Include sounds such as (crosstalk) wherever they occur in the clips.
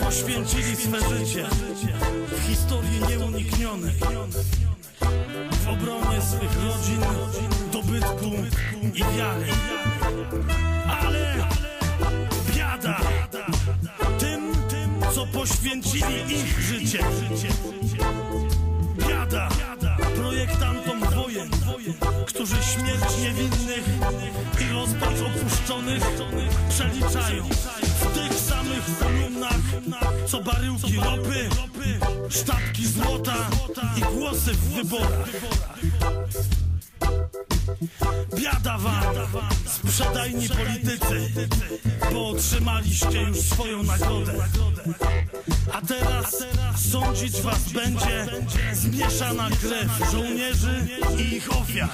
poświęcili swe życie w historii nieuniknionej w obronie swych rodzin, dobytku i wiary. Ale biada tym, co poświęcili ich życie. Biada projektantom wojen, którzy śmierć niewinnych i rozpacz opuszczonych przeliczają w tych co baryłki ropy, sztabki złota i głosy w wyborach. Biada wam, sprzedajni politycy, bo otrzymaliście już swoją nagrodę. A teraz sądzić was będzie zmieszana krew żołnierzy i ich ofiar.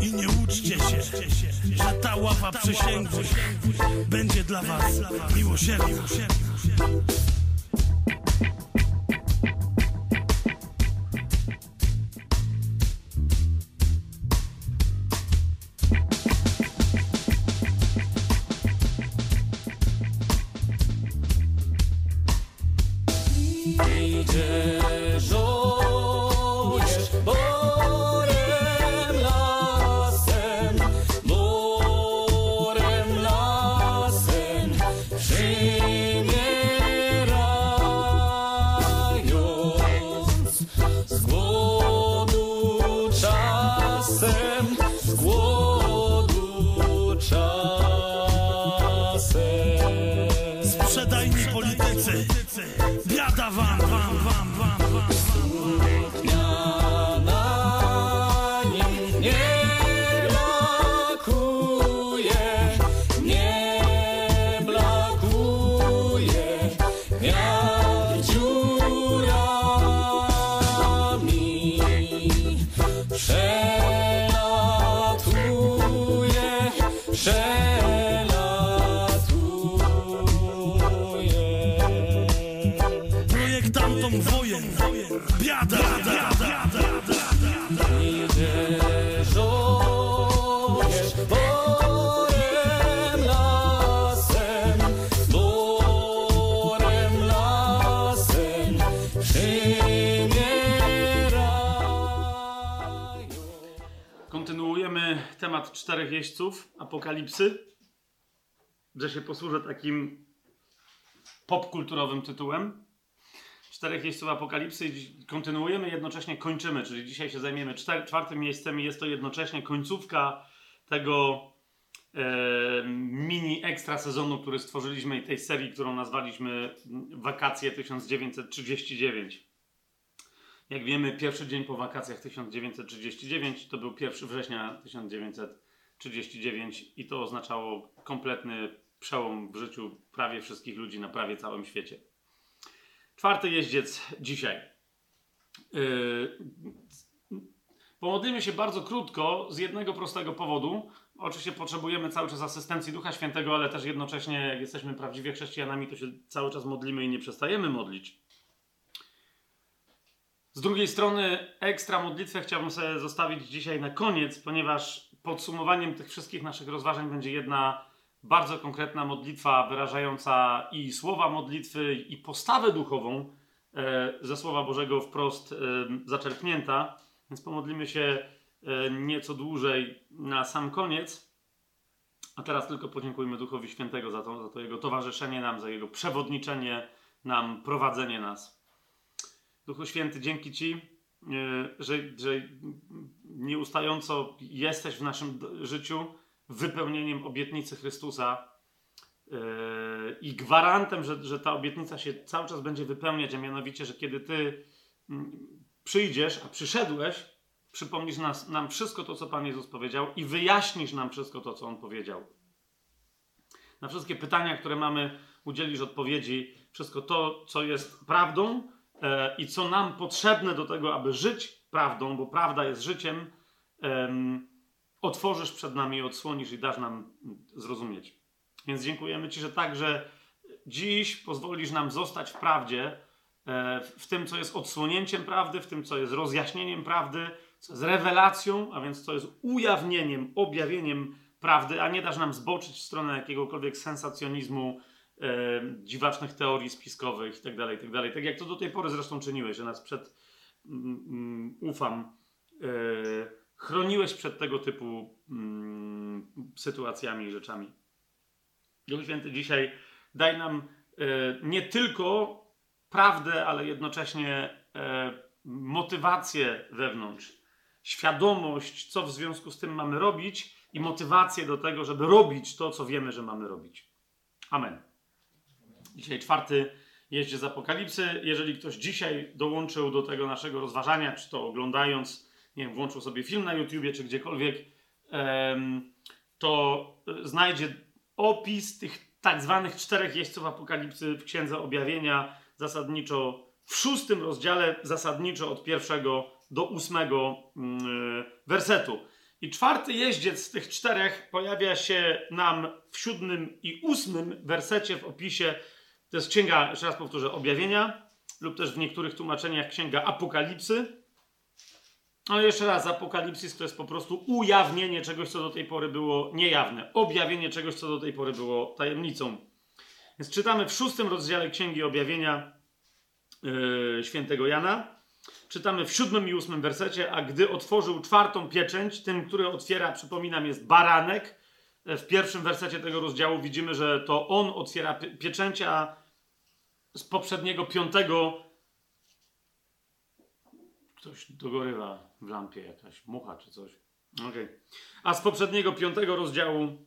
I nie uczcie się, że ta ława przysięgłych będzie dla was miłosierdziem. Apokalipsy, że się posłużę takim popkulturowym tytułem. Czterech jeźdźców apokalipsy kontynuujemy, jednocześnie kończymy, czyli dzisiaj się zajmiemy czter- czwartym miejscem i jest to jednocześnie końcówka tego e, mini ekstra sezonu, który stworzyliśmy i tej serii, którą nazwaliśmy Wakacje 1939. Jak wiemy, pierwszy dzień po wakacjach 1939 to był 1 września 1939 i to oznaczało kompletny przełom w życiu prawie wszystkich ludzi na prawie całym świecie. Czwarty jeździec dzisiaj. Yy, Pomodlimy się bardzo krótko z jednego prostego powodu. Oczywiście potrzebujemy cały czas asystencji Ducha Świętego, ale też jednocześnie, jak jesteśmy prawdziwie chrześcijanami, to się cały czas modlimy i nie przestajemy modlić. Z drugiej strony, ekstra modlitwę chciałbym sobie zostawić dzisiaj na koniec, ponieważ podsumowaniem tych wszystkich naszych rozważań będzie jedna bardzo konkretna modlitwa, wyrażająca i słowa modlitwy, i postawę duchową e, ze Słowa Bożego wprost e, zaczerpnięta. Więc pomodlimy się e, nieco dłużej na sam koniec. A teraz tylko podziękujmy Duchowi Świętego za to, za to Jego towarzyszenie nam, za Jego przewodniczenie nam, prowadzenie nas. Duchu Święty, dzięki Ci, że, że nieustająco jesteś w naszym życiu wypełnieniem obietnicy Chrystusa e, i gwarantem, że, że ta obietnica się cały czas będzie wypełniać, a mianowicie, że kiedy Ty mm, przyjdziesz, a przyszedłeś, przypomnisz nas, nam wszystko to, co Pan Jezus powiedział i wyjaśnisz nam wszystko to, co On powiedział. Na wszystkie pytania, które mamy, udzielisz odpowiedzi, wszystko to, co jest prawdą e, i co nam potrzebne do tego, aby żyć prawdą, bo prawda jest życiem, em, otworzysz przed nami i odsłonisz i dasz nam zrozumieć. Więc dziękujemy Ci, że także dziś pozwolisz nam zostać w prawdzie, e, w tym, co jest odsłonięciem prawdy, w tym, co jest rozjaśnieniem prawdy, co jest rewelacją, a więc co jest ujawnieniem, objawieniem prawdy, a nie dasz nam zboczyć w stronę jakiegokolwiek sensacjonizmu, dziwacznych teorii spiskowych itd., itd. Tak jak to do tej pory zresztą czyniłeś, że nas przed, ufam, e, chroniłeś przed tego typu mm, sytuacjami i rzeczami. Duch Święty dzisiaj daj nam e, nie tylko prawdę, ale jednocześnie e, motywację wewnątrz, świadomość, co w związku z tym mamy robić i motywację do tego, żeby robić to, co wiemy, że mamy robić. Amen. Dzisiaj czwarty jeździe z Apokalipsy. Jeżeli ktoś dzisiaj dołączył do tego naszego rozważania, czy to oglądając, nie wiem, włączył sobie film na YouTubie, czy gdziekolwiek, to znajdzie opis tych tak zwanych czterech jeźdźców Apokalipsy w Księdze Objawienia, zasadniczo w szóstym rozdziale, zasadniczo od pierwszego do ósmego mm, wersetu. I czwarty jeździec z tych czterech pojawia się nam w siódmym i ósmym wersecie w opisie. To jest księga, jeszcze raz powtórzę, objawienia, lub też w niektórych tłumaczeniach księga apokalipsy. Ale jeszcze raz, apokalipsys to jest po prostu ujawnienie czegoś, co do tej pory było niejawne. Objawienie czegoś, co do tej pory było tajemnicą. Więc czytamy w szóstym rozdziale księgi objawienia yy, świętego Jana. Czytamy w siódmym i ósmym wersecie, a gdy otworzył czwartą pieczęć, tym, który otwiera, przypominam, jest baranek. W pierwszym wersecie tego rozdziału widzimy, że to on otwiera pieczęcia, a z poprzedniego piątego ktoś dogorywa w lampie, jakaś mucha czy coś. Okay. A z poprzedniego piątego rozdziału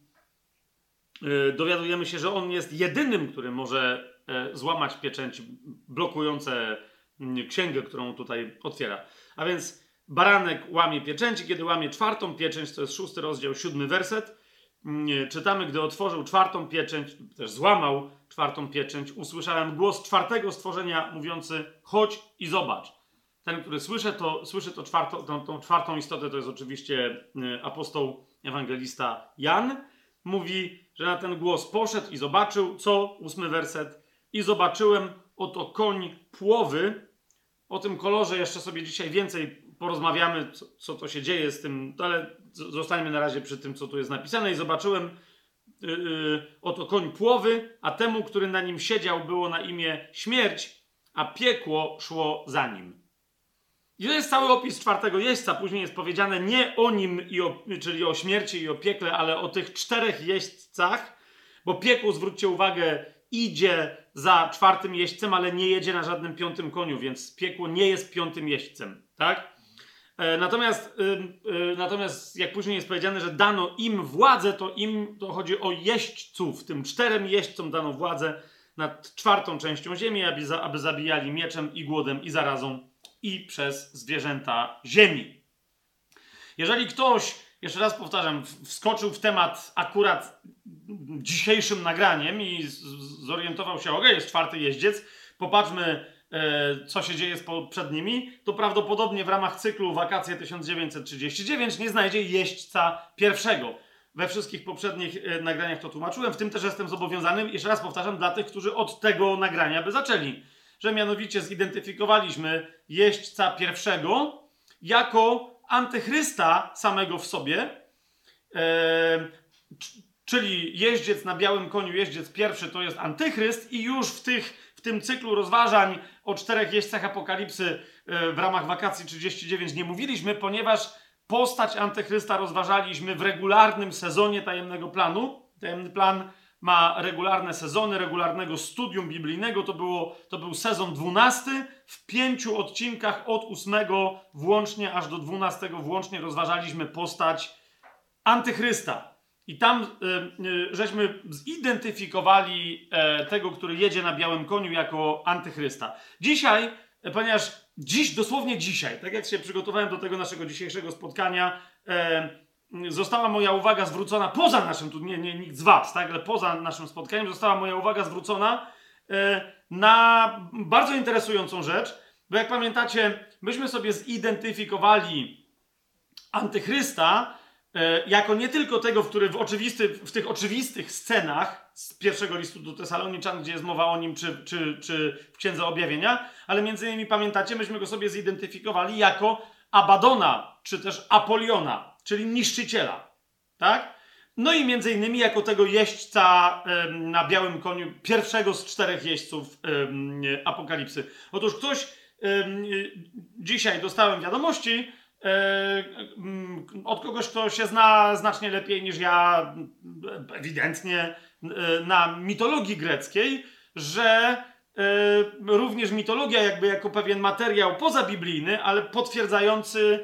yy, dowiadujemy się, że on jest jedynym, który może yy, złamać pieczęci blokujące księgę, którą tutaj otwiera. A więc baranek łamie pieczęci, kiedy łamie czwartą pieczęć, to jest szósty rozdział, siódmy werset. Czytamy, gdy otworzył czwartą pieczęć, też złamał czwartą pieczęć, usłyszałem głos czwartego stworzenia mówiący: chodź i zobacz. Ten, który słyszy, to, słyszy to czwarto, tą, tą czwartą istotę, to jest oczywiście apostoł, ewangelista Jan. Mówi, że na ten głos poszedł i zobaczył, co? Ósmy werset. I zobaczyłem oto koń płowy. O tym kolorze jeszcze sobie dzisiaj więcej porozmawiamy, co, co to się dzieje z tym, ale zostańmy na razie przy tym, co tu jest napisane. I zobaczyłem yy, yy, oto koń płowy, a temu, który na nim siedział, było na imię śmierć, a piekło szło za nim. I to jest cały opis czwartego jeźdźca. Później jest powiedziane nie o nim, i o, czyli o śmierci i o piekle, ale o tych czterech jeźdźcach, bo piekło, zwróćcie uwagę, idzie za czwartym jeźdźcem, ale nie jedzie na żadnym piątym koniu, więc piekło nie jest piątym jeźdźcem, tak? E, natomiast, e, natomiast jak później jest powiedziane, że dano im władzę, to im to chodzi o jeźdźców. Tym czterem jeźdźcom dano władzę nad czwartą częścią ziemi, aby, za, aby zabijali mieczem i głodem i zarazą i przez zwierzęta ziemi. Jeżeli ktoś, jeszcze raz powtarzam, wskoczył w temat akurat dzisiejszym nagraniem i zorientował się, ok, jest czwarty jeździec, popatrzmy, co się dzieje przed nimi, to prawdopodobnie w ramach cyklu Wakacje 1939 nie znajdzie jeźdźca pierwszego. We wszystkich poprzednich e, nagraniach to tłumaczyłem, w tym też jestem zobowiązany, jeszcze raz powtarzam, dla tych, którzy od tego nagrania by zaczęli, że mianowicie zidentyfikowaliśmy jeźdźca pierwszego jako antychrysta samego w sobie, e, Czyli jeździec na białym koniu, jeździec pierwszy to jest antychryst i już w, tych, tym cyklu rozważań o czterech jeźdźcach apokalipsy e, w ramach wakacji 39 nie mówiliśmy, ponieważ postać antychrysta rozważaliśmy w regularnym sezonie tajemnego planu. Tajemny plan ma regularne sezony, regularnego studium biblijnego. To, było, to był sezon 12. W pięciu odcinkach od 8 włącznie aż do 12 włącznie rozważaliśmy postać antychrysta. I tam y, y, żeśmy zidentyfikowali e, tego, który jedzie na białym koniu jako antychrysta. Dzisiaj, e, ponieważ dziś, dosłownie dzisiaj, tak jak się przygotowałem do tego naszego dzisiejszego spotkania, e, została moja uwaga zwrócona poza naszym, tu nie, nie nikt z Was, tak, ale poza naszym spotkaniem, została moja uwaga zwrócona na bardzo interesującą rzecz, bo jak pamiętacie, myśmy sobie zidentyfikowali antychrysta E, jako nie tylko tego, w, który w, oczywisty, w tych oczywistych scenach z pierwszego listu do Tesaloniczan, gdzie jest mowa o nim, czy, czy, czy w Księdze Objawienia, ale między innymi pamiętacie, myśmy go sobie zidentyfikowali jako Abadona, czy też Apoliona, czyli niszczyciela. Tak? No i między innymi jako tego jeźdźca na białym koniu, pierwszego z czterech jeźdźców Apokalipsy. Otóż ktoś dzisiaj dostałem wiadomości e, od kogoś, kto się zna znacznie lepiej niż ja, ewidentnie, e, na mitologii greckiej, że e, również mitologia jakby jako pewien materiał pozabiblijny, ale potwierdzający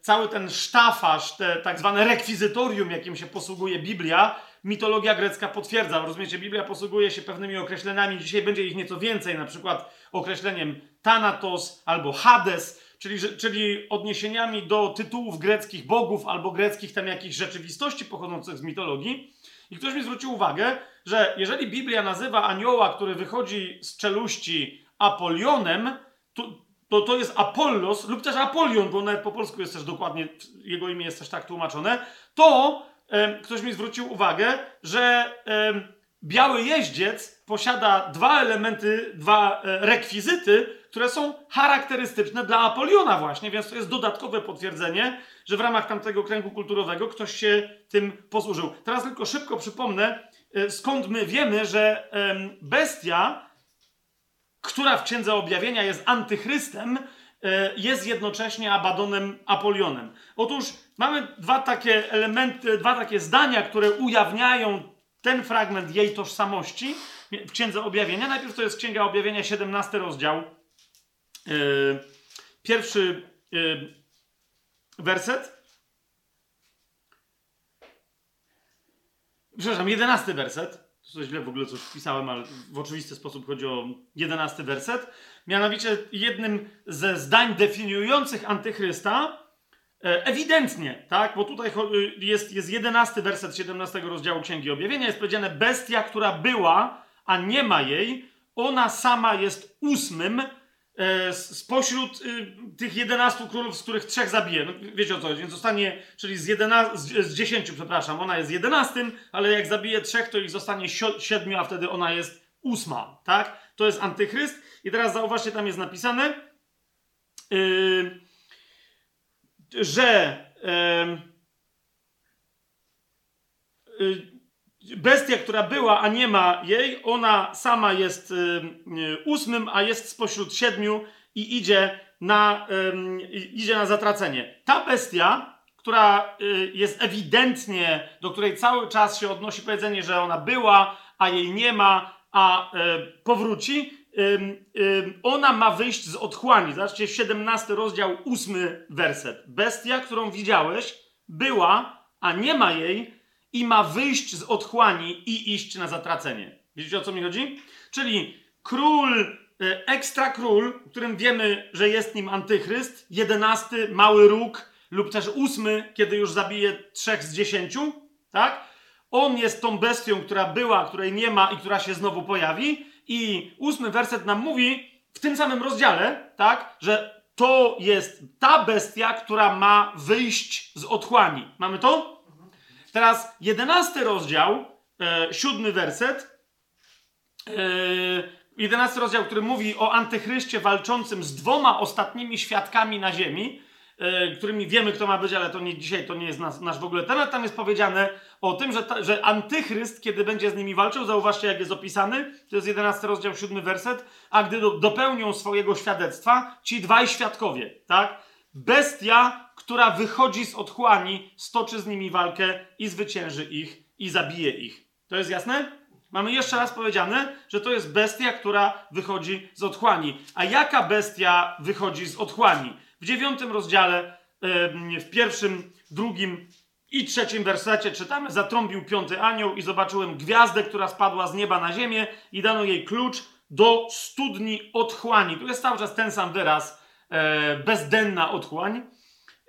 cały ten sztafaż, te tak zwane rekwizytorium, jakim się posługuje Biblia, mitologia grecka potwierdza. Rozumiecie, Biblia posługuje się pewnymi określeniami, dzisiaj będzie ich nieco więcej, na przykład określeniem Thanatos albo Hades, czyli, czyli odniesieniami do tytułów greckich bogów albo greckich tam jakichś rzeczywistości pochodzących z mitologii. I ktoś mi zwrócił uwagę, że jeżeli Biblia nazywa anioła, który wychodzi z czeluści Apolionem, to, to to jest Apollos lub też Apolion, bo nawet po polsku jest też dokładnie, jego imię jest też tak tłumaczone, to em, ktoś mi zwrócił uwagę, że em, biały jeździec posiada dwa elementy, dwa e, rekwizyty, które są charakterystyczne dla Apoliona właśnie, więc to jest dodatkowe potwierdzenie, że w ramach tamtego kręgu kulturowego ktoś się tym posłużył. Teraz tylko szybko przypomnę, e, skąd my wiemy, że bestia która w Księdze Objawienia jest antychrystem, e, jest jednocześnie Abadonem Apolionem. Otóż mamy dwa takie elementy, dwa takie zdania, które ujawniają ten fragment jej tożsamości w Księdze Objawienia. Najpierw to jest Księga Objawienia, 17 rozdział. E, Pierwszy e, werset. Przepraszam, jedenasty werset. To źle w ogóle coś wpisałem, ale w oczywisty sposób chodzi o jedenasty werset. Mianowicie jednym ze zdań definiujących antychrysta, e, ewidentnie, tak, bo tutaj y, jest, jest jedenasty werset 17 rozdziału Księgi Objawienia, jest powiedziane bestia, która była, a nie ma jej, ona sama jest ósmym spośród y, tych 11 królów, z których trzech zabije. No, wiecie o co chodzi, więc zostanie, czyli z, 11, z, z 10, przepraszam, ona jest 11, ale jak zabije trzech, to ich zostanie sio- siedmiu, a wtedy ona jest ósma, tak? To jest antychryst. I teraz zauważcie, tam jest napisane, yy, że yy, bestia, która była, a nie ma jej, ona sama jest y, y, ósmym, a jest spośród siedmiu i idzie na, idzie na zatracenie. Ta bestia, która y, jest ewidentnie, do której cały czas się odnosi powiedzenie, że ona była, a jej nie ma, a powróci, ona ma wyjść z otchłani. Zobaczcie, 17 rozdział, 8 werset. Bestia, którą widziałeś, była, a nie ma jej, i ma wyjść z otchłani i iść na zatracenie. Wiecie o co mi chodzi? Czyli król, e, ekstra król, którym wiemy, że jest nim antychryst, jedenasty, mały róg, lub też ósmy, kiedy już zabije trzech z dziesięciu, tak? On jest tą bestią, która była, której nie ma i która się znowu pojawi. I ósmy werset nam mówi w tym samym rozdziale, tak, że to jest ta bestia, która ma wyjść z otchłani. Mamy to? Teraz jedenasty rozdział, e, siódmy werset. E, jedenasty rozdział, który mówi o antychryście walczącym z dwoma ostatnimi świadkami na ziemi, e, którymi wiemy, kto ma być, ale to nie dzisiaj, to nie jest nas, nasz w ogóle temat. Tam jest powiedziane o tym, że, ta, że antychryst, kiedy będzie z nimi walczył, zauważcie, jak jest opisany, to jest jedenasty rozdział, siódmy werset, a gdy do, dopełnią swojego świadectwa, ci dwaj świadkowie, tak? Bestia, która wychodzi z otchłani, stoczy z nimi walkę i zwycięży ich i zabije ich. To jest jasne? Mamy jeszcze raz powiedziane, że to jest bestia, która wychodzi z otchłani. A jaka bestia wychodzi z otchłani? W dziewiątym rozdziale, w pierwszym, drugim i trzecim wersecie czytamy: Zatrąbił piąty anioł i zobaczyłem gwiazdę, która spadła z nieba na ziemię i dano jej klucz do studni otchłani. Tu jest cały czas ten sam wyraz, bezdenna otchłań.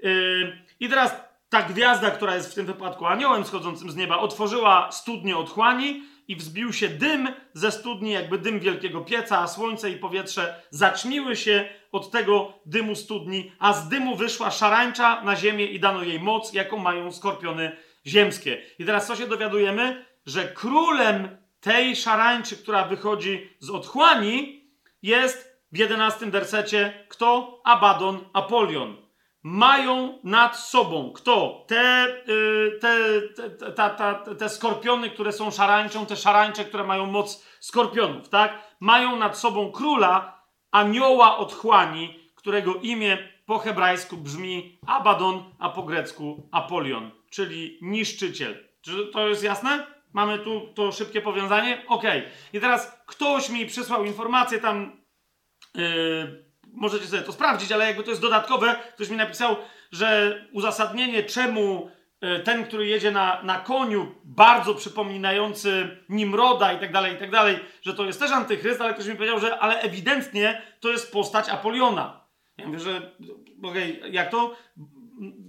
Yy, I teraz ta gwiazda, która jest w tym wypadku aniołem schodzącym z nieba, otworzyła studnię otchłani i wzbił się dym ze studni, jakby dym wielkiego pieca, a słońce i powietrze zaćmiły się od tego dymu studni, a z dymu wyszła szarańcza na ziemię i dano jej moc, jaką mają skorpiony ziemskie. I teraz co się dowiadujemy? Że królem tej szarańczy, która wychodzi z otchłani, jest w jedenastym wersecie kto? Abaddon, Apolion. mają nad sobą. Kto? Te, y, te, te, ta, ta, te skorpiony, które są szarańczą, te szarańcze, które mają moc skorpionów, tak? Mają nad sobą króla, anioła otchłani, którego imię po hebrajsku brzmi Abaddon, a po grecku Apolion, czyli niszczyciel. Czy to jest jasne? Mamy tu to szybkie powiązanie? Ok. I teraz ktoś mi przysłał informację tam. Yy, możecie sobie to sprawdzić, ale jakby to jest dodatkowe, ktoś mi napisał, że uzasadnienie, czemu yy, ten, który jedzie na, na koniu, bardzo przypominający Nimroda i tak dalej, i tak dalej, że to jest też antychryst, ale ktoś mi powiedział, że ale ewidentnie to jest postać Apoliona. Ja mówię, że okej, okay, jak to?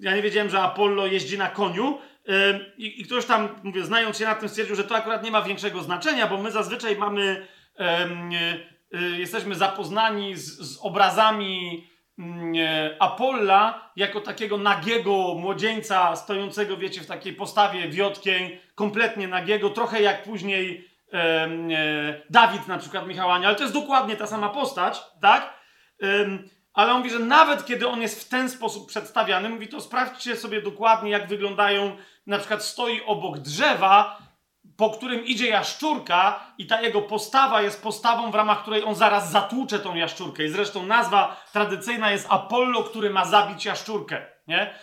Ja nie wiedziałem, że Apollo jeździ na koniu, i, I, ktoś tam, mówię, znając się na tym, stwierdził, że to akurat nie ma większego znaczenia, bo my zazwyczaj mamy, jesteśmy zapoznani z, z obrazami y, Apolla jako takiego nagiego młodzieńca stojącego, wiecie, w takiej postawie wiotkiej, kompletnie nagiego, trochę jak później Dawid na przykład Michałania, ale to jest dokładnie ta sama postać, tak? Ale on mówi, że nawet kiedy on jest w ten sposób przedstawiany, mówi to sprawdźcie sobie dokładnie, jak wyglądają, na przykład stoi obok drzewa, po którym idzie jaszczurka i ta jego postawa jest postawą, w ramach której on zaraz zatłucze tą jaszczurkę. I zresztą nazwa tradycyjna jest Apollo, który ma zabić jaszczurkę. Nie?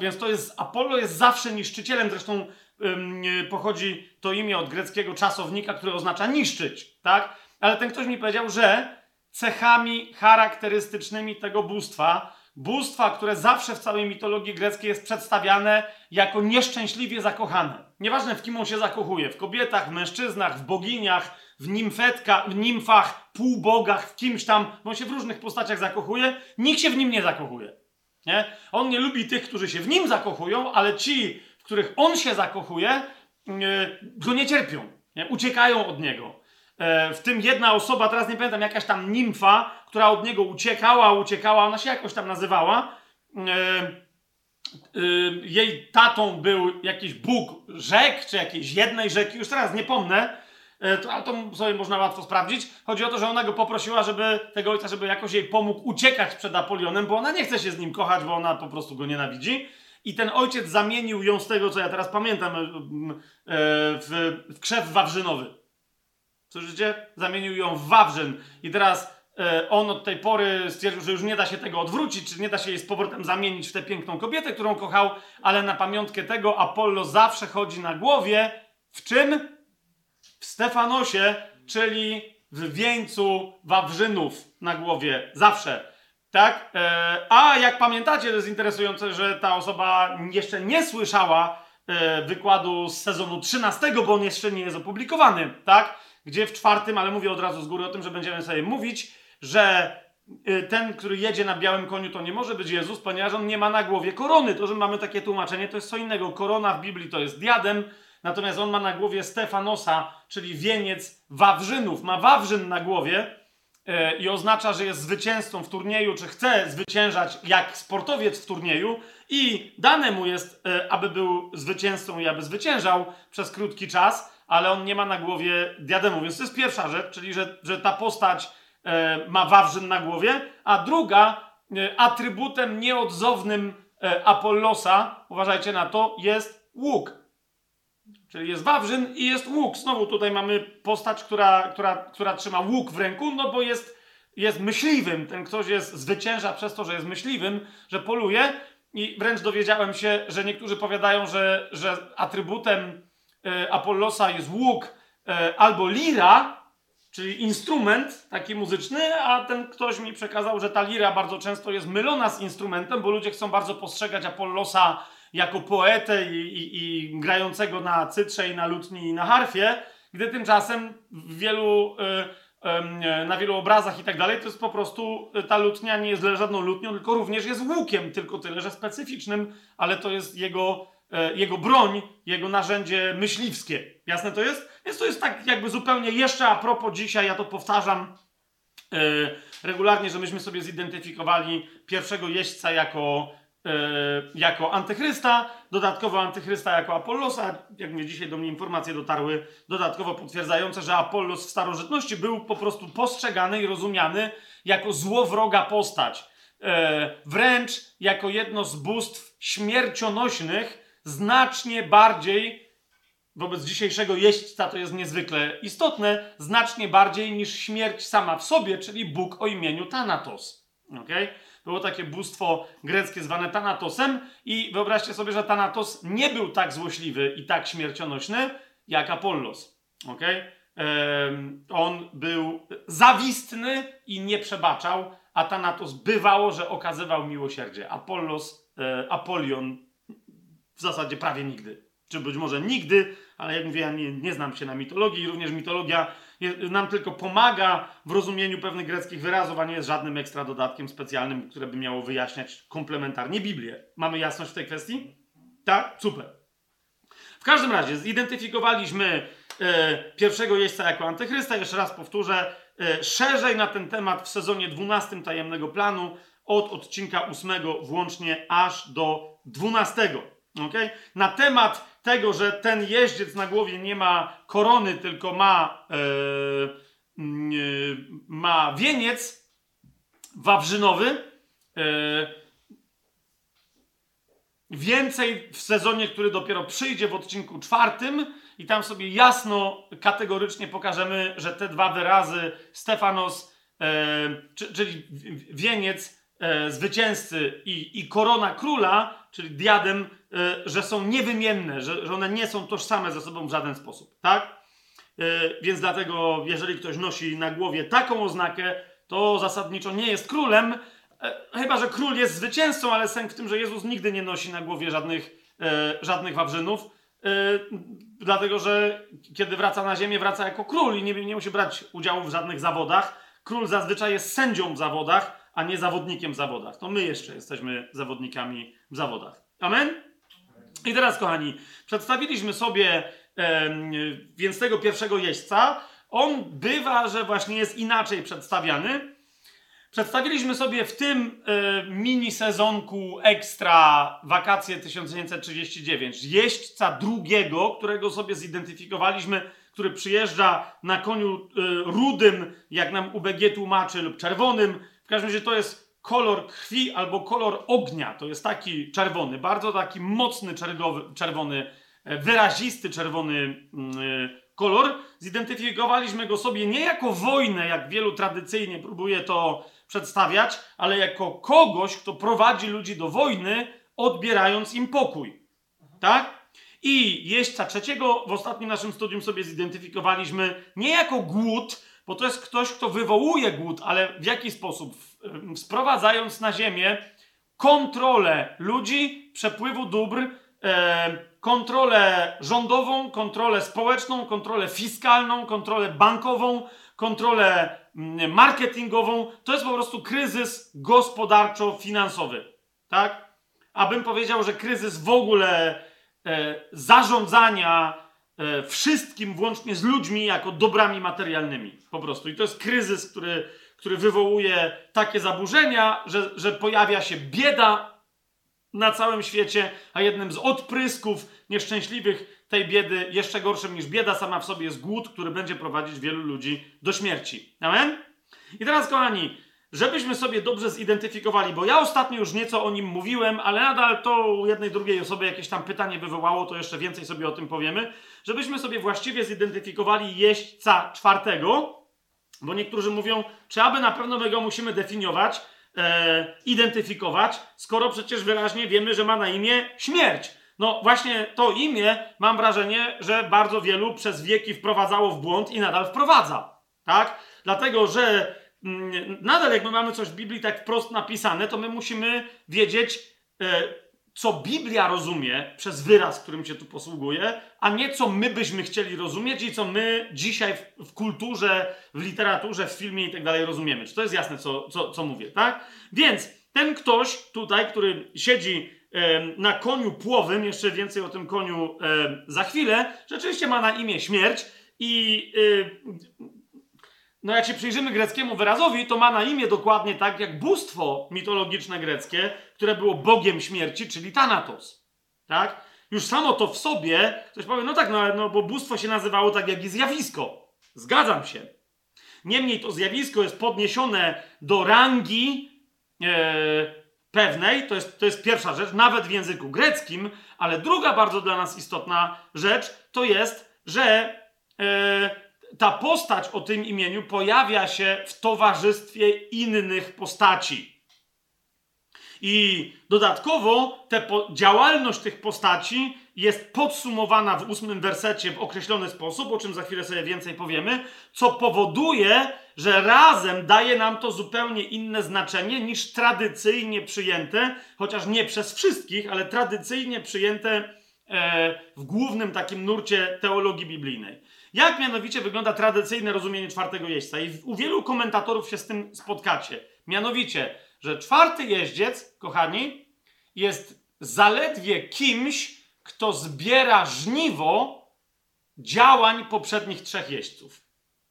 Więc, to jest, Apollo jest zawsze niszczycielem, zresztą pochodzi to imię od greckiego czasownika, który oznacza niszczyć, tak? Ale ten ktoś mi powiedział, że cechami charakterystycznymi tego bóstwa. Bóstwa, które zawsze w całej mitologii greckiej jest przedstawiane jako nieszczęśliwie zakochane. Nieważne w kim on się zakochuje, w kobietach, w mężczyznach, w boginiach, w, nimfetka, w nimfach, półbogach, w kimś tam, bo on się w różnych postaciach zakochuje, nikt się w nim nie zakochuje. Nie? On nie lubi tych, którzy się w nim zakochują, ale ci, w których on się zakochuje, yy, go nie cierpią, nie? uciekają od niego. E, w tym jedna osoba, teraz nie pamiętam, jakaś tam nimfa, która od niego uciekała, uciekała, ona się jakoś tam nazywała. E, e, jej tatą był jakiś Bóg rzek, czy jakiejś jednej rzeki, już teraz nie pomnę, ale to sobie można łatwo sprawdzić. Chodzi o to, że ona go poprosiła, żeby tego ojca, żeby jakoś jej pomógł uciekać przed Apolionem, bo ona nie chce się z nim kochać, bo ona po prostu go nienawidzi. I ten ojciec zamienił ją z tego, co ja teraz pamiętam, w krzew wawrzynowy. Zamienił ją w wawrzyn. I teraz e, on od tej pory stwierdził, że już nie da się tego odwrócić, czy nie da się jej z powrotem zamienić w tę piękną kobietę, którą kochał, ale na pamiątkę tego Apollo zawsze chodzi na głowie. W czym? W Stefanosie, czyli w wieńcu wawrzynów na głowie. Zawsze. Tak? E, a jak pamiętacie, to jest interesujące, że ta osoba jeszcze nie słyszała e, wykładu z sezonu 13, bo on jeszcze nie jest opublikowany. Tak? Gdzie w czwartym, ale mówię od razu z góry o tym, że będziemy sobie mówić, że y, ten, który jedzie na białym koniu, to nie może być Jezus, ponieważ on nie ma na głowie korony. To, że mamy takie tłumaczenie, to jest co innego. Korona w Biblii to jest diadem, natomiast on ma na głowie Stefanosa, czyli wieniec wawrzynów. Ma wawrzyn na głowie y, i oznacza, że jest zwycięzcą w turnieju, czy chce zwyciężać jak sportowiec w turnieju i dane mu jest, y, aby był zwycięzcą i aby zwyciężał przez krótki czas, ale on nie ma na głowie diademu. Więc to jest pierwsza rzecz, czyli że, że ta postać e, ma wawrzyn na głowie, a druga, e, atrybutem nieodzownym e, Apollosa, uważajcie na to, jest łuk. Czyli jest wawrzyn i jest łuk. Znowu tutaj mamy postać, która, która, która trzyma łuk w ręku, no bo jest, jest myśliwym. Ten ktoś jest, zwycięża przez to, że jest myśliwym, że poluje. I wręcz dowiedziałem się, że niektórzy powiadają, że, że atrybutem Apollosa jest łuk e, albo lira, czyli instrument taki muzyczny, a ten ktoś mi przekazał, że ta lira bardzo często jest mylona z instrumentem, bo ludzie chcą bardzo postrzegać Apollosa jako poetę i, i, i grającego na cytrze i na lutni i na harfie, gdy tymczasem w wielu, e, na wielu obrazach i tak dalej, to jest po prostu, ta lutnia nie jest żadną lutnią, tylko również jest łukiem, tylko tyle, że specyficznym, ale to jest jego E, jego broń, jego narzędzie myśliwskie. Jasne to jest? Więc to jest tak jakby zupełnie jeszcze a propos dzisiaj, ja to powtarzam e, regularnie, że myśmy sobie zidentyfikowali pierwszego jeźdźca jako, e, jako antychrysta, dodatkowo antychrysta jako Apollosa. Jak mnie dzisiaj do mnie informacje dotarły, dodatkowo potwierdzające, że Apollos w starożytności był po prostu postrzegany i rozumiany jako złowroga postać e, wręcz jako jedno z bóstw śmiercionośnych, znacznie bardziej wobec dzisiejszego jeźdźca to jest niezwykle istotne, znacznie bardziej niż śmierć sama w sobie, czyli Bóg o imieniu Thanatos. Okay? Było takie bóstwo greckie zwane Thanatosem i wyobraźcie sobie, że Thanatos nie był tak złośliwy i tak śmiercionośny jak Apollos. Okay? Ehm, on był zawistny i nie przebaczał, a Thanatos bywało, że okazywał miłosierdzie. Apollos, e, Apolion w zasadzie prawie nigdy. Czy być może nigdy, ale jak mówię, ja nie, nie znam się na mitologii i również mitologia nam tylko pomaga w rozumieniu pewnych greckich wyrazów, a nie jest żadnym ekstra dodatkiem specjalnym, które by miało wyjaśniać komplementarnie Biblię. Mamy jasność w tej kwestii? Tak? Super. W każdym razie zidentyfikowaliśmy e, pierwszego jeźdźca jako antychrysta. Jeszcze raz powtórzę, e, szerzej na ten temat w sezonie 12 tajemnego planu od odcinka 8 włącznie aż do 12. Okay? Na temat tego, że ten jeździec na głowie nie ma korony, tylko ma, e, mm, e, ma wieniec wawrzynowy. E, Więcej w sezonie, który dopiero przyjdzie w odcinku czwartym, i tam sobie jasno, kategorycznie pokażemy, że te dwa wyrazy Stefanos, czy, czyli wieniec e, zwycięzcy i, i korona króla, czyli diadem, e, że są niewymienne, że, że one nie są tożsame ze sobą w żaden sposób, tak? E, więc dlatego, jeżeli ktoś nosi na głowie taką oznakę, to zasadniczo nie jest królem, e, chyba że król jest zwycięzcą, ale sęk w tym, że Jezus nigdy nie nosi na głowie żadnych, e, żadnych wawrzynów, e, dlatego że kiedy wraca na ziemię, wraca jako król i nie, nie musi brać udziału w żadnych zawodach. Król zazwyczaj jest sędzią w zawodach, a nie zawodnikiem w zawodach. To my jeszcze jesteśmy zawodnikami w zawodach. Amen? I teraz, kochani, przedstawiliśmy sobie em, więc tego pierwszego jeźdźca. On bywa, że właśnie jest inaczej przedstawiany. Przedstawiliśmy sobie w tym e, mini sezonku ekstra wakacje 1939 jeźdźca drugiego, którego sobie zidentyfikowaliśmy, który przyjeżdża na koniu e, rudym, jak nam UBG tłumaczy, lub czerwonym. W każdym razie to jest kolor krwi albo kolor ognia. To jest taki czerwony, bardzo taki mocny czerwony, e, wyrazisty czerwony mm, e, kolor. Zidentyfikowaliśmy go sobie nie jako wojnę, jak wielu tradycyjnie próbuje to przedstawiać, ale jako kogoś, kto prowadzi ludzi do wojny, odbierając im pokój. Tak? I jeźdźca trzeciego w ostatnim naszym studium sobie zidentyfikowaliśmy nie jako głód, bo to jest ktoś, kto wywołuje głód, ale w jaki sposób? Sprowadzając na ziemię kontrolę ludzi, przepływu dóbr, kontrolę rządową, kontrolę społeczną, kontrolę fiskalną, kontrolę bankową, kontrolę marketingową. To jest po prostu kryzys gospodarczo-finansowy. Tak? Abym powiedział, że kryzys w ogóle e, zarządzania wszystkim, włącznie z ludźmi, jako dobrami materialnymi. Po prostu. I to jest kryzys, który, który wywołuje takie zaburzenia, że, że pojawia się bieda na całym świecie, a jednym z odprysków nieszczęśliwych tej biedy, jeszcze gorszym niż bieda sama w sobie, jest głód, który będzie prowadzić wielu ludzi do śmierci. Amen? I teraz, kochani, żebyśmy sobie dobrze zidentyfikowali, bo ja ostatnio już nieco o nim mówiłem, ale nadal to u jednej, drugiej osoby jakieś tam pytanie wywołało, to jeszcze więcej sobie o tym powiemy, żebyśmy sobie właściwie zidentyfikowali jeźdźca czwartego, bo niektórzy mówią, czy aby na pewno my go musimy definiować, e, identyfikować, skoro przecież wyraźnie wiemy, że ma na imię śmierć. No właśnie to imię, mam wrażenie, że bardzo wielu przez wieki wprowadzało w błąd i nadal wprowadza. Tak? Dlatego, że nadal jak my mamy coś w Biblii tak wprost napisane, to my musimy wiedzieć, e, co Biblia rozumie przez wyraz, którym się tu posługuje, a nie co my byśmy chcieli rozumieć i co my dzisiaj w, w kulturze, w literaturze, w filmie i tak dalej rozumiemy. Czy to jest jasne, co, co, co mówię, tak? Więc ten ktoś tutaj, który siedzi em, na koniu płowym, jeszcze więcej o tym koniu em, za chwilę, rzeczywiście ma na imię śmierć i no jak się przyjrzymy greckiemu wyrazowi, to ma na imię dokładnie tak jak bóstwo mitologiczne greckie, które było bogiem śmierci, czyli Thanatos. Tak? Już samo to w sobie, ktoś powie, no tak, no, no bo bóstwo się nazywało tak jak i zjawisko. Zgadzam się. Niemniej to zjawisko jest podniesione do rangi e, pewnej, to jest, to jest pierwsza rzecz, nawet w języku greckim, ale druga bardzo dla nas istotna rzecz to jest, że e, ta postać o tym imieniu pojawia się w towarzystwie innych postaci. I dodatkowo po, działalność tych postaci jest podsumowana w ósmym wersecie w określony sposób, o czym za chwilę sobie więcej powiemy, co powoduje, że razem daje nam to zupełnie inne znaczenie niż tradycyjnie przyjęte, chociaż nie przez wszystkich, ale tradycyjnie przyjęte e, w głównym takim nurcie teologii biblijnej. Jak mianowicie wygląda tradycyjne rozumienie czwartego jeźdźca? I u wielu komentatorów się z tym spotkacie. Mianowicie, że czwarty jeździec, kochani, jest zaledwie kimś, kto zbiera żniwo działań poprzednich trzech jeźdźców.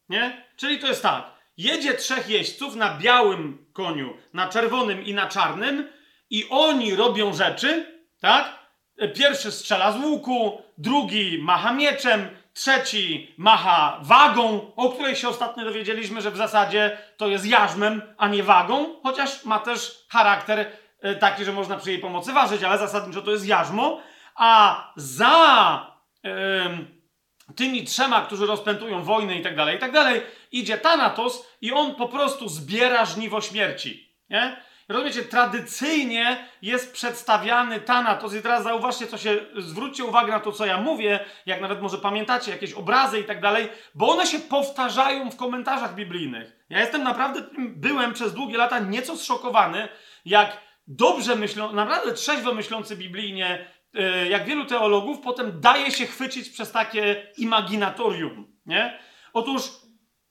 Nie? Czyli to jest tak. Jedzie trzech jeźdźców na białym koniu, na czerwonym i na czarnym i oni robią rzeczy, tak? Pierwszy strzela z łuku, drugi macha mieczem, trzeci macha wagą, o której się ostatnio dowiedzieliśmy, że w zasadzie to jest jarzmem, a nie wagą, chociaż ma też charakter e, taki, że można przy jej pomocy ważyć, ale zasadniczo to jest jarzmo, a za tymi trzema, którzy rozpętują wojnę i tak dalej, i tak dalej, idzie Thanatos i on po prostu zbiera żniwo śmierci. Nie? Rozumiecie, tradycyjnie jest przedstawiany Thanatos i teraz zauważcie, co się, zwróćcie uwagę na to, co ja mówię, jak nawet może pamiętacie jakieś obrazy i tak dalej, bo one się powtarzają w komentarzach biblijnych. Ja jestem naprawdę, byłem przez długie lata nieco zszokowany, jak dobrze myślą, naprawdę trzeźwo myślący biblijnie, e, jak wielu teologów, potem daje się chwycić przez takie imaginatorium, nie? Otóż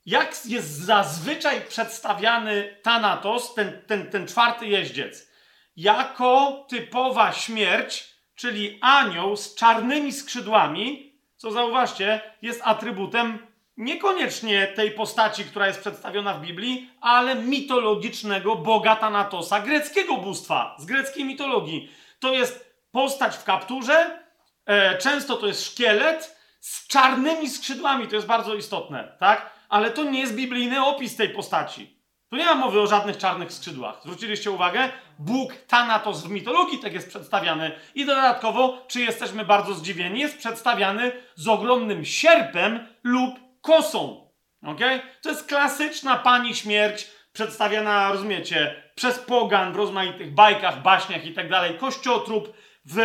jak jest zazwyczaj przedstawiany Thanatos, ten, ten, ten czwarty jeździec, jako typowa śmierć, czyli anioł z czarnymi skrzydłami, co zauważcie, jest atrybutem niekoniecznie tej postaci, która jest przedstawiona w Biblii, ale mitologicznego boga Thanatosa, greckiego bóstwa, z greckiej mitologii. To jest postać w kapturze, e, często to jest szkielet z czarnymi skrzydłami, to jest bardzo istotne, tak? Ale to nie jest biblijny opis tej postaci. Tu nie ma mowy o żadnych czarnych skrzydłach. Zwróciliście uwagę? Bóg Thanatos w mitologii tak jest przedstawiany. I dodatkowo, czy jesteśmy bardzo zdziwieni, jest przedstawiany z ogromnym sierpem lub kosą. Ok? To jest klasyczna pani śmierć, przedstawiana, rozumiecie, przez pogan w rozmaitych bajkach, baśniach i tak dalej. Kościotrup w,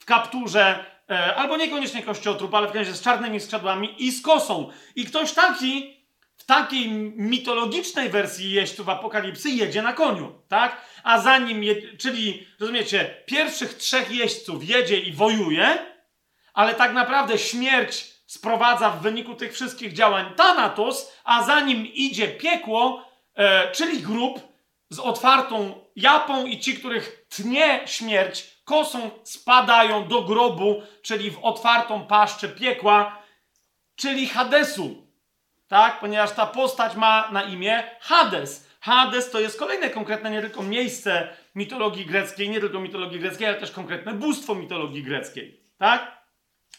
w kapturze, e, albo niekoniecznie kościotrup, ale w razie z czarnymi skrzydłami i z kosą. I ktoś taki w takiej mitologicznej wersji jeźdźców Apokalipsy jedzie na koniu, tak? A za nim, je, czyli, rozumiecie, pierwszych trzech jeźdźców jedzie i wojuje, ale tak naprawdę śmierć sprowadza w wyniku tych wszystkich działań Thanatos, a za nim idzie piekło, e, czyli grób z otwartą japą i ci, których tnie śmierć, kosą spadają do grobu, czyli w otwartą paszczę piekła, czyli Hadesu tak? Ponieważ ta postać ma na imię Hades. Hades to jest kolejne konkretne nie tylko miejsce mitologii greckiej, nie tylko mitologii greckiej, ale też konkretne bóstwo mitologii greckiej, tak?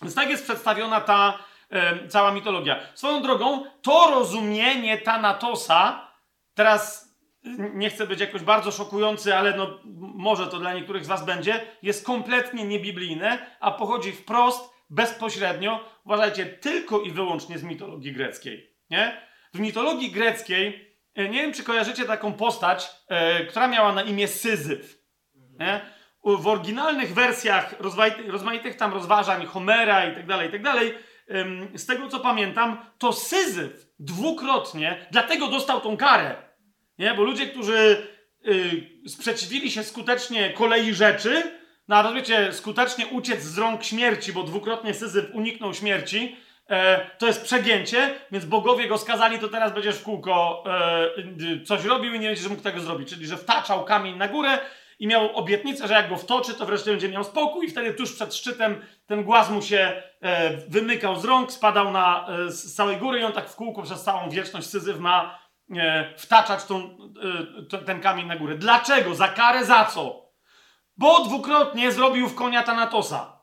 Więc tak jest przedstawiona ta e, cała mitologia. Swoją drogą, to rozumienie Thanatosa, teraz nie chcę być jakoś bardzo szokujący, ale no, może to dla niektórych z was będzie, jest kompletnie niebiblijne, a pochodzi wprost, bezpośrednio, uważajcie, tylko i wyłącznie z mitologii greckiej. Nie? W mitologii greckiej, e, nie wiem czy kojarzycie taką postać, e, która miała na imię Syzyf. Nie? W oryginalnych wersjach rozmaitych, rozmaitych tam rozważań Homera i tak dalej, i tak dalej, z tego co pamiętam, to Syzyf dwukrotnie, dlatego dostał tą karę. Nie? Bo ludzie, którzy y, sprzeciwili się skutecznie kolei rzeczy, no a rozumiecie, skutecznie uciec z rąk śmierci, bo dwukrotnie Syzyf uniknął śmierci, e, to jest przegięcie, więc bogowie go skazali, to teraz będziesz w kółko e, coś robił i nie że mógł tego zrobić. Czyli, że wtaczał kamień na górę i miał obietnicę, że jak go wtoczy, to wreszcie będzie miał spokój i wtedy tuż przed szczytem ten głaz mu się e, wymykał z rąk, spadał na, e, z całej góry i on tak w kółko przez całą wieczność Syzyf ma wtaczać tą, e, ten kamień na górę. Dlaczego? Za karę za co? Bo dwukrotnie zrobił w konia Tanatosa.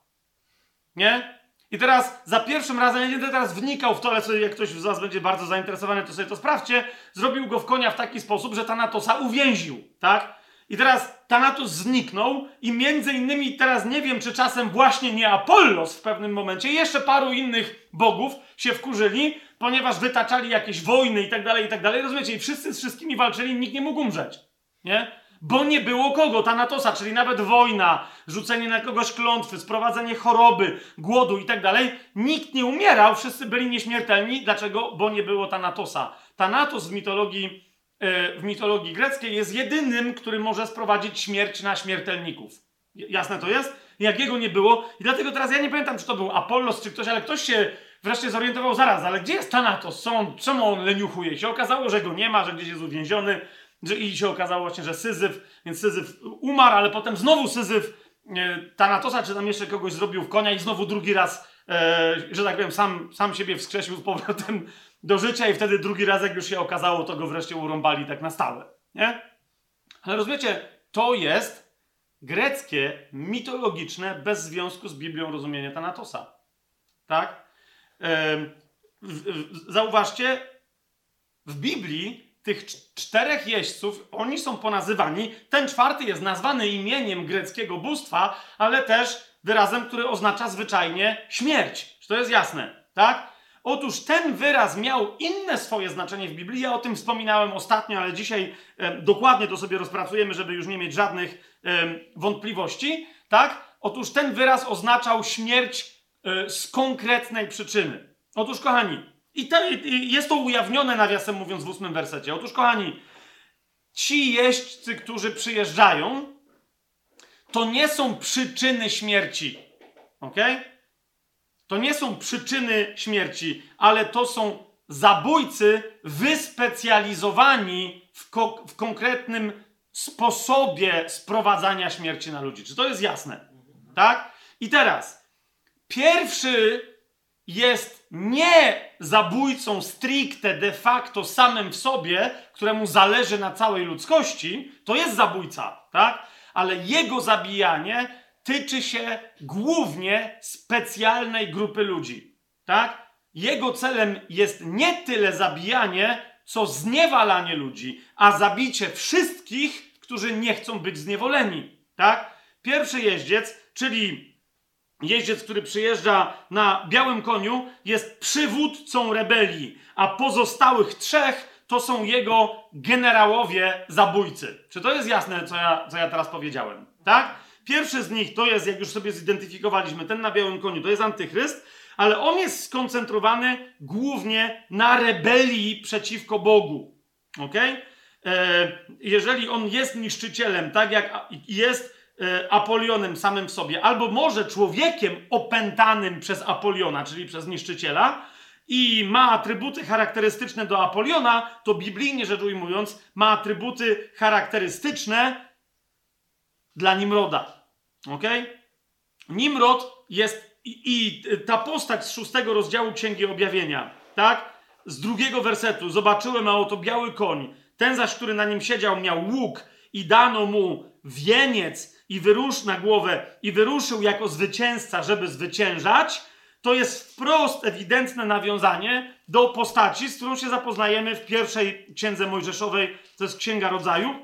Nie? I teraz za pierwszym razem, ja nie będę teraz wnikał w to, ale sobie, jak ktoś z Was będzie bardzo zainteresowany, to sobie to sprawdźcie. Zrobił go w konia w taki sposób, że Tanatosa uwięził, tak? I teraz Thanatos zniknął i między innymi teraz nie wiem, czy czasem właśnie nie Apollos w pewnym momencie, jeszcze paru innych bogów się wkurzyli, ponieważ wytaczali jakieś wojny i tak dalej, i tak dalej. Rozumiecie? I wszyscy z wszystkimi walczyli, nikt nie mógł umrzeć. Nie? Bo nie było kogo, Tanatosa, czyli nawet wojna, rzucenie na kogoś klątwy, sprowadzenie choroby, głodu i tak dalej. Nikt nie umierał, wszyscy byli nieśmiertelni. Dlaczego? Bo nie było Tanatosa. Thanatos w mitologii, w mitologii greckiej jest jedynym, który może sprowadzić śmierć na śmiertelników. Jasne to jest? Jak jego nie było. I dlatego teraz ja nie pamiętam, czy to był Apollos, czy ktoś, ale ktoś się wreszcie zorientował zaraz, ale gdzie jest Thanatos? On, czemu on leniuchuje? Się okazało, że go nie ma, że gdzieś jest uwięziony. Że, I się okazało właśnie, że Syzyf, więc Syzyf umarł, ale potem znowu Syzyf e, Tanatosa, czy tam jeszcze kogoś zrobił w konia i znowu drugi raz, e, że tak powiem, sam, sam siebie wskrzesił z powrotem do życia i wtedy drugi raz, jak już się okazało, to go wreszcie urąbali tak na stałe. Nie? Ale rozumiecie, to jest greckie, mitologiczne, bez związku z Biblią rozumienie Tanatosa. Tak? Zauważcie, w Biblii tych cz- czterech jeźdźców, oni są ponazywani. Ten czwarty jest nazwany imieniem greckiego bóstwa, ale też wyrazem, który oznacza zwyczajnie śmierć. Czy to jest jasne? Tak? Otóż ten wyraz miał inne swoje znaczenie w Biblii. Ja o tym wspominałem ostatnio, ale dzisiaj e, dokładnie to sobie rozpracujemy, żeby już nie mieć żadnych e, wątpliwości. Tak? Otóż ten wyraz oznaczał śmierć e, z konkretnej przyczyny. Otóż, kochani, i, to, i jest to ujawnione, nawiasem mówiąc, w ósmym wersecie. Otóż, kochani, ci jeźdźcy, którzy przyjeżdżają, to nie są przyczyny śmierci. Ok? To nie są przyczyny śmierci, ale to są zabójcy wyspecjalizowani w, ko- w konkretnym sposobie sprowadzania śmierci na ludzi. Czy to jest jasne? Tak? I teraz, pierwszy jest nie zabójcą stricte de facto samym w sobie, któremu zależy na całej ludzkości, to jest zabójca, tak? Ale jego zabijanie tyczy się głównie specjalnej grupy ludzi, tak? Jego celem jest nie tyle zabijanie, co zniewalanie ludzi, a zabicie wszystkich, którzy nie chcą być zniewoleni, tak? Pierwszy jeździec, czyli jeździec, który przyjeżdża na białym koniu, jest przywódcą rebelii, a pozostałych trzech to są jego generałowie zabójcy. Czy to jest jasne, co ja, co ja teraz powiedziałem? Tak? Pierwszy z nich to jest, jak już sobie zidentyfikowaliśmy, ten na białym koniu, to jest antychryst, ale on jest skoncentrowany głównie na rebelii przeciwko Bogu. Ok? E, jeżeli on jest niszczycielem, tak jak jest e, Apolionem samym w sobie, albo może człowiekiem opętanym przez Apoliona, czyli przez niszczyciela, i ma atrybuty charakterystyczne do Apoliona, to biblijnie rzecz ujmując, ma atrybuty charakterystyczne dla Nimroda. Ok? Nimrod jest i, i ta postać z szóstego rozdziału Księgi Objawienia, tak? Z drugiego wersetu zobaczyłem, a oto biały koń. Ten zaś, który na nim siedział, miał łuk i dano mu wieniec i wyrusz na głowę i wyruszył jako zwycięzca, żeby zwyciężać. To jest wprost ewidentne nawiązanie do postaci, z którą się zapoznajemy w pierwszej księdze Mojżeszowej, to jest Księga Rodzaju.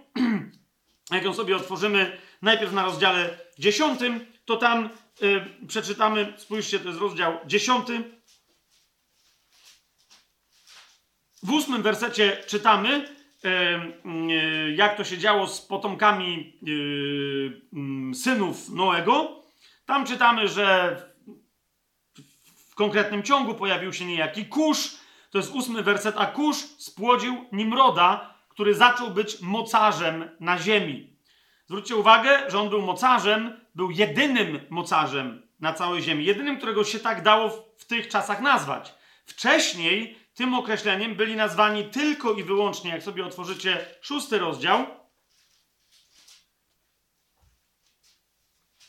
(clears throat) Jak ją sobie otworzymy najpierw na rozdziale 10, to tam y, przeczytamy, spójrzcie, to jest rozdział 10. W ósmym wersecie czytamy, y, y, jak to się działo z potomkami y, mm, synów Noego. Tam czytamy, że w konkretnym ciągu pojawił się niejaki Kusz. To jest ósmy werset, a Kusz spłodził Nimroda, który zaczął być mocarzem na ziemi. Zwróćcie uwagę, że on był mocarzem, był jedynym mocarzem na całej ziemi, jedynym, którego się tak dało w, tych czasach nazwać. Wcześniej tym określeniem byli nazwani tylko i wyłącznie, jak sobie otworzycie szósty rozdział,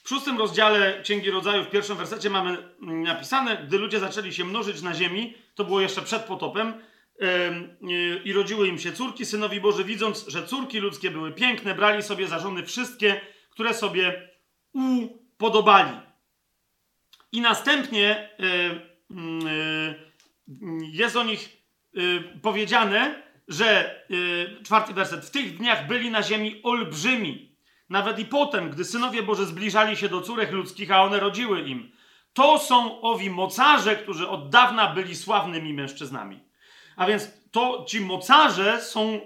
W szóstym rozdziale Księgi Rodzaju, w pierwszym wersecie mamy mm, napisane, gdy ludzie zaczęli się mnożyć na ziemi, to było jeszcze przed potopem, em, i rodziły im się córki, synowi Boży, widząc, że córki ludzkie były piękne, brali sobie za żony wszystkie, które sobie upodobali. I następnie yy, yy, jest o nich yy, powiedziane, że czwarty werset, w tych dniach byli na ziemi olbrzymi, nawet i potem, gdy synowie Boże zbliżali się do córek ludzkich, a one rodziły im. To są owi mocarze, którzy od dawna byli sławnymi mężczyznami. A więc to ci mocarze są, y,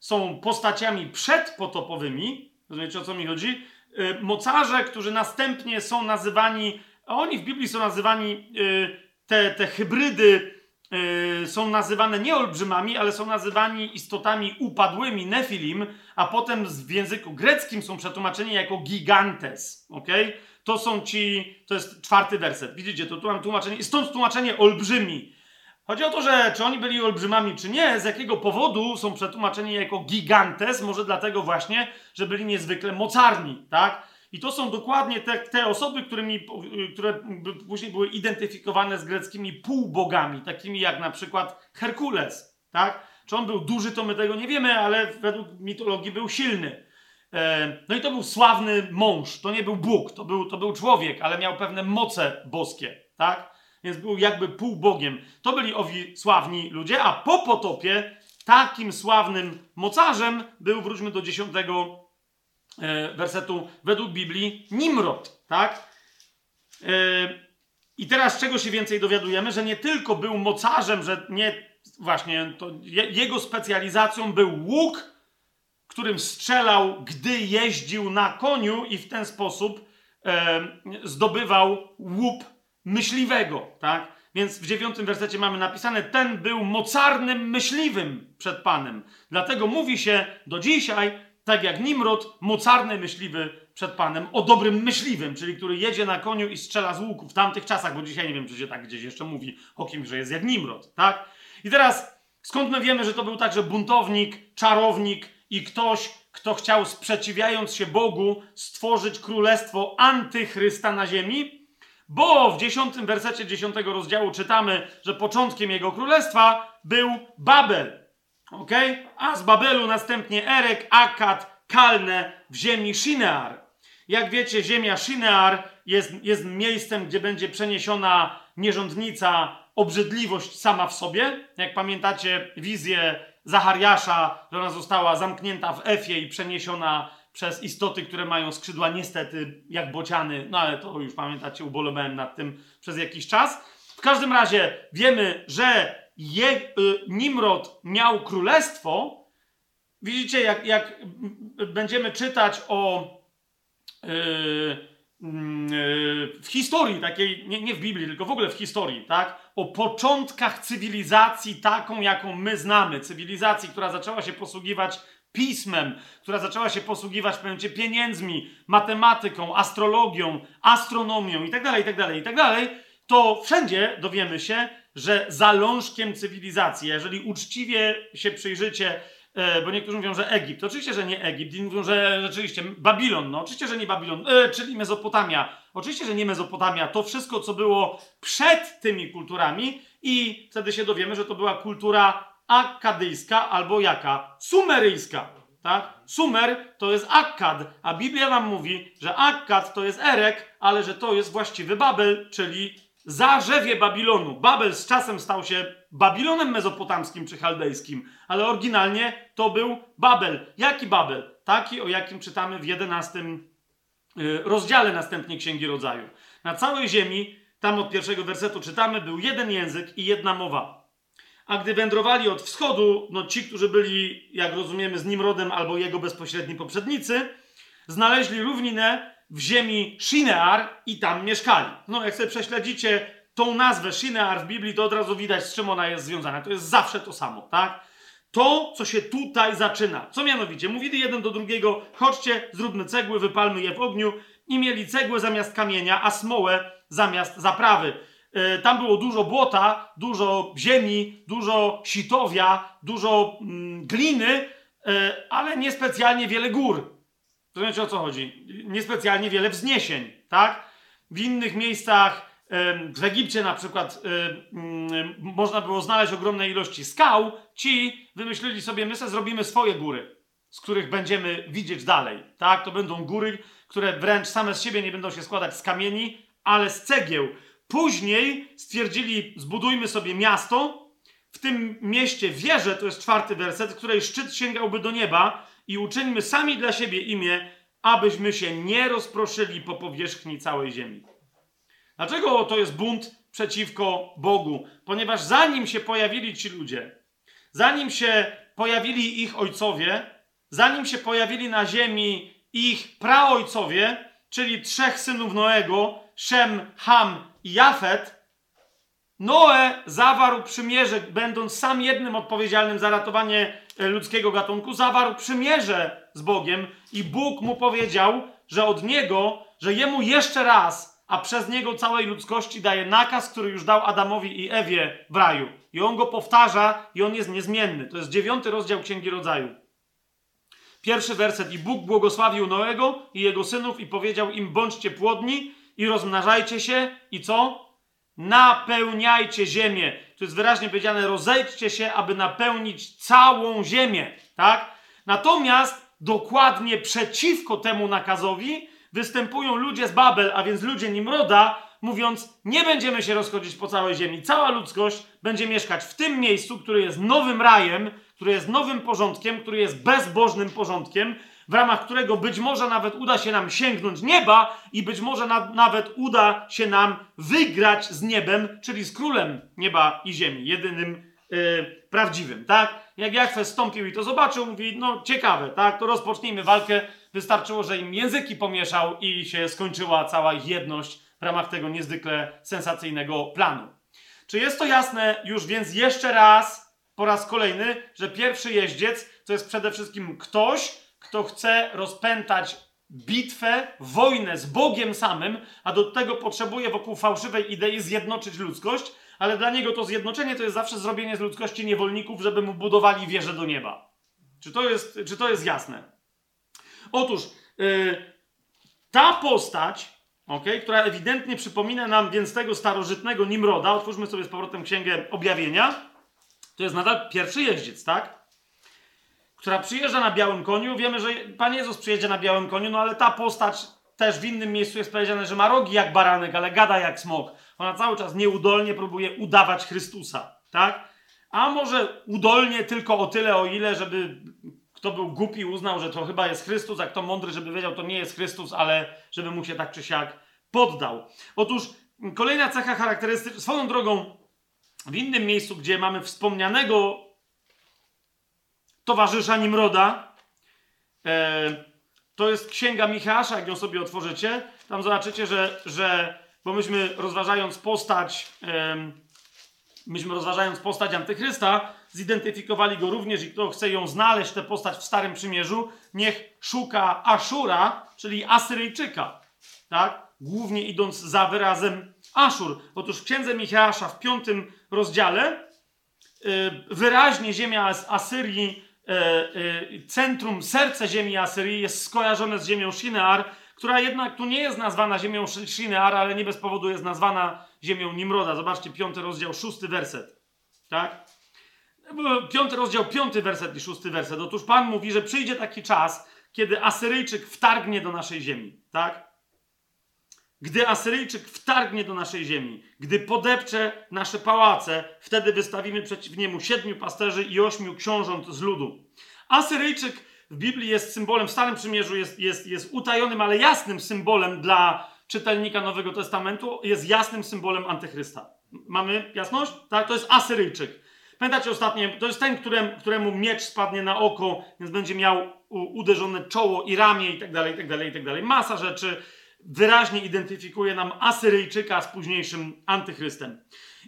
są postaciami przedpotopowymi. Rozumiecie o co mi chodzi? Y, mocarze, którzy następnie są nazywani, a oni w Biblii są nazywani, y, te, te hybrydy są nazywane nie olbrzymami, ale są nazywani istotami upadłymi, nefilim, a potem w języku greckim są przetłumaczeni jako gigantes. Okay? To są ci, to jest czwarty werset. Widzicie, to tu mam tłumaczenie, stąd tłumaczenie olbrzymi. Chodzi o to, że czy oni byli olbrzymami, czy nie, z jakiego powodu są przetłumaczeni jako gigantes, może dlatego właśnie, że byli niezwykle mocarni, tak? I to są dokładnie te, te osoby, którymi, które później były identyfikowane z greckimi półbogami, takimi jak na przykład Herkules, tak? Czy on był duży, to my tego nie wiemy, ale według mitologii był silny. E, no i to był sławny mąż, to nie był Bóg, to był, to był człowiek, ale miał pewne moce boskie, tak? Więc był jakby półbogiem. To byli owi sławni ludzie, a po potopie takim sławnym mocarzem był, wróćmy do dziesiątego e, wersetu według Biblii, Nimrod, tak? E, I teraz czego się więcej dowiadujemy? Że nie tylko był mocarzem, że nie, właśnie, to jego specjalizacją był łuk, którym strzelał, gdy jeździł na koniu i w ten sposób e, zdobywał łup myśliwego, tak? Więc w dziewiątym wersecie mamy napisane, ten był mocarnym myśliwym przed Panem. Dlatego mówi się do dzisiaj, tak jak Nimrod, mocarny myśliwy przed Panem, o dobrym myśliwym, czyli który jedzie na koniu i strzela z łuku w tamtych czasach, bo dzisiaj nie wiem, czy się tak gdzieś jeszcze mówi o kimś, że jest jak Nimrod, tak? I teraz, skąd my wiemy, że to był także buntownik, czarownik i ktoś, kto chciał, sprzeciwiając się Bogu, stworzyć królestwo antychrysta na ziemi? Bo w dziesiątym wersecie dziesiątego rozdziału czytamy, że początkiem jego królestwa był Babel. ok? A z Babelu następnie Erek, Akkad, Kalne w ziemi Shinear. Jak wiecie, ziemia Shinear jest, jest miejscem, gdzie będzie przeniesiona nierządnica, obrzydliwość sama w sobie. Jak pamiętacie wizję Zachariasza, że ona została zamknięta w Efie i przeniesiona przez istoty, które mają skrzydła niestety jak bociany, no ale to już pamiętacie, ubolewałem nad tym przez jakiś czas. W każdym razie wiemy, że je, y, Nimrod miał królestwo. Widzicie, jak, jak będziemy czytać o y, y, w historii takiej, nie, nie w Biblii, tylko w ogóle w historii, tak? O początkach cywilizacji taką, jaką my znamy. Cywilizacji, która zaczęła się posługiwać pismem, która zaczęła się posługiwać pewnym pieniędzmi, matematyką, astrologią, astronomią itd., itd., itd., to wszędzie dowiemy się, że zalążkiem cywilizacji, jeżeli uczciwie się przyjrzycie, e, bo niektórzy mówią, że Egipt, oczywiście, że nie Egipt, inni mówią, że rzeczywiście Babilon, no oczywiście, że nie Babilon, e, czyli Mezopotamia, oczywiście, że nie Mezopotamia, to wszystko, co było przed tymi kulturami i wtedy się dowiemy, że to była kultura akkadyjska albo jaka? Sumeryjska. Tak? Sumer to jest Akkad, a Biblia nam mówi, że Akkad to jest Erek, ale że to jest właściwy Babel, czyli zarzewie Babilonu. Babel z czasem stał się Babilonem mezopotamskim czy chaldejskim, ale oryginalnie to był Babel. Jaki Babel? Taki, o jakim czytamy w 11 y, rozdziale następnie Księgi Rodzaju. Na całej ziemi, tam od pierwszego wersetu czytamy, był jeden język i jedna mowa. A gdy wędrowali od wschodu, no ci, którzy byli, jak rozumiemy, z Nimrodem albo jego bezpośredni poprzednicy, znaleźli równinę w ziemi Shinear i tam mieszkali. No, jak sobie prześledzicie tą nazwę Shinear w Biblii, to od razu widać, z czym ona jest związana. To jest zawsze to samo, tak? To, co się tutaj zaczyna. Co mianowicie? Mówili jeden do drugiego, chodźcie, zróbmy cegły, wypalmy je w ogniu. I mieli cegłę zamiast kamienia, a smołę zamiast zaprawy. E, tam było dużo błota, dużo ziemi, dużo sitowia, dużo mm, gliny, e, ale niespecjalnie wiele gór. Rozumiecie o co chodzi? Niespecjalnie wiele wzniesień, tak? W innych miejscach, w Egipcie na przykład, mm, można było znaleźć ogromne ilości skał. Ci wymyślili sobie, my sobie zrobimy swoje góry, z których będziemy widzieć dalej, tak? To będą góry, które wręcz same z siebie nie będą się składać z kamieni, ale z cegieł Później stwierdzili, zbudujmy sobie miasto, w tym mieście wieżę, to jest czwarty werset, której szczyt sięgałby do nieba i uczyńmy sami dla siebie imię, abyśmy się nie rozproszyli po powierzchni całej ziemi. Dlaczego to jest bunt przeciwko Bogu? Ponieważ zanim się pojawili ci ludzie, zanim się pojawili ich ojcowie, zanim się pojawili na ziemi ich praojcowie, czyli trzech synów Noego, Shem, Ham Jafet, Noe zawarł przymierze, będąc sam jednym odpowiedzialnym za ratowanie e, ludzkiego gatunku, zawarł przymierze z Bogiem i Bóg mu powiedział, że od niego, że jemu jeszcze raz, a przez niego całej ludzkości daje nakaz, który już dał Adamowi i Ewie w raju. I on go powtarza i on jest niezmienny. To jest dziewiąty rozdział Księgi Rodzaju. Pierwszy werset. I Bóg błogosławił Noego i jego synów i powiedział im, bądźcie płodni i rozmnażajcie się i co? Napełniajcie ziemię. Tu jest wyraźnie powiedziane, rozejdźcie się, aby napełnić całą ziemię. Tak? Natomiast dokładnie przeciwko temu nakazowi występują ludzie z Babel, a więc ludzie Nimroda, mówiąc, nie będziemy się rozchodzić po całej ziemi. Cała ludzkość będzie mieszkać w tym miejscu, który jest nowym rajem, który jest nowym porządkiem, który jest bezbożnym porządkiem, w ramach którego być może nawet uda się nam sięgnąć nieba i być może na, nawet uda się nam wygrać z niebem, czyli z królem nieba i ziemi, jedynym yy, prawdziwym, tak? Jak Jachwę stąpił i to zobaczył, mówi, no ciekawe, tak? To rozpocznijmy walkę. Wystarczyło, że im języki pomieszał i się skończyła cała jedność w ramach tego niezwykle sensacyjnego planu. Czy jest to jasne już więc jeszcze raz, po raz kolejny, że pierwszy jeździec to jest przede wszystkim ktoś, kto chce rozpętać bitwę, wojnę z Bogiem samym, a do tego potrzebuje wokół fałszywej idei zjednoczyć ludzkość, ale dla niego to zjednoczenie to jest zawsze zrobienie z ludzkości niewolników, żeby mu budowali wieżę do nieba. Czy to jest, czy to jest jasne? Otóż yy, ta postać, okay, która ewidentnie przypomina nam więc tego starożytnego Nimroda, otwórzmy sobie z powrotem Księgę Objawienia, to jest nadal pierwszy jeździec, tak? Która przyjeżdża na białym koniu. Wiemy, że Pan Jezus przyjedzie na białym koniu, no ale ta postać też w innym miejscu jest powiedziane, że ma rogi jak baranek, ale gada jak smok. Ona cały czas nieudolnie próbuje udawać Chrystusa, tak? A może udolnie tylko o tyle, o ile, żeby kto był głupi, uznał, że to chyba jest Chrystus, a kto mądry, żeby wiedział, to nie jest Chrystus, ale żeby mu się tak czy siak poddał. Otóż kolejna cecha charakterystyczna, swoją drogą, w innym miejscu, gdzie mamy wspomnianego towarzysza Nimroda, e, to jest księga Michała, jak ją sobie otworzycie. Tam zobaczycie, że, że bo myśmy rozważając postać, e, myśmy rozważając postać Antychrysta, zidentyfikowali go również i kto chce ją znaleźć, tę postać w Starym Przymierzu, niech szuka Aszura, czyli Asyryjczyka. Tak? Głównie idąc za wyrazem Aszur. Otóż w księdze Michała w piątym rozdziale yy, wyraźnie ziemia Asyrii, yy, yy, centrum, serce ziemi Asyrii jest skojarzone z ziemią Shinear, która jednak tu nie jest nazwana ziemią Shinear, ale nie bez powodu jest nazwana ziemią Nimroda. Zobaczcie, piąty rozdział, szósty werset. Tak? Piąty rozdział, piąty werset i szósty werset. Otóż Pan mówi, że przyjdzie taki czas, kiedy Asyryjczyk wtargnie do naszej ziemi. Tak? Gdy Asyryjczyk wtargnie do naszej ziemi, gdy podepcze nasze pałace, wtedy wystawimy przeciw niemu siedmiu pasterzy i ośmiu książąt z ludu. Asyryjczyk w Biblii jest symbolem, w Starym Przymierzu jest, jest, jest utajonym, ale jasnym symbolem dla czytelnika Nowego Testamentu, jest jasnym symbolem antychrysta. Mamy jasność? Tak, to jest Asyryjczyk. Pamiętacie ostatnie, to jest ten, któremu, któremu miecz spadnie na oko, więc będzie miał uderzone czoło i ramię i tak dalej, i tak dalej, i tak dalej. Masa rzeczy wyraźnie identyfikuje nam Asyryjczyka z późniejszym antychrystem.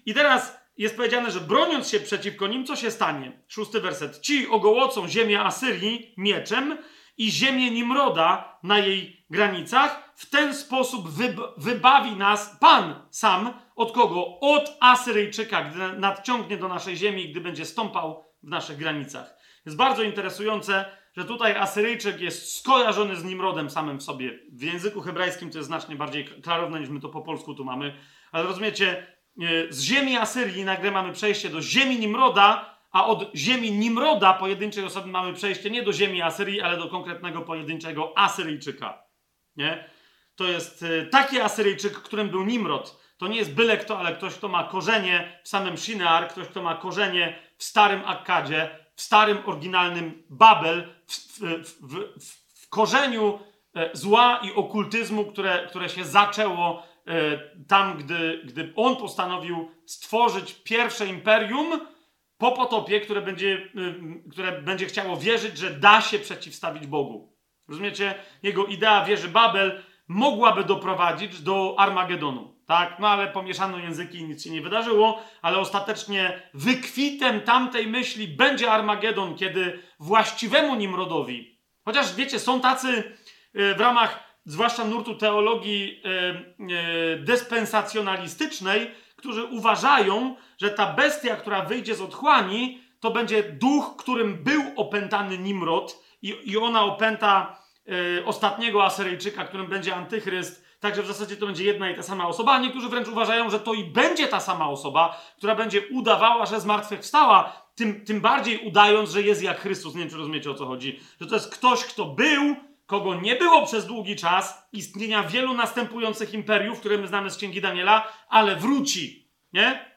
I teraz jest powiedziane, że broniąc się przeciwko nim, co się stanie? Szósty werset. Ci ogołocą ziemię Asyrii mieczem i ziemię Nimroda na jej granicach. W ten sposób wybawi nas Pan sam od kogo? Od Asyryjczyka, gdy nadciągnie do naszej ziemi, gdy będzie stąpał w naszych granicach. Jest bardzo interesujące, że tutaj Asyryjczyk jest skojarzony z Nimrodem samym w sobie. W języku hebrajskim to jest znacznie bardziej klarowne niż my to po polsku tu mamy. Ale rozumiecie, e, z ziemi Asyrii nagle mamy przejście do ziemi Nimroda, a od ziemi Nimroda pojedynczej osoby mamy przejście nie do ziemi Asyrii, ale do konkretnego pojedynczego Asyryjczyka. Nie? To jest e, taki Asyryjczyk, którym był Nimrod. To nie jest byle kto, ale ktoś, kto ma korzenie w samym Shinear, ktoś, kto ma korzenie w starym Akkadzie, w starym, oryginalnym Babel, w, w, korzeniu e, zła i okultyzmu, które, które się zaczęło e, tam, gdy, gdy on postanowił stworzyć pierwsze imperium po potopie, które będzie, y, które będzie chciało wierzyć, że da się przeciwstawić Bogu. Rozumiecie? Jego idea wieży Babel mogłaby doprowadzić do Armagedonu. Tak? No ale pomieszano języki i nic się nie wydarzyło, ale ostatecznie wykwitem tamtej myśli będzie Armagedon, kiedy właściwemu Nimrodowi, chociaż wiecie, są tacy y, w ramach zwłaszcza nurtu teologii y, y, dyspensacjonalistycznej, którzy uważają, że ta bestia, która wyjdzie z otchłani, to będzie duch, którym był opętany Nimrod i, i ona opęta ostatniego Asyryjczyka, którym będzie antychryst. Także w zasadzie to będzie jedna i ta sama osoba, a niektórzy wręcz uważają, że to i będzie ta sama osoba, która będzie udawała, że zmartwychwstała, tym, tym bardziej udając, że jest jak Chrystus. Nie wiem, czy rozumiecie o co chodzi. Że to jest ktoś, kto był, kogo nie było przez długi czas istnienia wielu następujących imperiów, które my znamy z Księgi Daniela, ale wróci. Nie?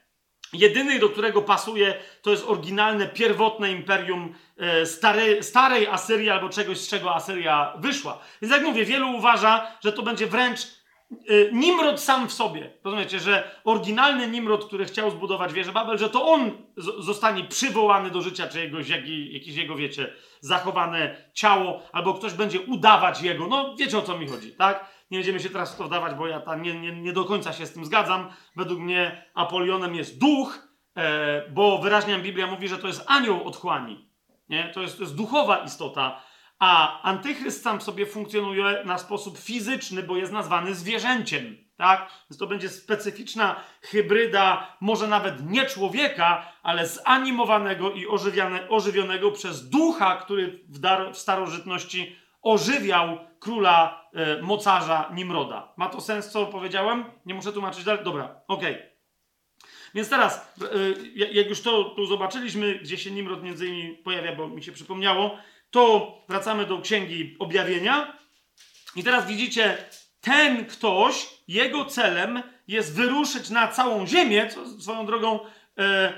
Jedyny, do którego pasuje, to jest oryginalne, pierwotne imperium e, stary, starej Asyrii albo czegoś, z czego Asyria wyszła. Więc jak mówię, wielu uważa, że to będzie wręcz e, Nimrod sam w sobie. Rozumiecie, że oryginalny Nimrod, który chciał zbudować wieżę Babel, że to on zostanie przywołany do życia, czy jaki, jakieś jego, wiecie, zachowane ciało, albo ktoś będzie udawać jego. No, wiecie o co mi chodzi, tak? Nie będziemy się teraz w to wdawać, bo ja tam nie, nie, nie do końca się z tym zgadzam. Według mnie Apolionem jest duch, e, bo wyraźnie Biblia mówi, że to jest anioł otchłani. Nie? To, jest, to jest duchowa istota. A antychryst sam sobie funkcjonuje na sposób fizyczny, bo jest nazwany zwierzęciem. Tak? Więc to będzie specyficzna hybryda, może nawet nie człowieka, ale zanimowanego i ożywiane, ożywionego przez ducha, który w, dar, w starożytności ożywiał króla e, mocarza Nimroda. Ma to sens, co powiedziałem? Nie muszę tłumaczyć dalej? Dobra, okej. Więc teraz, e, jak już to tu zobaczyliśmy, gdzie się Nimrod między innymi pojawia, bo mi się przypomniało, to wracamy do Księgi Objawienia. I teraz widzicie, ten ktoś, jego celem jest wyruszyć na całą ziemię, co swoją drogą e,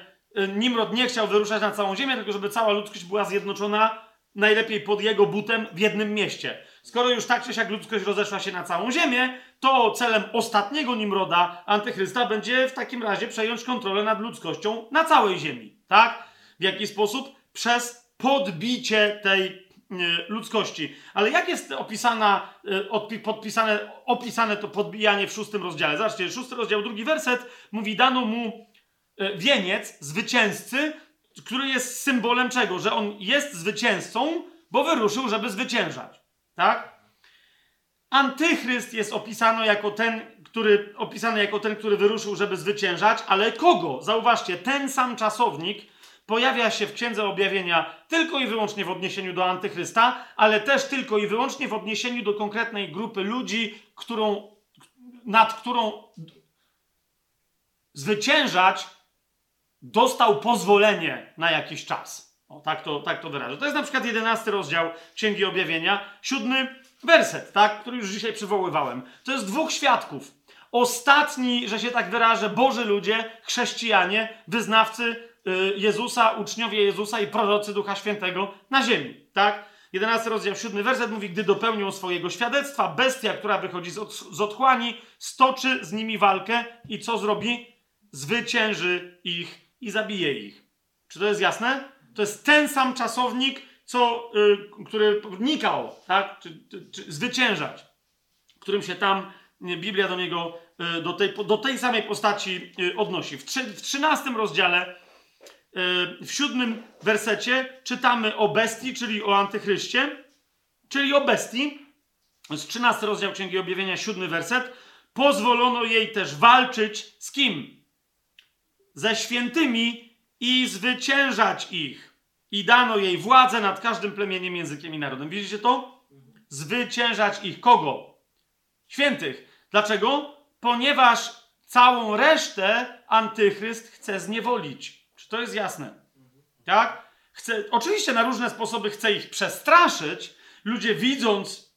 Nimrod nie chciał wyruszać na całą ziemię, tylko żeby cała ludzkość była zjednoczona najlepiej pod jego butem w jednym mieście. Skoro już tak czy siak ludzkość rozeszła się na całą ziemię, to celem ostatniego Nimroda, antychrysta, będzie w takim razie przejąć kontrolę nad ludzkością na całej ziemi. Tak? W jaki sposób? Przez podbicie tej e, ludzkości. Ale jak jest opisana, e, odpi- podpisane, opisane to podbijanie w szóstym rozdziale? Zobaczcie, szósty rozdział, drugi werset mówi, dano mu e, wieniec zwycięzcy, który jest symbolem czego? Że on jest zwycięzcą, bo wyruszył, żeby zwyciężać. Tak? Antychryst jest opisany jako ten, który, opisany jako ten, który wyruszył, żeby zwyciężać, ale kogo? Zauważcie, ten sam czasownik pojawia się w Księdze Objawienia tylko i wyłącznie w odniesieniu do Antychrysta, ale też tylko i wyłącznie w odniesieniu do konkretnej grupy ludzi, którą, nad którą zwyciężać dostał pozwolenie na jakiś czas. O, tak to, tak to wyrażę. To jest na przykład jedenasty rozdział Księgi Objawienia, siódmy werset, tak, który już dzisiaj przywoływałem. To jest dwóch świadków. Ostatni, że się tak wyrażę, Boży ludzie, chrześcijanie, wyznawcy y, Jezusa, uczniowie Jezusa i prorocy Ducha Świętego na ziemi, tak? 11 rozdział, 7 werset mówi, gdy dopełnią swojego świadectwa, bestia, która wychodzi z, od, z otchłani, stoczy z nimi walkę i co zrobi? Zwycięży ich i zabije ich. Czy to jest jasne? To jest ten sam czasownik, co, y, który nikał, tak? Czy, czy, czy zwyciężać, którym się tam y, Biblia do niego, y, do tej, do tej samej postaci y, odnosi. W, trzy, w 13 rozdziale, y, w siódmym wersecie czytamy o bestii, czyli o antychryście, czyli o bestii. To jest 13 rozdział Księgi Objawienia, siódmy werset. Pozwolono jej też walczyć z kim? Ze świętymi i zwyciężać ich. I dano jej władzę nad każdym plemieniem, językiem i narodem. Widzicie to? Zwyciężać ich. Kogo? Świętych. Dlaczego? Ponieważ całą resztę antychryst chce zniewolić. Czy to jest jasne? Tak? Chce, oczywiście na różne sposoby chce ich przestraszyć. Ludzie widząc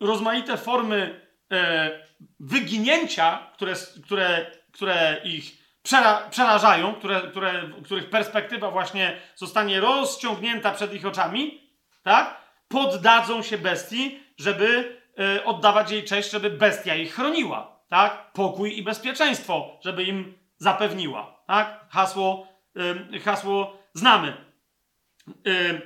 rozmaite formy e, wyginięcia, które, które, które ich przera, przerażają, które, które, których perspektywa właśnie zostanie rozciągnięta przed ich oczami, tak? Poddadzą się bestii, żeby y, oddawać jej cześć, żeby bestia ich chroniła, tak? Pokój i bezpieczeństwo, żeby im zapewniła, tak? Hasło, y, hasło znamy. Y,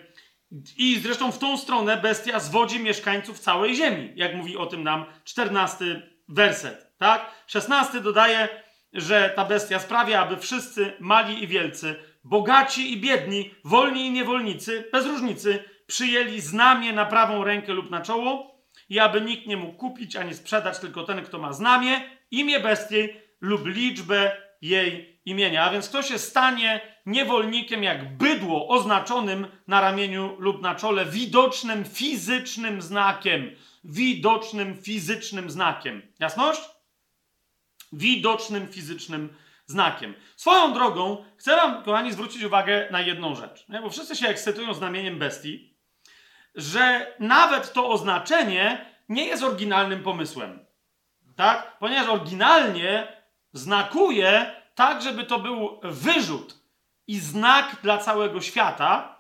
I zresztą w tą stronę bestia zwodzi mieszkańców całej ziemi, jak mówi o tym nam 14 werset, tak? 16 dodaje, że ta bestia sprawia, aby wszyscy, mali i wielcy, bogaci i biedni, wolni i niewolnicy, bez różnicy, przyjęli znamię na prawą rękę lub na czoło i aby nikt nie mógł kupić ani sprzedać, tylko ten, kto ma znamię, imię bestii lub liczbę jej imienia. A więc kto się stanie niewolnikiem jak bydło oznaczonym na ramieniu lub na czole widocznym fizycznym znakiem. Widocznym fizycznym znakiem. Jasność? Widocznym fizycznym znakiem. Swoją drogą chcę wam, kochani, zwrócić uwagę na jedną rzecz. Nie? Bo wszyscy się ekscytują znamieniem bestii, że nawet to oznaczenie nie jest oryginalnym pomysłem. Tak? Ponieważ oryginalnie znakuje tak, żeby to był wyrzut i znak dla całego świata.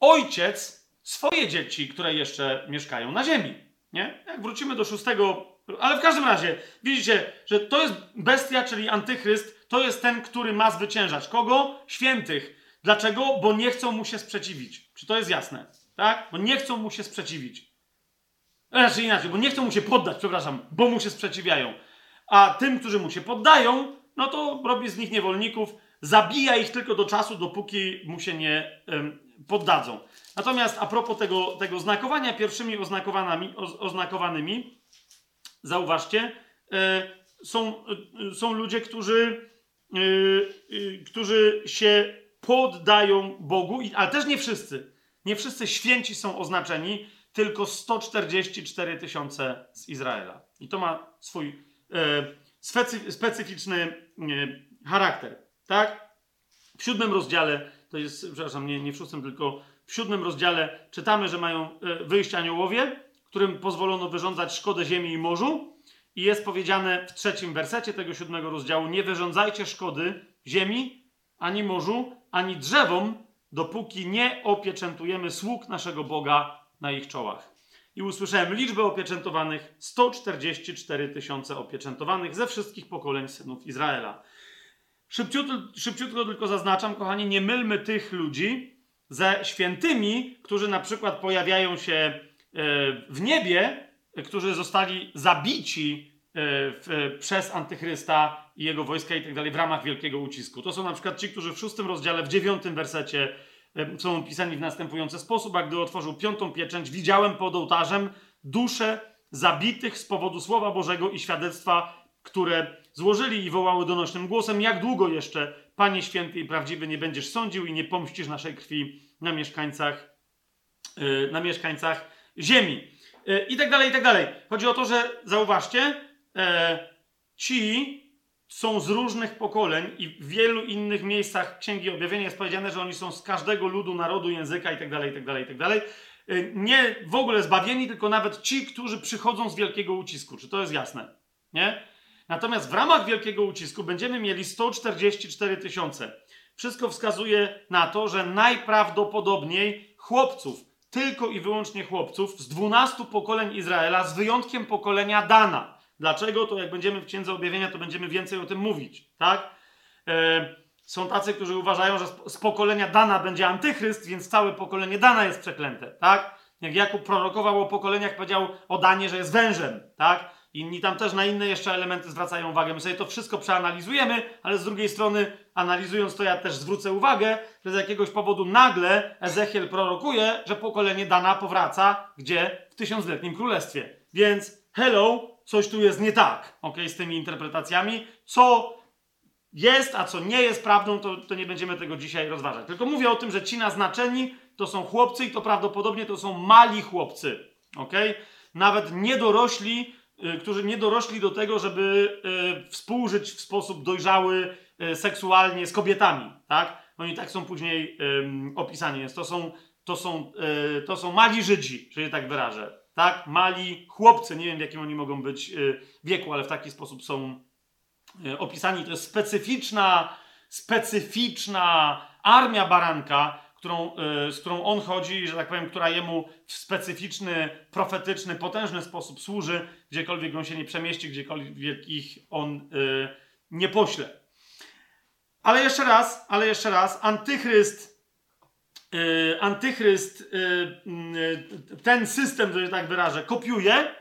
Ojciec swoje dzieci, które jeszcze mieszkają na ziemi. Nie? Jak wrócimy do szóstego, ale w każdym razie widzicie, że to jest bestia, czyli antychryst, to jest ten, który ma zwyciężać. Kogo? Świętych. Dlaczego? Bo nie chcą mu się sprzeciwić. Czy to jest jasne? Tak? Bo nie chcą mu się sprzeciwić. Raczej inaczej, bo nie chcą mu się poddać, przepraszam, bo mu się sprzeciwiają. A tym, którzy mu się poddają, no to robi z nich niewolników, zabija ich tylko do czasu, dopóki mu się nie em, poddadzą. Natomiast a propos tego, tego znakowania, pierwszymi oznakowanymi, oznakowanymi zauważcie, e, są, e, są ludzie, którzy, e, którzy się poddają Bogu, ale też nie wszyscy. Nie wszyscy święci są oznaczeni, tylko 144 tysiące z Izraela. I to ma swój specy, specyficzny charakter. Tak? W siódmym rozdziale, to jest, przepraszam, nie, nie w szóstym, tylko w siódmym rozdziale czytamy, że mają wyjść aniołowie, którym pozwolono wyrządzać szkodę ziemi i morzu. I jest powiedziane w trzecim wersecie tego siódmego rozdziału: Nie wyrządzajcie szkody ziemi, ani morzu, ani drzewom, dopóki nie opieczętujemy sług naszego Boga na ich czołach. I usłyszałem liczbę opieczętowanych 144 tysiące opieczętowanych ze wszystkich pokoleń synów Izraela. Szybciutko, szybciutko tylko zaznaczam, kochani, nie mylmy tych ludzi ze świętymi, którzy na przykład pojawiają się w niebie, e, którzy zostali zabici e, przez antychrysta i jego wojska i tak dalej w ramach wielkiego ucisku. To są na przykład ci, którzy w szóstym rozdziale, w dziewiątym wersecie e, są opisani w następujący sposób. A gdy otworzył piątą pieczęć, widziałem pod ołtarzem dusze zabitych z powodu Słowa Bożego i świadectwa, które złożyli i wołały donośnym głosem, jak długo jeszcze, Panie Święty i Prawdziwy, nie będziesz sądził i nie pomścisz naszej krwi na mieszkańcach, yy, na mieszkańcach ziemi. Yy, I tak dalej, i tak dalej. Chodzi o to, że zauważcie, e, ci są z różnych pokoleń i w wielu innych miejscach Księgi Objawienia jest powiedziane, że oni są z każdego ludu, narodu, języka i tak dalej, i tak dalej, i tak dalej. Y, Nie w ogóle zbawieni, tylko nawet ci, którzy przychodzą z wielkiego ucisku. Czy to jest jasne? Nie? Natomiast w ramach wielkiego ucisku będziemy mieli 144 tysiące. Wszystko wskazuje na to, że najprawdopodobniej chłopców, tylko i wyłącznie chłopców z 12 pokoleń Izraela, z wyjątkiem pokolenia Dana. Dlaczego? To jak będziemy w Księdze Objawienia, to będziemy więcej o tym mówić, tak? E, są tacy, którzy uważają, że z- z pokolenia Dana będzie antychryst, więc całe pokolenie Dana jest przeklęte, tak? Jak Jakub prorokował o pokoleniach, powiedział o Danie, że jest wężem, tak? Inni tam też na inne jeszcze elementy zwracają uwagę. My sobie to wszystko przeanalizujemy, ale z drugiej strony, analizując to, ja też zwrócę uwagę, że z jakiegoś powodu nagle Ezechiel prorokuje, że pokolenie Dana powraca gdzie? W tysiącletnim królestwie. Więc hello, coś tu jest nie tak, ok, z tymi interpretacjami. Co jest, a co nie jest prawdą, to, to nie będziemy tego dzisiaj rozważać. Tylko mówię o tym, że ci naznaczeni to są chłopcy i to prawdopodobnie to są mali chłopcy, ok? Nawet niedorośli, którzy nie dorośli do tego, żeby y, współżyć w sposób dojrzały y, seksualnie z kobietami, tak? Oni tak są później opisani, to są, to, są, y, to są mali Żydzi, że się tak wyrażę, tak? Mali chłopcy, nie wiem w jakim oni mogą być y, wieku, ale w taki sposób są opisani. To jest specyficzna, specyficzna armia baranka, którą, y, z którą on chodzi, że tak powiem, która jemu w specyficzny, profetyczny, potężny sposób służy, gdziekolwiek on się nie przemieści, gdziekolwiek ich on y, nie pośle. Ale jeszcze raz, ale jeszcze raz, antychryst Yy, antychryst ten system, że tak wyrażę, kopiuje,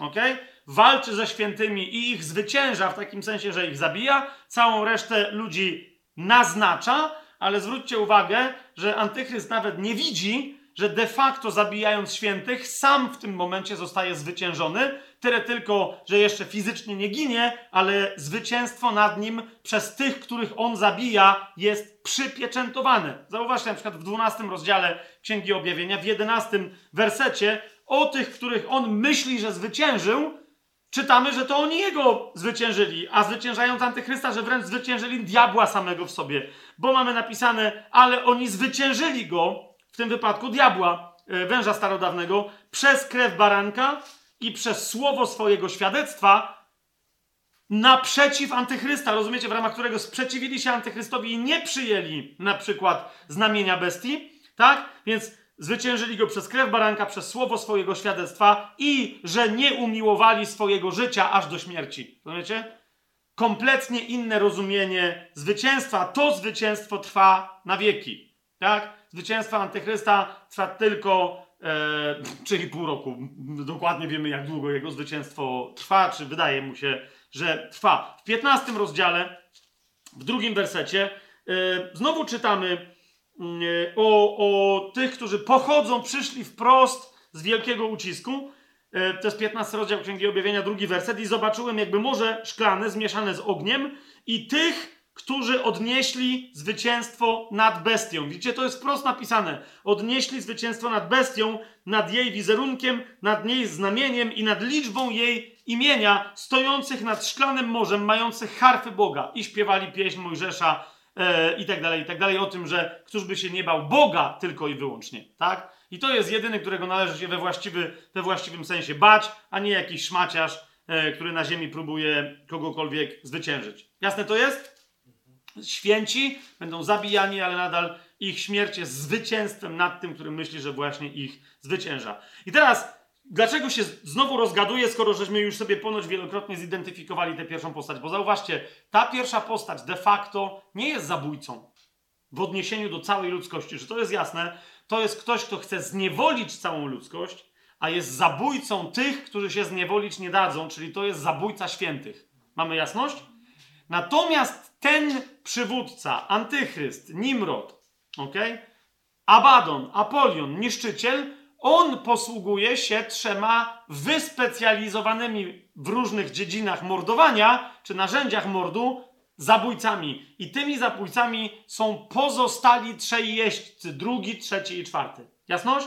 okay? walczy ze świętymi i ich zwycięża w takim sensie, że ich zabija, całą resztę ludzi naznacza, ale zwróćcie uwagę, że antychryst nawet nie widzi, że de facto zabijając świętych, sam w tym momencie zostaje zwyciężony. Tyle tylko, że jeszcze fizycznie nie ginie, ale zwycięstwo nad nim przez tych, których on zabija, jest przypieczętowane. Zauważcie na przykład w 12 rozdziale Księgi Objawienia, w 11 wersecie, o tych, których on myśli, że zwyciężył, czytamy, że to oni jego zwyciężyli, a zwyciężając antychrysta, że wręcz zwyciężyli diabła samego w sobie. Bo mamy napisane, ale oni zwyciężyli go, w tym wypadku diabła, e, węża starodawnego, przez krew baranka i przez słowo swojego świadectwa naprzeciw antychrysta. Rozumiecie, w ramach którego sprzeciwili się antychrystowi i nie przyjęli na przykład znamienia bestii, tak? Więc zwyciężyli go przez krew baranka, przez słowo swojego świadectwa i że nie umiłowali swojego życia aż do śmierci. Rozumiecie? Kompletnie inne rozumienie zwycięstwa. To zwycięstwo trwa na wieki. Tak? Zwycięstwo antychrysta trwa tylko e, 3,5 roku. Dokładnie wiemy, jak długo jego zwycięstwo trwa, czy wydaje mu się, że trwa. W 15 rozdziale, w drugim wersecie, e, znowu czytamy o, o tych, którzy pochodzą, przyszli wprost z wielkiego ucisku. E, to jest 15 rozdział Księgi Objawienia, drugi werset. I zobaczyłem jakby morze szklane zmieszane z ogniem i tych, którzy odnieśli zwycięstwo nad bestią. Widzicie, to jest wprost napisane. Odnieśli zwycięstwo nad bestią, nad jej wizerunkiem, nad jej znamieniem i nad liczbą jej imienia, stojących nad szklanym morzem, mających harfy Boga i śpiewali pieśń Mojżesza e, i tak dalej, i tak dalej, o tym, że któż by się nie bał Boga tylko i wyłącznie, tak? I to jest jedyny, którego należy się we, właściwy, we właściwym sensie bać, a nie jakiś szmaciarz, e, który na ziemi próbuje kogokolwiek zwyciężyć. Jasne to jest? Święci będą zabijani, ale nadal ich śmierć jest zwycięstwem nad tym, który myśli, że właśnie ich zwycięża. I teraz, dlaczego się znowu rozgaduje, skoro żeśmy już sobie ponoć wielokrotnie zidentyfikowali tę pierwszą postać? Bo zauważcie, ta pierwsza postać de facto nie jest zabójcą w odniesieniu do całej ludzkości. Czy to jest jasne? To jest ktoś, kto chce zniewolić całą ludzkość, a jest zabójcą tych, którzy się zniewolić nie dadzą, czyli to jest zabójca świętych. Mamy jasność? Natomiast ten przywódca, antychryst, Nimrod, ok? Abaddon, Apolion, niszczyciel, on posługuje się trzema wyspecjalizowanymi w różnych dziedzinach mordowania, czy narzędziach mordu, zabójcami. I tymi zabójcami są pozostali trzej jeźdźcy, drugi, trzeci i czwarty. Jasność?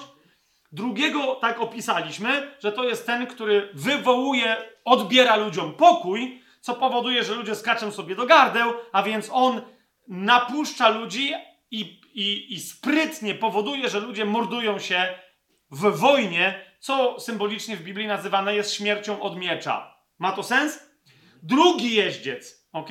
Drugiego tak opisaliśmy, że to jest ten, który wywołuje, odbiera ludziom pokój, co powoduje, że ludzie skaczą sobie do gardeł, a więc on napuszcza ludzi i, i, i sprytnie powoduje, że ludzie mordują się w wojnie, co symbolicznie w Biblii nazywane jest śmiercią od miecza. Ma to sens? Drugi jeździec, ok?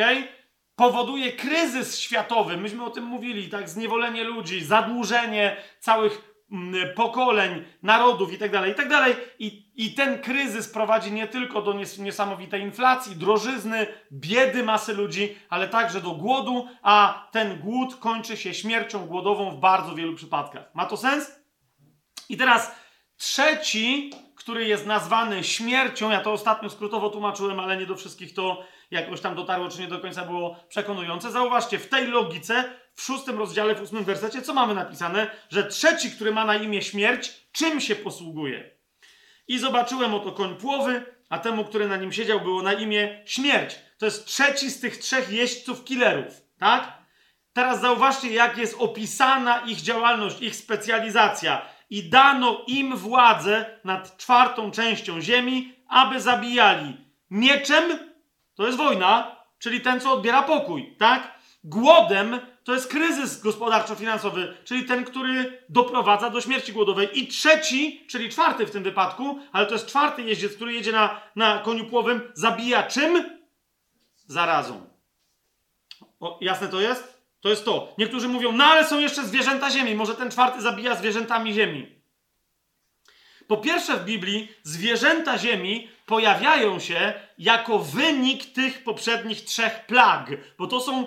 Powoduje kryzys światowy. Myśmy o tym mówili, tak? Zniewolenie ludzi, zadłużenie całych mm, pokoleń, narodów itd., tak itd. Tak I, I ten kryzys prowadzi nie tylko do nies niesamowitej inflacji, drożyzny, biedy masy ludzi, ale także do głodu, a ten głód kończy się śmiercią głodową w bardzo wielu przypadkach. Ma to sens? I teraz trzeci, który jest nazwany śmiercią, ja to ostatnio skrótowo tłumaczyłem, ale nie do wszystkich to jakoś tam dotarło, czy nie do końca było przekonujące. Zauważcie, w tej logice, w szóstym rozdziale, w ósmym wersecie, co mamy napisane? Że trzeci, który ma na imię śmierć, czym się posługuje? I zobaczyłem oto koń płowy, a temu, który na nim siedział, było na imię śmierć. To jest trzeci z tych trzech jeźdźców killerów, tak? Teraz zauważcie, jak jest opisana ich działalność, ich specjalizacja. I dano im władzę nad czwartą częścią ziemi, aby zabijali mieczem, to jest wojna, czyli ten, co odbiera pokój, tak? Głodem to jest kryzys gospodarczo-finansowy, czyli ten, który doprowadza do śmierci głodowej. I trzeci, czyli czwarty w tym wypadku, ale to jest czwarty jeździec, który jedzie na, na koniu płowym, zabija czym? Zarazą. O, jasne to jest? To jest to. Niektórzy mówią, no ale są jeszcze zwierzęta ziemi, może ten czwarty zabija zwierzętami ziemi. Po pierwsze, w Biblii zwierzęta ziemi pojawiają się jako wynik tych poprzednich trzech plag, bo to są,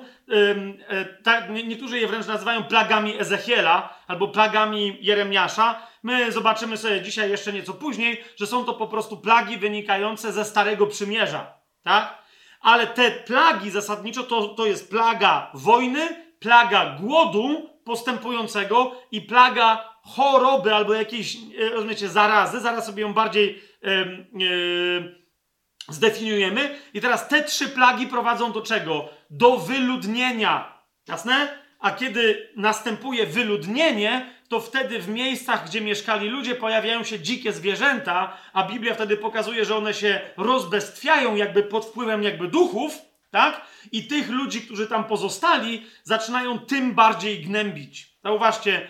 tak, nie- niektórzy je wręcz nazywają plagami Ezechiela albo plagami Jeremiasza. My zobaczymy sobie dzisiaj jeszcze nieco później, że są to po prostu plagi wynikające ze Starego Przymierza, tak? Ale te plagi zasadniczo to, to jest plaga wojny, plaga głodu postępującego i plaga choroby albo jakiejś, e, rozumiecie, zarazy. Zaraz sobie ją bardziej em, e, zdefiniujemy. I teraz te trzy plagi prowadzą do czego? Do wyludnienia. Jasne? A kiedy następuje wyludnienie, to wtedy w miejscach, gdzie mieszkali ludzie, pojawiają się dzikie zwierzęta, a Biblia wtedy pokazuje, że one się rozbestwiają jakby pod wpływem jakby duchów, tak? I tych ludzi, którzy tam pozostali, zaczynają tym bardziej gnębić. Zauważcie,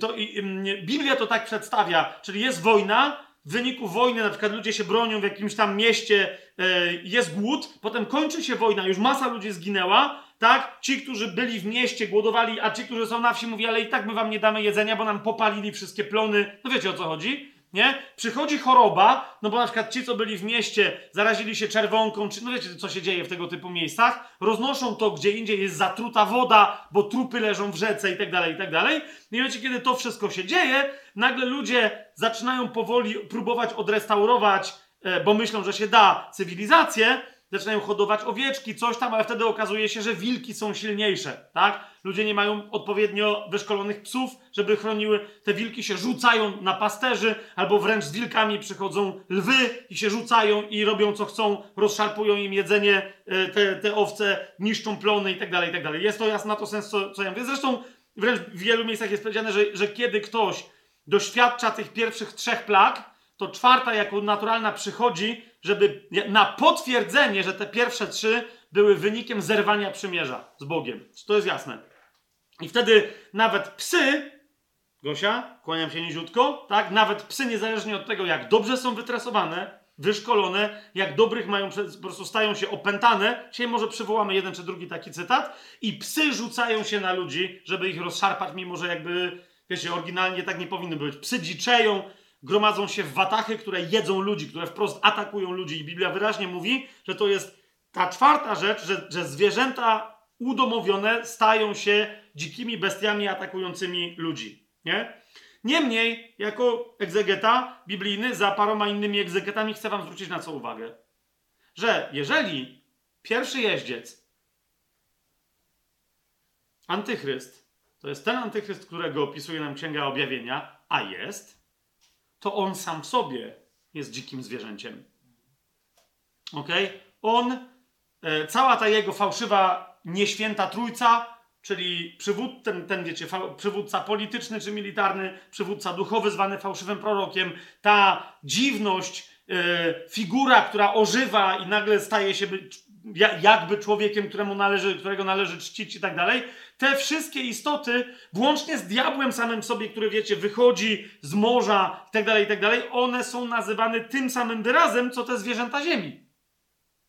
to, ym, Biblia to tak przedstawia, czyli jest wojna, w wyniku wojny na przykład ludzie się bronią w jakimś tam mieście, e, jest głód, potem kończy się wojna, już masa ludzi zginęła, tak? Ci, którzy byli w mieście, głodowali, a ci, którzy są na wsi, mówi, ale i tak my wam nie damy jedzenia, bo nam popalili wszystkie plony. No wiecie o co chodzi? Nie? Przychodzi choroba, no bo na przykład ci, co byli w mieście, zarazili się czerwonką, czy no wiecie, co się dzieje w tego typu miejscach, roznoszą to gdzie indziej, jest zatruta woda, bo trupy leżą w rzece i tak dalej, i tak dalej. No i wiecie, kiedy to wszystko się dzieje, nagle ludzie zaczynają powoli próbować odrestaurować, e, bo myślą, że się da, cywilizację, zaczynają hodować owieczki, coś tam, ale wtedy okazuje się, że wilki są silniejsze, tak? Ludzie nie mają odpowiednio wyszkolonych psów, żeby chroniły. Te wilki się rzucają na pasterzy, albo wręcz z wilkami przychodzą lwy i się rzucają i robią co chcą, rozszarpują im jedzenie, e, te, te owce niszczą plony i tak dalej, i tak dalej. Jest to jasne na to sens, co, co ja mówię. Zresztą wręcz w wielu miejscach jest powiedziane, że, że kiedy ktoś doświadcza tych pierwszych trzech plag, to czwarta jako naturalna przychodzi, żeby na potwierdzenie, że te pierwsze trzy były wynikiem zerwania przymierza z Bogiem. Czy to jest jasne? I wtedy nawet psy, Gosia, kłaniam się niziutko, tak? Nawet psy, niezależnie od tego, jak dobrze są wytresowane, wyszkolone, jak dobrych mają, po prostu stają się opętane. Dzisiaj może przywołamy jeden czy drugi taki cytat. I psy rzucają się na ludzi, żeby ich rozszarpać, mimo że jakby, wiecie, oryginalnie tak nie powinny być. Psy dziczeją, gromadzą się w watachy, które jedzą ludzi, które wprost atakują ludzi. I Biblia wyraźnie mówi, że to jest ta czwarta rzecz, że, że zwierzęta udomowione stają się dzikimi bestiami atakującymi ludzi. Nie? Niemniej, jako egzegeta biblijny, za paroma innymi egzegetami chcę wam zwrócić na co uwagę. Że jeżeli pierwszy jeździec, antychryst, to jest ten antychryst, którego opisuje nam Księga Objawienia, a jest, to on sam w sobie jest dzikim zwierzęciem. Ok? On, e, cała ta jego fałszywa, nieświęta trójca, czyli przywód, ten, ten wiecie, fa, przywódca polityczny czy militarny, przywódca duchowy zwany fałszywym prorokiem, ta dziwność, e, figura, która ożywa i nagle staje się być, jakby człowiekiem, któremu należy, którego należy czcić i tak dalej. Te wszystkie istoty, włącznie z diabłem samym sobie, który wiecie, wychodzi z morza i tak dalej, i tak dalej, one są nazywane tym samym wyrazem, co te zwierzęta ziemi.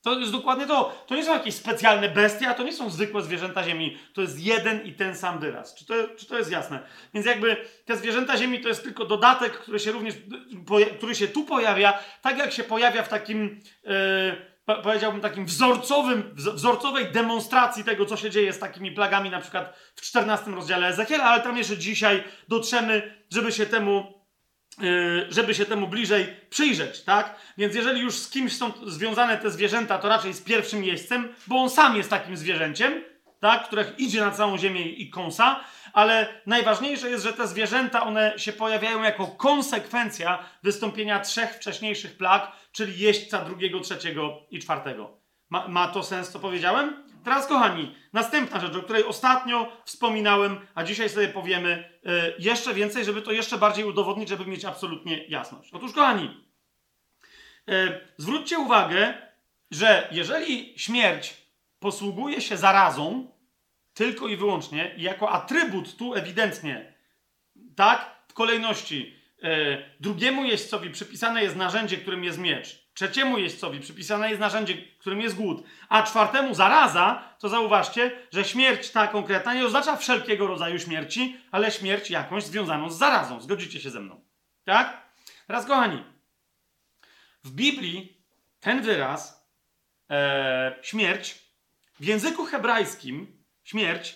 To jest dokładnie to. To nie są jakieś specjalne bestie, a to nie są zwykłe zwierzęta ziemi. To jest jeden i ten sam wyraz. Czy to, czy to jest jasne? Więc jakby te zwierzęta ziemi to jest tylko dodatek, który się również, który się tu pojawia, tak jak się pojawia w takim, po- powiedziałbym takim wzorcowym, wz- wzorcowej demonstracji tego, co się dzieje z takimi plagami, na przykład w 14 rozdziale Ezechiela, ale tam jeszcze dzisiaj dotrzemy, żeby się temu Yy, żeby się temu bliżej przyjrzeć, tak? Więc jeżeli już z kimś są związane te zwierzęta, to raczej z pierwszym miejscem, bo on sam jest takim zwierzęciem, tak? Które idzie na całą ziemię i kąsa, ale najważniejsze jest, że te zwierzęta, one się pojawiają jako konsekwencja wystąpienia trzech wcześniejszych plag, czyli jeźdźca drugiego, trzeciego i czwartego. Ma, ma to sens, co powiedziałem? Teraz, kochani, następna rzecz, o której ostatnio wspominałem, a dzisiaj sobie powiemy e, jeszcze więcej, żeby to jeszcze bardziej udowodnić, żeby mieć absolutnie jasność. Otóż, kochani, e, zwróćcie uwagę, że jeżeli śmierć posługuje się zarazą, tylko i wyłącznie, jako atrybut tu ewidentnie, tak, w kolejności, drugiemu jeźdźcowi przypisane jest narzędzie, którym jest miecz, trzeciemu jeźdźcowi przypisane jest narzędzie, którym jest głód, a czwartemu zaraza, to zauważcie, że śmierć ta konkretna nie oznacza wszelkiego rodzaju śmierci, ale śmierć jakąś związaną z zarazą. Zgodzicie się ze mną? Tak? Teraz, kochani, w Biblii ten wyraz e, śmierć w języku hebrajskim śmierć,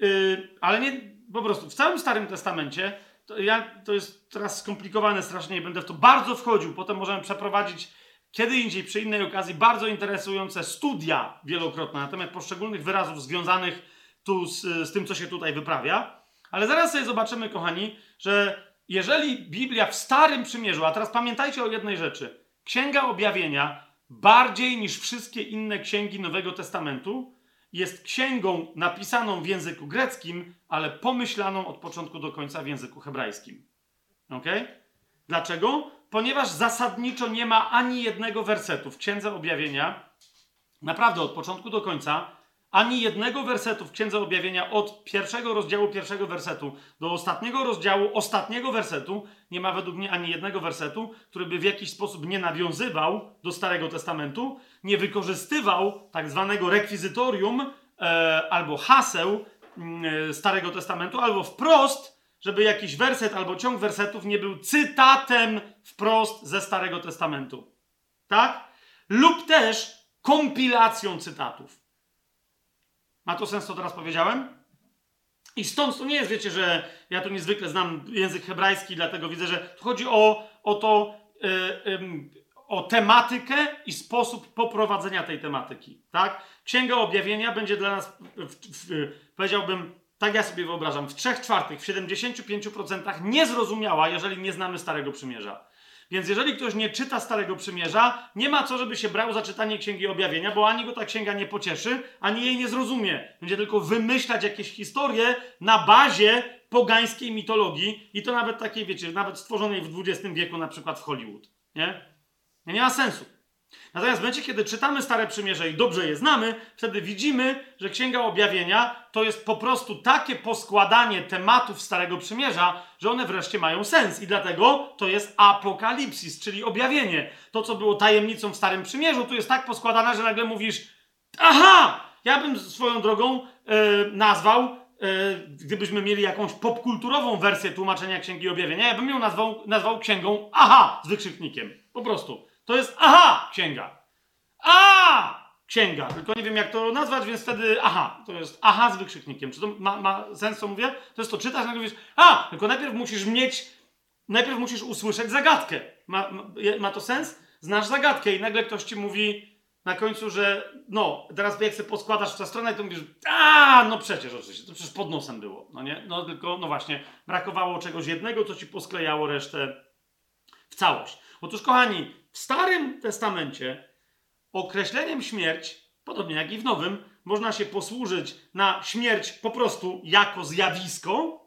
yy, ale nie po prostu w całym Starym Testamencie to, ja, to jest teraz skomplikowane strasznie, nie będę w to bardzo wchodził. Potem możemy przeprowadzić kiedy indziej, przy innej okazji, bardzo interesujące studia wielokrotne na temat poszczególnych wyrazów związanych tu z, z tym, co się tutaj wyprawia. Ale zaraz sobie zobaczymy, kochani, że jeżeli Biblia w Starym Przymierzu, a teraz pamiętajcie o jednej rzeczy, Księga Objawienia bardziej niż wszystkie inne księgi Nowego Testamentu jest księgą napisaną w języku greckim, ale pomyślaną od początku do końca w języku hebrajskim. Ok? Dlaczego? Ponieważ zasadniczo nie ma ani jednego wersetu w Księdze Objawienia, naprawdę od początku do końca, ani jednego wersetu w Księdze Objawienia od pierwszego rozdziału pierwszego wersetu do ostatniego rozdziału ostatniego wersetu nie ma według mnie ani jednego wersetu, który by w jakiś sposób nie nawiązywał do Starego Testamentu, nie wykorzystywał tak zwanego rekwizytorium e, albo haseł e, Starego Testamentu, albo wprost, żeby jakiś werset albo ciąg wersetów nie był cytatem wprost ze Starego Testamentu. Tak? Lub też kompilacją cytatów. Ma to sens, co teraz powiedziałem? I stąd to nie jest, wiecie, że ja tu niezwykle znam język hebrajski, dlatego widzę, że tu chodzi o, o to, yy, yy, o tematykę i sposób poprowadzenia tej tematyki, tak? Księga Objawienia będzie dla nas, w, w, powiedziałbym, tak ja sobie wyobrażam, w 3 czwartych, w 75% niezrozumiała, jeżeli nie znamy Starego Przymierza. Więc jeżeli ktoś nie czyta Starego Przymierza, nie ma co, żeby się brał za czytanie Księgi Objawienia, bo ani go ta księga nie pocieszy, ani jej nie zrozumie. Będzie tylko wymyślać jakieś historie na bazie pogańskiej mitologii i to nawet takiej, wiecie, nawet stworzonej w XX wieku, na przykład w Hollywood. Nie? Nie ma sensu. Natomiast w momencie, kiedy czytamy Stare Przymierze i dobrze je znamy, wtedy widzimy, że Księga Objawienia to jest po prostu takie poskładanie tematów Starego Przymierza, że one wreszcie mają sens. I dlatego to jest apokalipsis, czyli objawienie. To, co było tajemnicą w Starym Przymierzu, tu jest tak poskładane, że nagle mówisz aha! Ja bym swoją drogą yy, nazwał, yy, gdybyśmy mieli jakąś popkulturową wersję tłumaczenia Księgi Objawienia, ja bym ją nazwał, nazwał księgą aha! z wykrzyknikiem. Po prostu. To jest aha księga. A księga. Tylko nie wiem jak to nazwać, więc wtedy aha. To jest aha z wykrzyknikiem. Czy to ma, ma sens, co mówię? To jest to czytasz, nagle mówisz a, tylko najpierw musisz mieć, najpierw musisz usłyszeć zagadkę. Ma, ma, ma to sens? Znasz zagadkę i nagle ktoś ci mówi na końcu, że no, teraz jak sobie poskładasz w tę stronę, to mówisz, a, no przecież oczywiście, to przecież pod nosem było, no nie? No tylko, no właśnie, brakowało czegoś jednego, co ci posklejało resztę w całość. Otóż, kochani, w Starym Testamencie określeniem śmierć, podobnie jak i w Nowym, można się posłużyć na śmierć po prostu jako zjawisko,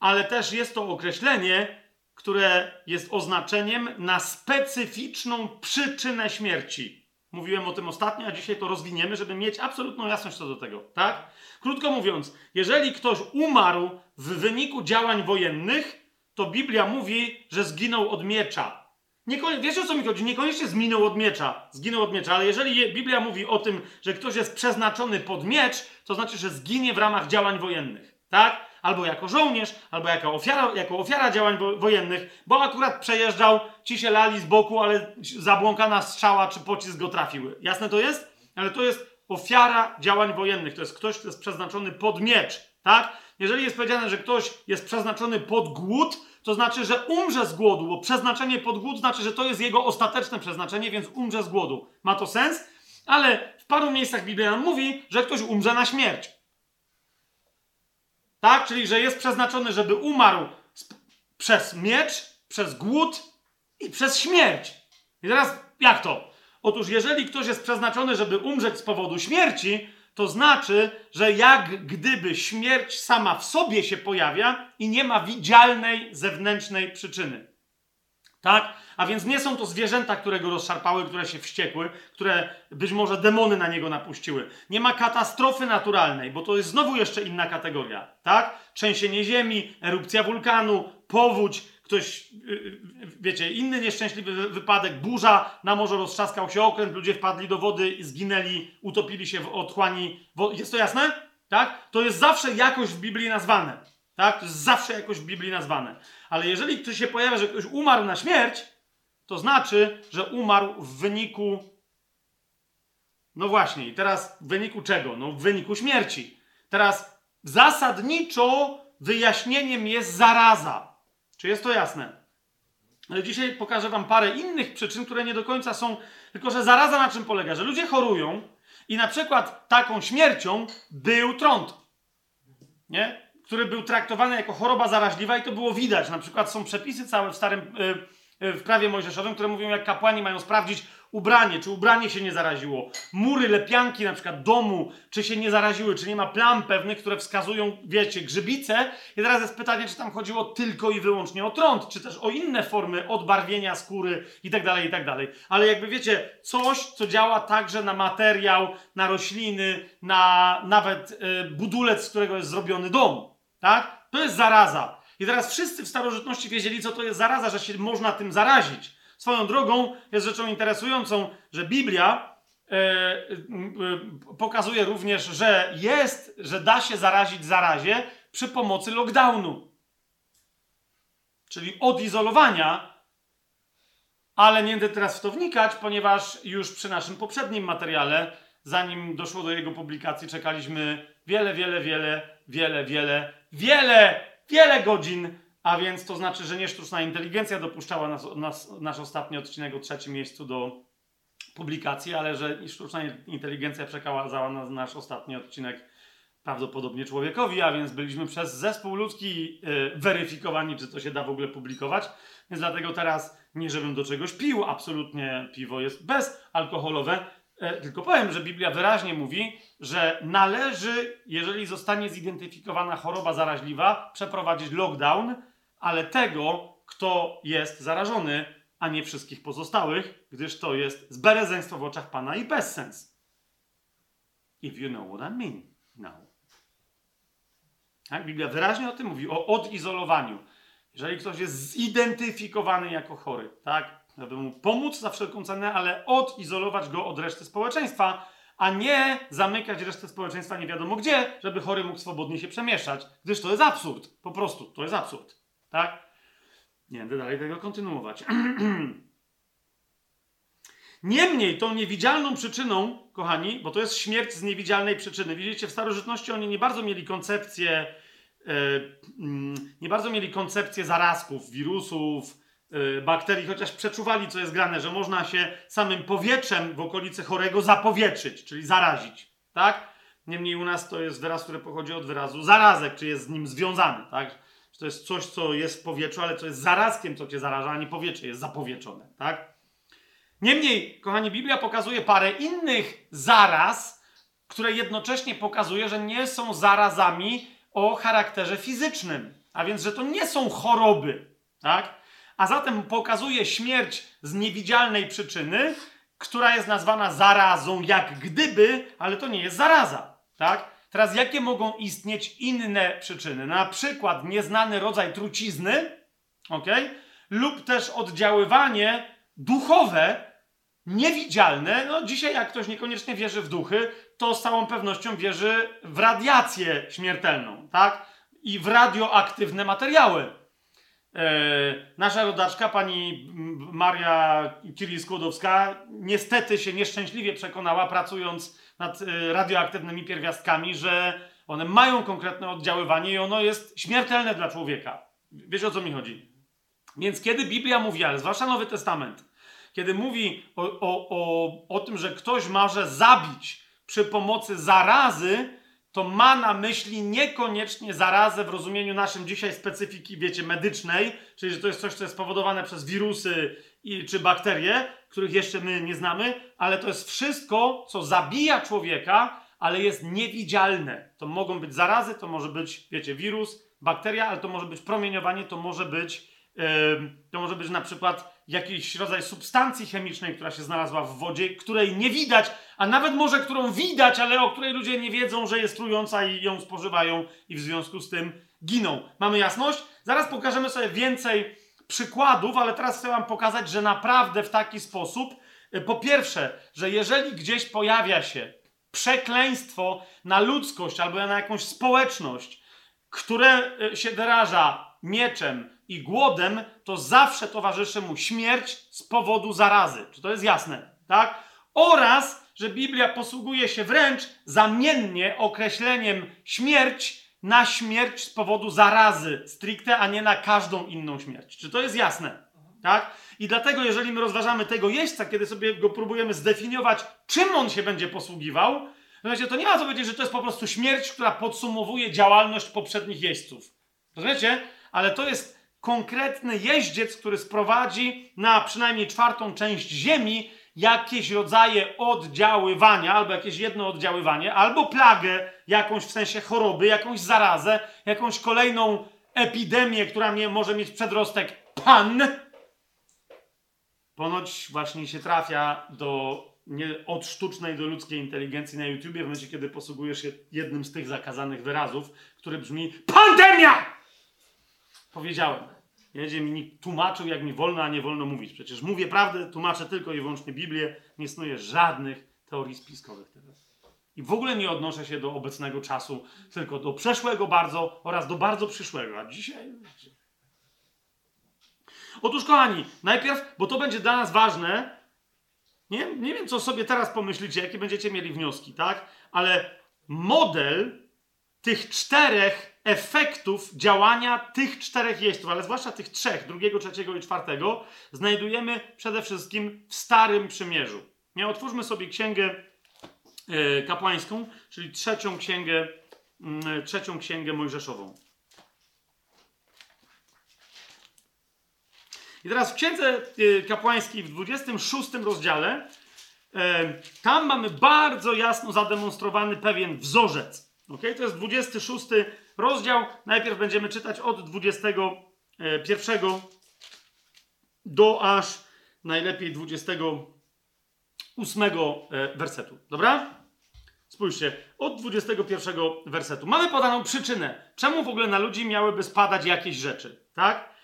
ale też jest to określenie, które jest oznaczeniem na specyficzną przyczynę śmierci. Mówiłem o tym ostatnio, a dzisiaj to rozwiniemy, żeby mieć absolutną jasność co do tego, tak? Krótko mówiąc, jeżeli ktoś umarł w wyniku działań wojennych, to Biblia mówi, że zginął od miecza. Niekon... Wiesz o co mi chodzi? Niekoniecznie zginął od miecza, zginął od miecza, ale jeżeli Biblia mówi o tym, że ktoś jest przeznaczony pod miecz, to znaczy, że zginie w ramach działań wojennych, tak? Albo jako żołnierz, albo jako ofiara, jako ofiara działań wo wojennych, bo akurat przejeżdżał, ci się lali z boku, ale zabłąkana strzała czy pocisk go trafiły. Jasne to jest? Ale to jest ofiara działań wojennych. To jest ktoś, kto jest przeznaczony pod miecz, tak? Jeżeli jest powiedziane, że ktoś jest przeznaczony pod głód, to znaczy, że umrze z głodu, bo przeznaczenie pod głód znaczy, że to jest jego ostateczne przeznaczenie, więc umrze z głodu. Ma to sens? Ale w paru miejscach Biblia mówi, że ktoś umrze na śmierć. Tak? Czyli, że jest przeznaczony, żeby umarł przez miecz, przez głód i przez śmierć. I teraz jak to? Otóż, jeżeli ktoś jest przeznaczony, żeby umrzeć z powodu śmierci, to znaczy, że jak gdyby śmierć sama w sobie się pojawia i nie ma widzialnej zewnętrznej przyczyny. Tak? A więc nie są to zwierzęta, które go rozszarpały, które się wściekły, które być może demony na niego napuściły. Nie ma katastrofy naturalnej, bo to jest znowu jeszcze inna kategoria. Tak? Trzęsienie ziemi, erupcja wulkanu, powódź, ktoś, yy, wiecie, inny nieszczęśliwy wy- wypadek, burza, na morzu roztrzaskał się okręt, ludzie wpadli do wody, zginęli, utopili się w otchłani. Jest to jasne? Tak? To jest zawsze jakoś w Biblii nazwane. Tak? To jest zawsze jakoś w Biblii nazwane. Ale jeżeli ktoś się pojawia, że ktoś umarł na śmierć, to znaczy, że umarł w wyniku. No właśnie, i teraz w wyniku czego? No w wyniku śmierci. Teraz zasadniczo wyjaśnieniem jest zaraza. Czy jest to jasne? Ale dzisiaj pokażę Wam parę innych przyczyn, które nie do końca są. Tylko, że zaraza na czym polega? Że ludzie chorują i na przykład taką śmiercią był trąd. Nie? Który był traktowany jako choroba zaraźliwa i to było widać. Na przykład są przepisy całe w starym. y, y, w prawie mojżeszowym, które mówią, jak kapłani mają sprawdzić ubranie, czy ubranie się nie zaraziło. Mury, lepianki na przykład domu, czy się nie zaraziły, czy nie ma plam pewnych, które wskazują, wiecie, grzybice. I teraz jest pytanie, czy tam chodziło tylko i wyłącznie o trąd, czy też o inne formy odbarwienia skóry i tak dalej, i tak dalej. Ale jakby wiecie, coś, co działa także na materiał, na rośliny, na nawet y, budulec, z którego jest zrobiony dom. Tak? To jest zaraza. I teraz wszyscy w starożytności wiedzieli, co to jest zaraza, że się można tym zarazić. Swoją drogą jest rzeczą interesującą, że Biblia e, e, pokazuje również, że jest, że da się zarazić zarazie przy pomocy lockdownu. Czyli odizolowania, ale nie będę teraz w to wnikać, ponieważ już przy naszym poprzednim materiale, zanim doszło do jego publikacji, czekaliśmy wiele, wiele, wiele, wiele, wiele, wiele, wiele godzin, a więc to znaczy, że nie sztuczna inteligencja dopuszczała nas, nas, nasz ostatni odcinek o trzecim miejscu do publikacji, ale że sztuczna inteligencja przekazała nas nasz ostatni odcinek prawdopodobnie człowiekowi, a więc byliśmy przez zespół ludzki y, weryfikowani, czy to się da w ogóle publikować. Więc dlatego teraz nie żebym do czegoś pił, absolutnie piwo jest bezalkoholowe, e, tylko powiem, że Biblia wyraźnie mówi, że należy, jeżeli zostanie zidentyfikowana choroba zaraźliwa, przeprowadzić lockdown, ale tego, kto jest zarażony, a nie wszystkich pozostałych, gdyż to jest zberezeństwo w oczach Pana i bezsens. If you know what I mean now. Tak? Biblia wyraźnie o tym mówi, o odizolowaniu. Jeżeli ktoś jest zidentyfikowany jako chory, tak, żeby mu pomóc za wszelką cenę, ale odizolować go od reszty społeczeństwa, a nie zamykać resztę społeczeństwa nie wiadomo gdzie, żeby chory mógł swobodnie się przemieszczać, gdyż to jest absurd. Po prostu, to jest absurd. Tak? Nie będę dalej tego kontynuować. (clears throat) Niemniej tą niewidzialną przyczyną, kochani, bo to jest śmierć z niewidzialnej przyczyny. Widzicie, w starożytności oni nie bardzo mieli koncepcję, e, mm, nie bardzo mieli koncepcję zarazków, wirusów, e, bakterii, chociaż przeczuwali, co jest grane, że można się samym powietrzem w okolicy chorego zapowietrzyć, czyli zarazić, tak? Niemniej u nas to jest wyraz, który pochodzi od wyrazu zarazek, czy jest z nim związany, tak? To jest coś, co jest w powietrzu, ale co jest zarazkiem, co cię zaraża, a nie powietrze jest zapowietrzone, tak? Niemniej, kochani, Biblia pokazuje parę innych zaraz, które jednocześnie pokazuje, że nie są zarazami o charakterze fizycznym. A więc, że to nie są choroby, tak? A zatem pokazuje śmierć z niewidzialnej przyczyny, która jest nazwana zarazą, jak gdyby, ale to nie jest zaraza, tak? Teraz, jakie mogą istnieć inne przyczyny? Na przykład nieznany rodzaj trucizny, ok? Lub też oddziaływanie duchowe, niewidzialne. No dzisiaj jak ktoś niekoniecznie wierzy w duchy, to z całą pewnością wierzy w radiację śmiertelną, tak? I w radioaktywne materiały. E, nasza rodaczka, pani Maria Kirill-Skłodowska, niestety się nieszczęśliwie przekonała, pracując nad e, radioaktywnymi pierwiastkami, że one mają konkretne oddziaływanie i ono jest śmiertelne dla człowieka. Wiesz o co mi chodzi? Więc kiedy Biblia mówi, ale zwłaszcza Nowy Testament, kiedy mówi o, o, o, o tym, że ktoś może zabić przy pomocy zarazy, to ma na myśli niekoniecznie zarazę w rozumieniu naszym dzisiaj specyfiki, wiecie, medycznej, czyli że to jest coś, co jest spowodowane przez wirusy i, czy bakterie, których jeszcze my nie znamy, ale to jest wszystko, co zabija człowieka, ale jest niewidzialne. To mogą być zarazy, to może być, wiecie, wirus, bakteria, ale to może być promieniowanie, to może być, yy, to może być na przykład jakiś rodzaj substancji chemicznej, która się znalazła w wodzie, której nie widać, a nawet może którą widać, ale o której ludzie nie wiedzą, że jest trująca i ją spożywają i w związku z tym giną. Mamy jasność? Zaraz pokażemy sobie więcej przykładów, ale teraz chcę Wam pokazać, że naprawdę w taki sposób, y, po pierwsze, że jeżeli gdzieś pojawia się przekleństwo na ludzkość albo na jakąś społeczność, które y, się wyraża mieczem i głodem, to zawsze towarzyszy mu śmierć z powodu zarazy. Czy to jest jasne? Tak? Oraz, że Biblia posługuje się wręcz zamiennie określeniem śmierć na śmierć z powodu zarazy stricte, a nie na każdą inną śmierć. Czy to jest jasne? Tak? I dlatego, jeżeli my rozważamy tego jeźdźca, kiedy sobie go próbujemy zdefiniować, czym on się będzie posługiwał, to, to nie ma co powiedzieć, że to jest po prostu śmierć, która podsumowuje działalność poprzednich jeźdźców. Rozumiecie? Ale to jest konkretny jeździec, który sprowadzi na przynajmniej czwartą część Ziemi jakieś rodzaje oddziaływania, albo jakieś jedno oddziaływanie, albo plagę jakąś w sensie choroby, jakąś zarazę, jakąś kolejną epidemię, która mnie może mieć przedrostek pan. Ponoć właśnie się trafia do nie, od sztucznej do ludzkiej inteligencji na YouTubie w momencie, kiedy posługujesz się jednym z tych zakazanych wyrazów, który brzmi pandemia! Powiedziałem. Jedzie mi nikt tłumaczył, jak mi wolno, a nie wolno mówić. Przecież mówię prawdę, tłumaczę tylko i wyłącznie Biblię, nie snuję żadnych teorii spiskowych. I w ogóle nie odnoszę się do obecnego czasu, tylko do przeszłego bardzo oraz do bardzo przyszłego. A dzisiaj. Otóż, kochani, najpierw, bo to będzie dla nas ważne. Nie, nie wiem, co sobie teraz pomyślicie, jakie będziecie mieli wnioski, tak? Ale model tych czterech efektów działania tych czterech jeźdźców, ale zwłaszcza tych trzech, drugiego, trzeciego i czwartego, znajdujemy przede wszystkim w Starym Przymierzu. Nie, otwórzmy sobie księgę kapłańską, czyli trzecią księgę, mm, trzecią księgę mojżeszową. I teraz w księdze e, kapłańskiej w 26 rozdziale e, tam mamy bardzo jasno zademonstrowany pewien wzorzec. Okay? To jest 26 rozdział. Najpierw będziemy czytać od 21 do aż najlepiej 28 wersetu. Dobra? Spójrzcie, od 21 wersetu. Mamy podaną przyczynę, czemu w ogóle na ludzi miałyby spadać jakieś rzeczy. Tak?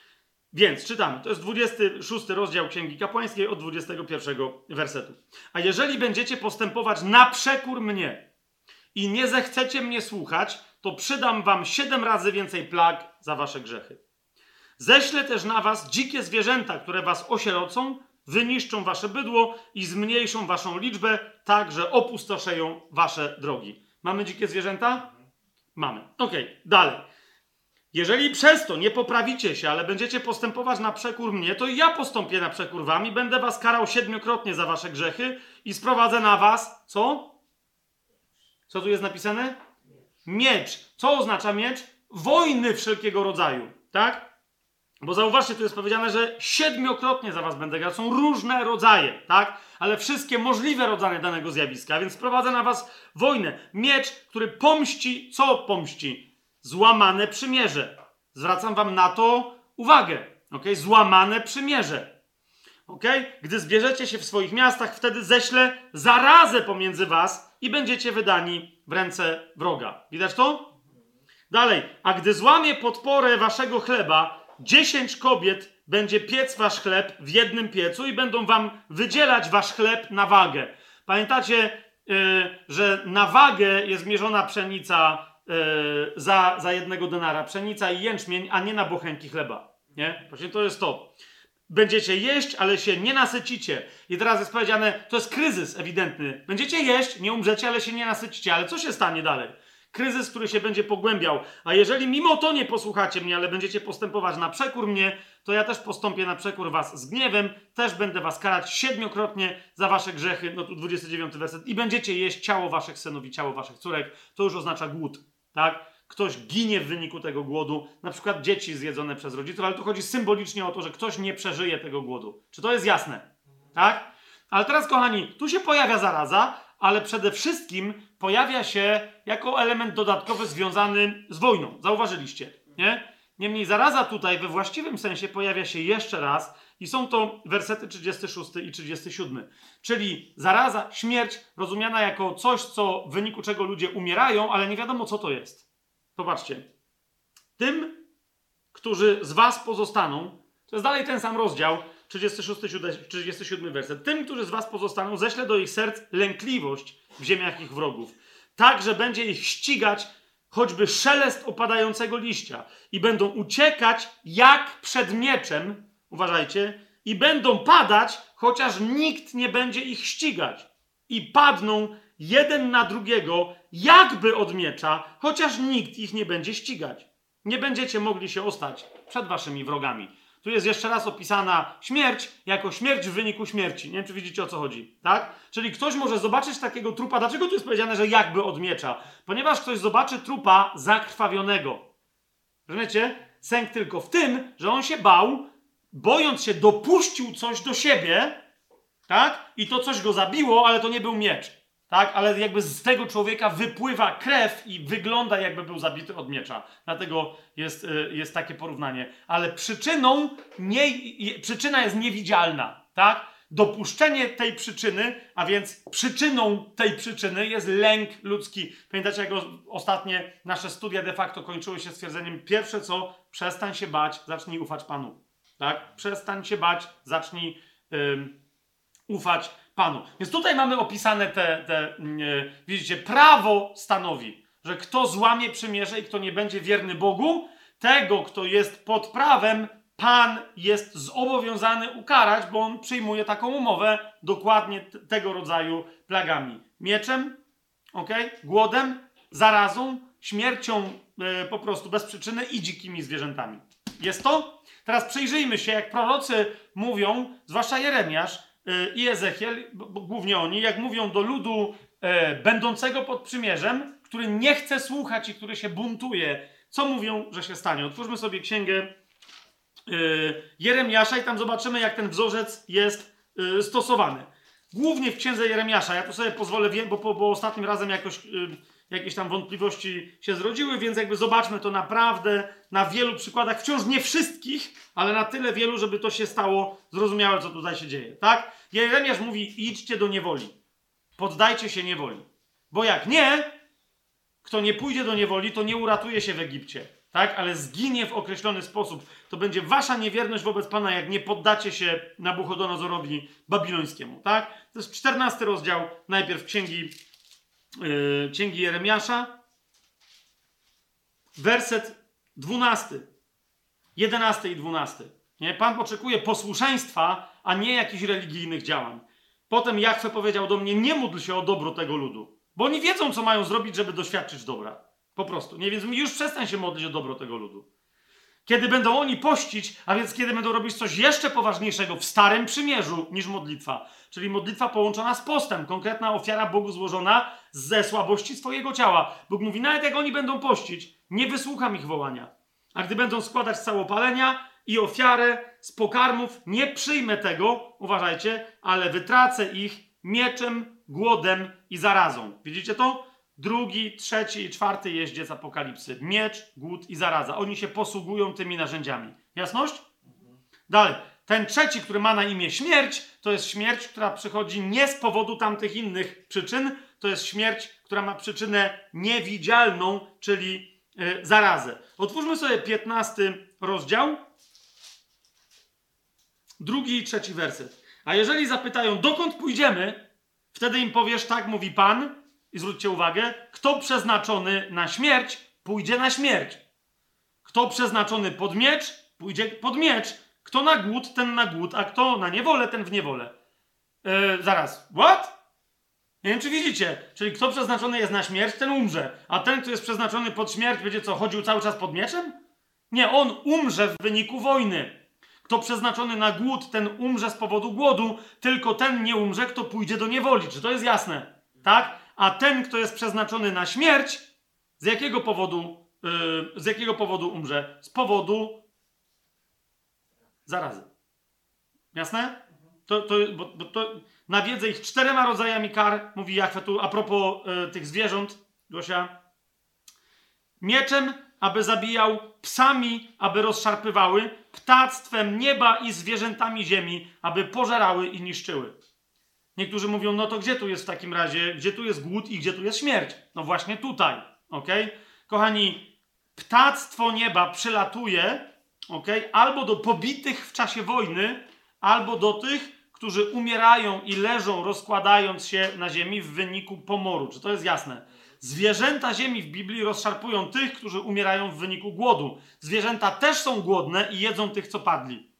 Więc czytamy. To jest 26 rozdział Księgi Kapłańskiej od 21 wersetu. A jeżeli będziecie postępować na przekór mnie i nie zechcecie mnie słuchać, to przydam wam siedem razy więcej plag za wasze grzechy. Ześlę też na was dzikie zwierzęta, które was osierocą, wyniszczą wasze bydło i zmniejszą waszą liczbę, tak że opustoszeją wasze drogi. Mamy dzikie zwierzęta? Mamy. Ok, dalej. Jeżeli przez to nie poprawicie się, ale będziecie postępować na przekór mnie, to ja postąpię na przekór wam i będę was karał siedmiokrotnie za wasze grzechy i sprowadzę na was, co? Co tu jest napisane? Miecz. Co oznacza miecz? Wojny wszelkiego rodzaju, tak? Bo zauważcie, tu jest powiedziane, że siedmiokrotnie za was będę grał. Są różne rodzaje, tak? Ale wszystkie możliwe rodzaje danego zjawiska, więc sprowadzę na was wojnę. Miecz, który pomści, co pomści? Złamane przymierze. Zwracam wam na to uwagę, ok? Złamane przymierze. Ok? Gdy zbierzecie się w swoich miastach, wtedy ześlę zarazę pomiędzy was i będziecie wydani w ręce wroga. Widać to? Dalej. A gdy złamie podporę waszego chleba, dziesięć kobiet będzie piec wasz chleb w jednym piecu i będą wam wydzielać wasz chleb na wagę. Pamiętacie, yy, że na wagę jest mierzona pszenica yy, za, za jednego denara. Pszenica i jęczmień, a nie na bochenki chleba. Nie? Właśnie to jest to. Będziecie jeść, ale się nie nasycicie. I teraz jest powiedziane, to jest kryzys ewidentny. Będziecie jeść, nie umrzecie, ale się nie nasycicie. Ale co się stanie dalej? Kryzys, który się będzie pogłębiał. A jeżeli mimo to nie posłuchacie mnie, ale będziecie postępować na przekór mnie, to ja też postąpię na przekór was z gniewem, też będę was karać siedmiokrotnie za wasze grzechy. No tu 29 werset. I będziecie jeść ciało waszych synów i ciało waszych córek. To już oznacza głód. Tak? ktoś ginie w wyniku tego głodu, na przykład dzieci zjedzone przez rodziców, ale tu chodzi symbolicznie o to, że ktoś nie przeżyje tego głodu. Czy to jest jasne? Tak? Ale teraz, kochani, tu się pojawia zaraza, ale przede wszystkim pojawia się jako element dodatkowy związany z wojną. Zauważyliście, nie? Niemniej zaraza tutaj we właściwym sensie pojawia się jeszcze raz i są to wersety 36 i 37. Czyli zaraza, śmierć rozumiana jako coś, co w wyniku czego ludzie umierają, ale nie wiadomo co to jest. Popatrzcie. Tym, którzy z was pozostaną, To jest dalej ten sam rozdział, 36, 37 werset. Tym, którzy z was pozostaną, ześlę do ich serc lękliwość w ziemiach ich wrogów. Tak, że będzie ich ścigać choćby szelest opadającego liścia i będą uciekać jak przed mieczem, uważajcie, i będą padać, chociaż nikt nie będzie ich ścigać. I padną jeden na drugiego, jakby od miecza, chociaż nikt ich nie będzie ścigać. Nie będziecie mogli się ostać przed waszymi wrogami. Tu jest jeszcze raz opisana śmierć jako śmierć w wyniku śmierci. Nie wiem, czy widzicie o co chodzi, tak? Czyli ktoś może zobaczyć takiego trupa. Dlaczego tu jest powiedziane, że jakby od miecza? Ponieważ ktoś zobaczy trupa zakrwawionego. Rozumiecie? Sęk tylko w tym, że on się bał, bojąc się, dopuścił coś do siebie, tak? I to coś go zabiło, ale to nie był miecz. Tak, ale jakby z tego człowieka wypływa krew i wygląda, jakby był zabity od miecza. Dlatego jest, y, jest takie porównanie. Ale przyczyną nie, przyczyna jest niewidzialna. Tak? Dopuszczenie tej przyczyny, a więc przyczyną tej przyczyny jest lęk ludzki. Pamiętacie, jak ostatnie nasze studia de facto kończyły się stwierdzeniem: pierwsze co, przestań się bać, zacznij ufać Panu. Tak? Przestań się bać, zacznij. ufać Panu. Więc tutaj mamy opisane te, te e, widzicie, prawo stanowi, że kto złamie przymierze i kto nie będzie wierny Bogu, tego, kto jest pod prawem, Pan jest zobowiązany ukarać, bo on przyjmuje taką umowę dokładnie tego rodzaju plagami. Mieczem, ok? Głodem, zarazą, śmiercią e, po prostu bez przyczyny i dzikimi zwierzętami. Jest to? Teraz przyjrzyjmy się, jak prorocy mówią, zwłaszcza Jeremiasz i Ezechiel, bo, głównie oni, jak mówią do ludu e, będącego pod przymierzem, który nie chce słuchać i który się buntuje, co mówią, że się stanie. Otwórzmy sobie księgę e, Jeremiasza i tam zobaczymy, jak ten wzorzec jest e, stosowany. Głównie w księdze Jeremiasza. Ja tu sobie pozwolę, bo, bo, bo ostatnim razem jakoś y, jakieś tam wątpliwości się zrodziły, więc jakby zobaczmy to naprawdę na wielu przykładach, wciąż nie wszystkich, ale na tyle wielu, żeby to się stało zrozumiałe, co tutaj się dzieje, tak? Jeremiasz mówi, idźcie do niewoli, poddajcie się niewoli, bo jak nie, kto nie pójdzie do niewoli, to nie uratuje się w Egipcie, tak? Ale zginie w określony sposób. To będzie wasza niewierność wobec Pana, jak nie poddacie się Nabuchodonozorowi babilońskiemu, tak? To jest 14 rozdział najpierw księgi, yy, księgi Jeremiasza, werset 12, 11 i 12. Nie? Pan oczekuje posłuszeństwa, a nie jakichś religijnych działań. Potem Jachwę powiedział do mnie, nie módl się o dobro tego ludu, bo oni wiedzą, co mają zrobić, żeby doświadczyć dobra. Po prostu. Nie, więc już przestań się modlić o dobro tego ludu. Kiedy będą oni pościć, a więc kiedy będą robić coś jeszcze poważniejszego w starym przymierzu niż modlitwa, czyli modlitwa połączona z postem, konkretna ofiara Bogu złożona ze słabości swojego ciała. Bóg mówi, nawet jak oni będą pościć, nie wysłucham ich wołania. A gdy będą składać całopalenia i ofiarę z pokarmów, nie przyjmę tego, uważajcie, ale wytracę ich mieczem, głodem i zarazą. Widzicie to? Drugi, trzeci i czwarty jeździec apokalipsy. Miecz, głód i zaraza. Oni się posługują tymi narzędziami. Jasność? Dalej. Ten trzeci, który ma na imię śmierć, to jest śmierć, która przychodzi nie z powodu tamtych innych przyczyn. To jest śmierć, która ma przyczynę niewidzialną, czyli y, zarazę. Otwórzmy sobie 15 rozdział. Drugi i trzeci werset. A jeżeli zapytają, dokąd pójdziemy, wtedy im powiesz, tak mówi Pan, i zwróćcie uwagę, kto przeznaczony na śmierć, pójdzie na śmierć. Kto przeznaczony pod miecz, pójdzie pod miecz. Kto na głód, ten na głód, a kto na niewolę, ten w niewolę. Yy, zaraz, what? Nie wiem, czy widzicie. Czyli kto przeznaczony jest na śmierć, ten umrze. A ten, kto jest przeznaczony pod śmierć, będzie co, chodził cały czas pod mieczem? Nie, on umrze w wyniku wojny. Kto przeznaczony na głód, ten umrze z powodu głodu, tylko ten nie umrze, kto pójdzie do niewoli. Czy to jest jasne? Tak? A ten, kto jest przeznaczony na śmierć, z jakiego powodu, yy, z jakiego powodu umrze? Z powodu zarazy. Jasne? To, to, bo, bo to nawiedzę ich czterema rodzajami kar, mówi Jachwę tu a propos y, tych zwierząt, Gosia. Mieczem, aby zabijał, psami, aby rozszarpywały, ptactwem nieba i zwierzętami ziemi, aby pożerały i niszczyły. Niektórzy mówią, no to gdzie tu jest w takim razie, gdzie tu jest głód i gdzie tu jest śmierć? No właśnie tutaj, ok? Kochani, ptactwo nieba przylatuje, okej? Albo do pobitych w czasie wojny, albo do tych, którzy umierają i leżą, rozkładając się na ziemi w wyniku pomoru. Czy to jest jasne? Zwierzęta ziemi w Biblii rozszarpują tych, którzy umierają w wyniku głodu. Zwierzęta też są głodne i jedzą tych, co padli.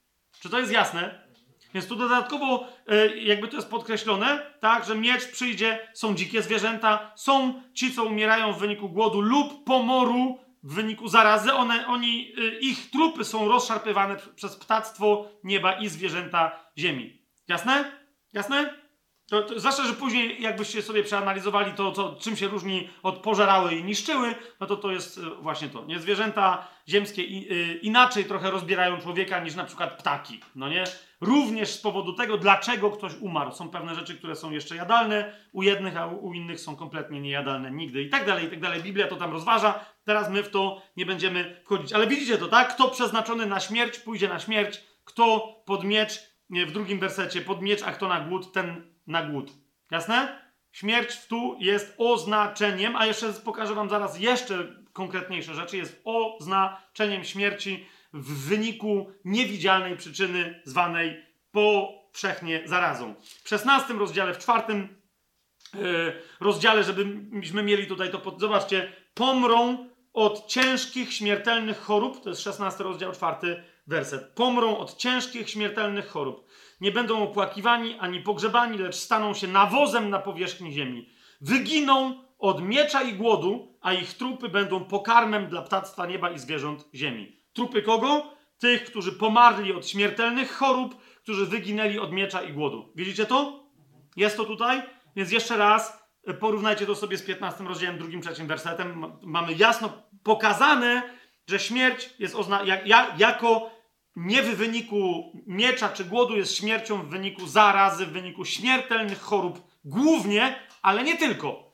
Czy to jest jasne? Więc tu dodatkowo e, jakby to jest podkreślone, tak, że miecz przyjdzie, są dzikie zwierzęta, są ci, co umierają w wyniku głodu lub pomoru w wyniku zarazy. One, oni, e, ich trupy są rozszarpywane przez ptactwo nieba i zwierzęta ziemi. Jasne? Jasne? To, to, zwłaszcza, że później jakbyście sobie przeanalizowali to, to, czym się różni od pożerały i niszczyły, no to to jest e, właśnie to. Nie? Zwierzęta ziemskie i, y, inaczej trochę rozbierają człowieka niż na przykład ptaki. No nie? Również z powodu tego, dlaczego ktoś umarł. Są pewne rzeczy, które są jeszcze jadalne u jednych, a u, u innych są kompletnie niejadalne nigdy i tak dalej, i tak dalej. Biblia to tam rozważa. Teraz my w to nie będziemy wchodzić. Ale widzicie to, tak? Kto przeznaczony na śmierć, pójdzie na śmierć. Kto pod miecz, w drugim wersecie, pod miecz, a kto na głód, ten na głód. Jasne? Śmierć tu jest oznaczeniem, a jeszcze pokażę wam zaraz jeszcze konkretniejsze rzeczy, jest oznaczeniem śmierci w wyniku niewidzialnej przyczyny zwanej powszechnie zarazą. W 16 rozdziale, w czwartym yy, rozdziale, żebyśmy mieli tutaj to, pod... zobaczcie, pomrą od ciężkich, śmiertelnych chorób, to jest 16 rozdział, czwarty werset. Pomrą od ciężkich, śmiertelnych chorób. Nie będą opłakiwani ani pogrzebani, lecz staną się nawozem na powierzchni ziemi. Wyginą od miecza i głodu, a ich trupy będą pokarmem dla ptactwa nieba i zwierząt ziemi. Trupy kogo? Tych, którzy pomarli od śmiertelnych chorób, którzy wyginęli od miecza i głodu. Widzicie to? Jest to tutaj? Więc jeszcze raz e, porównajcie to sobie z 15 rozdziałem, drugim, trzecim wersetem. Mamy jasno pokazane, że śmierć jest ozna- jak, jak, jako nie w wyniku miecza czy głodu jest śmiercią w wyniku zarazy, w wyniku śmiertelnych chorób, głównie, ale nie tylko.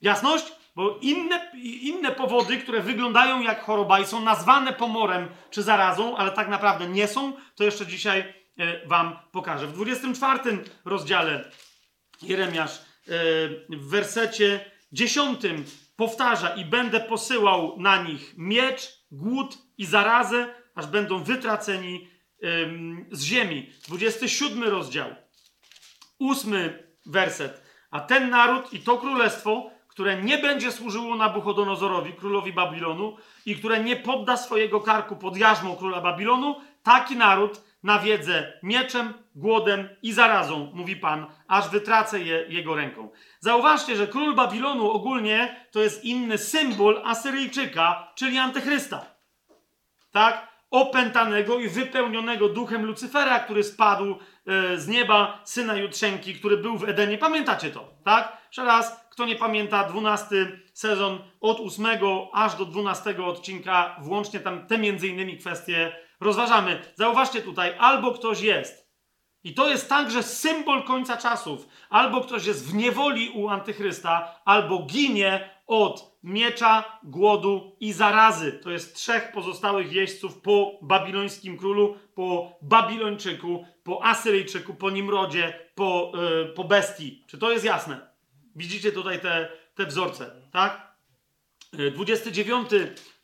Jasność? Bo inne, inne powody, które wyglądają jak choroba i są nazwane pomorem czy zarazą, ale tak naprawdę nie są, to jeszcze dzisiaj e, Wam pokażę. W 24 rozdziale Jeremiasz e, w wersecie 10 powtarza i będę posyłał na nich miecz, głód i zarazę, aż będą wytraceni ym, z ziemi. 27 rozdział, 8 werset. A ten naród i to królestwo, które nie będzie służyło Nabuchodonozorowi, królowi Babilonu, i które nie podda swojego karku pod jarzmą króla Babilonu, taki naród nawiedzę mieczem, głodem i zarazą, mówi Pan, aż wytracę je jego ręką. Zauważcie, że król Babilonu ogólnie to jest inny symbol Asyryjczyka, czyli antychrysta. Tak? Opętanego i wypełnionego duchem Lucyfera, który spadł e, z nieba, syna Jutrzenki, który był w Edenie. Pamiętacie to, tak? Jeszcze raz, kto nie pamięta, 12 sezon od 8 aż do 12 odcinka, włącznie tam te między innymi kwestie rozważamy. Zauważcie tutaj, albo ktoś jest, i to jest także symbol końca czasów, albo ktoś jest w niewoli u antychrysta, albo ginie od miecza, głodu i zarazy. To jest trzech pozostałych jeźdźców po babilońskim królu, po Babilończyku, po Asyryjczyku, po Nimrodzie, po, yy, po bestii. Czy to jest jasne? Widzicie tutaj te, te wzorce, tak? 29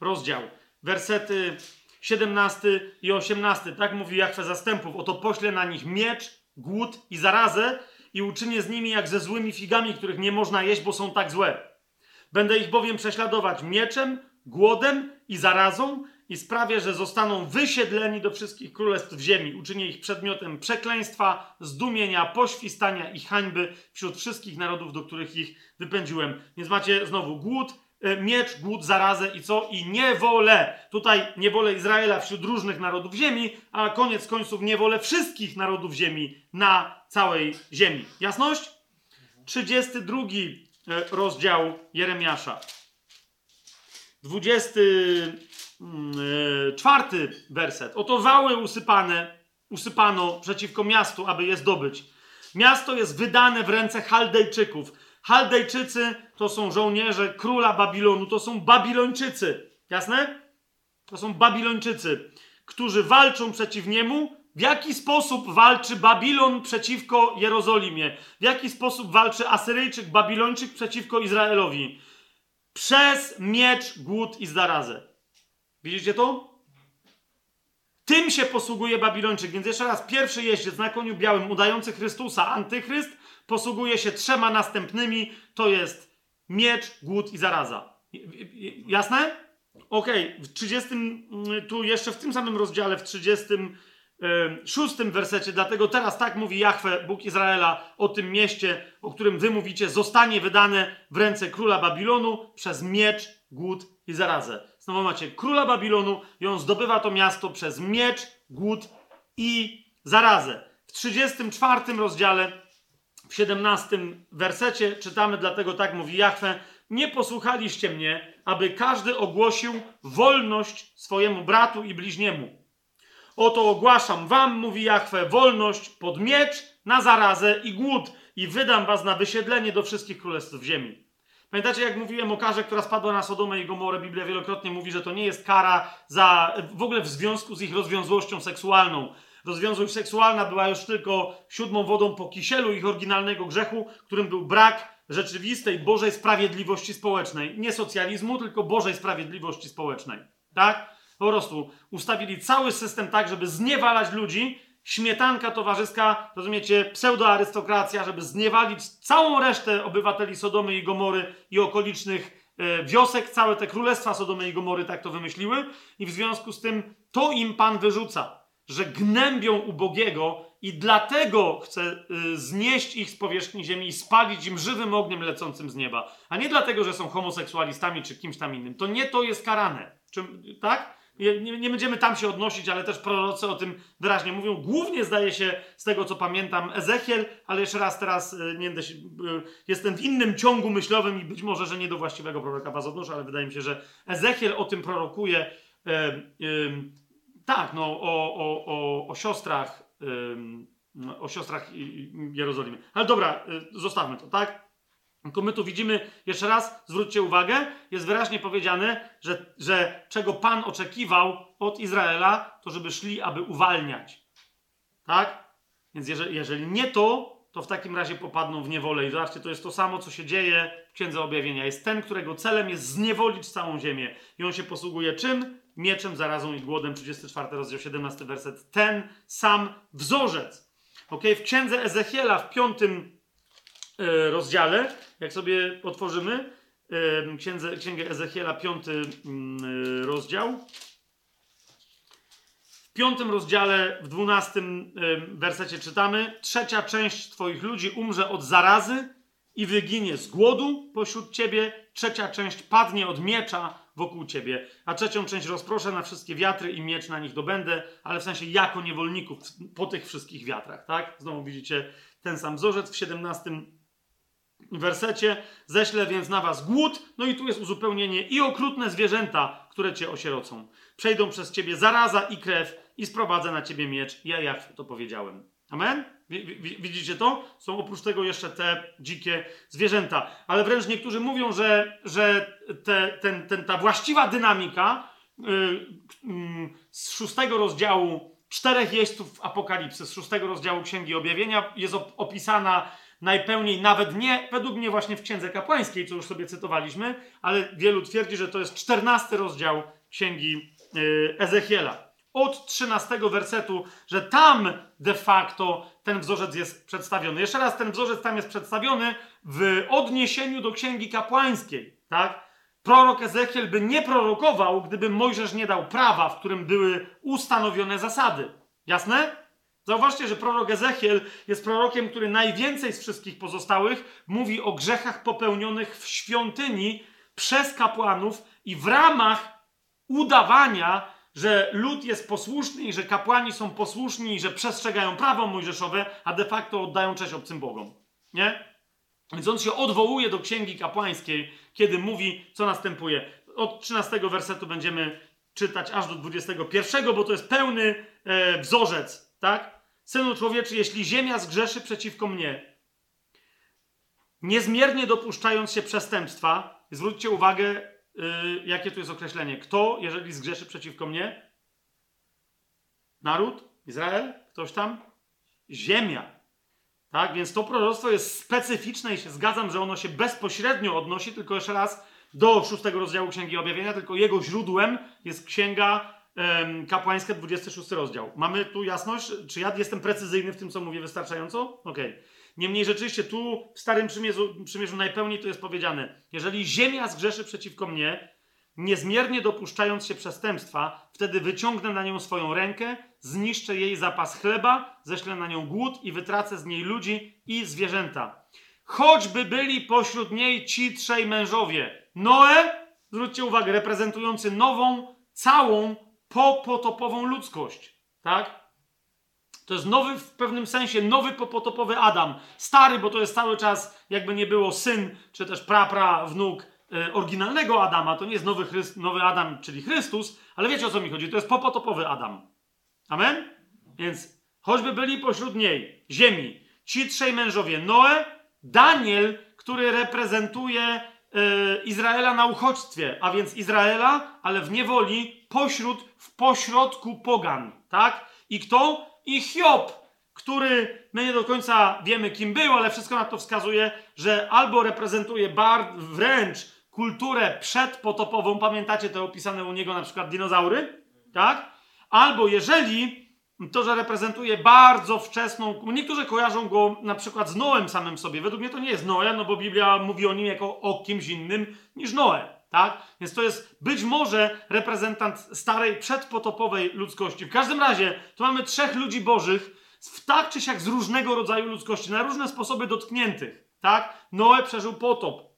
rozdział, wersety 17 i 18. Tak mówi Jachwę zastępów. Oto poślę na nich miecz, głód i zarazę i uczynię z nimi jak ze złymi figami, których nie można jeść, bo są tak złe. Będę ich bowiem prześladować mieczem, głodem i zarazą i sprawię, że zostaną wysiedleni do wszystkich królestw ziemi. Uczynię ich przedmiotem przekleństwa, zdumienia, poświstania i hańby wśród wszystkich narodów, do których ich wypędziłem. Więc macie znowu głód, miecz, głód, zarazę i co? I niewolę. Tutaj niewolę Izraela wśród różnych narodów ziemi, a koniec końców niewolę wszystkich narodów ziemi na całej ziemi. Jasność? 32 E, rozdział Jeremiasza. 24 mm, e, werset. Oto wały usypane, usypano przeciwko miastu, aby je zdobyć. Miasto jest wydane w ręce Chaldejczyków. Chaldejczycy to są żołnierze króla Babilonu, to są Babilończycy. Jasne? To są Babilończycy, którzy walczą przeciw niemu w jaki sposób walczy Babilon przeciwko Jerozolimie? W jaki sposób walczy Asyryjczyk, Babilończyk przeciwko Izraelowi? Przez miecz, głód i zarazę. Widzicie to? Tym się posługuje Babilończyk. Więc jeszcze raz, pierwszy jeździec na koniu białym udający Chrystusa, antychryst, posługuje się trzema następnymi. To jest miecz, głód i zaraza. Jasne? Okej, w 30, mm, tu jeszcze w tym samym rozdziale, w 36 wersecie, dlatego teraz tak mówi Jahwe, Bóg Izraela, o tym mieście, o którym wy mówicie, zostanie wydane w ręce króla Babilonu przez miecz, głód i zarazę. Znowu macie króla Babilonu i on zdobywa to miasto przez miecz, głód i zarazę. W 34 rozdziale, w 17 wersecie czytamy, dlatego tak mówi Jahwe, nie posłuchaliście mnie, aby każdy ogłosił wolność swojemu bratu i bliźniemu. Oto ogłaszam wam, mówi Jahwe, wolność pod miecz, na zarazę i głód i wydam was na wysiedlenie do wszystkich królestw ziemi. Pamiętacie, jak mówiłem o karze, która spadła na Sodomę i Gomorę? Biblia wielokrotnie mówi, że to nie jest kara za, w ogóle w związku z ich rozwiązłością seksualną. Rozwiązłość seksualna była już tylko siódmą wodą po kisielu ich oryginalnego grzechu, którym był brak rzeczywistej Bożej sprawiedliwości społecznej. Nie socjalizmu, tylko Bożej sprawiedliwości społecznej. Tak? Po prostu ustawili cały system tak, żeby zniewalać ludzi, śmietanka towarzyska, rozumiecie, pseudoarystokracja, żeby zniewalić całą resztę obywateli Sodomy i Gomory i okolicznych e, wiosek, całe te królestwa Sodomy i Gomory tak to wymyśliły i w związku z tym to im Pan wyrzuca, że gnębią ubogiego i dlatego chce y, znieść ich z powierzchni ziemi i spalić im żywym ogniem lecącym z nieba, a nie dlatego, że są homoseksualistami czy kimś tam innym. To nie to jest karane. Czym, tak? Nie, nie, będziemy tam się odnosić, ale też prorocy o tym wyraźnie mówią. Głównie zdaje się, z tego co pamiętam, Ezechiel, ale jeszcze raz teraz y, nie y, jestem w innym ciągu myślowym i być może, że nie do właściwego proroka was odnoszę, ale wydaje mi się, że Ezechiel o tym prorokuje. Tak, no, o, o, o, o siostrach o siostrach Jerozolimy. Ale dobra, y, zostawmy to, tak? Tylko my tu widzimy, jeszcze raz, zwróćcie uwagę, jest wyraźnie powiedziane, że, że czego Pan oczekiwał od Izraela, to żeby szli, aby uwalniać. Tak? Więc jeżeli, jeżeli nie to, to w takim razie popadną w niewolę. I zobaczcie, to jest to samo, co się dzieje w Księdze Objawienia. Jest ten, którego celem jest zniewolić całą ziemię. I on się posługuje czym? Mieczem, zarazą i głodem. 34 rozdział, 17 werset. Ten sam wzorzec. Ok, w Księdze Ezechiela w piątym e, rozdziale, jak sobie otworzymy, e, księdze, Księgę Ezechiela, piąty mm, e, rozdział, w piątym rozdziale, w dwunastym wersecie czytamy: Trzecia część Twoich ludzi umrze od zarazy i wyginie z głodu pośród Ciebie. Trzecia część padnie od miecza wokół Ciebie, a trzecią część rozproszę na wszystkie wiatry i miecz na nich dobędę, ale w sensie jako niewolników po tych wszystkich wiatrach, tak? Znowu widzicie ten sam wzorzec w 17 wersecie. Ześlę więc na was głód, no i tu jest uzupełnienie i okrutne zwierzęta, które cię osierocą. Przejdą przez ciebie zaraza i krew i sprowadzę na ciebie miecz. Ja jak to powiedziałem. Amen? Widzicie to? Są oprócz tego jeszcze te dzikie zwierzęta. Ale wręcz niektórzy mówią, że, że te, ten, ten, ta właściwa dynamika yy, yy, z szóstego rozdziału czterech jeźdźców Apokalipsy, z szóstego rozdziału Księgi Objawienia jest opisana najpełniej, nawet nie według mnie właśnie w Księdze Kapłańskiej, co już sobie cytowaliśmy, ale wielu twierdzi, że to jest czternasty rozdział Księgi yy, Ezechiela od 13 wersetu, że tam de facto ten wzorzec jest przedstawiony. Jeszcze raz, ten wzorzec tam jest przedstawiony w odniesieniu do księgi kapłańskiej, tak? Prorok Ezechiel by nie prorokował, gdyby Mojżesz nie dał prawa, w którym były ustanowione zasady. Jasne? Zauważcie, że prorok Ezechiel jest prorokiem, który najwięcej z wszystkich pozostałych mówi o grzechach popełnionych w świątyni przez kapłanów i w ramach udawania, że lud jest posłuszny i że kapłani są posłuszni i że przestrzegają prawo mojżeszowe, a de facto oddają cześć obcym bogom. Nie? Więc on się odwołuje do księgi kapłańskiej, kiedy mówi, co następuje. Od 13 wersetu będziemy czytać aż do 21, bo to jest pełny e, wzorzec, tak? Synu człowieczy, jeśli ziemia zgrzeszy przeciwko mnie, niezmiernie dopuszczając się przestępstwa, zwróćcie uwagę, yy, jakie tu jest określenie. Kto, jeżeli zgrzeszy przeciwko mnie? Naród? Izrael? Ktoś tam? Ziemia. Tak, więc to proroctwo jest specyficzne i się zgadzam, że ono się bezpośrednio odnosi, tylko jeszcze raz, do szóstego rozdziału Księgi Objawienia, tylko jego źródłem jest Księga em, kapłańskie, 26 rozdział. Mamy tu jasność? Czy ja jestem precyzyjny w tym, co mówię wystarczająco? Okej. Niemniej rzeczywiście tu w Starym Przymierzu, przymierzu najpełniej to jest powiedziane, jeżeli ziemia zgrzeszy przeciwko mnie, niezmiernie dopuszczając się przestępstwa, wtedy wyciągnę na nią swoją rękę, zniszczę jej zapas chleba, ześlę na nią głód i wytracę z niej ludzi i zwierzęta. Choćby byli pośród niej ci trzej mężowie. Noe, zwróćcie uwagę, reprezentujący nową, całą, popotopową ludzkość. Tak? To jest nowy, w pewnym sensie, nowy popotopowy Adam. Stary, bo to jest cały czas, jakby nie było, syn, czy też prapra, wnuk e, oryginalnego Adama. To nie jest nowy, Chryst, nowy Adam, czyli Chrystus, ale wiecie o co mi chodzi. To jest popotopowy Adam. Amen? Więc choćby byli pośród niej, ziemi, ci trzej mężowie, Noe, Daniel, który reprezentuje e, Izraela na uchodźstwie, a więc Izraela, ale w niewoli, pośród, w pośrodku pogan, tak? I kto? I Hiob, który my nie do końca wiemy, kim był, ale wszystko na to wskazuje, że albo reprezentuje bar, wręcz kulturę przedpotopową, pamiętacie te opisane u niego na przykład dinozaury, tak? Albo jeżeli to, że reprezentuje bardzo wczesną. Niektórzy kojarzą go na przykład z Noem samym sobie. Według mnie to nie jest Noe, no bo Biblia mówi o nim jako o kimś innym niż Noe. Tak? Więc to jest być może reprezentant starej, przedpotopowej ludzkości. W każdym razie, tu mamy trzech ludzi bożych, w tak czy siak z różnego rodzaju ludzkości, na różne sposoby dotkniętych. Tak? Noe przeżył potop.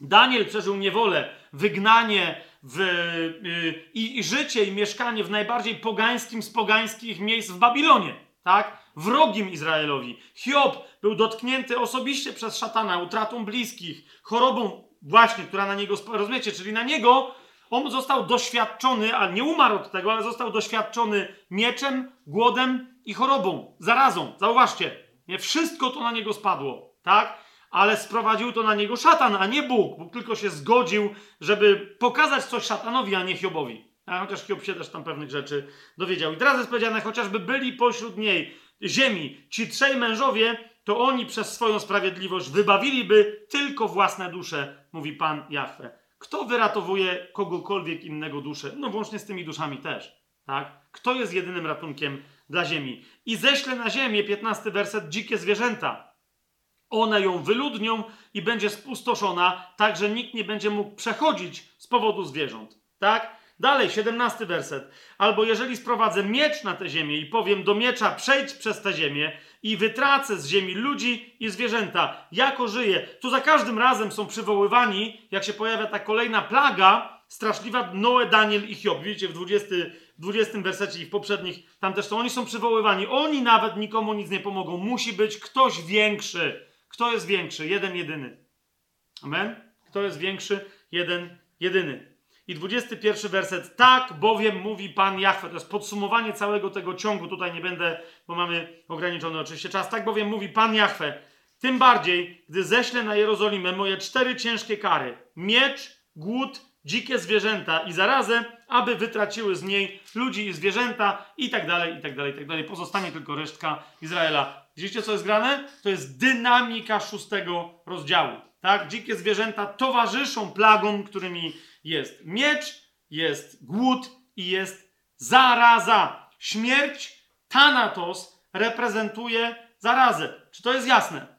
Daniel przeżył niewolę, wygnanie w, y, i, i życie i mieszkanie w najbardziej pogańskim z pogańskich miejsc w Babilonie, tak? Wrogim Izraelowi. Hiob był dotknięty osobiście przez szatana, utratą bliskich, chorobą właśnie, która na niego, rozumiecie, czyli na niego on został doświadczony, a nie umarł od tego, ale został doświadczony mieczem, głodem i chorobą, zarazą. Zauważcie, nie wszystko to na niego spadło, tak? ale sprowadził to na niego szatan, a nie Bóg. Bóg tylko się zgodził, żeby pokazać coś szatanowi, a nie Hiobowi. A chociaż Hiob się też tam pewnych rzeczy dowiedział. I teraz jest powiedziane, chociażby byli pośród niej ziemi ci trzej mężowie, to oni przez swoją sprawiedliwość wybawiliby tylko własne dusze, mówi Pan Jahwe. Kto wyratowuje kogokolwiek innego duszę? No włącznie z tymi duszami też. Tak? Kto jest jedynym ratunkiem dla ziemi? I ześlę na ziemię, 15 werset, dzikie zwierzęta. One ją wyludnią i będzie spustoszona, tak że nikt nie będzie mógł przechodzić z powodu zwierząt. Tak? Dalej, 17 werset. Albo jeżeli sprowadzę miecz na tę ziemię i powiem do miecza przejdź przez tę ziemię i wytracę z ziemi ludzi i zwierzęta, jako żyję. Tu za każdym razem są przywoływani, jak się pojawia ta kolejna plaga, straszliwa Noe, Daniel i Hiob. Widzicie w 20, w 20 wersecie i w poprzednich, tam też to oni są przywoływani. Oni nawet nikomu nic nie pomogą. Musi być ktoś większy. Kto jest większy? Jeden, jedyny. Amen? Kto jest większy? Jeden, jedyny. I 21 werset. Tak bowiem mówi Pan Jahwe. To jest podsumowanie całego tego ciągu. Tutaj nie będę, bo mamy ograniczony oczywiście czas. Tak bowiem mówi Pan Jahwe. Tym bardziej, gdy ześlę na Jerozolimę moje cztery ciężkie kary. Miecz, głód, dzikie zwierzęta i zarazę, aby wytraciły z niej ludzi i zwierzęta i tak dalej, i tak dalej, i tak dalej. Pozostanie tylko resztka Izraela. Widzicie, co jest grane? To jest dynamika szóstego rozdziału. Tak? Dzikie zwierzęta towarzyszą plagom, którymi jest miecz, jest głód i jest zaraza. Śmierć, Thanatos, reprezentuje zarazę. Czy to jest jasne?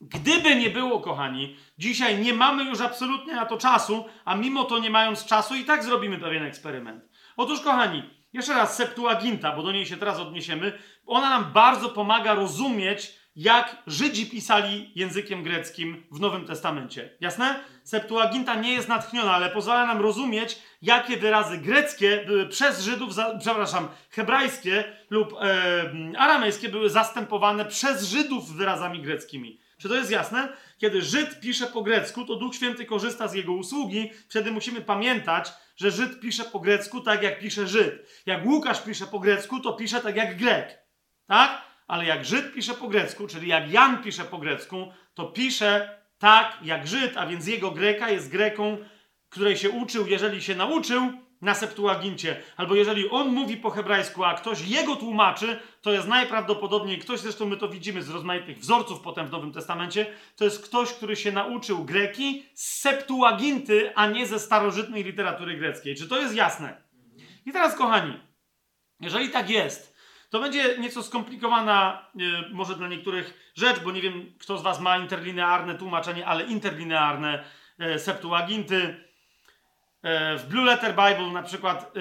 Gdyby nie było, kochani, dzisiaj nie mamy już absolutnie na to czasu, a mimo to nie mając czasu, i tak zrobimy pewien eksperyment. Otóż, kochani, jeszcze raz Septuaginta, bo do niej się teraz odniesiemy, ona nam bardzo pomaga rozumieć, jak Żydzi pisali językiem greckim w Nowym Testamencie. Jasne? Septuaginta nie jest natchniona, ale pozwala nam rozumieć, jakie wyrazy greckie były przez Żydów, za, przepraszam, hebrajskie lub e, aramejskie były zastępowane przez Żydów wyrazami greckimi. Czy to jest jasne? Kiedy Żyd pisze po grecku, to Duch Święty korzysta z jego usługi. Wtedy musimy pamiętać, że Żyd pisze po grecku tak, jak pisze Żyd. Jak Łukasz pisze po grecku, to pisze tak jak Grek. Tak? Ale jak Żyd pisze po grecku, czyli jak Jan pisze po grecku, to pisze tak jak Żyd, a więc jego Greka jest Greką, której się uczył, jeżeli się nauczył na Septuagincie, albo jeżeli on mówi po hebrajsku, a ktoś jego tłumaczy, to jest najprawdopodobniej ktoś, zresztą my to widzimy z rozmaitych wzorców potem w Nowym Testamencie, to jest ktoś, który się nauczył greki z Septuaginty, a nie ze starożytnej literatury greckiej. Czy to jest jasne? I teraz, kochani, jeżeli tak jest, to będzie nieco skomplikowana, e, może dla niektórych rzecz, bo nie wiem, kto z Was ma interlinearne tłumaczenie, ale interlinearne e, Septuaginty. E, w Blue Letter Bible na przykład,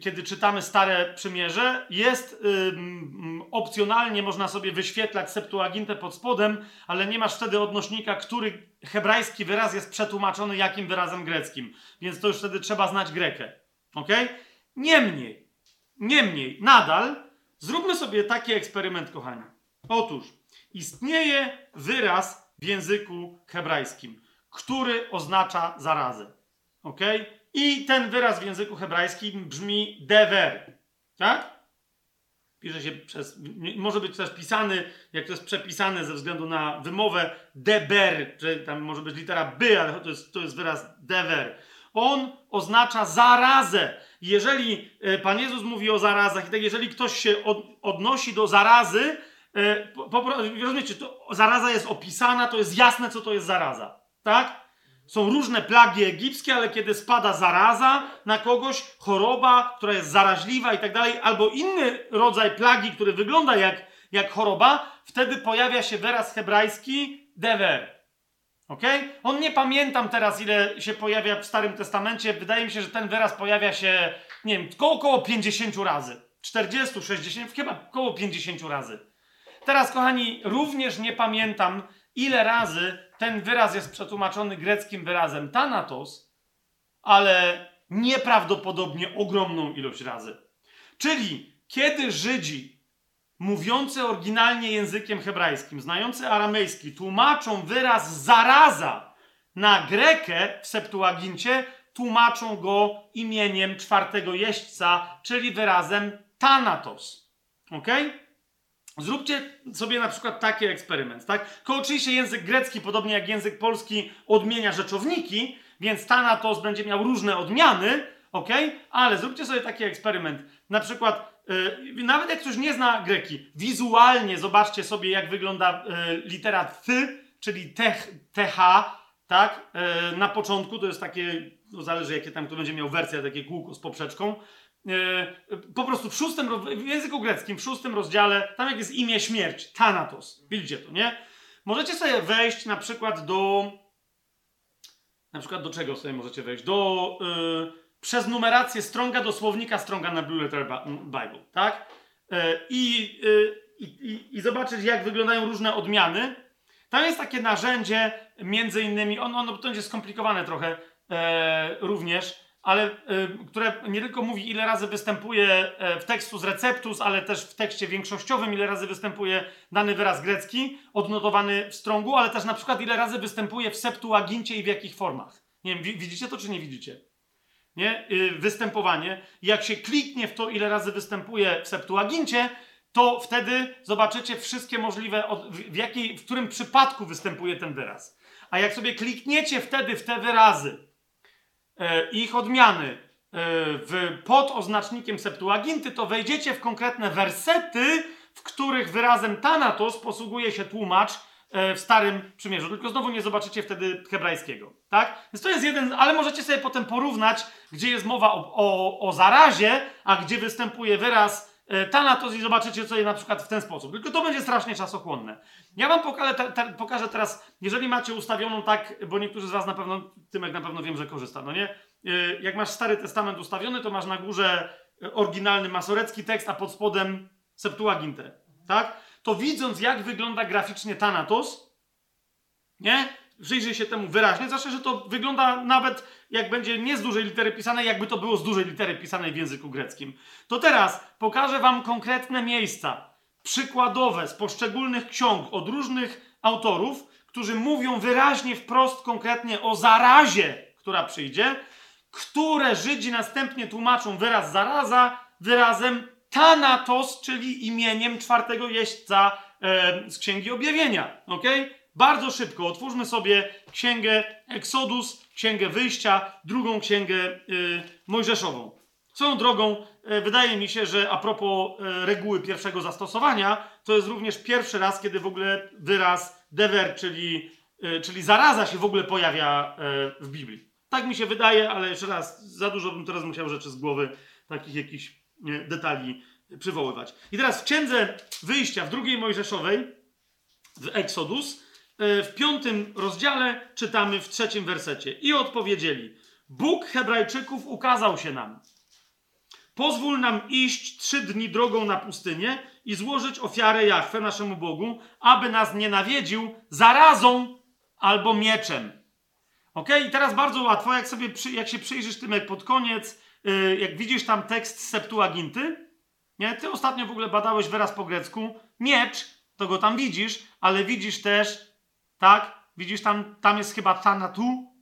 kiedy czytamy Stare Przymierze, jest opcjonalnie, można sobie wyświetlać Septuagintę pod spodem, ale nie masz wtedy odnośnika, który hebrajski wyraz jest przetłumaczony jakim wyrazem greckim. Więc to już wtedy trzeba znać Grekę. Ok? Niemniej, Niemniej, nadal zróbmy sobie taki eksperyment, kochani. Otóż istnieje wyraz w języku hebrajskim, który oznacza zarazę. Ok? I ten wyraz w języku hebrajskim brzmi dever. Tak? Pisze się przez. Może być też pisany, jak to jest przepisane ze względu na wymowę, deber, że tam może być litera by, ale to jest, to jest wyraz dever. On oznacza zarazę. Jeżeli e, Pan Jezus mówi o zarazach, i tak jeżeli ktoś się od, odnosi do zarazy, e, rozumiecie, zaraza jest opisana, to jest jasne, co to jest zaraza. Tak? Są różne plagi egipskie, ale kiedy spada zaraza na kogoś, choroba, która jest zaraźliwa i tak dalej, albo inny rodzaj plagi, który wygląda jak, jak choroba, wtedy pojawia się wyraz hebrajski dever. Ok? On nie pamiętam teraz, ile się pojawia w Starym Testamencie. Wydaje mi się, że ten wyraz pojawia się, nie wiem, koło, około 50 razy. 40, 60, chyba około 50 razy. Teraz, kochani, również nie pamiętam, ile razy ten wyraz jest przetłumaczony greckim wyrazem thanatos, ale nieprawdopodobnie ogromną ilość razy. Czyli kiedy Żydzi mówiący oryginalnie językiem hebrajskim, znający aramejski, tłumaczą wyraz zaraza na grekę w Septuagincie, tłumaczą go imieniem czwartego jeźdźca, czyli wyrazem thanatos. Ok? Zróbcie sobie na przykład taki eksperyment, tak? Tylko oczywiście język grecki, podobnie jak język polski, odmienia rzeczowniki, więc thanatos będzie miał różne odmiany, ok? Ale zróbcie sobie taki eksperyment. Na przykład, nawet jak ktoś nie zna greki, wizualnie zobaczcie sobie, jak wygląda yy, litera th, czyli tech, th, tak? Yy, na początku to jest takie, no zależy jakie tam kto będzie miał wersję, takie kółko z poprzeczką. Po prostu w szóstym, w języku greckim, w szóstym rozdziale, tam jak jest imię śmierć, Thanatos. Widzicie to, nie? Możecie sobie wejść na przykład do. Na przykład do czego sobie możecie wejść? Do. Yy, przez numerację stronga do słownika stronga na Blue Letter Bible, tak? I, yy, i, i, I zobaczyć, jak wyglądają różne odmiany. Tam jest takie narzędzie, między innymi, ono, ono będzie skomplikowane trochę e, również, ale e, które nie tylko mówi, ile razy występuje e, w tekstu z receptus, ale też w tekście większościowym, ile razy występuje dany wyraz grecki, odnotowany w strongu, ale też na przykład ile razy występuje w Septuagincie i w jakich formach. Nie wiem, wi- widzicie to czy nie widzicie? Nie? Y, Występowanie. Jak się kliknie w to, ile razy występuje w Septuagincie, to wtedy zobaczycie wszystkie możliwe, w, jakiej, w którym przypadku występuje ten wyraz. A jak sobie klikniecie wtedy w te wyrazy, e, ich odmiany e, w, pod oznacznikiem Septuaginty, to wejdziecie w konkretne wersety, w których wyrazem Thanatos posługuje się tłumacz w Starym Przymierzu. Tylko znowu nie zobaczycie wtedy hebrajskiego. Tak? Więc to jest jeden, ale możecie sobie potem porównać, gdzie jest mowa o, o, o zarazie, a gdzie występuje wyraz e, Thanatos i zobaczycie sobie na przykład w ten sposób. Tylko to będzie strasznie czasochłonne. Ja wam pokażę, te, te, pokażę teraz, jeżeli macie ustawioną tak, bo niektórzy z was na pewno, Tymek na pewno wiem, że korzysta, no nie? Y, Jak masz Stary Testament ustawiony, to masz na górze oryginalny masorecki tekst, a pod spodem Septuagintę, tak? To widząc, jak wygląda graficznie Thanatos, nie? Przyjrzyj się temu wyraźnie, zwłaszcza, że to wygląda nawet jak będzie nie z dużej litery pisane, jakby to było z dużej litery pisanej w języku greckim. To teraz pokażę wam konkretne miejsca, przykładowe z poszczególnych ksiąg od różnych autorów, którzy mówią wyraźnie, wprost, konkretnie o zarazie, która przyjdzie, które Żydzi następnie tłumaczą wyraz zaraza wyrazem Thanatos, czyli imieniem czwartego jeźdźca e, z Księgi Objawienia. Ok? Bardzo szybko otwórzmy sobie Księgę Eksodus, Księgę Wyjścia, drugą Księgę y, Mojżeszową. Swoją drogą, e, wydaje mi się, że a propos e, reguły pierwszego zastosowania, to jest również pierwszy raz, kiedy w ogóle wyraz dever, czyli, e, czyli zaraza się w ogóle pojawia e, w Biblii. Tak mi się wydaje, ale jeszcze raz, za dużo bym teraz musiał rzeczy z głowy, takich jakichś detali przywoływać. I teraz w księdze wyjścia, w drugiej Mojżeszowej, w Exodus, e, w piątym rozdziale czytamy w trzecim wersecie. I odpowiedzieli: Bóg Hebrajczyków ukazał się nam. Pozwól nam iść trzy dni drogą na pustynię i złożyć ofiarę Jachwę naszemu Bogu, aby nas nie nawiedził zarazą albo mieczem. Ok? I teraz bardzo łatwo, jak sobie jak się przyjrzysz tym jak pod koniec, jak widzisz tam tekst z Septuaginty, nie? Ty ostatnio w ogóle badałeś wyraz po grecku. Miecz, to go tam widzisz, ale widzisz też, tak? Widzisz tam, tam jest chyba tanatu,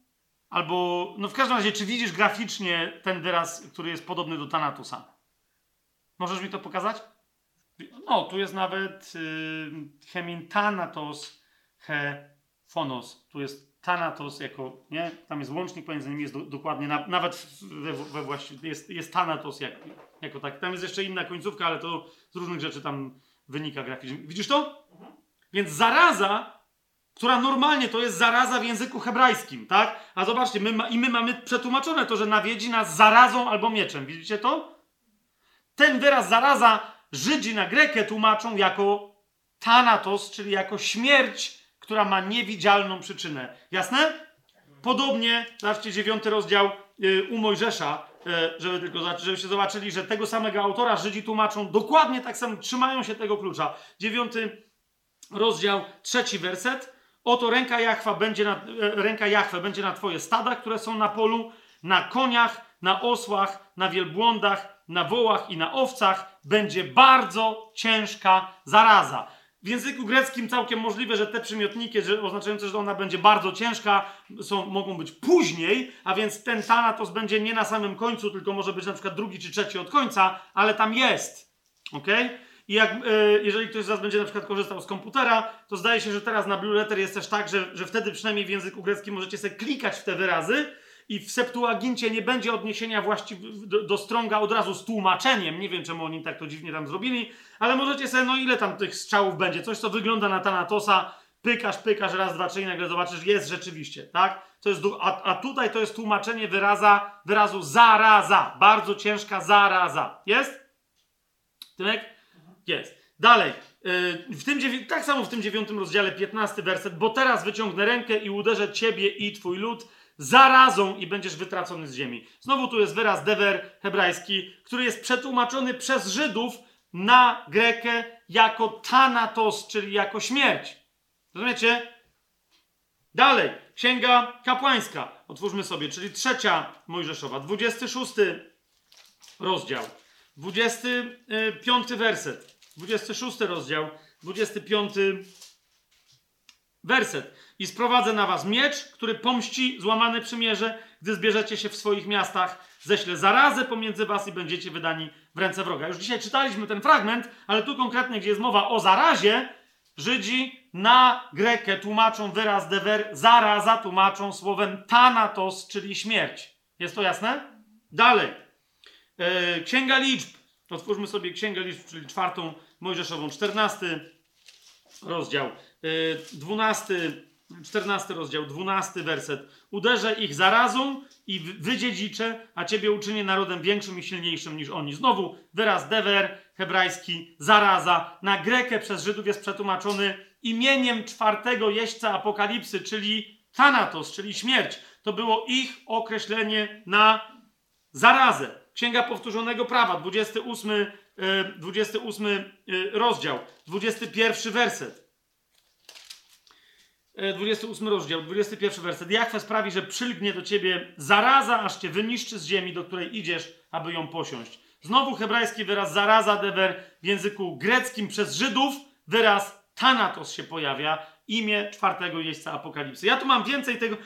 albo, no w każdym razie, czy widzisz graficznie ten wyraz, który jest podobny do tanatusa? Możesz mi to pokazać? No, tu jest nawet yy, hemintanatos he fonos. Tu jest Thanatos jako, nie? Tam jest łącznik pomiędzy nimi, jest do, dokładnie, na, nawet we, we właściwie, jest, jest Thanatos jak, jako tak. Tam jest jeszcze inna końcówka, ale to z różnych rzeczy tam wynika graficznie. Widzisz to? Więc zaraza, która normalnie to jest zaraza w języku hebrajskim, tak? A zobaczcie, my ma, i my mamy przetłumaczone to, że nawiedzi nas zarazą albo mieczem. Widzicie to? Ten wyraz zaraza Żydzi na Grekę tłumaczą jako Thanatos, czyli jako śmierć która ma niewidzialną przyczynę. Jasne? Podobnie, zobaczcie, dziewiąty rozdział yy, u Mojżesza, yy, żeby tylko żebyście zobaczyli, że tego samego autora Żydzi tłumaczą dokładnie tak samo, trzymają się tego klucza. Dziewiąty rozdział, trzeci werset. Oto ręka Jachwa będzie na, yy, ręka Jachwę będzie na twoje stada, które są na polu, na koniach, na osłach, na wielbłądach, na wołach i na owcach. Będzie bardzo ciężka zaraza. W języku greckim całkiem możliwe, że te przymiotniki, że oznaczające, że ona będzie bardzo ciężka, są, mogą być później, a więc ten Thanatos będzie nie na samym końcu, tylko może być na przykład drugi czy trzeci od końca, ale tam jest. Ok? I jak, yy, jeżeli ktoś z Was będzie na przykład korzystał z komputera, to zdaje się, że teraz na Blue Letter jest też tak, że, że wtedy przynajmniej w języku greckim możecie sobie klikać w te wyrazy i w Septuagincie nie będzie odniesienia właściwie do, do Stronga od razu z tłumaczeniem. Nie wiem, czemu oni tak to dziwnie tam zrobili, ale możecie sobie, no ile tam tych strzałów będzie, coś co wygląda na Tanatosa, pykasz, pykasz, raz, dwa, trzy i nagle zobaczysz, jest rzeczywiście, tak? To jest, a, a tutaj to jest tłumaczenie wyraza, wyrazu zaraza, bardzo ciężka zaraza. Jest? Tymek? Jest. Dalej. Yy, w tym, tak samo w tym dziewiątym rozdziale, 15 werset, bo teraz wyciągnę rękę i uderzę ciebie i twój lud zarazą i będziesz wytracony z ziemi. Znowu tu jest wyraz dever hebrajski, który jest przetłumaczony przez Żydów na Grekę jako thanatos, czyli jako śmierć. Rozumiecie? Dalej, Księga Kapłańska. Otwórzmy sobie, czyli trzecia Mojżeszowa, 26 rozdział, 25 werset, 26 rozdział, 25 werset. I sprowadzę na was miecz, który pomści złamane przymierze, gdy zbierzecie się w swoich miastach. Ześlę zarazę pomiędzy was i będziecie wydani w ręce wroga. Już dzisiaj czytaliśmy ten fragment, ale tu konkretnie, gdzie jest mowa o zarazie, Żydzi na Grekę tłumaczą wyraz dever, zaraza tłumaczą słowem thanatos, czyli śmierć. Jest to jasne? Dalej. E, Księga Liczb. Otwórzmy sobie Księgę Liczb, czyli czwartą Mojżeszową, czternasty rozdział, e, dwunasty 14 rozdział, 12 werset. Uderzę ich zarazą i wydziedziczę, a ciebie uczynię narodem większym i silniejszym niż oni. Znowu wyraz dever, hebrajski, zaraza. Na grekę przez Żydów jest przetłumaczony imieniem czwartego jeźdźca apokalipsy, czyli Thanatos, czyli śmierć. To było ich określenie na zarazę. Księga Powtórzonego Prawa, 28, 28 e, e, rozdział, 21 werset. 28 e, rozdział, 21 werset. Jachwę sprawi, że przylgnie do ciebie zaraza, aż cię wyniszczy z ziemi, do której idziesz, aby ją posiąść. Znowu hebrajski wyraz zaraza, dever, w języku greckim przez Żydów wyraz Thanatos się pojawia, imię czwartego jeźdźca Apokalipsy. Ja tu mam więcej tego,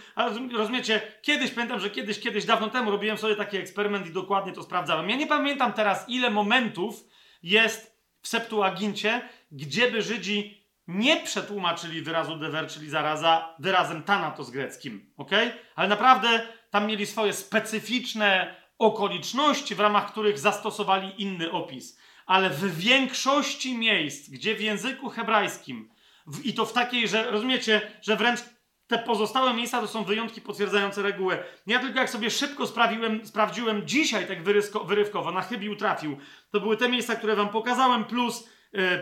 rozumiecie, kiedyś, pamiętam, że kiedyś, kiedyś, dawno temu robiłem sobie taki eksperyment i dokładnie to sprawdzałem. Ja nie pamiętam teraz, ile momentów jest w Septuagincie, gdzie by Żydzi nie przetłumaczyli wyrazu dever, czyli zaraza, wyrazem thanatos greckim, ok? Ale naprawdę tam mieli swoje specyficzne okoliczności, w ramach których zastosowali inny opis. Ale w większości miejsc, gdzie w języku hebrajskim, w, i to w takiej, że rozumiecie, że wręcz te pozostałe miejsca to są wyjątki potwierdzające regułę. Ja tylko jak sobie szybko sprawiłem, sprawdziłem dzisiaj tak wyrysko, wyrywkowo, na chybił trafił, to były te miejsca, które wam pokazałem, plus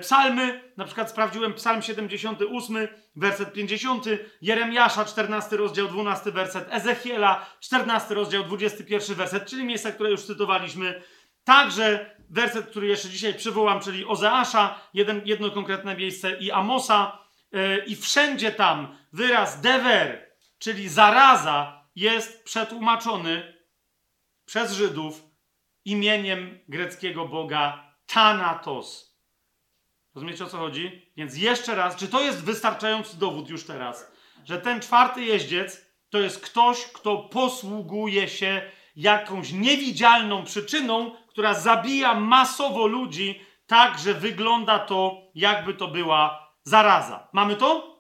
psalmy, na przykład sprawdziłem psalm 78, werset 50, Jeremiasza 14 rozdział 12 werset, Ezechiela 14 rozdział 21 werset, czyli miejsca, które już cytowaliśmy. Także werset, który jeszcze dzisiaj przywołam, czyli Ozeasza, jeden, jedno konkretne miejsce i Amosa, yy, i wszędzie tam wyraz dever, czyli zaraza, jest przetłumaczony przez Żydów imieniem greckiego boga Thanatos. Rozumiecie o co chodzi? Więc jeszcze raz, czy to jest wystarczający dowód już teraz, że ten czwarty jeździec to jest ktoś, kto posługuje się jakąś niewidzialną przyczyną, która zabija masowo ludzi, tak że wygląda to, jakby to była zaraza. Mamy to?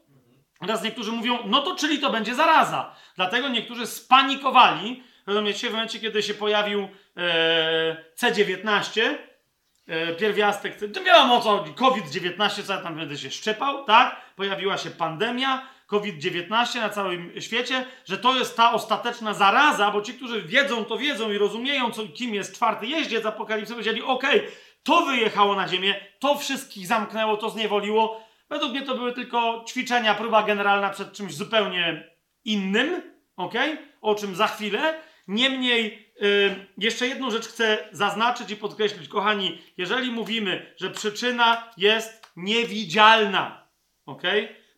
Teraz niektórzy mówią, no to czyli to będzie zaraza. Dlatego niektórzy spanikowali, rozumiecie, w momencie, kiedy się pojawił e, C19, e, pierwiastek, to wiadomo o co chodzi, COVID-19, co ja tam będę się szczepał, tak? Pojawiła się pandemia, COVID-19 na całym świecie, że to jest ta ostateczna zaraza, bo ci, którzy wiedzą, to wiedzą i rozumieją, co, kim jest czwarty jeździec apokalipsy, powiedzieli, okej, okay, to wyjechało na ziemię, to wszystkich zamknęło, to zniewoliło. Według mnie to były tylko ćwiczenia, próba generalna przed czymś zupełnie innym, ok? O czym za chwilę. Niemniej, jeszcze jedną rzecz chcę zaznaczyć i podkreślić. Kochani, jeżeli mówimy, że przyczyna jest niewidzialna, ok?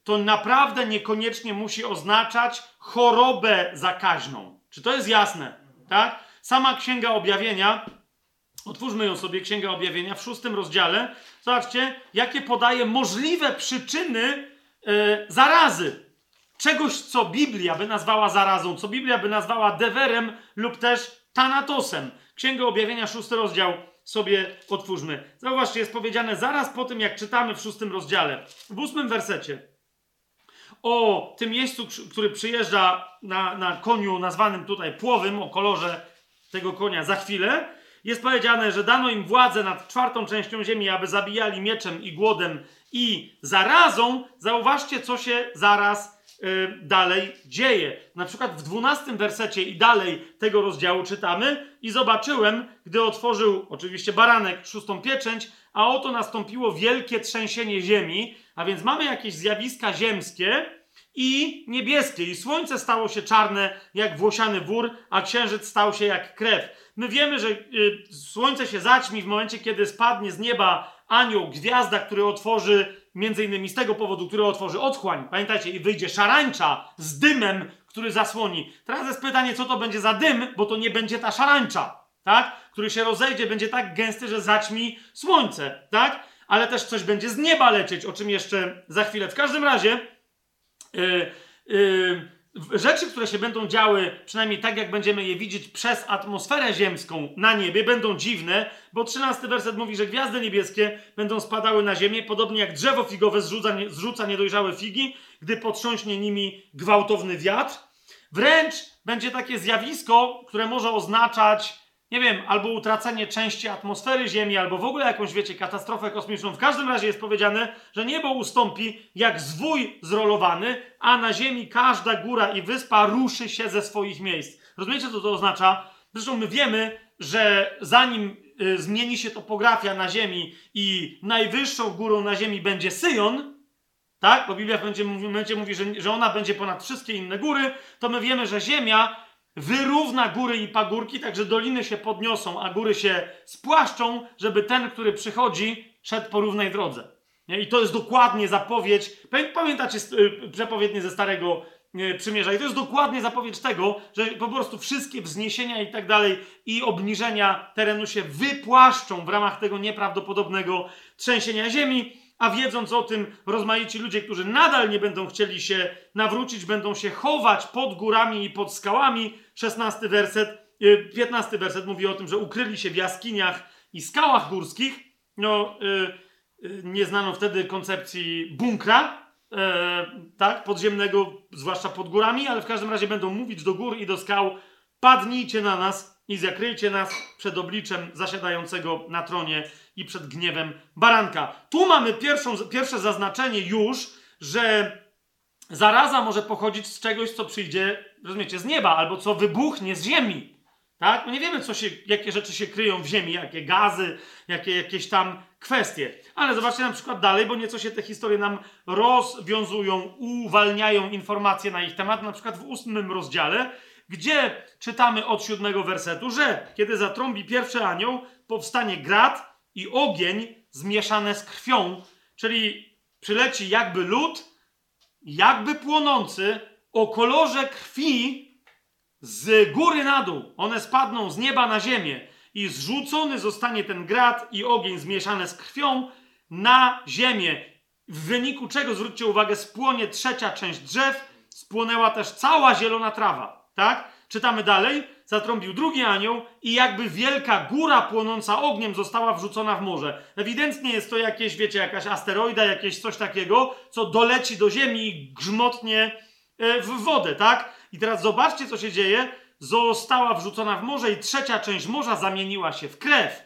To naprawdę niekoniecznie musi oznaczać chorobę zakaźną. Czy to jest jasne? Tak? Sama Księga Objawienia, otwórzmy ją sobie, Księga Objawienia w szóstym rozdziale. Zobaczcie, jakie podaje możliwe przyczyny yy, zarazy czegoś, co Biblia by nazwała zarazą, co Biblia by nazwała dewerem lub też tanatosem. Księga Objawienia, szósty rozdział sobie otwórzmy. Zauważcie, jest powiedziane zaraz po tym, jak czytamy w szóstym rozdziale, w ósmym wersecie, o tym miejscu, który przyjeżdża na, na koniu nazwanym tutaj płowym, o kolorze tego konia za chwilę, jest powiedziane, że dano im władzę nad czwartą częścią ziemi, aby zabijali mieczem i głodem i zarazą. Zauważcie, co się zaraz dalej dzieje. Na przykład w dwunastym wersecie i dalej tego rozdziału czytamy i zobaczyłem, gdy otworzył oczywiście baranek szóstą pieczęć, a oto nastąpiło wielkie trzęsienie ziemi, a więc mamy jakieś zjawiska ziemskie i niebieskie i słońce stało się czarne jak włosiany wór, a księżyc stał się jak krew. My wiemy, że y, słońce się zaćmi w momencie, kiedy spadnie z nieba anioł, gwiazda, który otworzy między innymi z tego powodu, który otworzy otchłań, pamiętajcie, i wyjdzie szarańcza z dymem, który zasłoni. Teraz jest pytanie, co to będzie za dym, bo to nie będzie ta szarańcza, tak? Który się rozejdzie, będzie tak gęsty, że zaćmi słońce, tak? Ale też coś będzie z nieba lecieć, o czym jeszcze za chwilę. W każdym razie, yy, yy, rzeczy, które się będą działy, przynajmniej tak jak będziemy je widzieć przez atmosferę ziemską na niebie, będą dziwne, bo 13 werset mówi, że gwiazdy niebieskie będą spadały na ziemię, podobnie jak drzewo figowe zrzuca, zrzuca niedojrzałe figi, gdy potrząśnie nimi gwałtowny wiatr. Wręcz będzie takie zjawisko, które może oznaczać nie wiem, albo utracenie części atmosfery Ziemi, albo w ogóle jakąś, wiecie, katastrofę kosmiczną. W każdym razie jest powiedziane, że niebo ustąpi jak zwój zrolowany, a na Ziemi każda góra i wyspa ruszy się ze swoich miejsc. Rozumiecie, co to oznacza? Zresztą my wiemy, że zanim y, zmieni się topografia na Ziemi i najwyższą górą na Ziemi będzie Syjon, tak? Bo Biblia będzie, będzie mówi, że, że ona będzie ponad wszystkie inne góry, to my wiemy, że Ziemia wyrówna góry i pagórki, tak że doliny się podniosą, a góry się spłaszczą, żeby ten, który przychodzi, szedł po równej drodze. I to jest dokładnie zapowiedź. Pamiętacie y, przepowiednie ze Starego y, Przymierza? I to jest dokładnie zapowiedź tego, że po prostu wszystkie wzniesienia i tak dalej i obniżenia terenu się wypłaszczą w ramach tego nieprawdopodobnego trzęsienia ziemi a wiedząc o tym, rozmaici ludzie, którzy nadal nie będą chcieli się nawrócić, będą się chować pod górami i pod skałami. 16 werset, 15 y, werset mówi o tym, że ukryli się w jaskiniach i skałach górskich. No, yy, yy, nie znano wtedy koncepcji bunkra, yy, tak, podziemnego, zwłaszcza pod górami, ale w każdym razie będą mówić do gór i do skał: padnijcie na nas i zakryjcie nas przed obliczem zasiadającego na tronie i przed gniewem baranka. Tu mamy pierwszą, pierwsze zaznaczenie już, że zaraza może pochodzić z czegoś, co przyjdzie, rozumiecie, z nieba, albo co wybuchnie z ziemi. Tak? No nie wiemy, co się, jakie rzeczy się kryją w ziemi, jakie gazy, jakie jakieś tam kwestie. Ale zobaczcie na przykład dalej, bo nieco się te historie nam rozwiązują, uwalniają informacje na ich temat, na przykład w ósmym rozdziale, gdzie czytamy od siódmego wersetu, że kiedy zatrąbi pierwszy anioł, powstanie grad i ogień zmieszane z krwią, czyli przyleci jakby lód, jakby płonący, o kolorze krwi z góry na dół. One spadną z nieba na ziemię i zrzucony zostanie ten grad i ogień zmieszane z krwią na ziemię. W wyniku czego, zwróćcie uwagę, spłonie trzecia część drzew, spłonęła też cała zielona trawa. Tak? Czytamy dalej. Zatrąbił drugi anioł i jakby wielka góra płonąca ogniem została wrzucona w morze. Ewidentnie jest to jakieś, wiecie, jakaś asteroida, jakieś coś takiego, co doleci do ziemi i grzmotnie e, w wodę, tak? I teraz zobaczcie, co się dzieje. Została wrzucona w morze i trzecia część morza zamieniła się w krew.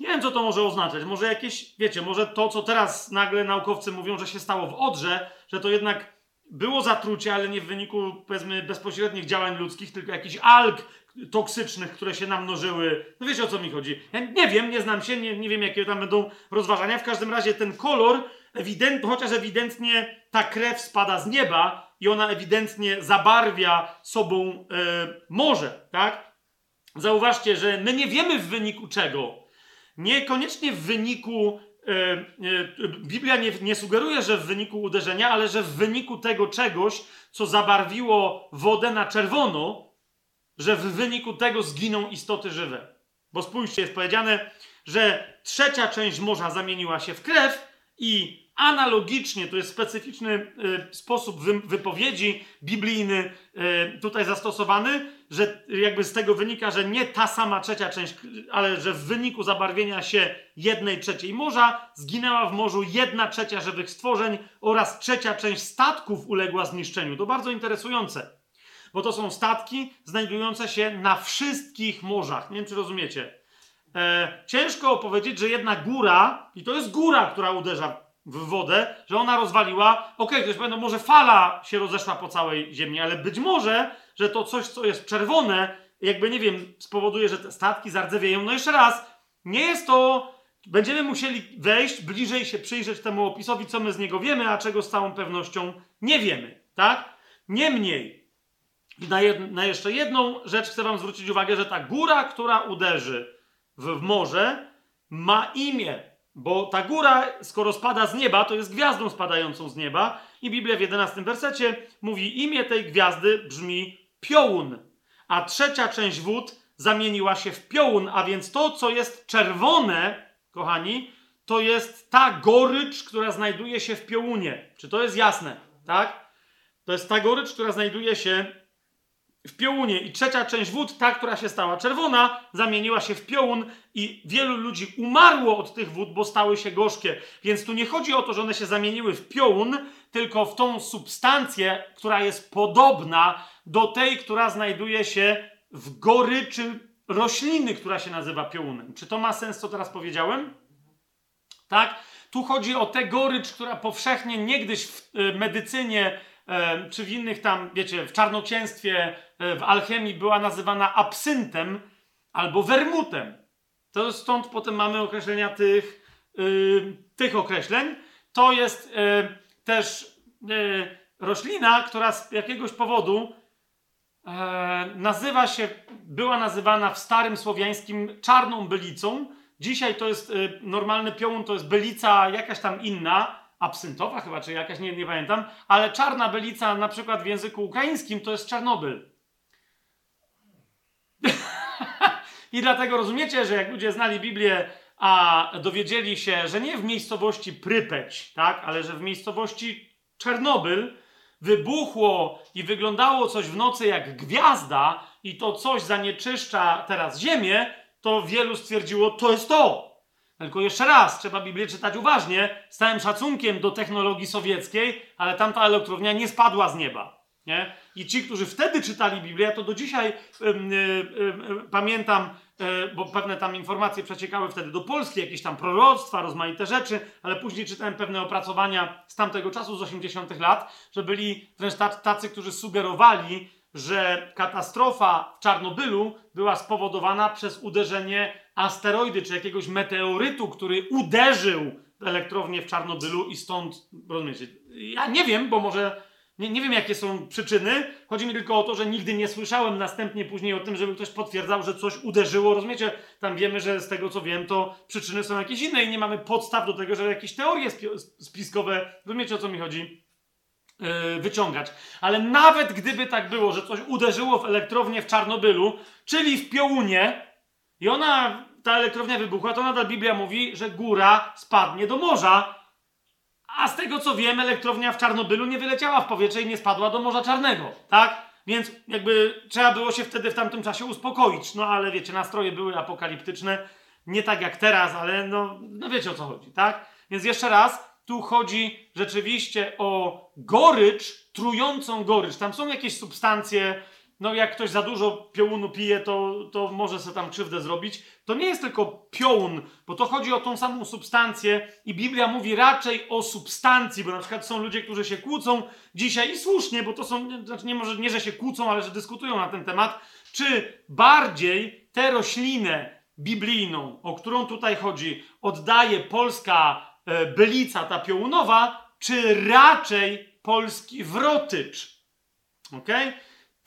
Nie wiem, co to może oznaczać. Może jakieś, wiecie, może to, co teraz nagle naukowcy mówią, że się stało w Odrze, że to jednak było zatrucie, ale nie w wyniku, powiedzmy, bezpośrednich działań ludzkich, tylko jakichś alg toksycznych, które się namnożyły. No wiecie, o co mi chodzi. Ja nie wiem, nie znam się, nie, nie wiem, jakie tam będą rozważania. W każdym razie ten kolor, ewident, chociaż ewidentnie ta krew spada z nieba i ona ewidentnie zabarwia sobą e, morze, tak? Zauważcie, że my nie wiemy w wyniku czego. Niekoniecznie w wyniku. E, e, Biblia nie, nie sugeruje, że w wyniku uderzenia, ale że w wyniku tego czegoś, co zabarwiło wodę na czerwono, że w wyniku tego zginą istoty żywe. Bo spójrzcie, jest powiedziane, że trzecia część morza zamieniła się w krew i analogicznie, to jest specyficzny y, sposób wy, wypowiedzi biblijny y, tutaj zastosowany, że jakby z tego wynika, że nie ta sama trzecia część, ale że w wyniku zabarwienia się jednej trzeciej morza zginęła w morzu jedna trzecia żywych stworzeń oraz trzecia część statków uległa zniszczeniu. To bardzo interesujące bo to są statki znajdujące się na wszystkich morzach. Nie wiem, czy rozumiecie. E, ciężko opowiedzieć, że jedna góra, i to jest góra, która uderza w wodę, że ona rozwaliła. Okej, okay, ktoś powie, no może fala się rozeszła po całej ziemi, ale być może, że to coś, co jest czerwone, jakby nie wiem, spowoduje, że te statki zardzewieją. No jeszcze raz, nie jest to. Będziemy musieli wejść, bliżej się przyjrzeć temu opisowi, co my z niego wiemy, a czego z całą pewnością nie wiemy, tak? Niemniej, na, jed, na, jeszcze jedną rzecz chcę Wam zwrócić uwagę, że ta góra, która uderzy w, w morze, ma imię. Bo ta góra, skoro spada z nieba, to jest gwiazdą spadającą z nieba. I Biblia w 11 wersecie mówi: imię tej gwiazdy brzmi piołun. A trzecia część wód zamieniła się w piołun, a więc to, co jest czerwone, kochani, to jest ta gorycz, która znajduje się w piołunie. Czy to jest jasne? Tak? To jest ta gorycz, która znajduje się w piołunie. I trzecia część wód, ta, która się stała czerwona, zamieniła się w piołun i wielu ludzi umarło od tych wód, bo stały się gorzkie. Więc tu nie chodzi o to, że one się zamieniły w piołun, tylko w tą substancję, która jest podobna do tej, która znajduje się w goryczy rośliny, która się nazywa piołunem. Czy to ma sens, co teraz powiedziałem? Tak? Tu chodzi o tę gorycz, która powszechnie niegdyś w y, medycynie czy w innych tam, wiecie, w czarnoksięstwie, e, w alchemii była nazywana absyntem albo wermutem. To stąd potem mamy określenia tych, yy, tych określeń. To jest yy, też yy, roślina, która z jakiegoś powodu nazywa się, była nazywana w starym słowiańskim czarną bylicą. Dzisiaj to jest normalny piołun, to jest bylica jakaś tam inna, absyntowa chyba, czy jakaś, nie, nie pamiętam, ale czarna bylica na przykład w języku ukraińskim to jest Czarnobyl. (laughs) I dlatego rozumiecie, że jak ludzie znali Biblię, a dowiedzieli się, że nie w miejscowości Prypeć, tak, ale że w miejscowości Czarnobyl wybuchło i wyglądało coś w nocy jak gwiazda i to coś zanieczyszcza teraz ziemię, to wielu stwierdziło, to jest to. Tylko jeszcze raz, trzeba Biblię czytać uważnie, z całym szacunkiem do technologii sowieckiej, ale tamta elektrownia nie spadła z nieba. Nie? I ci, którzy wtedy czytali Biblię, to do dzisiaj yy, yy, yy, pamiętam e, bo pewne tam informacje przeciekały wtedy do Polski, jakieś tam proroctwa, rozmaite rzeczy, ale później czytałem pewne opracowania z tamtego czasu, z 80 lat, że byli wręcz tac- tacy, którzy sugerowali, że katastrofa w Czarnobylu była spowodowana przez uderzenie asteroidy czy jakiegoś meteorytu, który uderzył elektrownię w Czarnobylu i stąd, rozumiecie, ja nie wiem, bo może, nie, nie wiem jakie są przyczyny, chodzi mi tylko o to, że nigdy nie słyszałem następnie później o tym, żeby ktoś potwierdzał, że coś uderzyło, rozumiecie, tam wiemy, że z tego co wiem, to przyczyny są jakieś inne i nie mamy podstaw do tego, żeby jakieś teorie spi- spiskowe, rozumiecie o co mi chodzi, yy, wyciągać. Ale nawet gdyby tak było, że coś uderzyło w elektrownię w Czarnobylu, czyli w Piołunie, i ona, ta elektrownia wybuchła, to nadal Biblia mówi, że góra spadnie do morza. A z tego co wiem, elektrownia w Czarnobylu nie wyleciała w powietrze i nie spadła do Morza Czarnego, tak? Więc jakby trzeba było się wtedy w tamtym czasie uspokoić. No ale wiecie, nastroje były apokaliptyczne. Nie tak jak teraz, ale no, no wiecie o co chodzi, tak? Więc jeszcze raz, tu chodzi rzeczywiście o gorycz, trującą gorycz. Tam są jakieś substancje, no jak ktoś za dużo piołunu pije, to, to może sobie tam krzywdę zrobić. To nie jest tylko piołun, bo to chodzi o tą samą substancję i Biblia mówi raczej o substancji, bo na przykład są ludzie, którzy się kłócą dzisiaj i słusznie, bo to są, znaczy nie może nie, że się kłócą, ale że dyskutują na ten temat, czy bardziej tę roślinę biblijną, o którą tutaj chodzi, oddaje polska e, bylica, ta piołunowa, czy raczej polski wrotycz. Okej?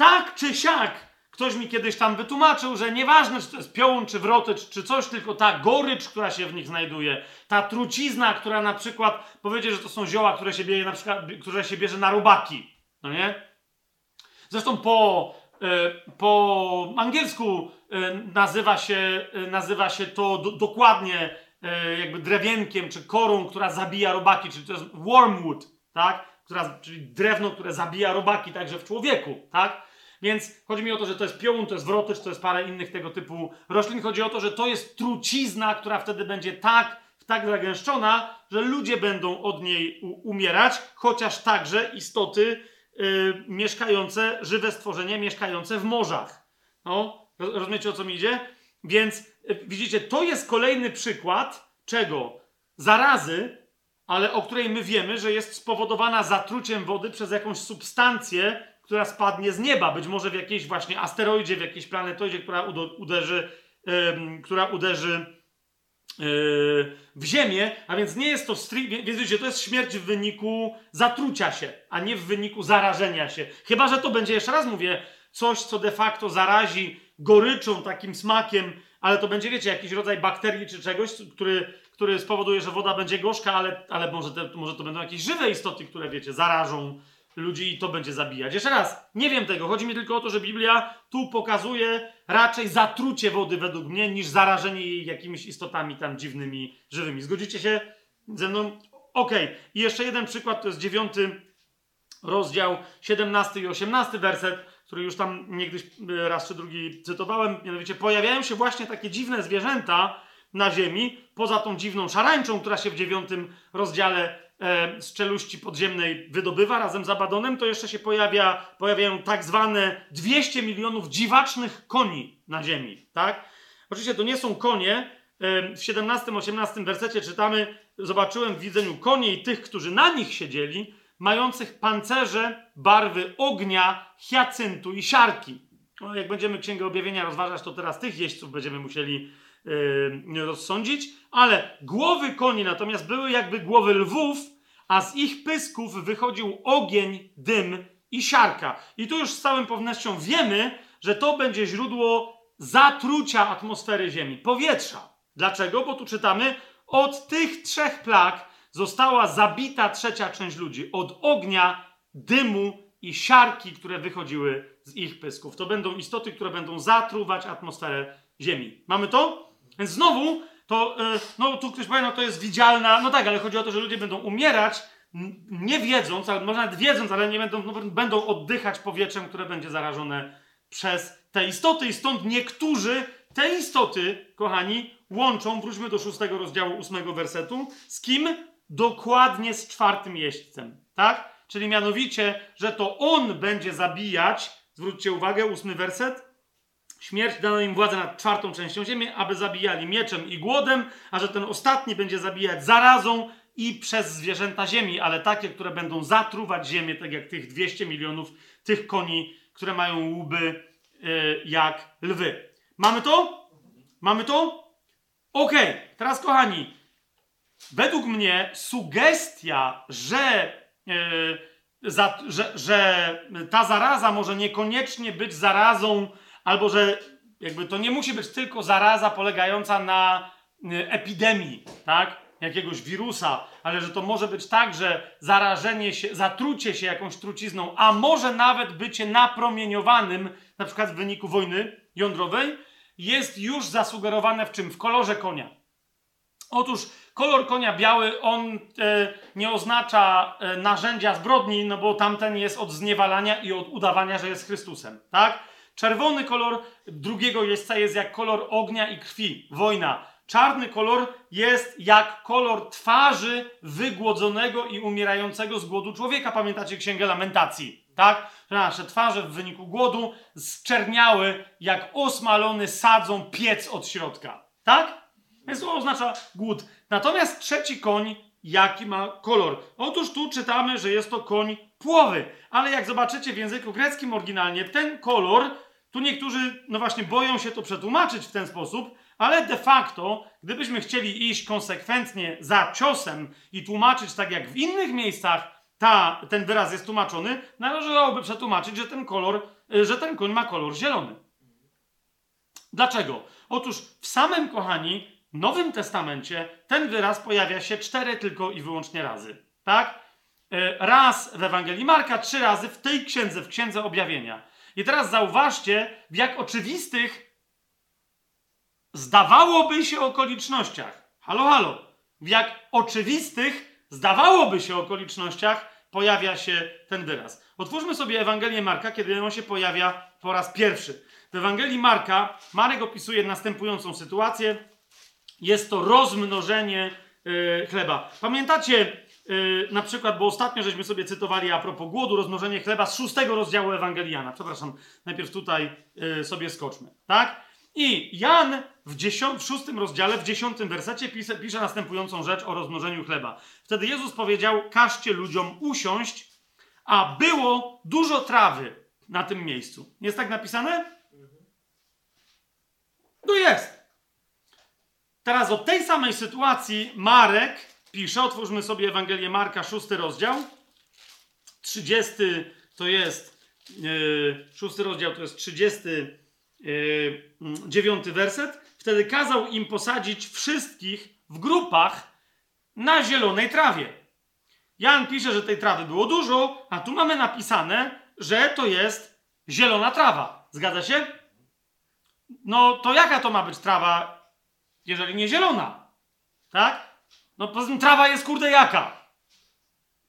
Tak czy siak, ktoś mi kiedyś tam wytłumaczył, że nieważne, czy to jest piołun, czy wrotycz, czy coś, tylko ta gorycz, która się w nich znajduje, ta trucizna, która na przykład, powiecie, że to są zioła, które się bierze na przykład, które się bierze na robaki, no nie? Zresztą po, e, po angielsku e, nazywa się, e, nazywa się to do, dokładnie jakby drewienkiem czy korą, która zabija robaki, czyli to jest wormwood, tak? Która, czyli drewno, które zabija robaki także w człowieku, tak? Więc chodzi mi o to, że to jest piołun, to jest wrotycz, to jest parę innych tego typu roślin. Chodzi o to, że to jest trucizna, która wtedy będzie tak, tak zagęszczona, że ludzie będą od niej umierać, chociaż także istoty y, mieszkające, żywe stworzenia mieszkające w morzach. No, roz- rozumiecie o co mi idzie? Więc y, widzicie, to jest kolejny przykład czego? Zarazy, ale o której my wiemy, że jest spowodowana zatruciem wody przez jakąś substancję, która spadnie z nieba, być może w jakiejś właśnie asteroidzie, w jakiejś planetoidzie, która uderzy, em, która uderzy yy, w ziemię, a więc nie jest to stri- wie- więc wiecie, to jest śmierć w wyniku zatrucia się, a nie w wyniku zarażenia się. Chyba, że to będzie, jeszcze raz mówię, coś, co de facto zarazi goryczą, takim smakiem, ale to będzie, wiecie, jakiś rodzaj bakterii czy czegoś, który, który spowoduje, że woda będzie gorzka, ale, ale może, te, może to będą jakieś żywe istoty, które, wiecie, zarażą ludzi i to będzie zabijać. Jeszcze raz, nie wiem tego. Chodzi mi tylko o to, że Biblia tu pokazuje raczej zatrucie wody według mnie, niż zarażenie jej jakimiś istotami tam dziwnymi, żywymi. Zgodzicie się ze mną? Okej. I jeszcze jeden przykład, to jest dziewiąty rozdział, 17 i 18 werset, który już tam niegdyś e, raz czy drugi cytowałem. Mianowicie pojawiają się właśnie takie dziwne zwierzęta na ziemi, poza tą dziwną szarańczą, która się w dziewiątym rozdziale z czeluści podziemnej wydobywa razem z Abadonem, to jeszcze się pojawia, pojawiają tak zwane 200 milionów dziwacznych koni na ziemi, tak? Oczywiście to nie są konie. E, W 17-18 wersecie czytamy, zobaczyłem w widzeniu konie i tych, którzy na nich siedzieli, mających pancerze barwy ognia, hiacyntu i siarki. No, jak będziemy Księgę Objawienia rozważać, to teraz tych jeźdźców będziemy musieli yy, rozsądzić, ale głowy koni natomiast były jakby głowy lwów, a z ich pysków wychodził ogień, dym i siarka. I tu już z całą pewnością wiemy, że to będzie źródło zatrucia atmosfery Ziemi, powietrza. Dlaczego? Bo tu czytamy, od tych trzech plag została zabita trzecia część ludzi. Od ognia, dymu i siarki, które wychodziły z ich pysków. To będą istoty, które będą zatruwać atmosferę Ziemi. Mamy to? Więc znowu, to, yy, no tu ktoś powie, no to jest widzialna, no tak, ale chodzi o to, że ludzie będą umierać, nie wiedząc, ale może nawet wiedząc, ale nie będą, no, będą oddychać powietrzem, które będzie zarażone przez te istoty i stąd niektórzy te istoty, kochani, łączą, wróćmy do szóstego rozdziału ósmego wersetu, z kim? Dokładnie z czwartym jeźdźcem, tak? Czyli mianowicie, że to on będzie zabijać, zwróćcie uwagę, ósmy werset, Śmierć dano im władzę nad czwartą częścią ziemi, aby zabijali mieczem i głodem, a że ten ostatni będzie zabijać zarazą i przez zwierzęta ziemi, ale takie, które będą zatruwać ziemię, tak jak tych 200 milionów tych koni, które mają łby y, jak lwy. Mamy to? Mamy to? Okej, teraz kochani, według mnie sugestia, że, yy, za, że, że ta zaraza może niekoniecznie być zarazą, albo że jakby to nie musi być tylko zaraza polegająca na y, epidemii, tak? Jakiegoś wirusa, ale że to może być tak, że zarażenie się, zatrucie się jakąś trucizną, a może nawet bycie napromieniowanym, na przykład w wyniku wojny jądrowej, jest już zasugerowane w czym? W kolorze konia. Otóż kolor konia biały, on e, nie oznacza e, narzędzia zbrodni, no bo tamten jest od zniewalania i od udawania, że jest Chrystusem, tak? Czerwony kolor drugiego jeźdźca jest jak kolor ognia i krwi, wojna. Czarny kolor jest jak kolor twarzy wygłodzonego i umierającego z głodu człowieka. Pamiętacie Księgę Lamentacji, tak? Nasze twarze w wyniku głodu zczerniały jak osmalony sadzą piec od środka, tak? Więc to oznacza głód. Natomiast trzeci koń, jaki ma kolor? Otóż tu czytamy, że jest to koń płowy. Ale jak zobaczycie w języku greckim oryginalnie, ten kolor, tu niektórzy, no właśnie, boją się to przetłumaczyć w ten sposób, ale de facto, gdybyśmy chcieli iść konsekwentnie za ciosem i tłumaczyć tak jak w innych miejscach ta, ten wyraz jest tłumaczony, należałoby przetłumaczyć, że ten kolor, y, że ten koń ma kolor zielony. Dlaczego? Otóż w samym, kochani, Nowym Testamencie ten wyraz pojawia się cztery tylko i wyłącznie razy. Tak? Y, Raz w Ewangelii Marka, trzy razy w tej księdze, w księdze objawienia. I teraz zauważcie, w jak oczywistych zdawałoby się okolicznościach. Halo, halo. W jak oczywistych zdawałoby się okolicznościach pojawia się ten wyraz. Otwórzmy sobie Ewangelię Marka, kiedy on się pojawia po raz pierwszy. W Ewangelii Marka Marek opisuje następującą sytuację. Jest to rozmnożenie y, chleba. Pamiętacie y, na przykład, bo ostatnio żeśmy sobie cytowali a propos głodu, rozmnożenie chleba z szóstego rozdziału Ewangeliana. Przepraszam, najpierw tutaj y, sobie skoczmy. Tak? I Jan w, w szóstym rozdziale, w dziesiątym wersecie pisze, pisze następującą rzecz o rozmnożeniu chleba. Wtedy Jezus powiedział, każcie ludziom usiąść, a było dużo trawy na tym miejscu. Jest tak napisane? No jest. Teraz o tej samej sytuacji Marek pisze, otwórzmy sobie Ewangelię Marka, szósty rozdział. 30 to jest, yy, szósty rozdział to jest 39 werset. Wtedy kazał im posadzić wszystkich w grupach na zielonej trawie. Jan pisze, że tej trawy było dużo, a tu mamy napisane, że to jest zielona trawa. Zgadza się? No to jaka to ma być trawa, jeżeli nie zielona? Tak? No poza tym trawa jest kurde jaka?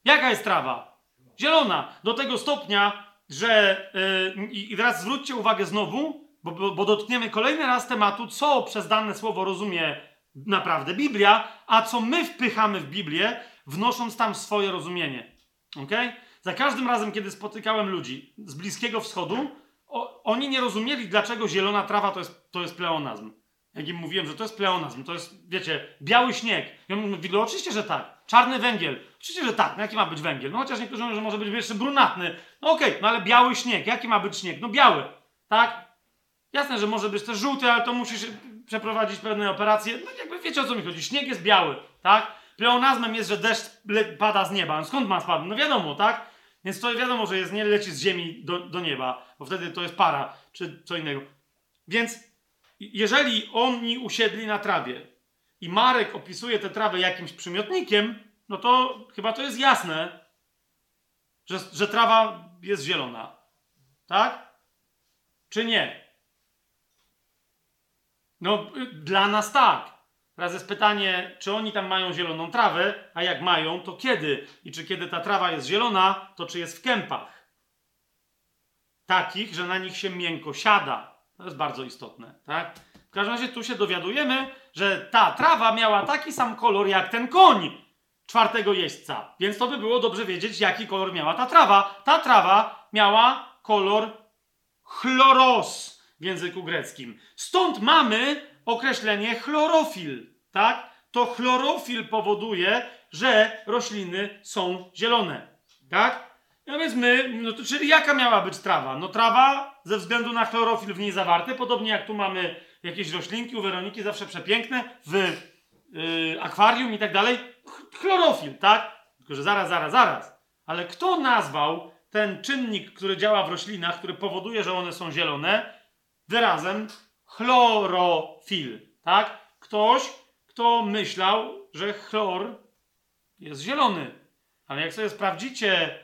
Jaka jest trawa? Zielona. Do tego stopnia, że yy, i teraz zwróćcie uwagę znowu, bo, bo, bo dotkniemy kolejny raz tematu, co przez dane słowo rozumie naprawdę Biblia, a co my wpychamy w Biblię, wnosząc tam swoje rozumienie. Ok? Za każdym razem, kiedy spotykałem ludzi z Bliskiego Wschodu, o, oni nie rozumieli, dlaczego zielona trawa to jest, to jest pleonazm. Jak im mówiłem, że to jest pleonazm, to jest, wiecie, biały śnieg. I oni mówili, oczywiście, że tak. Czarny węgiel. Oczywiście, że tak. No jaki ma być węgiel? No chociaż niektórzy mówią, że może być jeszcze brunatny. No okej, no ale biały śnieg. Jaki ma być śnieg? No biały. Tak? Jasne, że może być też żółty, ale to musisz przeprowadzić pewne operacje. No jakby wiecie o co mi chodzi. Śnieg jest biały, tak? Pleonazmem jest, że deszcz pada z nieba. No skąd ma spadł? No wiadomo, tak? Więc to wiadomo, że jest nie leci z ziemi do, do nieba, bo wtedy to jest para, czy co innego. Więc jeżeli oni usiedli na trawie i Marek opisuje tę trawę jakimś przymiotnikiem, no to chyba to jest jasne, że, że trawa jest zielona. Tak? Czy nie? No, dla nas tak. Teraz jest pytanie, czy oni tam mają zieloną trawę, a jak mają, to kiedy? I czy kiedy ta trawa jest zielona, to czy jest w kępach? Takich, że na nich się miękko siada. To jest bardzo istotne, tak? W każdym razie tu się dowiadujemy, że ta trawa miała taki sam kolor jak ten koń czwartego jeźdźca. Więc to by było dobrze wiedzieć, jaki kolor miała ta trawa. Ta trawa miała kolor chloros, w języku greckim. Stąd mamy określenie chlorofil, tak? To chlorofil powoduje, że rośliny są zielone, tak? No więc my, no to czyli jaka miała być trawa? No trawa ze względu na chlorofil w niej zawarty, podobnie jak tu mamy jakieś roślinki u Weroniki, zawsze przepiękne, w yy, akwarium i tak dalej. Ch- Chlorofil, tak? Tylko, że zaraz, zaraz, zaraz. Ale kto nazwał ten czynnik, który działa w roślinach, który powoduje, że one są zielone, wyrazem chlorofil, tak? Ktoś, kto myślał, że chlor jest zielony. Ale jak sobie sprawdzicie,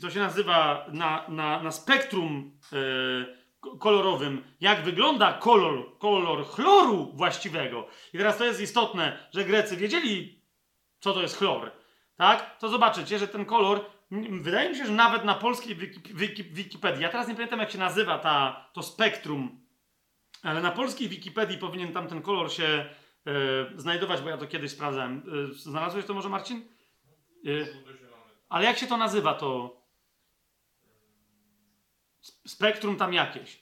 to się nazywa na, na, na spektrum e, ko- kolorowym, jak wygląda kolor, kolor chloru właściwego. I teraz to jest istotne, że Grecy wiedzieli, co to jest chlor. Tak? To zobaczycie, że ten kolor, wydaje mi się, że nawet na polskiej wiki, wiki, Wikipedii, ja teraz nie pamiętam, jak się nazywa ta, to spektrum, ale na polskiej Wikipedii powinien tam ten kolor się e, znajdować, bo ja to kiedyś sprawdzałem. E, znalazłeś to może, Marcin? E, ale jak się to nazywa, to Sp- spektrum tam jakieś.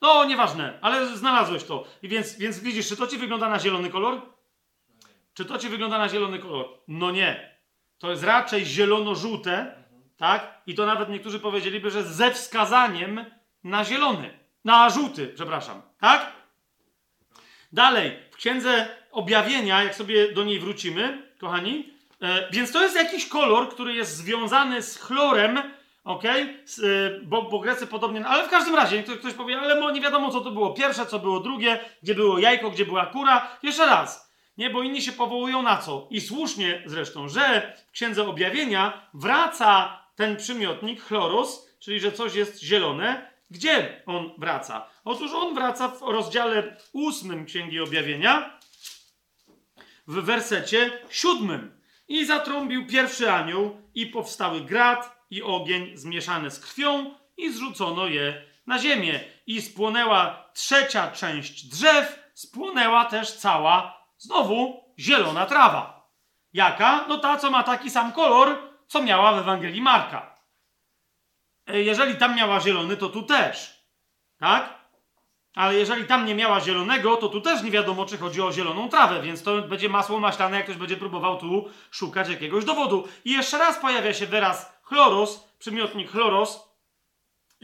No, nieważne, ale znalazłeś to. I więc, więc widzisz, czy to ci wygląda na zielony kolor? Czy to ci wygląda na zielony kolor? No nie. To jest raczej zielono-żółte, tak? I to nawet niektórzy powiedzieliby, że ze wskazaniem na zielony. Na żółty, przepraszam. Tak? Dalej, w księdze objawienia, jak sobie do niej wrócimy, kochani, e, więc to jest jakiś kolor, który jest związany z chlorem, ok? E, bo, bo Grecy podobnie, ale w każdym razie, ktoś, ktoś powie, ale nie wiadomo co to było pierwsze, co było drugie, gdzie było jajko, gdzie była kura. Jeszcze raz, nie, bo inni się powołują na co? I słusznie zresztą, że w księdze objawienia wraca ten przymiotnik chloros, czyli że coś jest zielone. Gdzie on wraca? Otóż on wraca w rozdziale ósmym Księgi Objawienia, w wersecie siódmym. I zatrąbił pierwszy anioł, i powstały grad i ogień zmieszane z krwią, i zrzucono je na ziemię. I spłonęła trzecia część drzew, spłonęła też cała, znowu, zielona trawa. Jaka? No ta, co ma taki sam kolor, co miała w Ewangelii Marka. E, Jeżeli tam miała zielony, to tu też. Tak? Ale jeżeli tam nie miała zielonego, to tu też nie wiadomo, czy chodzi o zieloną trawę, więc to będzie masło maślane, jak ktoś będzie próbował tu szukać jakiegoś dowodu. I jeszcze raz pojawia się wyraz chloros, przymiotnik chloros,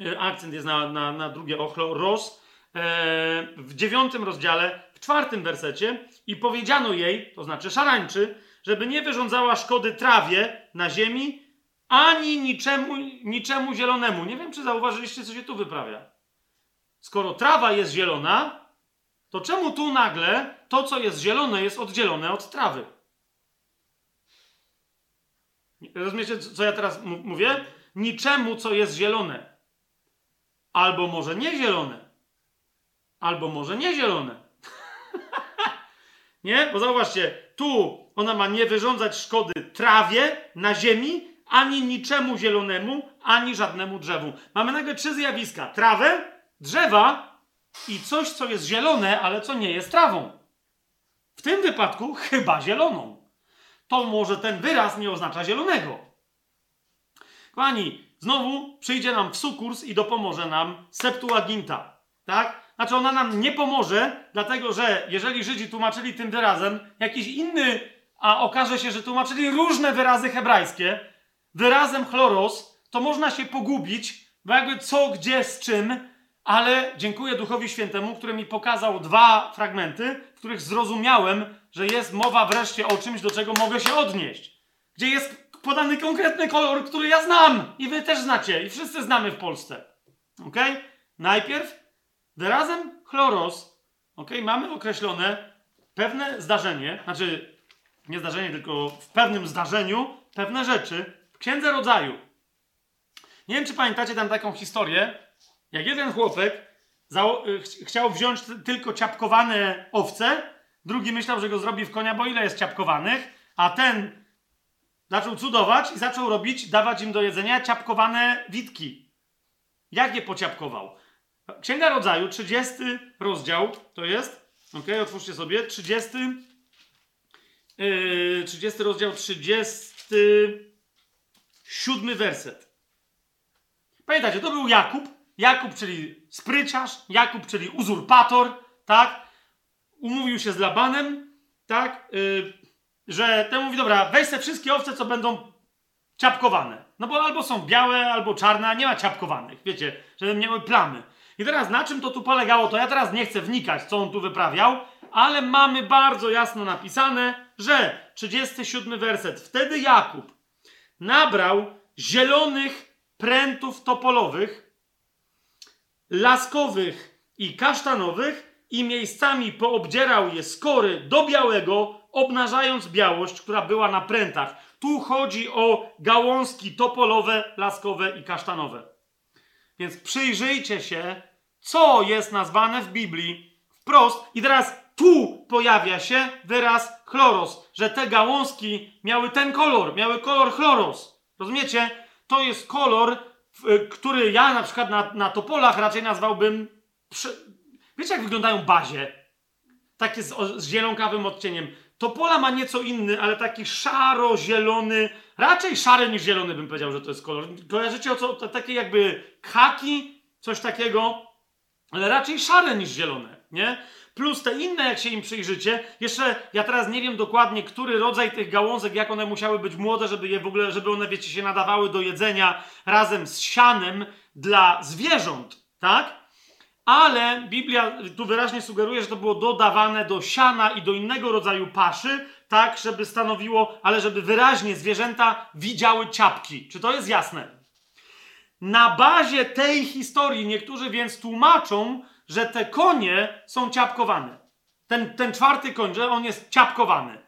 e, akcent jest na, na, na drugie o chloros, e, w dziewiątym rozdziale, w czwartym wersecie i powiedziano jej, to znaczy szarańczy, żeby nie wyrządzała szkody trawie na ziemi, ani niczemu, niczemu zielonemu. Nie wiem, czy zauważyliście, co się tu wyprawia. Skoro trawa jest zielona, to czemu tu nagle to, co jest zielone, jest oddzielone od trawy? Rozumiecie, co ja teraz mówię? Niczemu, co jest zielone. Albo może nie zielone. Albo może nie zielone. (laughs) nie? Bo zauważcie, tu ona ma nie wyrządzać szkody trawie na ziemi, ani niczemu zielonemu, ani żadnemu drzewu. Mamy nagle trzy zjawiska: trawę, drzewa i coś, co jest zielone, ale co nie jest trawą. W tym wypadku chyba zieloną. To może ten wyraz nie oznacza zielonego. Kochani, znowu przyjdzie nam w sukurs i dopomoże nam Septuaginta. Tak? Znaczy ona nam nie pomoże, dlatego że jeżeli Żydzi tłumaczyli tym wyrazem jakiś inny, a okaże się, że tłumaczyli różne wyrazy hebrajskie, wyrazem chloros, to można się pogubić, bo jakby co, gdzie, z czym, ale dziękuję Duchowi Świętemu, który mi pokazał dwa fragmenty, w których zrozumiałem, że jest mowa wreszcie o czymś, do czego mogę się odnieść. Gdzie jest podany konkretny kolor, który ja znam i wy też znacie i wszyscy znamy w Polsce. Ok? Najpierw wyrazem chloros, ok, mamy określone pewne zdarzenie, znaczy nie zdarzenie, tylko w pewnym zdarzeniu pewne rzeczy w Księdze Rodzaju. Nie wiem, czy pamiętacie tam taką historię, jak jeden chłopek y, ch- chciał wziąć tylko ciapkowane owce, drugi myślał, że go zrobi w konia, bo ile jest ciapkowanych, a ten zaczął cudować i zaczął robić, dawać im do jedzenia ciapkowane witki. Jak je pociapkował? Księga Rodzaju, 30 rozdział, to jest, ok, otwórzcie sobie, 30, yy, 30 rozdział, 37 werset. Pamiętacie, to był Jakub. Jakub, czyli spryciarz, Jakub, czyli uzurpator, tak? Umówił się z Labanem, tak? Yy, że ten mówi, dobra, weź te wszystkie owce, co będą ciapkowane. No bo albo są białe, albo czarne, nie ma ciapkowanych, wiecie, żeby miały plamy. I teraz na czym to tu polegało, to ja teraz nie chcę wnikać, co on tu wyprawiał, ale mamy bardzo jasno napisane, że 37 werset. Wtedy Jakub nabrał zielonych prętów topolowych, laskowych i kasztanowych i miejscami poobdzierał je skory do białego, obnażając białość, która była na prętach. Tu chodzi o gałązki topolowe, laskowe i kasztanowe. Więc przyjrzyjcie się, co jest nazwane w Biblii wprost. I teraz tu pojawia się wyraz chloros, że te gałązki miały ten kolor, miały kolor chloros. Rozumiecie? To jest kolor, który ja na przykład na, na topolach raczej nazwałbym. Wiecie, jak wyglądają bazie? Takie z, z zielonkawym odcieniem. Topola ma nieco inny, ale taki szaro-zielony, raczej szary niż zielony bym powiedział, że to jest kolor. Kojarzycie o co? Takie jakby kaki, coś takiego, ale raczej szare niż zielone, nie? Plus te inne, jak się im przyjrzycie, jeszcze ja teraz nie wiem dokładnie, który rodzaj tych gałązek, jak one musiały być młode, żeby je w ogóle, żeby one, wiecie, się nadawały do jedzenia razem z sianem dla zwierząt, tak? Ale Biblia tu wyraźnie sugeruje, że to było dodawane do siana i do innego rodzaju paszy, tak, żeby stanowiło, ale żeby wyraźnie zwierzęta widziały ciapki. Czy to jest jasne? Na bazie tej historii niektórzy więc tłumaczą, że te konie są ciapkowane. Ten, ten czwarty koń, że on jest ciapkowany.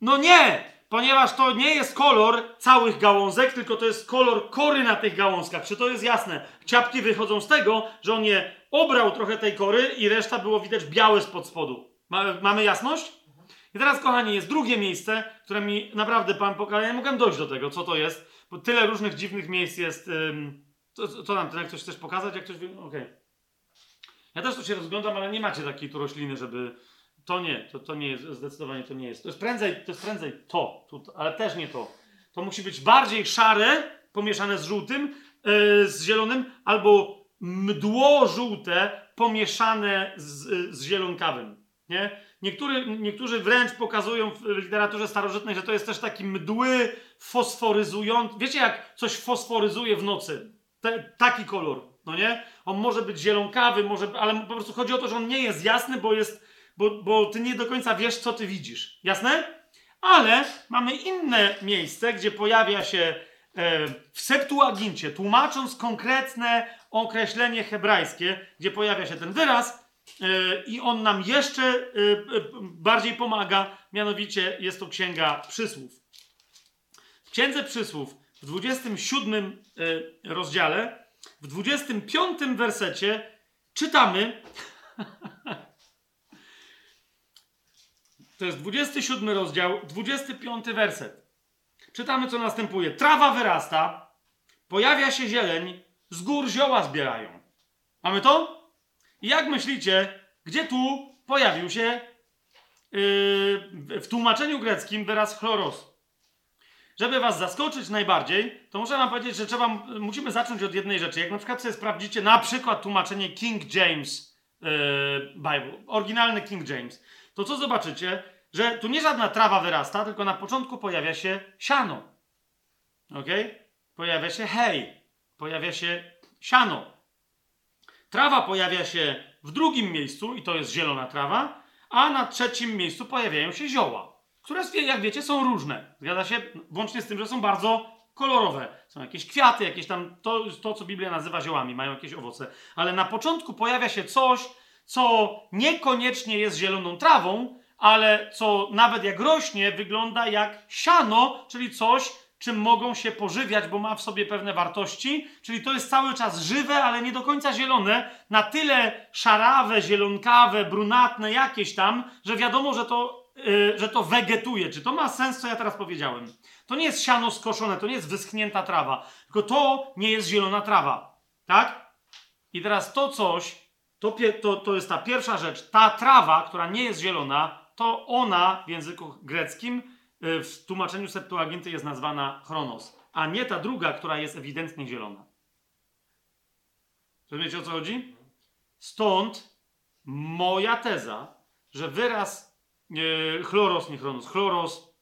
No nie! Ponieważ to nie jest kolor całych gałązek, tylko to jest kolor kory na tych gałązkach. Czy to jest jasne? Ciapki wychodzą z tego, że on je obrał trochę tej kory i reszta było widać białe spod spodu. Ma, mamy jasność? I teraz, kochani, jest drugie miejsce, które mi naprawdę Pan pokazał. Ja nie mogłem dojść do tego, co to jest, bo tyle różnych dziwnych miejsc jest. Ym, co, nam, ty jak coś chcesz pokazać? Jak ktoś? Okej. Ja też tu się rozglądam, ale nie macie takiej tu rośliny, żeby. To nie, to, to nie jest, zdecydowanie to nie jest. To jest prędzej to, jest prędzej to, tu, ale też nie to. To musi być bardziej szare, pomieszane z żółtym, yy, z zielonym, albo mdło żółte, pomieszane z, z zielonkawym. Nie? Niektóry, niektórzy wręcz pokazują w literaturze starożytnej, że to jest też taki mdły, fosforyzujący. Wiecie, jak coś fosforyzuje w nocy? Te, taki kolor, no nie? On może być zielonkawy, może, ale po prostu chodzi o to, że on nie jest jasny, bo jest, bo, bo ty nie do końca wiesz, co ty widzisz. Jasne? Ale mamy inne miejsce, gdzie pojawia się e, w Septuagincie, tłumacząc konkretne określenie hebrajskie, gdzie pojawia się ten wyraz e, i on nam jeszcze e, e, bardziej pomaga, mianowicie jest to Księga Przysłów. W Księdze Przysłów w 27 e, rozdziale, w 25 wersecie czytamy (laughs) To jest 27 rozdział, 25 werset. Czytamy, co następuje. Trawa wyrasta, pojawia się zieleń, z gór zioła zbierają. Mamy to? I jak myślicie, gdzie tu pojawił się yy, w tłumaczeniu greckim wyraz chloros? Żeby was zaskoczyć najbardziej, to muszę wam powiedzieć, że trzeba, musimy zacząć od jednej rzeczy. Jak na przykład sobie sprawdzicie na przykład tłumaczenie King James yy, Bible, oryginalny King James, to co zobaczycie? Że tu nie żadna trawa wyrasta, tylko na początku pojawia się siano. Ok? Pojawia się hej, pojawia się siano. Trawa pojawia się w drugim miejscu, i to jest zielona trawa, a na trzecim miejscu pojawiają się zioła, które, jak wiecie, są różne. Zgadza się? Włącznie z tym, że są bardzo kolorowe. Są jakieś kwiaty, jakieś tam, to, to co Biblia nazywa ziołami, mają jakieś owoce. Ale na początku pojawia się coś, co niekoniecznie jest zieloną trawą, ale co nawet jak rośnie, wygląda jak siano, czyli coś, czym mogą się pożywiać, bo ma w sobie pewne wartości. Czyli to jest cały czas żywe, ale nie do końca zielone, na tyle szarawe, zielonkawe, brunatne, jakieś tam, że wiadomo, że to, yy, że to wegetuje. Czy to ma sens, co ja teraz powiedziałem? To nie jest siano skoszone, to nie jest wyschnięta trawa, tylko to nie jest zielona trawa. Tak? I teraz to coś, to, to, to jest ta pierwsza rzecz. Ta trawa, która nie jest zielona, to ona w języku greckim y, w tłumaczeniu Septuaginty jest nazwana chronos, a nie ta druga, która jest ewidentnie zielona. Rozumiecie o co chodzi? Stąd moja teza, że wyraz chloros, nie chronos, chloros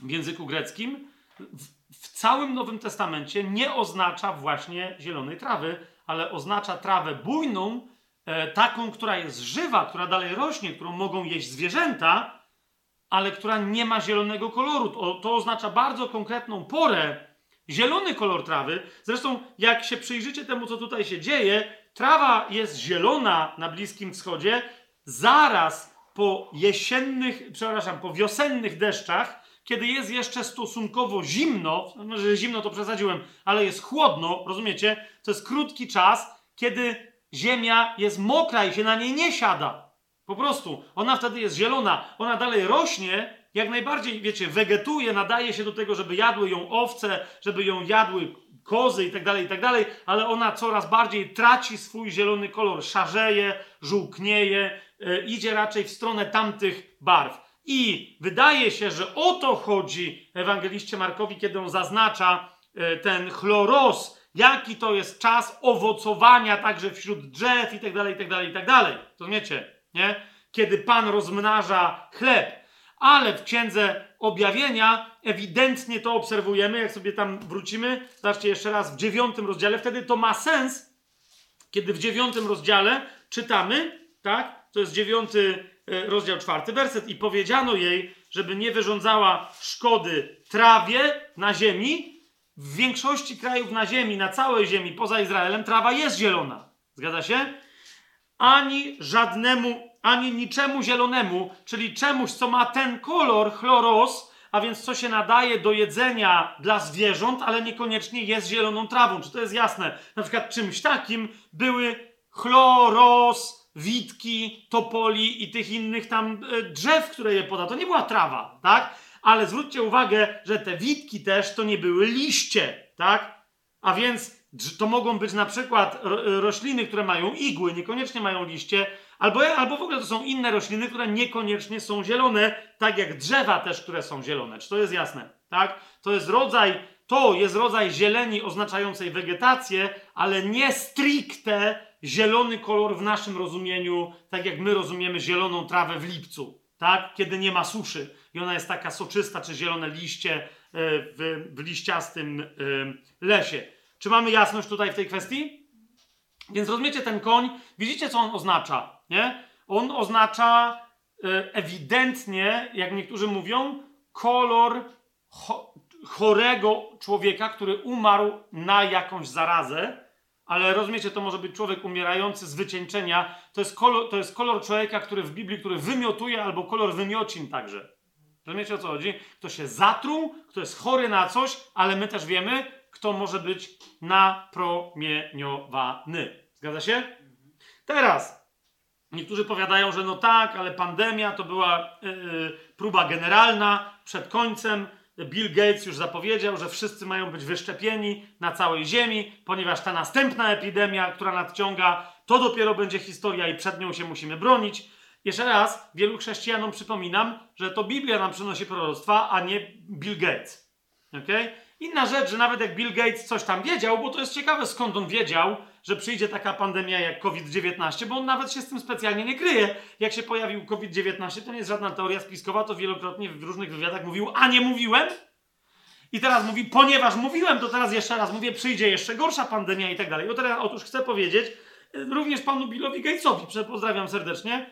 w języku greckim w, w całym Nowym Testamencie nie oznacza właśnie zielonej trawy, ale oznacza trawę bujną, e, taką, która jest żywa, która dalej rośnie, którą mogą jeść zwierzęta, ale która nie ma zielonego koloru. To, to oznacza bardzo konkretną porę, zielony kolor trawy. Zresztą, jak się przyjrzycie temu, co tutaj się dzieje, trawa jest zielona na Bliskim Wschodzie zaraz po jesiennych, przepraszam, po wiosennych deszczach, kiedy jest jeszcze stosunkowo zimno, może zimno to przesadziłem, ale jest chłodno, rozumiecie? To jest krótki czas, kiedy ziemia jest mokra i się na niej nie siada. Po prostu. Ona wtedy jest zielona, ona dalej rośnie, jak najbardziej, wiecie, wegetuje, nadaje się do tego, żeby jadły ją owce, żeby ją jadły kozy i tak dalej, i tak dalej, ale ona coraz bardziej traci swój zielony kolor, szarzeje, żółknieje, idzie raczej w stronę tamtych barw. I wydaje się, że o to chodzi ewangeliście Markowi, kiedy on zaznacza e, ten chloros, jaki to jest czas owocowania także wśród drzew i tak dalej, i tak dalej, i tak dalej. Rozumiecie? Nie? Kiedy Pan rozmnaża chleb. Ale w księdze objawienia ewidentnie to obserwujemy, jak sobie tam wrócimy. Zobaczcie jeszcze raz w dziewiątym rozdziale. Wtedy to ma sens, kiedy w dziewiątym rozdziale czytamy, tak? To jest dziewiąty e, rozdział, czwarty werset. I powiedziano jej, żeby nie wyrządzała szkody trawie na ziemi. W większości krajów na ziemi, na całej ziemi, poza Izraelem, trawa jest zielona. Zgadza się? ani żadnemu, ani niczemu zielonemu, czyli czemuś, co ma ten kolor, chloros, a więc co się nadaje do jedzenia dla zwierząt, ale niekoniecznie jest zieloną trawą. Czy to jest jasne? Na przykład czymś takim były chloros, witki, topoli i tych innych tam e, drzew, które je poda. To nie była trawa, tak? Ale zwróćcie uwagę, że te witki też to nie były liście, tak? A więc To mogą być na przykład ro- rośliny, które mają igły, niekoniecznie mają liście, albo, albo w ogóle to są inne rośliny, które niekoniecznie są zielone, tak jak drzewa też, które są zielone. Czy to jest jasne? Tak? To jest rodzaj, to jest rodzaj zieleni oznaczającej wegetację, ale nie stricte zielony kolor w naszym rozumieniu, tak jak my rozumiemy zieloną trawę w lipcu, tak? Kiedy nie ma suszy i ona jest taka soczysta, czy zielone liście e, w, w liściastym e, lesie. Czy mamy jasność tutaj w tej kwestii? Więc rozumiecie ten koń, widzicie co on oznacza, nie? On oznacza e, ewidentnie, jak niektórzy mówią, kolor cho chorego człowieka, który umarł na jakąś zarazę, ale rozumiecie, to może być człowiek umierający z wycieńczenia. To jest kolor, to jest kolor człowieka, który w Biblii, który wymiotuje, albo kolor wymiocin także. Rozumiecie o co chodzi? Kto się zatruł, kto jest chory na coś, ale my też wiemy, kto może być napromieniowany. Zgadza się? Teraz, niektórzy powiadają, że no tak, ale pandemia to była yy, próba generalna przed końcem. Bill Gates już zapowiedział, że wszyscy mają być wyszczepieni na całej Ziemi, ponieważ ta następna epidemia, która nadciąga, to dopiero będzie historia i przed nią się musimy bronić. Jeszcze raz, wielu chrześcijanom przypominam, że to Biblia nam przynosi proroctwa, a nie Bill Gates. Okay? Inna rzecz, że nawet jak Bill Gates coś tam wiedział, bo to jest ciekawe skąd on wiedział, że przyjdzie taka pandemia jak COVID-19, bo on nawet się z tym specjalnie nie kryje. Jak się pojawił COVID-19, to nie jest żadna teoria spiskowa, to wielokrotnie w różnych wywiadach mówił, a nie mówiłem. I teraz mówi, ponieważ mówiłem, to teraz jeszcze raz mówię, przyjdzie jeszcze gorsza pandemia i tak dalej. O teraz, otóż chcę powiedzieć y, również panu Billowi Gatesowi, pozdrawiam serdecznie,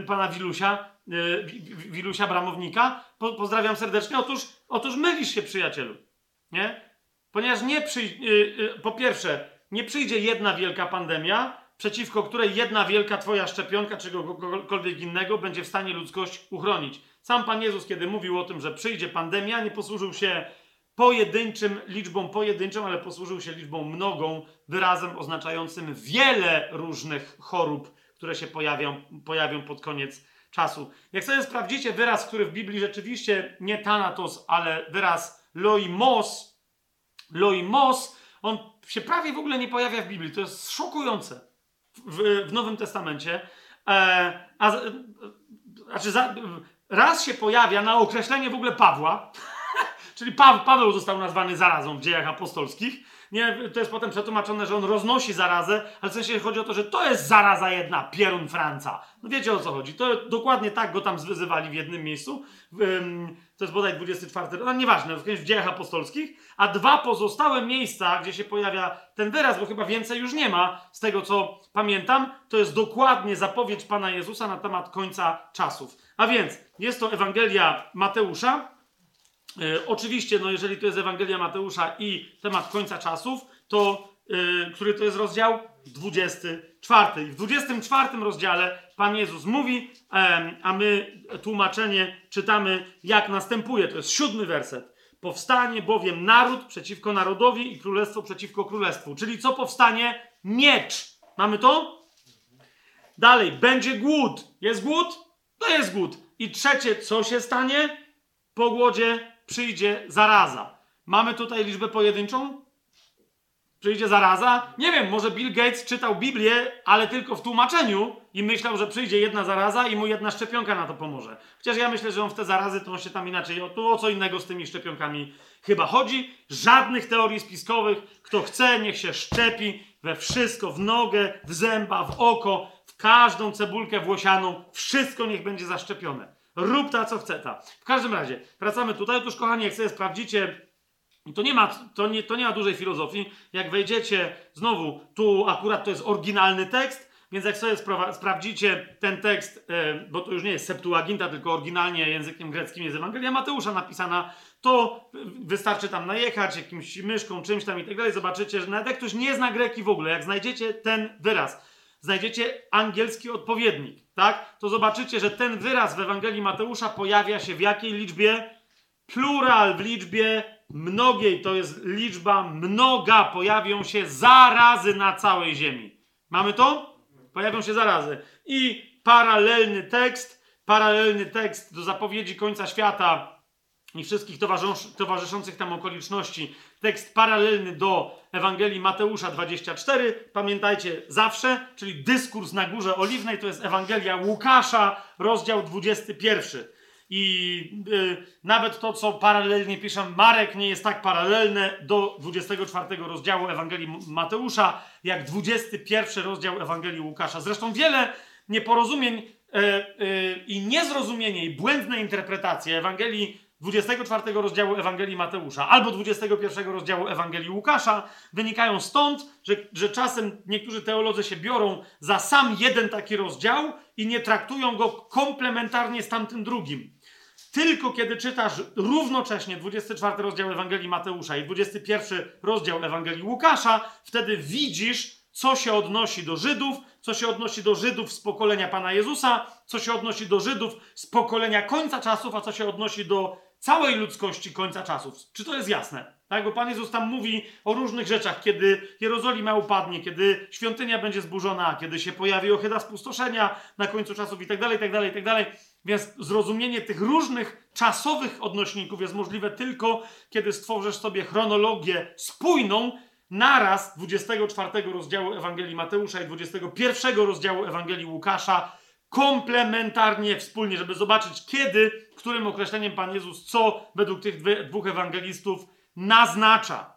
y, pana Wilusia, y, Wi- Wi- Wilusia Bramownika, po, pozdrawiam serdecznie. Otóż, otóż mylisz się, przyjacielu. Nie? Ponieważ nie przyjdzie, po pierwsze, nie przyjdzie jedna wielka pandemia, przeciwko której jedna wielka twoja szczepionka czy kogokolwiek innego będzie w stanie ludzkość uchronić. Sam Pan Jezus, kiedy mówił o tym, że przyjdzie pandemia, nie posłużył się pojedynczym, liczbą pojedynczą, ale posłużył się liczbą mnogą, wyrazem oznaczającym wiele różnych chorób, które się pojawią, pojawią pod koniec czasu. Jak sobie sprawdzicie wyraz, który w Biblii rzeczywiście nie Thanatos, ale wyraz loimos, loimos, on się prawie w ogóle nie pojawia w Biblii. To jest szokujące w, w Nowym Testamencie. E, a, e, znaczy, raz się pojawia na określenie w ogóle Pawła, (laughs) czyli pa, Paweł został nazwany zarazą w dziejach apostolskich. Nie, to jest potem przetłumaczone, że on roznosi zarazę, ale w sensie chodzi o to, że to jest zaraza jedna, pierun Franca. No wiecie o co chodzi. To dokładnie tak go tam zwyzywali w jednym miejscu. To jest bodaj 24, no nieważne, w, w dziejach apostolskich. A dwa pozostałe miejsca, gdzie się pojawia ten wyraz, bo chyba więcej już nie ma, z tego co pamiętam, to jest dokładnie zapowiedź Pana Jezusa na temat końca czasów. A więc jest to Ewangelia Mateusza. E, oczywiście, no jeżeli to jest Ewangelia Mateusza i temat końca czasów, to e, który to jest rozdział? 24. I w 24 rozdziale Pan Jezus mówi, a my tłumaczenie czytamy jak następuje. To jest siódmy werset. Powstanie bowiem naród przeciwko narodowi i królestwo przeciwko królestwu. Czyli co powstanie? Miecz. Mamy to? Dalej, będzie głód. Jest głód? To jest głód. I trzecie, co się stanie? Po głodzie przyjdzie zaraza. Mamy tutaj liczbę pojedynczą? Przyjdzie zaraza? Nie wiem, może Bill Gates czytał Biblię, ale tylko w tłumaczeniu i myślał, że przyjdzie jedna zaraza i mu jedna szczepionka na to pomoże. Chociaż ja myślę, że on w te zarazy to on się tam inaczej, o, tu o co innego z tymi szczepionkami chyba chodzi. Żadnych teorii spiskowych. Kto chce, niech się szczepi we wszystko, w nogę, w zęba, w oko, w każdą cebulkę włosianą. Wszystko niech będzie zaszczepione. Rób ta, co chce ta. W każdym razie, wracamy tutaj. Otóż, kochani, jak sobie sprawdzicie to nie, ma, to, nie, to nie ma dużej filozofii. Jak wejdziecie, znowu, tu akurat to jest oryginalny tekst, więc jak sobie spra- sprawdzicie ten tekst, e, bo to już nie jest Septuaginta, tylko oryginalnie językiem greckim jest Ewangelia Mateusza napisana, to wystarczy tam najechać jakimś myszką, czymś tam i tak dalej. Zobaczycie, że nawet jak ktoś nie zna greki w ogóle, jak znajdziecie ten wyraz, znajdziecie angielski odpowiednik, tak? To zobaczycie, że ten wyraz w Ewangelii Mateusza pojawia się w jakiej liczbie? Plural w liczbie mnogiej, to jest liczba mnoga, pojawią się zarazy na całej ziemi. Mamy to? Pojawią się zarazy. I paralelny tekst, paralelny tekst do zapowiedzi końca świata i wszystkich towarzysz, towarzyszących tam okoliczności. Tekst paralelny do Ewangelii Mateusza 24. Pamiętajcie zawsze, czyli dyskurs na Górze Oliwnej, to jest Ewangelia Łukasza, rozdział 21. I y, nawet to, co paralelnie pisze Marek, nie jest tak paralelne do 24 rozdziału Ewangelii Mateusza, jak 21 rozdział Ewangelii Łukasza. Zresztą wiele nieporozumień y, y, i niezrozumienie i błędne interpretacje Ewangelii 24 rozdziału Ewangelii Mateusza albo 21 rozdziału Ewangelii Łukasza wynikają stąd, że, że czasem niektórzy teolodzy się biorą za sam jeden taki rozdział i nie traktują go komplementarnie z tamtym drugim. Tylko kiedy czytasz równocześnie 24 rozdział Ewangelii Mateusza i 21 rozdział Ewangelii Łukasza, wtedy widzisz, co się odnosi do Żydów, co się odnosi do Żydów z pokolenia Pana Jezusa, co się odnosi do Żydów z pokolenia końca czasów, a co się odnosi do całej ludzkości końca czasów. Czy to jest jasne? Tak, bo Pan Jezus tam mówi o różnych rzeczach, kiedy Jerozolima upadnie, kiedy świątynia będzie zburzona, kiedy się pojawi ochyda spustoszenia na końcu czasów i tak dalej, i tak dalej, i tak dalej. Więc zrozumienie tych różnych czasowych odnośników jest możliwe tylko, kiedy stworzysz sobie chronologię spójną naraz 24 rozdziału Ewangelii Mateusza i 21 rozdziału Ewangelii Łukasza komplementarnie, wspólnie, żeby zobaczyć, kiedy, którym określeniem Pan Jezus co według tych dwóch ewangelistów naznacza.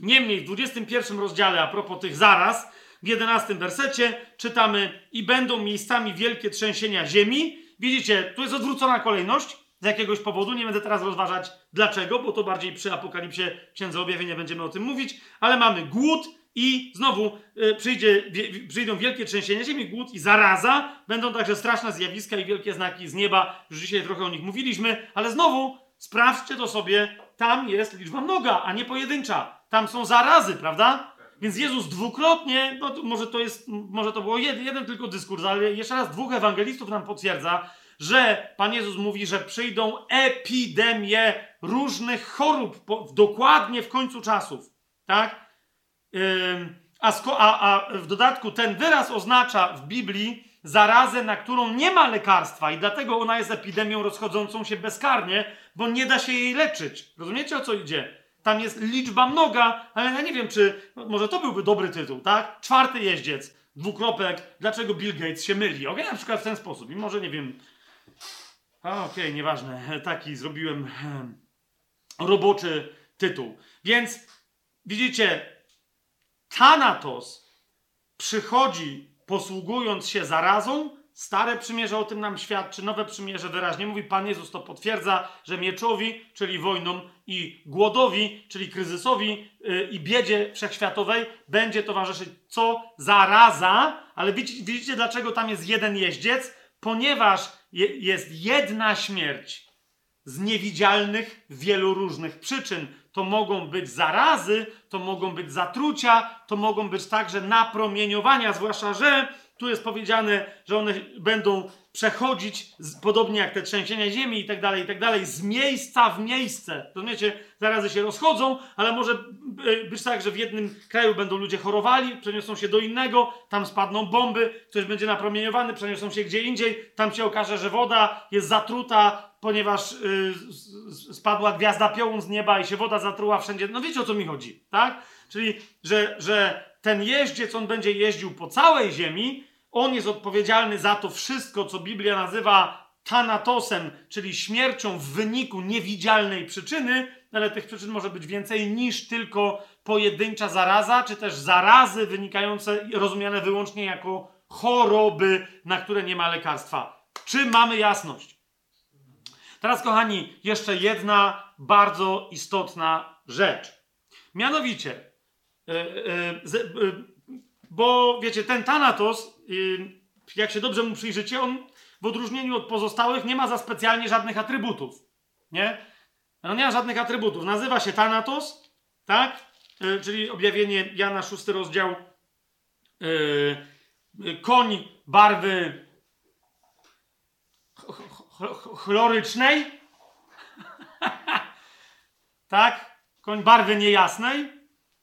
Niemniej w 21 rozdziale, a propos tych zaraz, w 11 wersecie czytamy i będą miejscami wielkie trzęsienia ziemi. Widzicie, tu jest odwrócona kolejność z jakiegoś powodu. Nie będę teraz rozważać dlaczego, bo to bardziej przy Apokalipsie Księdze Objawienia będziemy o tym mówić, ale mamy głód i znowu y, przyjdzie, przyjdą wielkie trzęsienia ziemi, głód i zaraza. Będą także straszne zjawiska i wielkie znaki z nieba. Już dzisiaj trochę o nich mówiliśmy, ale znowu sprawdźcie to sobie. Tam jest liczba mnoga, a nie pojedyncza. Tam są zarazy, prawda? Więc Jezus dwukrotnie, no to może to jest, może to było jeden, jeden tylko dyskurs, ale jeszcze raz dwóch ewangelistów nam potwierdza, że Pan Jezus mówi, że przyjdą epidemie różnych chorób po, dokładnie w końcu czasów. Tak? A, a, a w dodatku ten wyraz oznacza w Biblii zarazę, na którą nie ma lekarstwa i dlatego ona jest epidemią rozchodzącą się bezkarnie, bo nie da się jej leczyć. Rozumiecie o co idzie? Tam jest liczba mnoga, ale ja nie wiem, czy może to byłby dobry tytuł, tak? Czwarty jeździec, dwukropek, dlaczego Bill Gates się myli? Okej, na przykład w ten sposób. I może nie wiem. Okej, okay, nieważne. Taki zrobiłem roboczy tytuł. Więc widzicie, Thanatos przychodzi posługując się zarazą. Stare przymierze o tym nam świadczy, nowe przymierze wyraźnie mówi. Pan Jezus to potwierdza, że mieczowi, czyli wojnom, i głodowi, czyli kryzysowi yy, i biedzie wszechświatowej będzie towarzyszyć co? Zaraza. Ale widzicie, widzicie, dlaczego tam jest jeden jeździec? Ponieważ je, jest jedna śmierć z niewidzialnych, wielu różnych przyczyn. To mogą być zarazy, to mogą być zatrucia, to mogą być także napromieniowania, zwłaszcza, że tu jest powiedziane, że one będą przechodzić, podobnie jak te trzęsienia ziemi i tak dalej, i tak dalej, z miejsca w miejsce. Rozumiecie? Zarazy się rozchodzą, ale może być tak, że w jednym kraju będą ludzie chorowali, przeniosą się do innego, tam spadną bomby, ktoś będzie napromieniowany, przeniosą się gdzie indziej, tam się okaże, że woda jest zatruta, ponieważ yy, spadła gwiazda piołun z nieba i się woda zatruła wszędzie. No wiecie o co mi chodzi, tak? Czyli, że, że ten jeździec, on będzie jeździł po całej ziemi, on jest odpowiedzialny za to wszystko, co Biblia nazywa tanatosem, czyli śmiercią w wyniku niewidzialnej przyczyny, ale tych przyczyn może być więcej niż tylko pojedyncza zaraza, czy też zarazy wynikające, rozumiane wyłącznie jako choroby, na które nie ma lekarstwa. Czy mamy jasność? Teraz, kochani, jeszcze jedna bardzo istotna rzecz. Mianowicie, yy, yy, yy, bo wiecie, ten Thanatos, jak się dobrze mu przyjrzycie, on w odróżnieniu od pozostałych nie ma za specjalnie żadnych atrybutów. Nie? On nie ma żadnych atrybutów. Nazywa się Thanatos, tak? Czyli objawienie Jana, szósty rozdział. Koń barwy chlorycznej. (laughs) tak? Koń barwy niejasnej.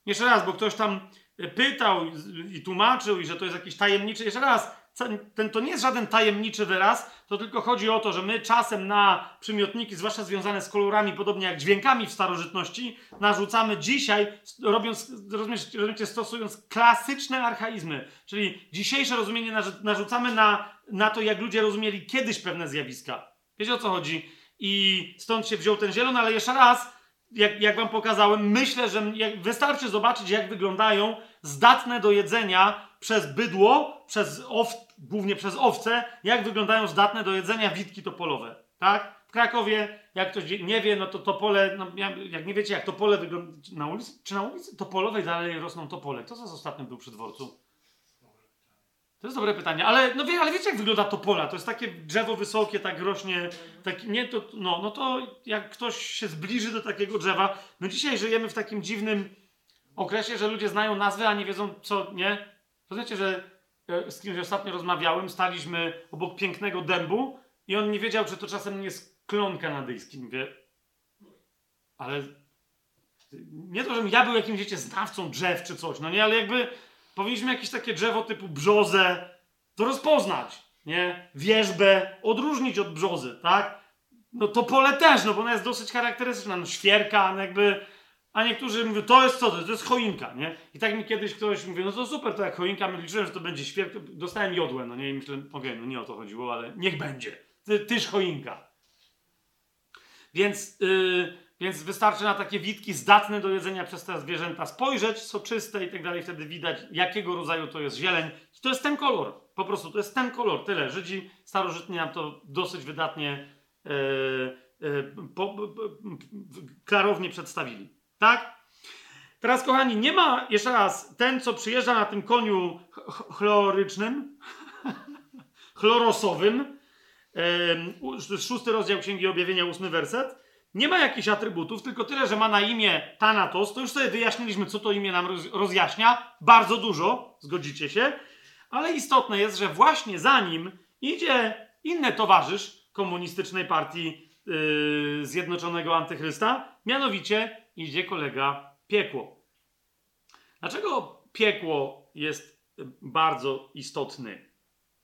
Jeszcze raz, bo ktoś tam pytał i tłumaczył, i że to jest jakiś tajemniczy. Jeszcze raz, ten, to nie jest żaden tajemniczy wyraz, to tylko chodzi o to, że my czasem na przymiotniki, zwłaszcza związane z kolorami, podobnie jak dźwiękami w starożytności, narzucamy dzisiaj, robiąc, rozumiecie, stosując klasyczne archaizmy, czyli dzisiejsze rozumienie narzucamy na, na to, jak ludzie rozumieli kiedyś pewne zjawiska. Wiecie o co chodzi? I stąd się wziął ten zielony, ale jeszcze raz, jak, jak wam pokazałem, myślę, że wystarczy zobaczyć, jak wyglądają zdatne do jedzenia przez bydło, przez ow, głównie przez owce, jak wyglądają zdatne do jedzenia witki topolowe. Tak? W Krakowie, jak ktoś nie wie, no to topole, no, jak nie wiecie, jak topole wyglądają, na ulicy, czy na ulicy Topolowej dalej rosną topole? Kto z ostatnim był przy dworcu? To jest dobre pytanie, ale, no wie, ale wiecie, jak wygląda topola? To jest takie drzewo wysokie, tak rośnie, tak, nie, to, no, no to jak ktoś się zbliży do takiego drzewa, my dzisiaj żyjemy w takim dziwnym okresie, że ludzie znają nazwy, a nie wiedzą co, nie? Rozumiecie, że e, z kimś ostatnio rozmawiałem, staliśmy obok pięknego dębu i on nie wiedział, czy to czasem nie jest klon kanadyjski. Mówię, ale nie to, żebym ja był jakimś, wiecie, znawcą drzew czy coś, no nie, ale jakby powinniśmy jakieś takie drzewo typu brzozę to rozpoznać, nie? Wierzbę odróżnić od brzozy, tak? No to pole też, no bo ona jest dosyć charakterystyczna, no świerka, no jakby... A niektórzy mówią, to jest co? To jest choinka, nie? I tak mi kiedyś ktoś mówi, no to super, to jak choinka, my liczyłem, że to będzie świerka. Dostałem jodłę, no nie? I myślę, okej, okay, no nie o to chodziło, ale niech będzie. Ty, tyż choinka. Więc... Yy, więc wystarczy na takie witki zdatne do jedzenia przez te zwierzęta spojrzeć, soczyste i tak dalej. Wtedy widać, jakiego rodzaju to jest zieleń. To jest ten kolor. Po prostu to jest ten kolor. Tyle. Żydzi starożytni nam to dosyć wydatnie, yy, yy, po, klarownie przedstawili. Tak? Teraz, kochani, nie ma, jeszcze raz, ten, co przyjeżdża na tym koniu ch chlorycznym, (laughs) chlorosowym, yy, szósty rozdział Księgi Objawienia, ósmy werset, nie ma jakichś atrybutów, tylko tyle, że ma na imię Thanatos. To już sobie wyjaśniliśmy, co to imię nam rozjaśnia. Bardzo dużo, zgodzicie się. Ale istotne jest, że właśnie za nim idzie inny towarzysz komunistycznej partii yy, Zjednoczonego Antychrysta. Mianowicie idzie kolega piekło. Dlaczego piekło jest bardzo istotny?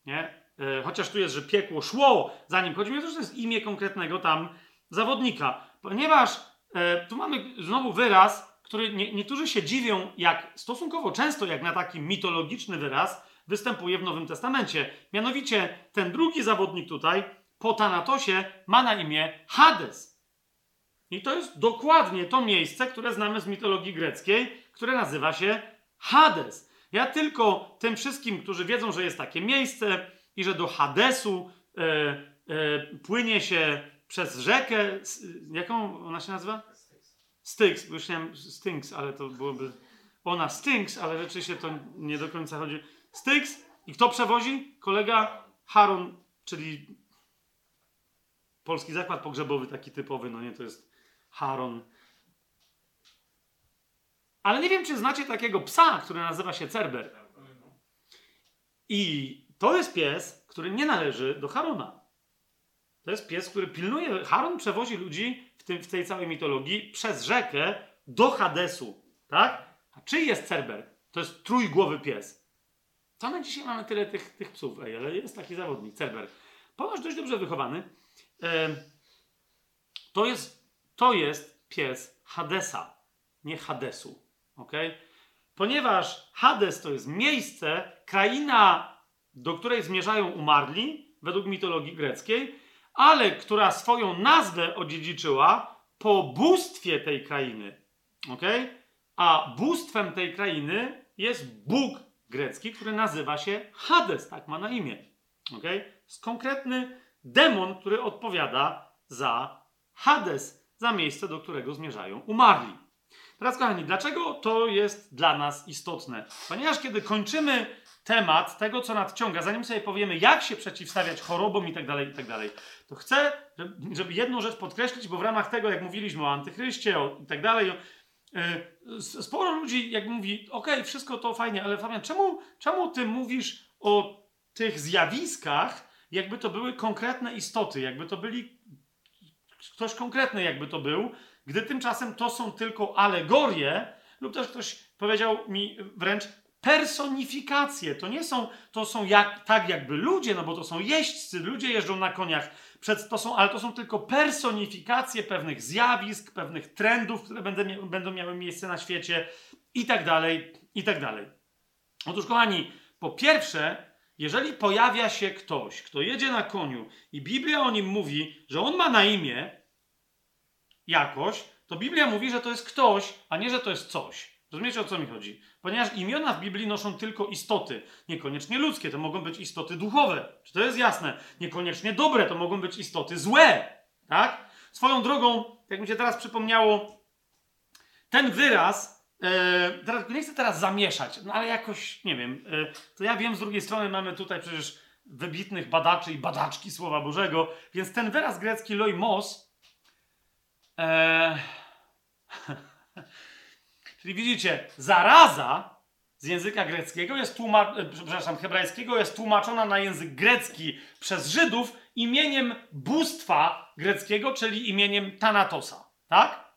Nie? Yy, chociaż tu jest, że piekło szło za nim. Chodzi mi o to, że to jest imię konkretnego tam zawodnika. Ponieważ e, tu mamy znowu wyraz, który nie, niektórzy się dziwią, jak stosunkowo często, jak na taki mitologiczny wyraz, występuje w Nowym Testamencie. Mianowicie ten drugi zawodnik tutaj, po Tanatosie, ma na imię Hades. I to jest dokładnie to miejsce, które znamy z mitologii greckiej, które nazywa się Hades. Ja tylko tym wszystkim, którzy wiedzą, że jest takie miejsce i że do Hadesu e, e, płynie się przez rzekę. Jaką ona się nazywa? Styx. Bo Już nie wiem, Stinks, ale to byłoby. Ona Stinks, ale rzeczywiście to nie do końca chodzi. Styx. I kto przewozi? Kolega Haron, czyli polski zakład pogrzebowy, taki typowy, no nie, to jest Haron. Ale nie wiem, czy znacie takiego psa, który nazywa się Cerber. I to jest pies, który nie należy do Harona. To jest pies, który pilnuje. Haron przewozi ludzi w, tym, w tej całej mitologii przez rzekę do Hadesu. Tak? A czyj jest Cerber? To jest trójgłowy pies. To my dzisiaj mamy tyle tych, tych psów, ej, ale jest taki zawodnik, Cerber. Ponoć dość dobrze wychowany. Em, to, jest, to jest pies Hadesa, nie Hadesu. ok? Ponieważ Hades to jest miejsce, kraina, do której zmierzają umarli, według mitologii greckiej, ale która swoją nazwę odziedziczyła po bóstwie tej krainy. ok? A bóstwem tej krainy jest Bóg grecki, który nazywa się Hades, tak ma na imię. ok? Jest konkretny demon, który odpowiada za Hades, za miejsce, do którego zmierzają umarli. Teraz, kochani, dlaczego to jest dla nas istotne? Ponieważ kiedy kończymy temat tego, co nadciąga, zanim sobie powiemy, jak się przeciwstawiać chorobom i tak dalej, i tak dalej, to chcę, żeby- jedną rzecz podkreślić, bo w ramach tego, jak mówiliśmy o antychryście i tak dalej, s- sporo ludzi jak mówi, okej, wszystko to fajnie, ale Fabian, czemu, czemu ty mówisz o tych zjawiskach, jakby to były konkretne istoty, jakby to byli ktoś konkretny jakby to był, gdy tymczasem to są tylko alegorie, lub też ktoś powiedział mi wręcz personifikacje. To nie są, to są jak, tak jakby ludzie, no bo to są jeźdźcy, ludzie jeżdżą na koniach, przed, to są, ale to są tylko personifikacje pewnych zjawisk, pewnych trendów, które będą, będą miały miejsce na świecie i tak dalej, i tak dalej. Otóż, kochani, po pierwsze, jeżeli pojawia się ktoś, kto jedzie na koniu i Biblia o nim mówi, że on ma na imię jakoś, to Biblia mówi, że to jest ktoś, a nie, że to jest coś. Rozumiecie o co mi chodzi? Ponieważ imiona w Biblii noszą tylko istoty, niekoniecznie ludzkie, to mogą być istoty duchowe. Czy to jest jasne? Niekoniecznie dobre, to mogą być istoty złe. Tak? Swoją drogą, jak mi się teraz przypomniało, ten wyraz, e, teraz, nie chcę teraz zamieszać, no ale jakoś, nie wiem, e, to ja wiem, z drugiej strony mamy tutaj przecież wybitnych badaczy i badaczki Słowa Bożego, więc ten wyraz grecki loimos, e, (laughs) czyli widzicie, zaraza z języka greckiego jest tłumaczona, przepraszam, hebrajskiego jest tłumaczona na język grecki przez Żydów imieniem bóstwa greckiego, czyli imieniem Tanatosa, tak?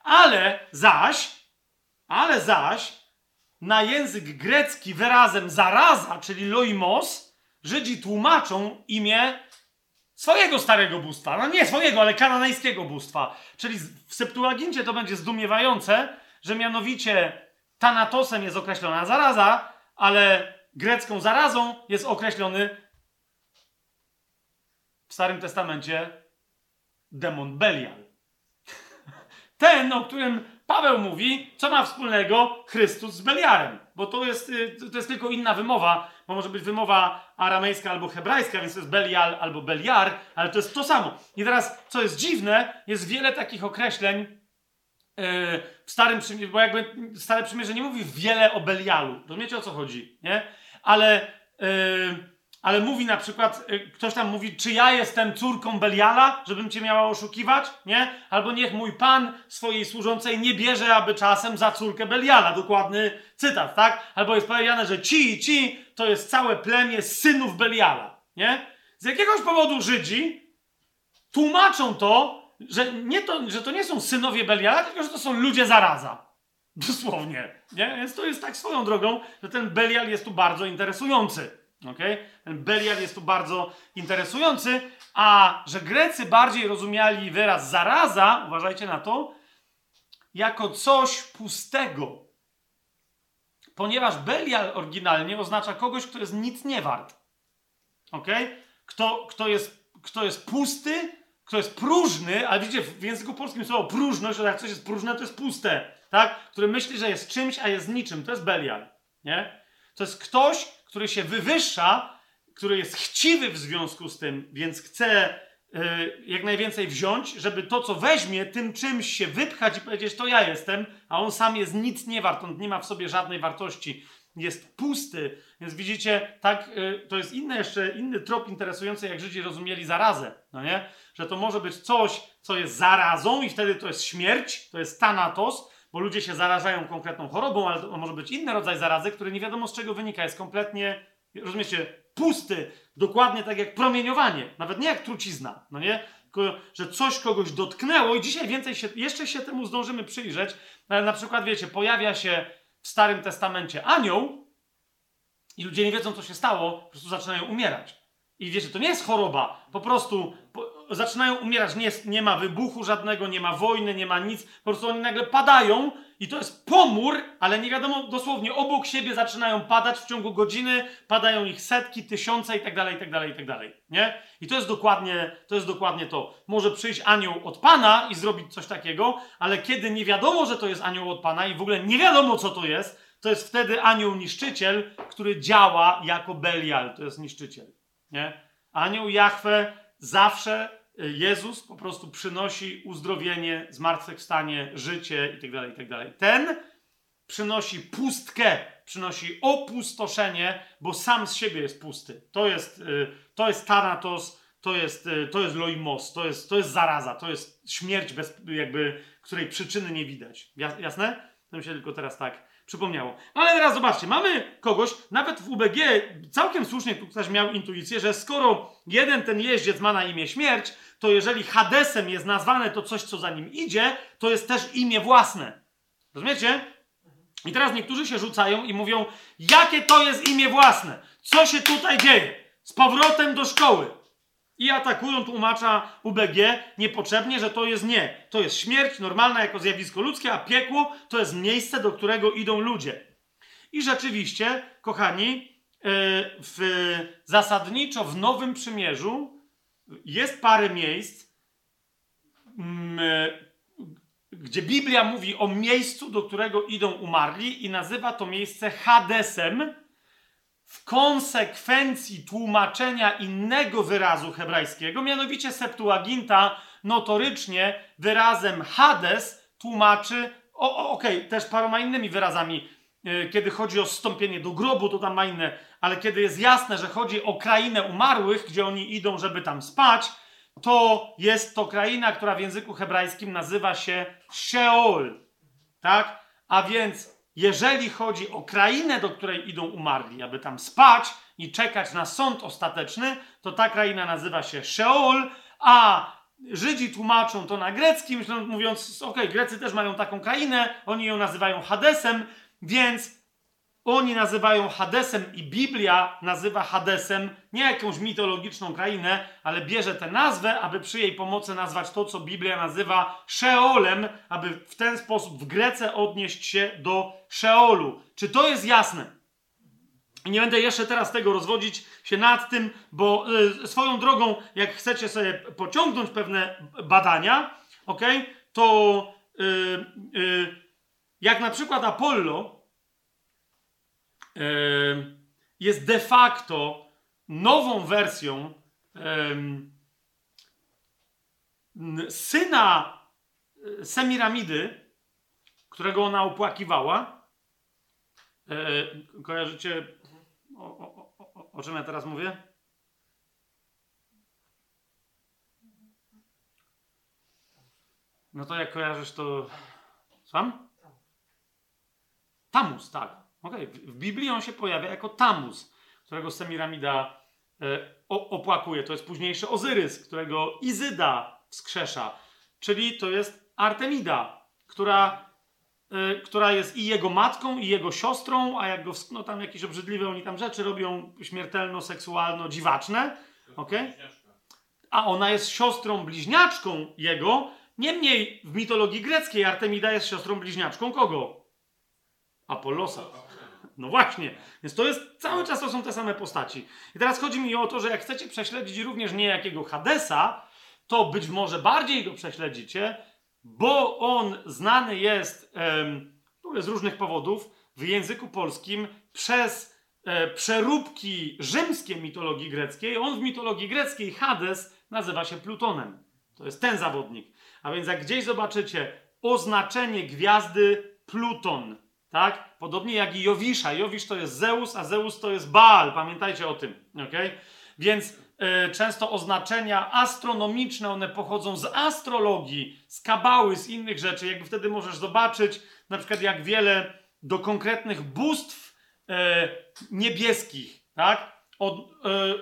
Ale zaś, ale zaś na język grecki wyrazem zaraza, czyli loimos, Żydzi tłumaczą imię swojego starego bóstwa. No nie swojego, ale kananejskiego bóstwa. Czyli w Septuagincie to będzie zdumiewające, że mianowicie Tanatosem jest określona zaraza, ale grecką zarazą jest określony w Starym Testamencie demon Belial. (laughs) Ten, o którym Paweł mówi, co ma wspólnego Chrystus z Beliarem. Bo to jest, y, to jest tylko inna wymowa, bo może być wymowa aramejska albo hebrajska, więc to jest Belial albo Beliar, ale to jest to samo. I teraz, co jest dziwne, jest wiele takich określeń w Starym Przymierzu, bo jakby Stare Przymierze nie mówi wiele o Belialu. Rozumiecie, o co chodzi, nie? Ale... Yy, ale mówi na przykład, y, ktoś tam mówi, czy ja jestem córką Beliala, żebym cię miała oszukiwać, nie? Albo niech mój pan swojej służącej nie bierze, aby czasem za córkę Beliala. Dokładny cytat, tak? Albo jest powiedziane, że ci i ci to jest całe plemię synów Beliala, nie? Z jakiegoś powodu Żydzi tłumaczą to, że, nie to, że to nie są synowie Beliala, tylko że to są ludzie zaraza. Dosłownie, nie? Więc to jest tak swoją drogą, że ten Belial jest tu bardzo interesujący. Okay? Ten Belial jest tu bardzo interesujący, a że Grecy bardziej rozumiali wyraz zaraza, uważajcie na to, jako coś pustego. Ponieważ Belial oryginalnie oznacza kogoś, kto jest nic nie wart. Okay? Kto, kto, jest, kto jest pusty, kto jest próżny, ale widzicie, w języku polskim słowo próżność, to jak coś jest próżne, to jest puste. tak? Który myśli, że jest czymś, a jest niczym. To jest Belial, nie? To jest ktoś, który się wywyższa, który jest chciwy w związku z tym, więc chce y, jak najwięcej wziąć, żeby to, co weźmie, tym czymś się wypchać i powiedzieć, to ja jestem, a on sam jest nic nie wart, on nie ma w sobie żadnej wartości, jest pusty. Więc widzicie, tak, y, to jest inny jeszcze, inny trop interesujący, jak Żydzi rozumieli zarazę, no nie? Że to może być coś, co jest zarazą i wtedy to jest śmierć, to jest thanatos, bo ludzie się zarażają konkretną chorobą, ale to może być inny rodzaj zarazy, który nie wiadomo z czego wynika, jest kompletnie, rozumiecie, pusty, dokładnie tak jak promieniowanie, nawet nie jak trucizna, no nie? Tylko, że coś kogoś dotknęło i dzisiaj więcej się, jeszcze się temu zdążymy przyjrzeć, ale na przykład, wiecie, pojawia się w Starym Testamencie anioł i ludzie nie wiedzą, co się stało, po prostu zaczynają umierać. I wiecie, to nie jest choroba, po prostu zaczynają umierać, nie, jest, nie ma wybuchu żadnego, nie ma wojny, nie ma nic, po prostu oni nagle padają i to jest pomór, ale nie wiadomo, dosłownie obok siebie zaczynają padać w ciągu godziny, padają ich setki, tysiące i tak dalej, i tak dalej, i tak dalej, nie? I to jest dokładnie, to jest dokładnie to. Może przyjść anioł od Pana i zrobić coś takiego, ale kiedy nie wiadomo, że to jest anioł od Pana i w ogóle nie wiadomo, co to jest, to jest wtedy anioł niszczyciel, który działa jako Belial, to jest niszczyciel, nie? Anioł Jahwe zawsze Jezus po prostu przynosi uzdrowienie, zmartwychwstanie, życie itd., itd. Ten przynosi pustkę, przynosi opustoszenie, bo sam z siebie jest pusty. To jest, y, to jest Thanatos, to jest, y, to jest Loimos, to jest, to jest zaraza, to jest śmierć, bez, jakby, której przyczyny nie widać. Jasne? To mi się tylko teraz tak przypomniało. Ale teraz zobaczcie, mamy kogoś, nawet w UBG całkiem słusznie tu ktoś miał intuicję, że skoro jeden ten jeździec ma na imię śmierć, to jeżeli Hadesem jest nazwane to coś, co za nim idzie, to jest też imię własne. Rozumiecie? I teraz niektórzy się rzucają i mówią, jakie to jest imię własne? Co się tutaj dzieje? Z powrotem do szkoły. I atakują tłumacza UBG niepotrzebnie, że to jest nie. To jest śmierć normalna jako zjawisko ludzkie, a piekło to jest miejsce, do którego idą ludzie. I rzeczywiście, kochani, yy, w, zasadniczo w Nowym Przymierzu jest parę miejsc, mm, gdzie Biblia mówi o miejscu, do którego idą umarli i nazywa to miejsce Hadesem w konsekwencji tłumaczenia innego wyrazu hebrajskiego, mianowicie Septuaginta notorycznie wyrazem Hades tłumaczy, okej, okay, też paroma innymi wyrazami, yy, kiedy chodzi o wstąpienie do grobu, to tam ma inne, ale kiedy jest jasne, że chodzi o krainę umarłych, gdzie oni idą, żeby tam spać, to jest to kraina, która w języku hebrajskim nazywa się Sheol. Tak? A więc jeżeli chodzi o krainę, do której idą umarli, aby tam spać i czekać na sąd ostateczny, to ta kraina nazywa się Sheol, a Żydzi tłumaczą to na greckim, mówiąc, ok, Grecy też mają taką krainę, oni ją nazywają Hadesem, więc oni nazywają Hadesem i Biblia nazywa Hadesem nie jakąś mitologiczną krainę, ale bierze tę nazwę, aby przy jej pomocy nazwać to, co Biblia nazywa Szeolem, aby w ten sposób w Grece odnieść się do Szeolu. Czy to jest jasne? Nie będę jeszcze teraz tego rozwodzić się nad tym, bo y, swoją drogą, jak chcecie sobie pociągnąć pewne badania, ok, to y, y, jak na przykład Apollo, jest de facto nową wersją syna e, Semiramidy, którego ona opłakiwała. E, kojarzycie, o, o, o, o czym ja teraz mówię? No to jak kojarzysz to... Sam? Tamus, tak. Okay. w Biblii on się pojawia jako Tamus, którego Semiramida e, opłakuje. To jest późniejszy Ozyrys, którego Izyda wskrzesza. Czyli to jest Artemida, która, e, która jest i jego matką, i jego siostrą, a jak go, no tam jakieś obrzydliwe oni tam rzeczy robią śmiertelno-seksualno-dziwaczne. Okay? A ona jest siostrą bliźniaczką jego. Niemniej w mitologii greckiej Artemida jest siostrą bliźniaczką kogo? Apollosa. No właśnie, więc to jest, cały czas to są te same postaci. I teraz chodzi mi o to, że jak chcecie prześledzić również niejakiego Hadesa, to być może bardziej go prześledzicie bo on znany jest z różnych powodów w języku polskim przez e, przeróbki rzymskie mitologii greckiej. On w mitologii greckiej Hades nazywa się Plutonem. To jest ten zawodnik. A więc jak gdzieś zobaczycie oznaczenie gwiazdy Pluton, tak? Podobnie jak i Jowisza. Jowisz to jest Zeus, a Zeus to jest Baal. Pamiętajcie o tym, ok? Więc często oznaczenia astronomiczne, one pochodzą z astrologii, z kabały, z innych rzeczy. Jakby wtedy możesz zobaczyć, na przykład jak wiele do konkretnych bóstw e, niebieskich, tak? Od, e, e,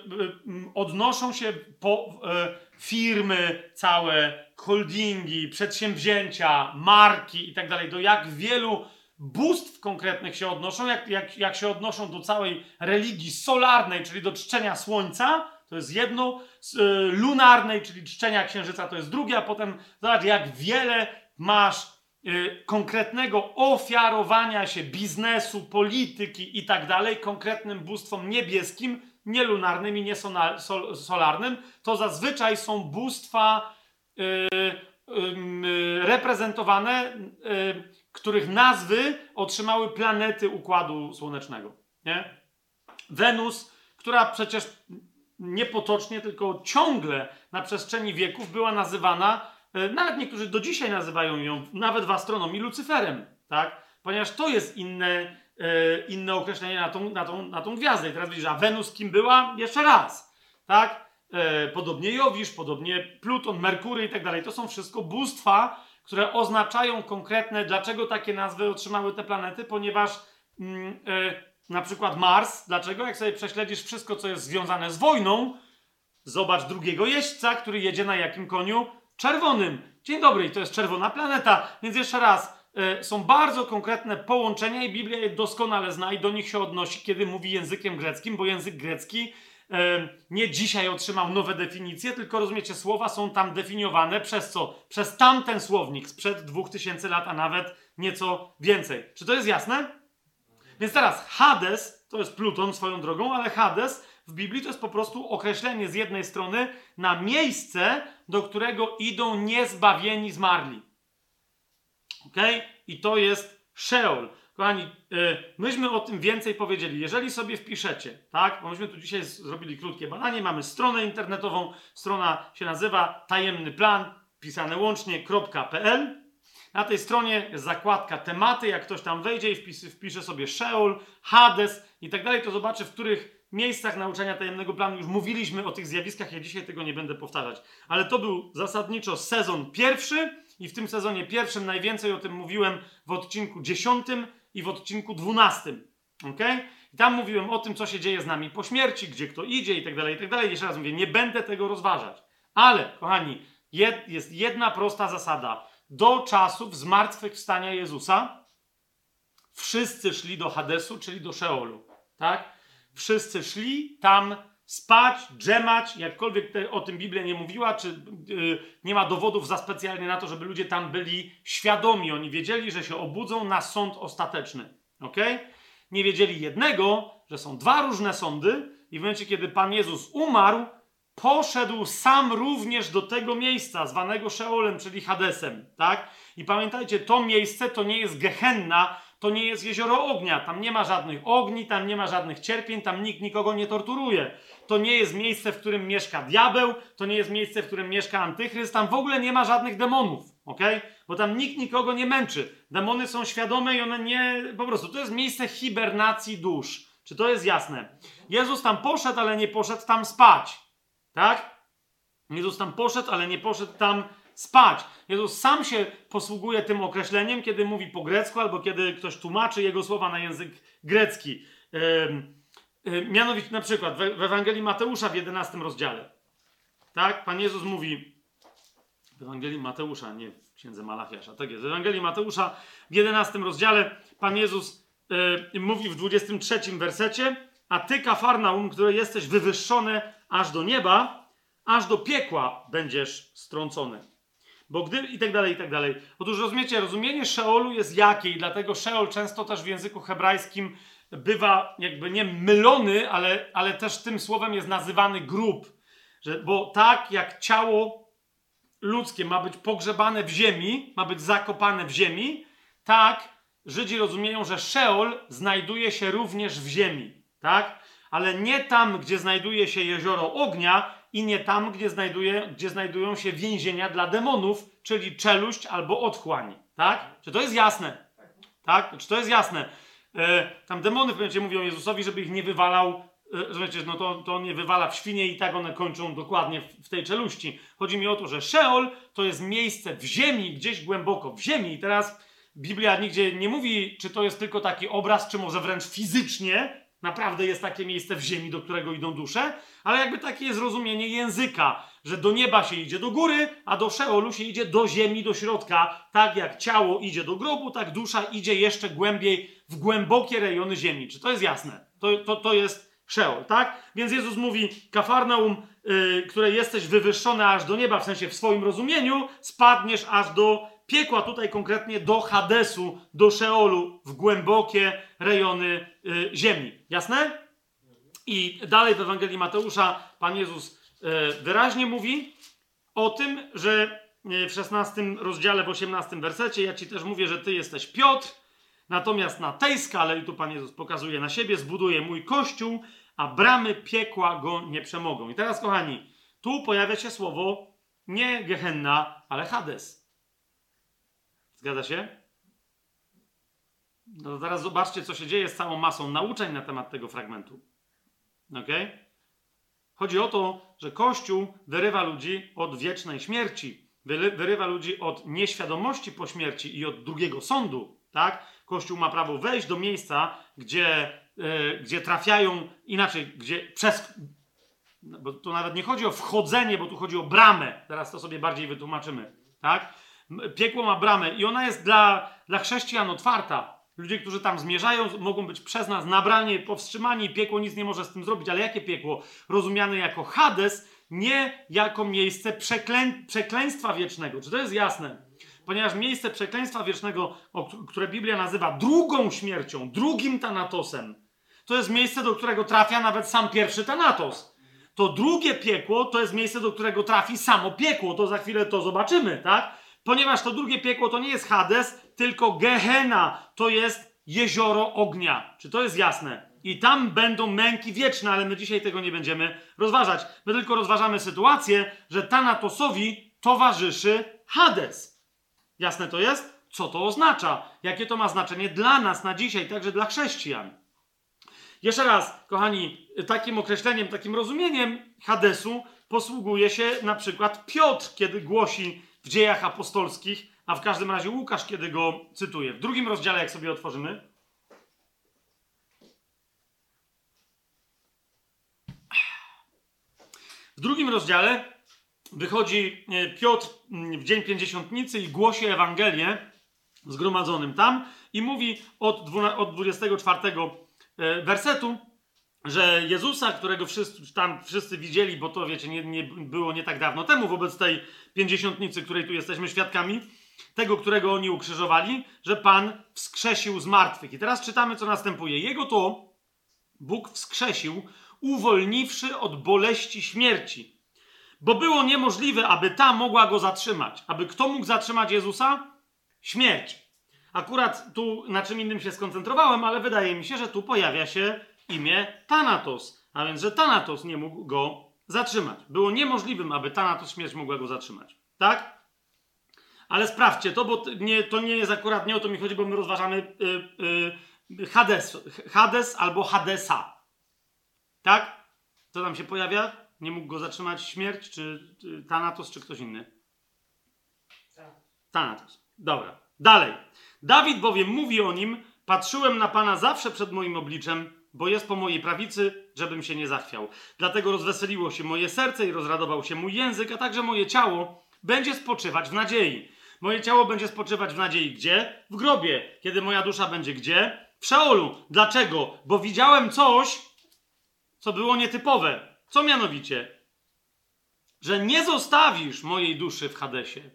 odnoszą się po, e, firmy całe, holdingi, przedsięwzięcia, marki i tak dalej, do jak wielu bóstw konkretnych się odnoszą, jak, jak, jak się odnoszą do całej religii solarnej, czyli do czczenia słońca, to jest jedno, z, y, lunarnej, czyli czczenia księżyca, to jest drugie, a potem zobacz, jak wiele masz y, konkretnego ofiarowania się biznesu, polityki i tak dalej konkretnym bóstwom niebieskim, nie lunarnym i nie sona- sol, solarnym, to zazwyczaj są bóstwa y, reprezentowane, których nazwy otrzymały planety Układu Słonecznego. Nie? Wenus, która przecież niepotocznie, tylko ciągle na przestrzeni wieków była nazywana, y, nawet niektórzy do dzisiaj nazywają ją, nawet w astronomii, Lucyferem, tak? Ponieważ to jest inne, y, inne określenie na tą, na, tą, na tą gwiazdę. I teraz widzisz, a Wenus kim była? Jeszcze raz, tak? E, podobnie Jowisz, podobnie Pluton, Merkury i tak dalej. To są wszystko bóstwa, które oznaczają konkretne, dlaczego takie nazwy otrzymały te planety, ponieważ mm, e, na przykład Mars, dlaczego? Jak sobie prześledzisz wszystko, co jest związane z wojną, zobacz drugiego jeźdźca, który jedzie na jakim koniu? Czerwonym. Dzień dobry, i to jest czerwona planeta. Więc jeszcze raz, e, są bardzo konkretne połączenia i Biblia je doskonale zna i do nich się odnosi, kiedy mówi językiem greckim, bo język grecki e, nie dzisiaj otrzymał nowe definicje, tylko rozumiecie, słowa są tam definiowane przez co? Przez tamten słownik sprzed 2000 lat, a nawet nieco więcej. Czy to jest jasne? Więc teraz Hades to jest Pluton swoją drogą, ale Hades w Biblii to jest po prostu określenie z jednej strony na miejsce, do którego idą niezbawieni zmarli. Ok? I to jest Sheol. Kochani, yy, myśmy o tym więcej powiedzieli. Jeżeli sobie wpiszecie, tak? Bo myśmy tu dzisiaj zrobili krótkie badanie, mamy stronę internetową, strona się nazywa tajemny plan, pisane łącznie.pl. Na tej stronie jest zakładka tematy, jak ktoś tam wejdzie i wpisze, wpisze sobie Sheol, Hades i tak dalej, to zobaczy, w których miejscach nauczania tajemnego planu już mówiliśmy o tych zjawiskach. Ja dzisiaj tego nie będę powtarzać. Ale to był zasadniczo sezon pierwszy i w tym sezonie pierwszym najwięcej o tym mówiłem w odcinku dziesiątym i w odcinku dwunastym. Ok? I tam mówiłem o tym, co się dzieje z nami po śmierci, gdzie kto idzie i tak dalej, i tak dalej. Jeszcze raz mówię, nie będę tego rozważać. Ale, kochani, jed, jest jedna prosta zasada. Do czasów zmartwychwstania Jezusa wszyscy szli do Hadesu, czyli do Szeolu. Tak? Wszyscy szli tam spać, drzemać, jakkolwiek te, o tym Biblia nie mówiła, czy yy, nie ma dowodów za specjalnie na to, żeby ludzie tam byli świadomi. Oni wiedzieli, że się obudzą na sąd ostateczny. ok? Nie wiedzieli jednego, że są dwa różne sądy i w momencie, kiedy Pan Jezus umarł, poszedł sam również do tego miejsca, zwanego Szeolem, czyli Hadesem, tak? I pamiętajcie, to miejsce to nie jest Gehenna, to nie jest jezioro ognia, tam nie ma żadnych ogni, tam nie ma żadnych cierpień, tam nikt nikogo nie torturuje. To nie jest miejsce, w którym mieszka diabeł, to nie jest miejsce, w którym mieszka antychryst, tam w ogóle nie ma żadnych demonów, ok? Bo tam nikt nikogo nie męczy. Demony są świadome i one nie, po prostu, to jest miejsce hibernacji dusz. Czy to jest jasne? Jezus tam poszedł, ale nie poszedł tam spać. Tak? Jezus tam poszedł, ale nie poszedł tam spać. Jezus sam się posługuje tym określeniem, kiedy mówi po grecku, albo kiedy ktoś tłumaczy jego słowa na język grecki. Mianowicie na przykład w, Ewangelii Mateusza w 11 rozdziale. Tak? Pan Jezus mówi w Ewangelii Mateusza, nie w księdze Malachiasza. Tak jest. W Ewangelii Mateusza w 11 rozdziale Pan Jezus mówi w 23 wersecie a ty, Kafarnaum, które jesteś wywyższone aż do nieba, aż do piekła będziesz strącony. Bo gdy i tak dalej, i tak dalej. Otóż rozumiecie, rozumienie Szeolu jest jakie i dlatego Szeol często też w języku hebrajskim bywa jakby nie mylony, ale, ale też tym słowem jest nazywany grób. Że, bo tak jak ciało ludzkie ma być pogrzebane w ziemi, ma być zakopane w ziemi, tak Żydzi rozumieją, że Szeol znajduje się również w ziemi, tak? Ale nie tam, gdzie znajduje się jezioro ognia i nie tam, gdzie, znajduje, gdzie znajdują się więzienia dla demonów, czyli czeluść albo otchłań, tak? Czy to jest jasne? Tak? Czy to jest jasne? E, tam demony w pewnym mówią Jezusowi, żeby ich nie wywalał e, że wiecie, no to, to on nie wywala w świnie i tak one kończą dokładnie w, w tej czeluści. Chodzi mi o to, że Szeol to jest miejsce w ziemi, gdzieś głęboko w ziemi. I teraz Biblia nigdzie nie mówi, czy to jest tylko taki obraz, czy może wręcz fizycznie naprawdę jest takie miejsce w ziemi, do którego idą dusze, ale jakby takie jest rozumienie języka, że do nieba się idzie do góry, a do Szeolu się idzie do ziemi, do środka. Tak jak ciało idzie do grobu, tak dusza idzie jeszcze głębiej w głębokie rejony ziemi. Czy to jest jasne? To, to, to jest Szeol, tak? Więc Jezus mówi, Kafarnaum, yy, które jesteś wywyższone aż do nieba, w sensie w swoim rozumieniu, spadniesz aż do piekła, tutaj konkretnie do Hadesu, do Szeolu, w głębokie rejony yy, ziemi. Jasne? I dalej w Ewangelii Mateusza Pan Jezus yy, wyraźnie mówi o tym, że yy, w 16 rozdziale, w 18 wersecie, ja ci też mówię, że ty jesteś Piotr, natomiast na tej skale, i tu Pan Jezus pokazuje na siebie, zbuduję mój kościół, a bramy piekła go nie przemogą. I teraz, kochani, tu pojawia się słowo nie Gehenna, ale Hades. Zgadza się? No to teraz zobaczcie, co się dzieje z całą masą nauczeń na temat tego fragmentu. Ok? Chodzi o to, że Kościół wyrywa ludzi od wiecznej śmierci, wyry- wyrywa ludzi od nieświadomości po śmierci i od drugiego sądu. Tak? Kościół ma prawo wejść do miejsca, gdzie, yy, gdzie trafiają, inaczej, gdzie przez. Bo tu nawet nie chodzi o wchodzenie, bo tu chodzi o bramę. Teraz to sobie bardziej wytłumaczymy. Tak? Piekło ma bramę i ona jest dla, dla chrześcijan otwarta. Ludzie, którzy tam zmierzają, mogą być przez nas nabrani, powstrzymani. Piekło nic nie może z tym zrobić. Ale jakie piekło? Rozumiane jako Hades, nie jako miejsce przeklę... przekleństwa wiecznego. Czy to jest jasne? Ponieważ miejsce przekleństwa wiecznego, które Biblia nazywa drugą śmiercią, drugim Tanatosem, to jest miejsce, do którego trafia nawet sam pierwszy Thanatos. To drugie piekło to jest miejsce, do którego trafi samo piekło. To za chwilę to zobaczymy, tak? Ponieważ to drugie piekło to nie jest Hades, tylko Gehenna. To jest jezioro ognia. Czy to jest jasne? I tam będą męki wieczne, ale my dzisiaj tego nie będziemy rozważać. My tylko rozważamy sytuację, że Tanatosowi towarzyszy Hades. Jasne to jest? Co to oznacza? Jakie to ma znaczenie dla nas na dzisiaj, także dla chrześcijan? Jeszcze raz, kochani, takim określeniem, takim rozumieniem Hadesu posługuje się na przykład Piotr, kiedy głosi w dziejach apostolskich, a w każdym razie Łukasz, kiedy go cytuje. W drugim rozdziale, jak sobie otworzymy. W drugim rozdziale wychodzi e, Piotr w dzień pięćdziesiątnicy i głosi Ewangelię zgromadzonym tam i mówi od, 12, od 24 wersetu, że Jezusa, którego wszyscy, tam wszyscy widzieli, bo to wiecie, nie, nie było nie tak dawno temu, wobec tej pięćdziesiątnicy, której tu jesteśmy świadkami, tego, którego oni ukrzyżowali, że Pan wskrzesił z martwych. I teraz czytamy, co następuje. Jego to Bóg wskrzesił, uwolniwszy od boleści śmierci. Bo było niemożliwe, aby ta mogła go zatrzymać. Aby kto mógł zatrzymać Jezusa? Śmierć. Akurat tu na czym innym się skoncentrowałem, ale wydaje mi się, że tu pojawia się imię Thanatos. A więc, że Thanatos nie mógł go zatrzymać. Było niemożliwym, aby Thanatos śmierć mogła go zatrzymać. Tak? Ale sprawdźcie to, bo nie, to nie jest akurat, nie o to mi chodzi, bo my rozważamy yy, yy, Hades, Hades albo Hadesa. Tak? Co tam się pojawia? Nie mógł go zatrzymać śmierć, czy, czy Thanatos, czy ktoś inny? Thanatos. Dobra. Dalej. Dawid bowiem mówi o nim, patrzyłem na Pana zawsze przed moim obliczem, bo jest po mojej prawicy, żebym się nie zachwiał. Dlatego rozweseliło się moje serce i rozradował się mój język, a także moje ciało będzie spoczywać w nadziei. Moje ciało będzie spoczywać w nadziei gdzie? W grobie. Kiedy moja dusza będzie gdzie? W Szeolu. Dlaczego? Bo widziałem coś, co było nietypowe. Co mianowicie? Że nie zostawisz mojej duszy w Hadesie.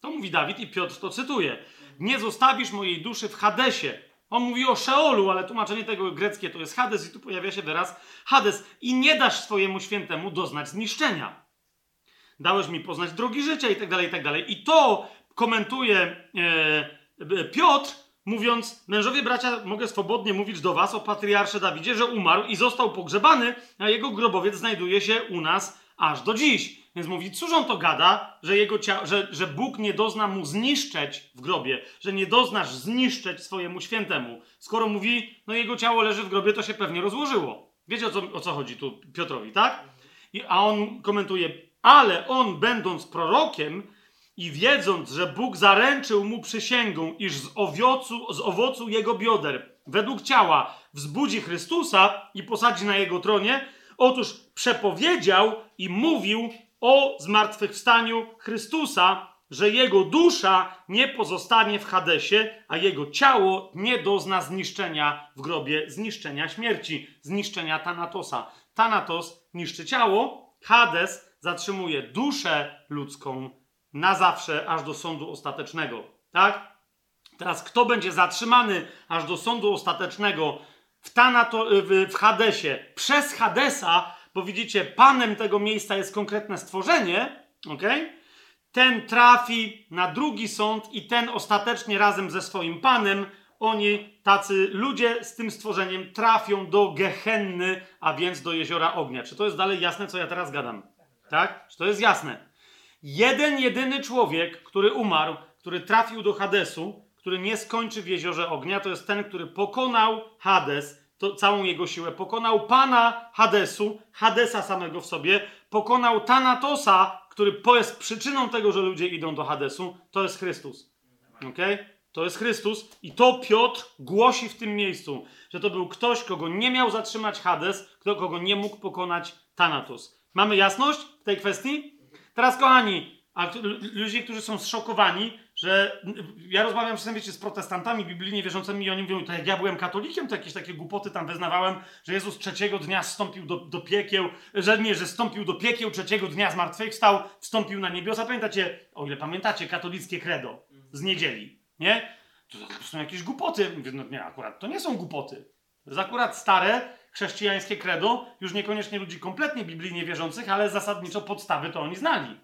To mówi Dawid i Piotr to cytuje. Nie zostawisz mojej duszy w Hadesie. On mówi o Szeolu, ale tłumaczenie tego greckie to jest Hades i tu pojawia się wyraz Hades. I nie dasz swojemu świętemu doznać zniszczenia. dałeś mi poznać drogi życia i tak dalej, i tak dalej. I to komentuje e, Piotr, mówiąc, mężowie bracia, mogę swobodnie mówić do was o patriarsze Dawidzie, że umarł i został pogrzebany, a jego grobowiec znajduje się u nas aż do dziś. Więc mówi, cóż on to gada, że, jego cia- że, że Bóg nie dozna mu zniszczeć w grobie, że nie doznasz zniszczeć swojemu świętemu. Skoro mówi, no jego ciało leży w grobie, to się pewnie rozłożyło. Wiecie o co, o co chodzi tu Piotrowi, tak? I, a on komentuje, ale on będąc prorokiem i wiedząc, że Bóg zaręczył mu przysięgą, iż z, owiocu, z owocu jego bioder, według ciała, wzbudzi Chrystusa i posadzi na jego tronie, otóż przepowiedział i mówił o zmartwychwstaniu Chrystusa, że jego dusza nie pozostanie w Hadesie, a jego ciało nie dozna zniszczenia w grobie, zniszczenia śmierci, zniszczenia Tanatosa. Thanatos niszczy ciało, Hades zatrzymuje duszę ludzką na zawsze, aż do sądu ostatecznego. Tak? Teraz kto będzie zatrzymany aż do sądu ostatecznego w, Thanato, w, w Hadesie przez Hadesa, bo widzicie, panem tego miejsca jest konkretne stworzenie, ok? Ten trafi na drugi sąd i ten ostatecznie razem ze swoim panem, oni, tacy ludzie z tym stworzeniem, trafią do Gehenny, a więc do jeziora ognia. Czy to jest dalej jasne, co ja teraz gadam? Tak? Czy to jest jasne? Jeden, jedyny człowiek, który umarł, który trafił do Hadesu, który nie skończy w jeziorze ognia, to jest ten, który pokonał Hades, to całą jego siłę, pokonał pana Hadesu, Hadesa samego w sobie, pokonał Tanatosa, który jest przyczyną tego, że ludzie idą do Hadesu, to jest Chrystus. Okay? To jest Chrystus i to Piotr głosi w tym miejscu, że to był ktoś, kogo nie miał zatrzymać Hades, kto kogo nie mógł pokonać Thanatos. Mamy jasność w tej kwestii? Teraz, kochani, a tu- lu- ludzie, którzy są zszokowani, że ja rozmawiam czasem, wiecie, z protestantami biblijnie wierzącymi i oni mówią, to jak ja byłem katolikiem, to jakieś takie głupoty tam wyznawałem, że Jezus trzeciego dnia wstąpił do, do piekieł, że nie, że wstąpił do piekieł, trzeciego dnia zmartwychwstał, wstąpił na niebiosa. Pamiętacie, o ile pamiętacie, katolickie credo z niedzieli, nie? To, to są jakieś głupoty. Mówię, no nie, akurat to nie są głupoty. To jest akurat stare chrześcijańskie credo, już niekoniecznie ludzi kompletnie biblijnie wierzących, ale zasadniczo podstawy to oni znali.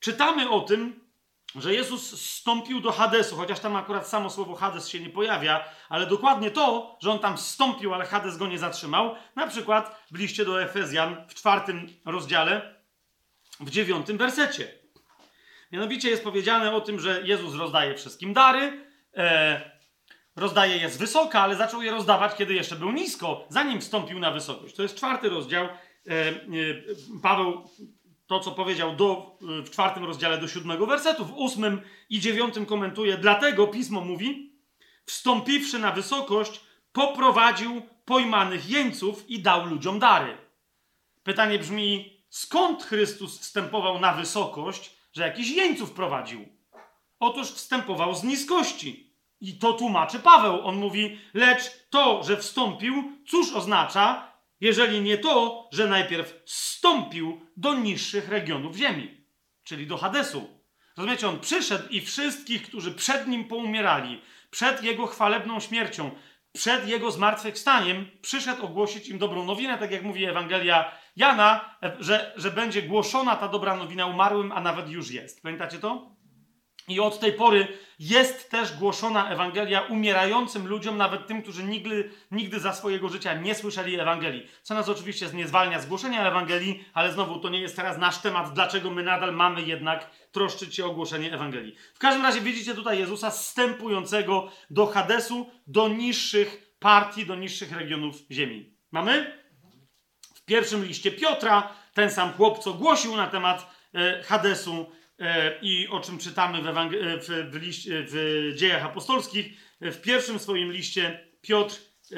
Czytamy o tym, że Jezus zstąpił do Hadesu, chociaż tam akurat samo słowo Hades się nie pojawia, ale dokładnie to, że on tam zstąpił, ale Hades go nie zatrzymał, na przykład w liście do Efezjan w czwartym rozdziale, w dziewiątym wersecie. Mianowicie jest powiedziane o tym, że Jezus rozdaje wszystkim dary, e, rozdaje je z wysoka, ale zaczął je rozdawać, kiedy jeszcze był nisko, zanim wstąpił na wysokość. To jest czwarty rozdział. E, e, Paweł to, co powiedział do, y, w czwartym rozdziale do siódmego wersetu, w ósmym i dziewiątym komentuje. Dlatego pismo mówi, wstąpiwszy na wysokość, poprowadził pojmanych jeńców i dał ludziom dary. Pytanie brzmi, skąd Chrystus wstępował na wysokość, że jakiś jeńców prowadził? Otóż wstępował z niskości. I to tłumaczy Paweł. On mówi, lecz to, że wstąpił, cóż oznacza, jeżeli nie to, że najpierw wstąpił do niższych regionów ziemi, czyli do Hadesu. Rozumiecie, on przyszedł i wszystkich, którzy przed nim poumierali, przed jego chwalebną śmiercią, przed jego zmartwychwstaniem, przyszedł ogłosić im dobrą nowinę, tak jak mówi Ewangelia Jana, że, że będzie głoszona ta dobra nowina umarłym, a nawet już jest. Pamiętacie to? I od tej pory jest też głoszona Ewangelia umierającym ludziom, nawet tym, którzy nigdy, nigdy za swojego życia nie słyszeli Ewangelii. Co nas oczywiście nie zwalnia z głoszenia Ewangelii, ale znowu to nie jest teraz nasz temat, dlaczego my nadal mamy jednak troszczyć się o głoszenie Ewangelii. W każdym razie widzicie tutaj Jezusa wstępującego do Hadesu, do niższych partii, do niższych regionów ziemi. Mamy? W pierwszym liście Piotra ten sam chłop, co głosił na temat e, Hadesu, i o czym czytamy w, Ewang- e, w, w, liście, w dziejach apostolskich. E, W pierwszym swoim liście Piotr e,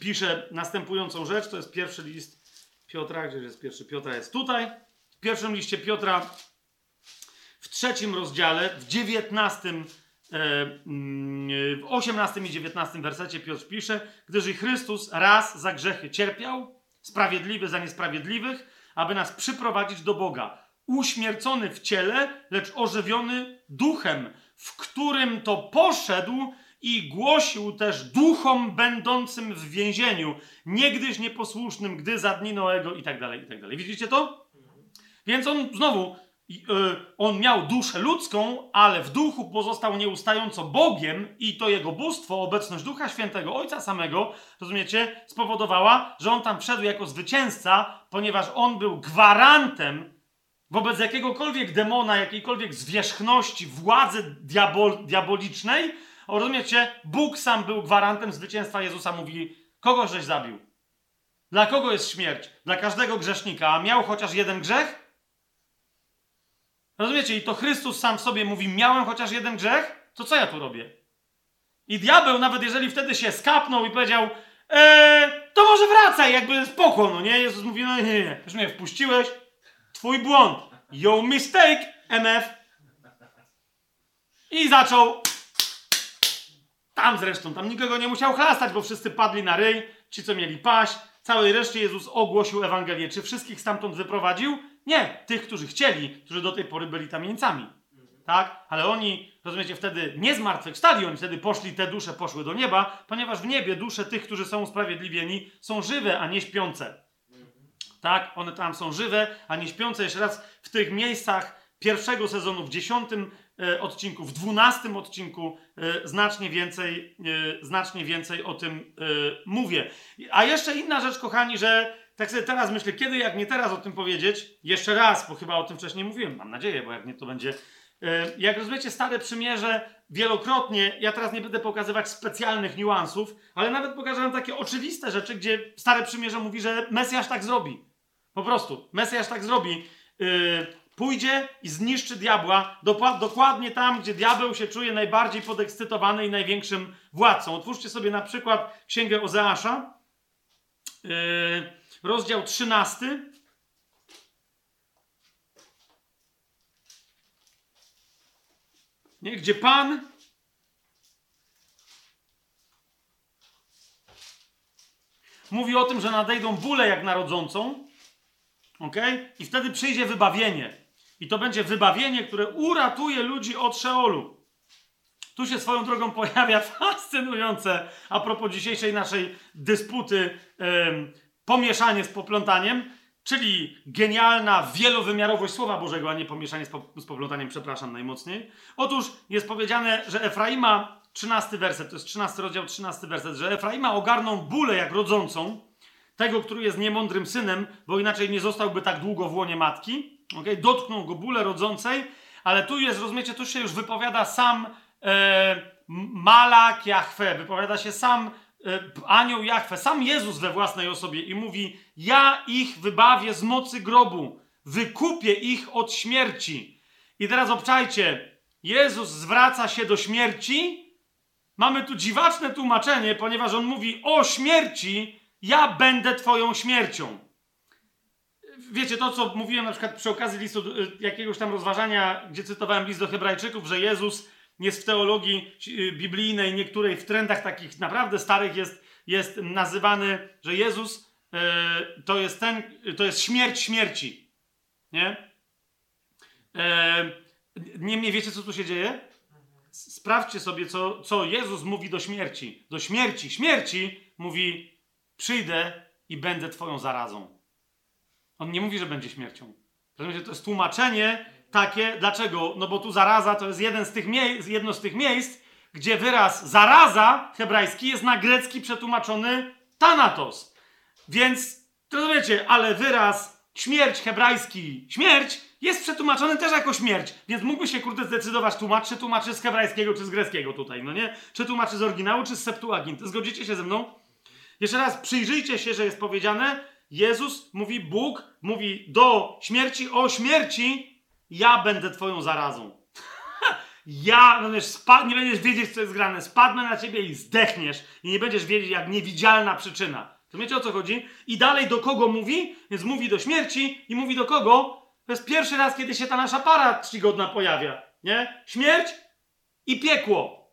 pisze następującą rzecz. To jest pierwszy list Piotra. Gdzie jest pierwszy? Piotra jest tutaj. W pierwszym liście Piotra w trzecim rozdziale, w dziewiętnastym, e, mm, w osiemnastym i dziewiętnastym wersecie Piotr pisze, gdyż i Chrystus raz za grzechy cierpiał, sprawiedliwy za niesprawiedliwych, aby nas przyprowadzić do Boga uśmiercony w ciele, lecz ożywiony duchem, w którym to poszedł i głosił też duchom będącym w więzieniu, niegdyś nieposłusznym, gdy za dni Noego i tak dalej, i tak dalej. Widzicie to? Więc on znowu, i, y, on miał duszę ludzką, ale w duchu pozostał nieustająco Bogiem i to jego bóstwo, obecność Ducha Świętego, Ojca samego, rozumiecie, spowodowała, że on tam wszedł jako zwycięzca, ponieważ on był gwarantem wobec jakiegokolwiek demona, jakiejkolwiek zwierzchności, władzy diabol, diabolicznej, rozumiecie, Bóg sam był gwarantem zwycięstwa Jezusa, mówi, kogo żeś zabił? Dla kogo jest śmierć? Dla każdego grzesznika. A miał chociaż jeden grzech? Rozumiecie? I to Chrystus sam w sobie mówi: Miałem chociaż jeden grzech? To co ja tu robię? I diabeł, nawet jeżeli wtedy się skapnął i powiedział: eee, To może wracaj, jakby spoko, no nie? Jezus mówi: No nie, nie, nie. Już mnie wpuściłeś. Twój błąd. Your mistake, MF. I zaczął. Tam zresztą, tam nikogo nie musiał chlastać, bo wszyscy padli na ryj. Ci, co mieli paść. Całej reszcie Jezus ogłosił Ewangelię. Czy wszystkich stamtąd wyprowadził? Nie. Tych, którzy chcieli, którzy do tej pory byli tamieńcami. Tak? Ale oni, rozumiecie, wtedy nie zmartwychwstali, oni wtedy poszli, te dusze poszły do nieba, ponieważ w niebie dusze tych, którzy są usprawiedliwieni, są żywe, a nie śpiące. Tak? One tam są żywe, a nie śpiące. Jeszcze raz, w tych miejscach pierwszego sezonu, w dziesiątym e, odcinku, w dwunastym odcinku e, znacznie więcej, e, znacznie więcej o tym mówię. A jeszcze inna rzecz, kochani, że tak sobie teraz myślę, kiedy jak nie teraz o tym powiedzieć, jeszcze raz, bo chyba o tym wcześniej mówiłem, mam nadzieję, bo jak nie to będzie. Jak rozumiecie, Stare Przymierze wielokrotnie, ja teraz nie będę pokazywać specjalnych niuansów, ale nawet pokażę wam takie oczywiste rzeczy, gdzie Stare Przymierze mówi, że Mesjasz tak zrobi. Po prostu. Mesjasz tak zrobi. Yy, pójdzie i zniszczy diabła dokła- dokładnie tam, gdzie diabeł się czuje najbardziej podekscytowany i największym władcą. Otwórzcie sobie na przykład Księgę Ozeasza, yy, rozdział 13. Nie, gdzie Pan mówi o tym, że nadejdą bóle jak narodzącą, ok? I wtedy przyjdzie wybawienie. I to będzie wybawienie, które uratuje ludzi od Szeolu. Tu się swoją drogą (laughs) pojawia fascynujące, a propos dzisiejszej naszej dysputy, em, pomieszanie z poplątaniem, czyli genialna wielowymiarowość Słowa Bożego, a nie pomieszanie z, po, z poplątaniem, przepraszam najmocniej. Otóż jest powiedziane, że Efraima, 13 werset, to jest 13 rozdział, 13 werset, że Efraima ogarną bóle jak rodzącą, tego, który jest niemądrym synem, bo inaczej nie zostałby tak długo w łonie matki. Okay? Dotkną go bóle rodzącej, ale tu jest, rozumiecie, tu się już wypowiada sam e, Malak Jahwe, wypowiada się sam e, anioł Jahwe, sam Jezus we własnej osobie i mówi: Ja ich wybawię z mocy grobu, wykupię ich od śmierci. I teraz obczajcie, Jezus zwraca się do śmierci. Mamy tu dziwaczne tłumaczenie, ponieważ on mówi o śmierci, ja będę twoją śmiercią. Wiecie to, co mówiłem na przykład przy okazji listu y, jakiegoś tam rozważania, gdzie cytowałem list do Hebrajczyków, że Jezus jest w teologii y, biblijnej, niektórej w trendach takich naprawdę starych jest, jest nazywany, że Jezus y, to jest ten, to jest śmierć śmierci. Nie? E, Niemniej wiecie, co tu się dzieje? Sprawdźcie sobie, co, co Jezus mówi do śmierci. Do śmierci, śmierci mówi: Przyjdę i będę Twoją zarazą. On nie mówi, że będzie śmiercią. Rozumiecie? To jest tłumaczenie takie. Dlaczego? No bo tu zaraza to jest jeden z tych jedno z tych miejsc, gdzie wyraz zaraza hebrajski jest na grecki przetłumaczony thanatos. Więc, rozumiecie, ale wyraz śmierć hebrajski, śmierć, jest przetłumaczony też jako śmierć. Więc mógłby się, kurde, zdecydować tłumacz, czy tłumaczy z hebrajskiego, czy z greckiego tutaj, no nie? Czy tłumaczy z oryginału, czy z Septuaginty. Zgodzicie się ze mną? Jeszcze raz, przyjrzyjcie się, że jest powiedziane, Jezus mówi, Bóg mówi do śmierci, o śmierci, ja będę twoją zarazą. (laughs) ja, no wiesz, spa- nie będziesz wiedzieć, co jest grane, spadnę na ciebie i zdechniesz i nie będziesz wiedzieć, jak niewidzialna przyczyna. Rozumiecie, o co chodzi? I dalej do kogo mówi? Więc mówi do śmierci i mówi do kogo? To jest pierwszy raz, kiedy się ta nasza para czcigodna pojawia, nie? Śmierć i piekło.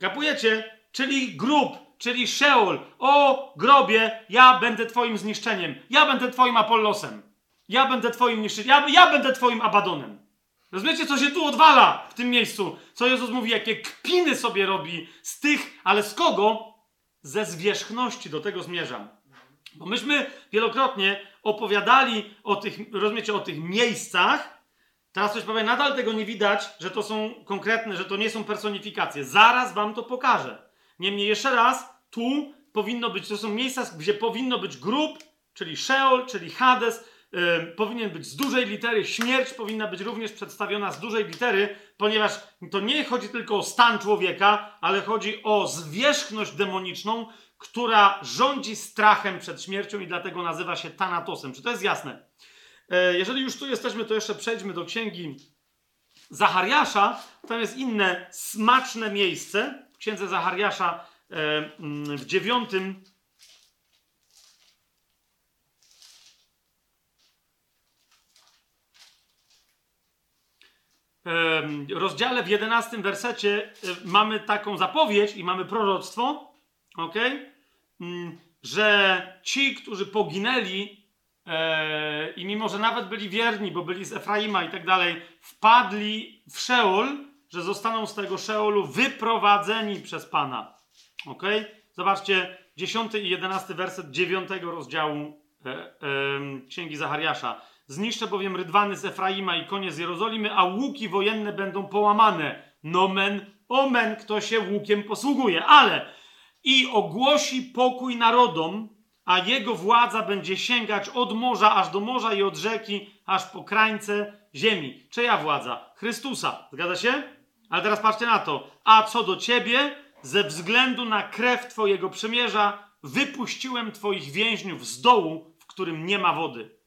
Kapujecie? Czyli grób, czyli Szeol. O grobie, ja będę twoim zniszczeniem. Ja będę twoim Apollosem. Ja będę twoim niszczycielem. Ja, ja będę twoim Abadonem. Rozumiecie, co się tu odwala w tym miejscu? Co Jezus mówi, jakie kpiny sobie robi z tych, ale z kogo? Ze zwierzchności do tego zmierzam. Bo myśmy wielokrotnie opowiadali o tych, rozumiecie, o tych miejscach. Teraz coś powiem, nadal tego nie widać, że to są konkretne, że to nie są personifikacje. Zaraz wam to pokażę. Niemniej jeszcze raz, tu powinno być, to są miejsca, gdzie powinno być grób, czyli Sheol, czyli Hades, yy, powinien być z dużej litery, śmierć powinna być również przedstawiona z dużej litery, ponieważ to nie chodzi tylko o stan człowieka, ale chodzi o zwierzchność demoniczną, która rządzi strachem przed śmiercią i dlatego nazywa się Thanatosem. Czy to jest jasne? Yy, jeżeli już tu jesteśmy, to jeszcze przejdźmy do księgi Zachariasza. Tam jest inne smaczne miejsce. Księdze Zachariasza yy, w dziewiątym rozdziale, w 11 wersecie e, mamy taką zapowiedź i mamy proroctwo, ok? Że ci, którzy poginęli e, i mimo, że nawet byli wierni, bo byli z Efraima i tak dalej, wpadli w Szeol, że zostaną z tego Szeolu wyprowadzeni przez Pana. Ok? Zobaczcie, 10 i 11 werset 9 rozdziału e, e, Księgi Zachariasza. Zniszczę bowiem rydwany z Efraima i konie z Jerozolimy, a łuki wojenne będą połamane. Nomen, omen, kto się łukiem posługuje. Ale i ogłosi pokój narodom, a jego władza będzie sięgać od morza aż do morza i od rzeki aż po krańce ziemi. Czyja władza? Chrystusa. Zgadza się? Ale teraz patrzcie na to. A co do ciebie, ze względu na krew twojego przymierza, wypuściłem twoich więźniów z dołu, w którym nie ma wody.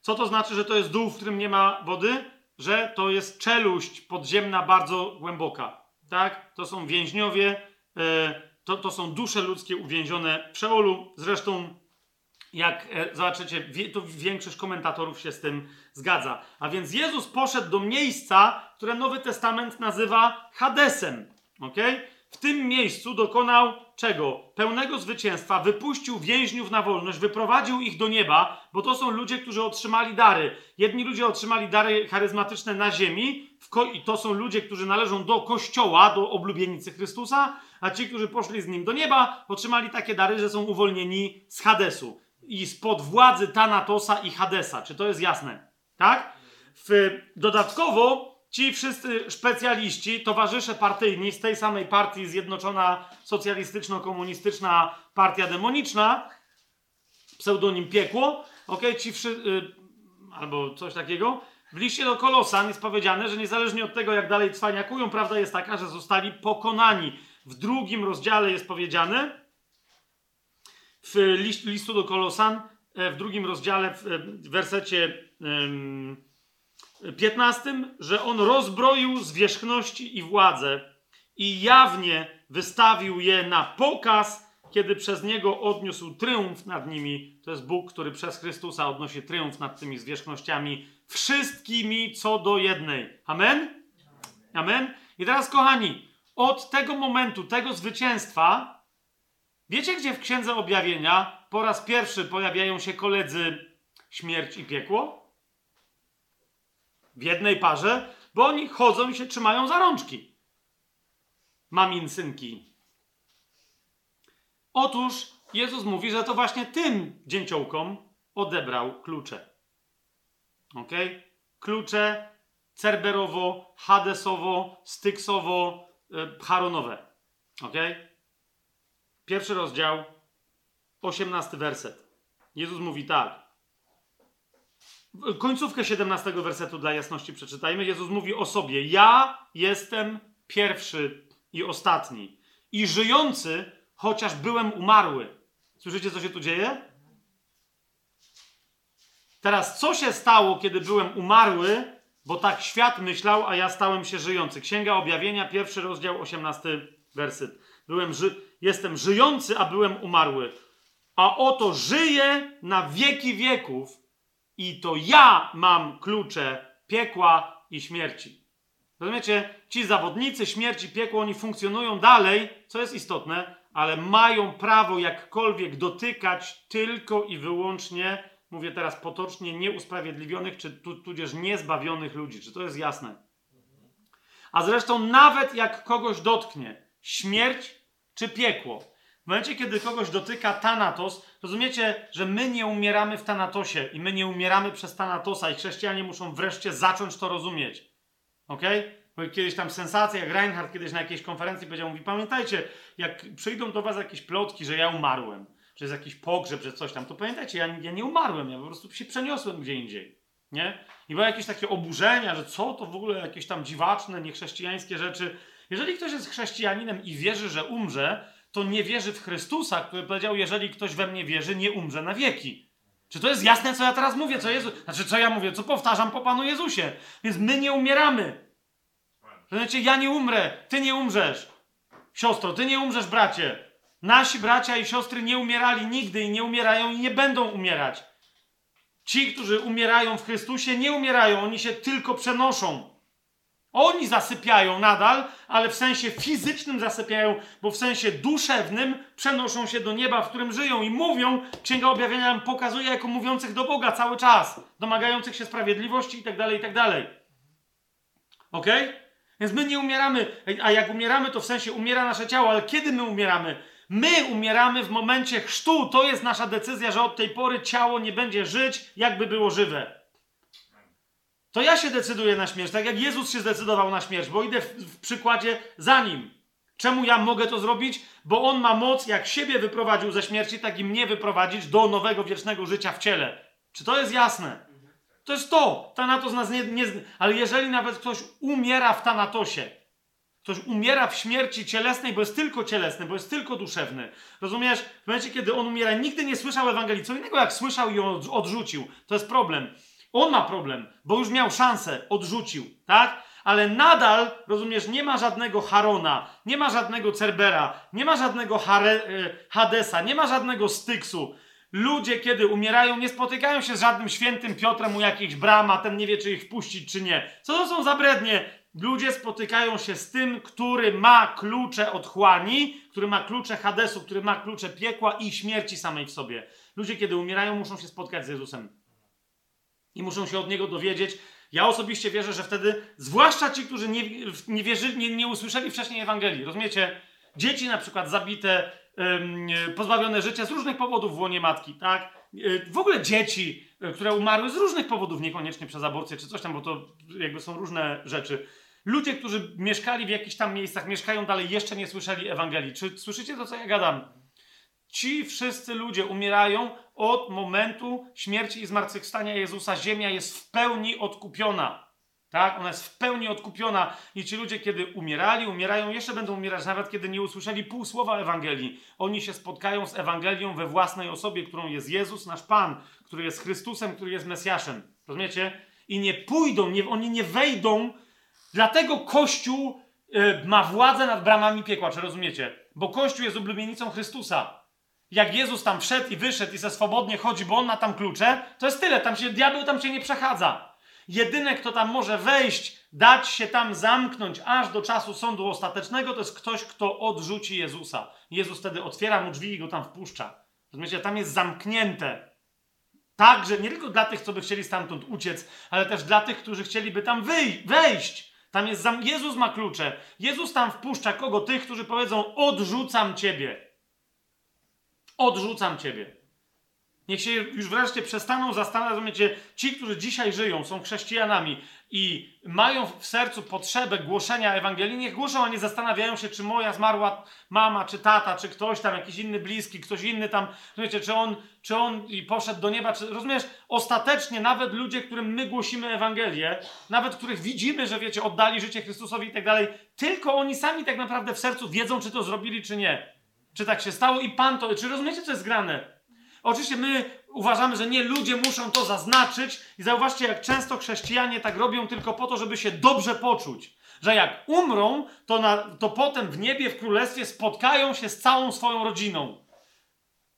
Co to znaczy, że to jest dół, w którym nie ma wody? Że to jest czeluść podziemna bardzo głęboka. Tak? To są więźniowie, e, to, to są dusze ludzkie uwięzione w Szeolu. Zresztą, jak e, zobaczycie, to większość komentatorów się z tym zgadza. A więc Jezus poszedł do miejsca, które Nowy Testament nazywa Hadesem. Okay? W tym miejscu dokonał czego? Pełnego zwycięstwa, wypuścił więźniów na wolność, wyprowadził ich do nieba, bo to są ludzie, którzy otrzymali dary. Jedni ludzie otrzymali dary charyzmatyczne na ziemi, i to są ludzie, którzy należą do kościoła, do oblubienicy Chrystusa, a ci, którzy poszli z nim do nieba, otrzymali takie dary, że są uwolnieni z Hadesu i spod władzy Tanatosa i Hadesa. Czy to jest jasne? Tak? W, dodatkowo ci wszyscy specjaliści, towarzysze partyjni z tej samej partii Zjednoczona Socjalistyczno-Komunistyczna Partia Demoniczna, pseudonim Piekło, ok, ci wszyscy, y, albo coś takiego, w liście do Kolosan jest powiedziane, że niezależnie od tego, jak dalej cwaniakują, prawda jest taka, że zostali pokonani. W drugim rozdziale jest powiedziane, w list, listu do Kolosan, e, w drugim rozdziale, w wersecie 15, że on rozbroił zwierzchności i władzę i jawnie wystawił je na pokaz, kiedy przez niego odniósł triumf nad nimi. To jest Bóg, który przez Chrystusa odnosi triumf nad tymi zwierzchnościami, wszystkimi co do jednej. Amen? Amen? I teraz, kochani, od tego momentu, tego zwycięstwa, wiecie, gdzie w Księdze Objawienia po raz pierwszy pojawiają się koledzy śmierć i piekło? W jednej parze, bo oni chodzą i się trzymają za rączki. Mamin synki. Otóż Jezus mówi, że to właśnie tym dzięciołkom odebrał klucze. Ok? Klucze cerberowo, hadesowo, styksowo, e, charonowe. Ok? Pierwszy rozdział, osiemnasty werset. Jezus mówi tak. Końcówkę 17 wersetu dla jasności przeczytajmy. Jezus mówi o sobie: Ja jestem pierwszy i ostatni. I żyjący, chociaż byłem umarły. Słyszycie, co się tu dzieje? Teraz, co się stało, kiedy byłem umarły, bo tak świat myślał, a ja stałem się żyjący? Księga Objawienia, pierwszy rozdział, 18 werset. Byłem ży jestem żyjący, a byłem umarły. A oto żyję na wieki wieków i to ja mam klucze piekła i śmierci. Rozumiecie? Ci zawodnicy śmierci, piekło, oni funkcjonują dalej, co jest istotne, ale mają prawo jakkolwiek dotykać tylko i wyłącznie, mówię teraz potocznie, nieusprawiedliwionych, czy tudzież niezbawionych ludzi. Czy to jest jasne? A zresztą nawet jak kogoś dotknie śmierć czy piekło, W momencie, kiedy kogoś dotyka Thanatos, rozumiecie, że my nie umieramy w Thanatosie i my nie umieramy przez Thanatosa i chrześcijanie muszą wreszcie zacząć to rozumieć. Okej? Bo kiedyś tam sensacja, jak Reinhardt kiedyś na jakiejś konferencji powiedział, mówi, pamiętajcie, jak przyjdą do was jakieś plotki, że ja umarłem, że jest jakiś pogrzeb, że coś tam, to pamiętajcie, ja, ja nie umarłem, ja po prostu się przeniosłem gdzie indziej. Nie? I były jakieś takie oburzenia, że co to w ogóle jakieś tam dziwaczne, niechrześcijańskie rzeczy. Jeżeli ktoś jest chrześcijaninem i wierzy, że umrze, to nie wierzy w Chrystusa, który powiedział, jeżeli ktoś we mnie wierzy, nie umrze na wieki. Czy to jest jasne, co ja teraz mówię, co Jezus... Znaczy, co ja mówię, co powtarzam po Panu Jezusie. Więc my nie umieramy. Znaczy, ja nie umrę, ty nie umrzesz. Siostro, ty nie umrzesz, bracie. Nasi bracia i siostry nie umierali nigdy i nie umierają i nie będą umierać. Ci, którzy umierają w Chrystusie, nie umierają, oni się tylko przenoszą. Oni zasypiają nadal, ale w sensie fizycznym zasypiają, bo w sensie duszewnym przenoszą się do nieba, w którym żyją i mówią. Księga Objawienia nam pokazuje jako mówiących do Boga cały czas, domagających się sprawiedliwości itd., itd. Ok? Więc my nie umieramy, a jak umieramy, to w sensie umiera nasze ciało, ale kiedy my umieramy? My umieramy w momencie chrztu. To jest nasza decyzja, że od tej pory ciało nie będzie żyć, jakby było żywe. To ja się decyduję na śmierć, tak jak Jezus się zdecydował na śmierć, bo idę w, w przykładzie za nim. Czemu ja mogę to zrobić? Bo on ma moc, jak siebie wyprowadził ze śmierci, tak i mnie wyprowadzić do nowego wiecznego życia w ciele. Czy to jest jasne? To jest to. Thanatos nas nie, nie. Ale jeżeli nawet ktoś umiera w Thanatosie, ktoś umiera w śmierci cielesnej, bo jest tylko cielesny, bo jest tylko duszewny. Rozumiesz? W momencie, kiedy on umiera, nigdy nie słyszał Ewangelii. Co innego jak słyszał i odrzucił. To jest problem. On ma problem, bo już miał szansę, odrzucił, tak? Ale nadal, rozumiesz, nie ma żadnego Harona, nie ma żadnego Cerbera, nie ma żadnego Hare, e, Hadesa, nie ma żadnego Styksu. Ludzie, kiedy umierają, nie spotykają się z żadnym świętym Piotrem u jakichś bram, a ten nie wie, czy ich wpuścić, czy nie. Co to są za brednie? Ludzie spotykają się z tym, który ma klucze otchłani, który ma klucze Hadesu, który ma klucze piekła i śmierci samej w sobie. Ludzie, kiedy umierają, muszą się spotkać z Jezusem i muszą się od niego dowiedzieć. Ja osobiście wierzę, że wtedy, zwłaszcza ci, którzy nie, nie, nie, nie usłyszeli wcześniej Ewangelii, rozumiecie? Dzieci na przykład zabite, ym, pozbawione życia z różnych powodów w łonie matki, tak? Yy, w ogóle dzieci, yy, które umarły z różnych powodów, niekoniecznie przez aborcję czy coś tam, bo to jakby są różne rzeczy. Ludzie, którzy mieszkali w jakichś tam miejscach, mieszkają dalej, jeszcze nie słyszeli Ewangelii. Czy słyszycie to, co ja gadam? Ci wszyscy ludzie umierają od momentu śmierci i zmartwychwstania Jezusa. Ziemia jest w pełni odkupiona. Tak? Ona jest w pełni odkupiona. I ci ludzie, kiedy umierali, umierają, jeszcze będą umierać, nawet kiedy nie usłyszeli pół słowa Ewangelii. Oni się spotkają z Ewangelią we własnej osobie, którą jest Jezus, nasz Pan, który jest Chrystusem, który jest Mesjaszem. Rozumiecie? I nie pójdą, nie, oni nie wejdą. Dlatego Kościół y, ma władzę nad bramami piekła, czy rozumiecie? Bo Kościół jest oblubienicą Chrystusa jak Jezus tam wszedł i wyszedł i se swobodnie chodzi, bo on ma tam klucze, to jest tyle, tam się, diabeł tam się nie przechadza. Jedyny, kto tam może wejść, dać się tam zamknąć aż do czasu sądu ostatecznego, to jest ktoś, kto odrzuci Jezusa. Jezus wtedy otwiera mu drzwi i go tam wpuszcza. Rozumiecie, tam jest zamknięte. Także nie tylko dla tych, co by chcieli stamtąd uciec, ale też dla tych, którzy chcieliby tam wyjść, wejść. Tam jest zam... Jezus ma klucze. Jezus tam wpuszcza kogo? Tych, którzy powiedzą: Odrzucam ciebie. Odrzucam ciebie. Niech się już wreszcie przestaną zastanawiać, ci, którzy dzisiaj żyją, są chrześcijanami i mają w sercu potrzebę głoszenia Ewangelii, niech głoszą, a nie zastanawiają się, czy moja zmarła mama, czy tata, czy ktoś tam, jakiś inny bliski, ktoś inny tam, rozumiecie, czy on, czy on poszedł do nieba, czy, rozumiesz, ostatecznie nawet ludzie, którym my głosimy Ewangelię, nawet których widzimy, że wiecie, oddali życie Chrystusowi i tak dalej, tylko oni sami tak naprawdę w sercu wiedzą, czy to zrobili, czy nie. Czy tak się stało i Pan to... Czy rozumiecie, co jest grane? Oczywiście my uważamy, że nie, ludzie muszą to zaznaczyć i zauważcie, jak często chrześcijanie tak robią tylko po to, żeby się dobrze poczuć. Że jak umrą, to, na, to potem w niebie, w królestwie spotkają się z całą swoją rodziną.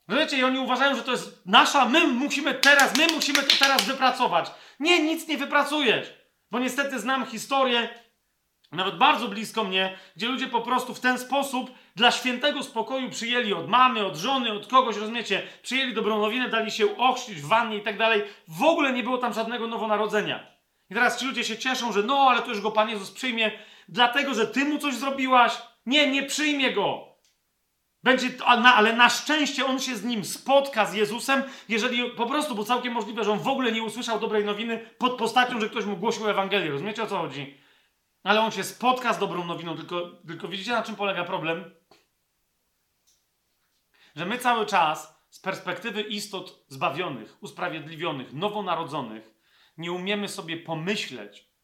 Wiecie, i oni uważają, że to jest nasza, my musimy teraz, my musimy to teraz wypracować. Nie, nic nie wypracujesz. Bo niestety znam historię nawet bardzo blisko mnie, gdzie ludzie po prostu w ten sposób dla świętego spokoju przyjęli od mamy, od żony, od kogoś, rozumiecie, przyjęli dobrą nowinę, dali się ochrzcić w wannie i tak dalej. W ogóle nie było tam żadnego nowonarodzenia. I teraz ci ludzie się cieszą, że no, ale to już go Pan Jezus przyjmie, dlatego, że ty mu coś zrobiłaś. Nie, nie przyjmie go. Będzie, ale na szczęście on się z nim spotka, z Jezusem, jeżeli po prostu, bo całkiem możliwe, że on w ogóle nie usłyszał dobrej nowiny pod postacią, że ktoś mu głosił Ewangelię. Rozumiecie o co chodzi? Ale on się spotka z dobrą nowiną, tylko, tylko widzicie na czym polega problem? Że my cały czas z perspektywy istot zbawionych, usprawiedliwionych, nowonarodzonych, nie umiemy sobie pomyśleć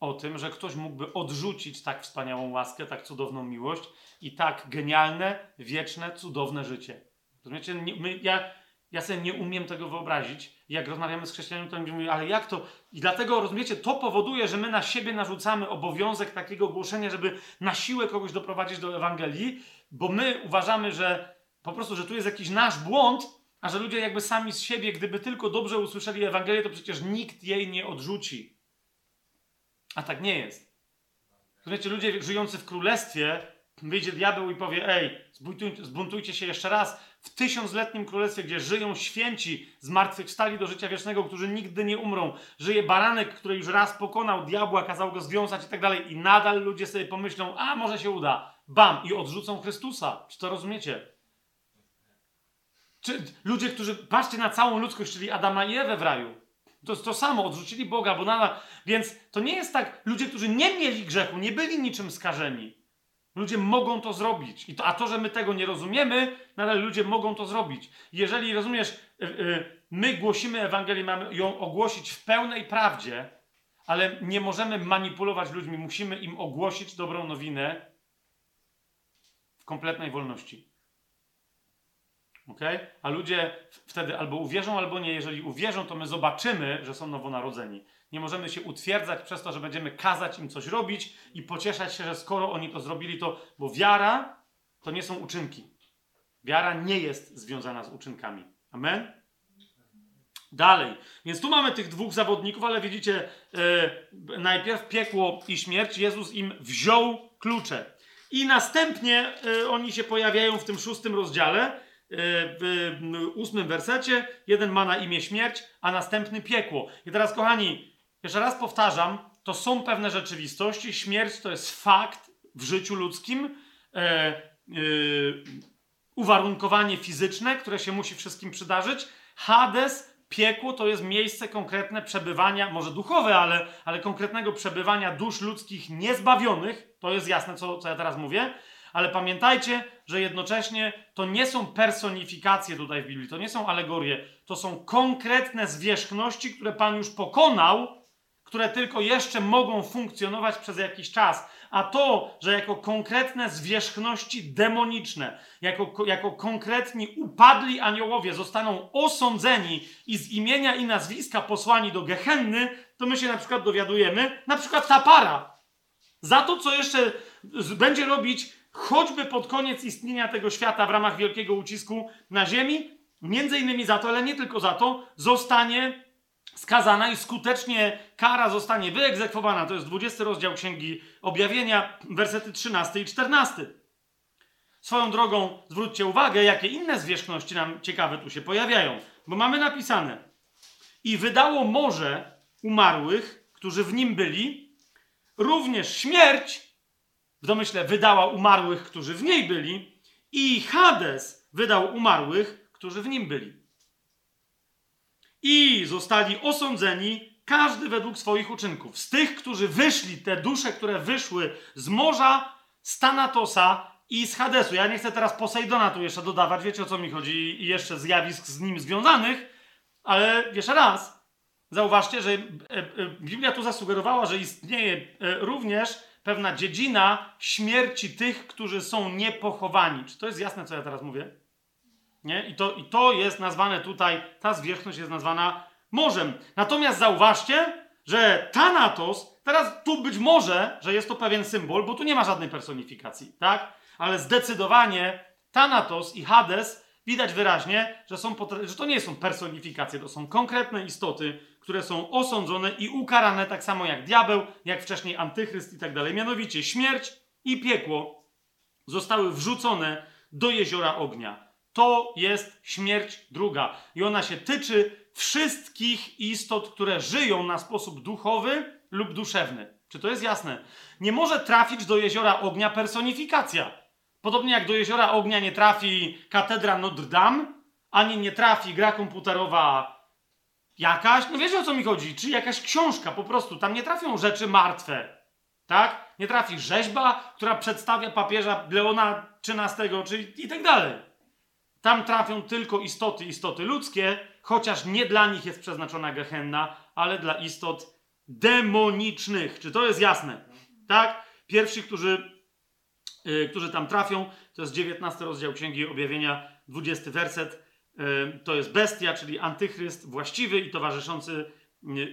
o tym, że ktoś mógłby odrzucić tak wspaniałą łaskę, tak cudowną miłość i tak genialne, wieczne, cudowne życie. Rozumiecie? Nie, my, ja, ja sobie nie umiem tego wyobrazić. Jak rozmawiamy z chrześcijanami, to oni mówią, ale jak to? I dlatego, rozumiecie, to powoduje, że my na siebie narzucamy obowiązek takiego głoszenia, żeby na siłę kogoś doprowadzić do Ewangelii, bo my uważamy, że po prostu, że tu jest jakiś nasz błąd, a że ludzie jakby sami z siebie, gdyby tylko dobrze usłyszeli Ewangelię, to przecież nikt jej nie odrzuci. A tak nie jest. Rozumiecie, ludzie żyjący w królestwie, wyjdzie diabeł i powie, ej, zbuntujcie, zbuntujcie się jeszcze raz. W tysiącletnim królestwie, gdzie żyją święci, zmartwychwstali do życia wiecznego, którzy nigdy nie umrą. Żyje baranek, który już raz pokonał diabła, kazał go związać i tak dalej. I nadal ludzie sobie pomyślą, a może się uda. Bam! I odrzucą Chrystusa. Czy to rozumiecie? Czy ludzie, którzy, patrzcie na całą ludzkość, czyli Adama i Ewę w raju. To to samo, odrzucili Boga, bo nadal. Więc to nie jest tak, ludzie, którzy nie mieli grzechu, nie byli niczym skażeni. Ludzie mogą to zrobić. I to, a to, że my tego nie rozumiemy, nadal ludzie mogą to zrobić. Jeżeli rozumiesz, yy, yy, my głosimy Ewangelię, mamy ją ogłosić w pełnej prawdzie, ale nie możemy manipulować ludźmi, musimy im ogłosić dobrą nowinę w kompletnej wolności. Ok? A ludzie wtedy albo uwierzą, albo nie. Jeżeli uwierzą, to my zobaczymy, że są nowonarodzeni. Nie możemy się utwierdzać przez to, że będziemy kazać im coś robić i pocieszać się, że skoro oni to zrobili, to. Bo wiara to nie są uczynki. Wiara nie jest związana z uczynkami. Amen? Dalej. Więc tu mamy tych dwóch zawodników, ale widzicie, e, najpierw piekło i śmierć. Jezus im wziął klucze. I następnie e, oni się pojawiają w tym szóstym rozdziale, w ósmym wersecie. Jeden ma na imię śmierć, a następny piekło. I teraz, kochani, jeszcze raz powtarzam, to są pewne rzeczywistości. Śmierć to jest fakt w życiu ludzkim. E, e, uwarunkowanie fizyczne, które się musi wszystkim przydarzyć. Hades, piekło to jest miejsce konkretne przebywania, może duchowe, ale, ale konkretnego przebywania dusz ludzkich niezbawionych. To jest jasne, co, co ja teraz mówię. Ale pamiętajcie, że jednocześnie to nie są personifikacje tutaj w Biblii, to nie są alegorie, to są konkretne zwierzchności, które Pan już pokonał które tylko jeszcze mogą funkcjonować przez jakiś czas. A to, że jako konkretne zwierzchności demoniczne, jako, jako konkretni upadli aniołowie zostaną osądzeni i z imienia i nazwiska posłani do Gehenny, to my się na przykład dowiadujemy, na przykład ta para, za to, co jeszcze będzie robić choćby pod koniec istnienia tego świata w ramach wielkiego ucisku na ziemi, między innymi za to, ale nie tylko za to, zostanie skazana i skutecznie kara zostanie wyegzekwowana. To jest 20 rozdział Księgi Objawienia, wersety 13 i 14. Swoją drogą zwróćcie uwagę, jakie inne zwierzchności nam ciekawe tu się pojawiają, bo mamy napisane i wydało morze umarłych, którzy w nim byli, również śmierć, w domyśle wydała umarłych, którzy w niej byli, i Hades wydał umarłych, którzy w nim byli i zostali osądzeni, każdy według swoich uczynków. Z tych, którzy wyszli, te dusze, które wyszły z morza, z Tanatosa i z Hadesu. Ja nie chcę teraz Posejdona tu jeszcze dodawać, wiecie o co mi chodzi, i jeszcze zjawisk z nim związanych, ale jeszcze raz, zauważcie, że e, e, Biblia tu zasugerowała, że istnieje e, również pewna dziedzina śmierci tych, którzy są niepochowani. Czy to jest jasne, co ja teraz mówię? Nie? I, to, I to jest nazwane tutaj, ta zwierzchność jest nazwana morzem. Natomiast zauważcie, że Thanatos, teraz tu być może, że jest to pewien symbol, bo tu nie ma żadnej personifikacji, tak? Ale zdecydowanie Thanatos i Hades widać wyraźnie, że, są, że to nie są personifikacje, to są konkretne istoty, które są osądzone i ukarane tak samo jak diabeł, jak wcześniej antychryst i tak dalej. Mianowicie śmierć i piekło zostały wrzucone do jeziora ognia. To jest śmierć druga. I ona się tyczy wszystkich istot, które żyją na sposób duchowy lub duszewny. Czy to jest jasne? Nie może trafić do jeziora ognia personifikacja. Podobnie jak do jeziora ognia nie trafi katedra Notre Dame, ani nie trafi gra komputerowa jakaś, no wiecie o co mi chodzi, czy jakaś książka po prostu, tam nie trafią rzeczy martwe, tak? Nie trafi rzeźba, która przedstawia papieża Leona XIII, czy i tak dalej. Tam trafią tylko istoty, istoty ludzkie, chociaż nie dla nich jest przeznaczona Gehenna, ale dla istot demonicznych. Czy to jest jasne? Tak? Pierwsi, którzy, yy, którzy tam trafią, to jest 19 rozdział Księgi Objawienia, 20 werset. To jest bestia, czyli antychryst właściwy i towarzyszący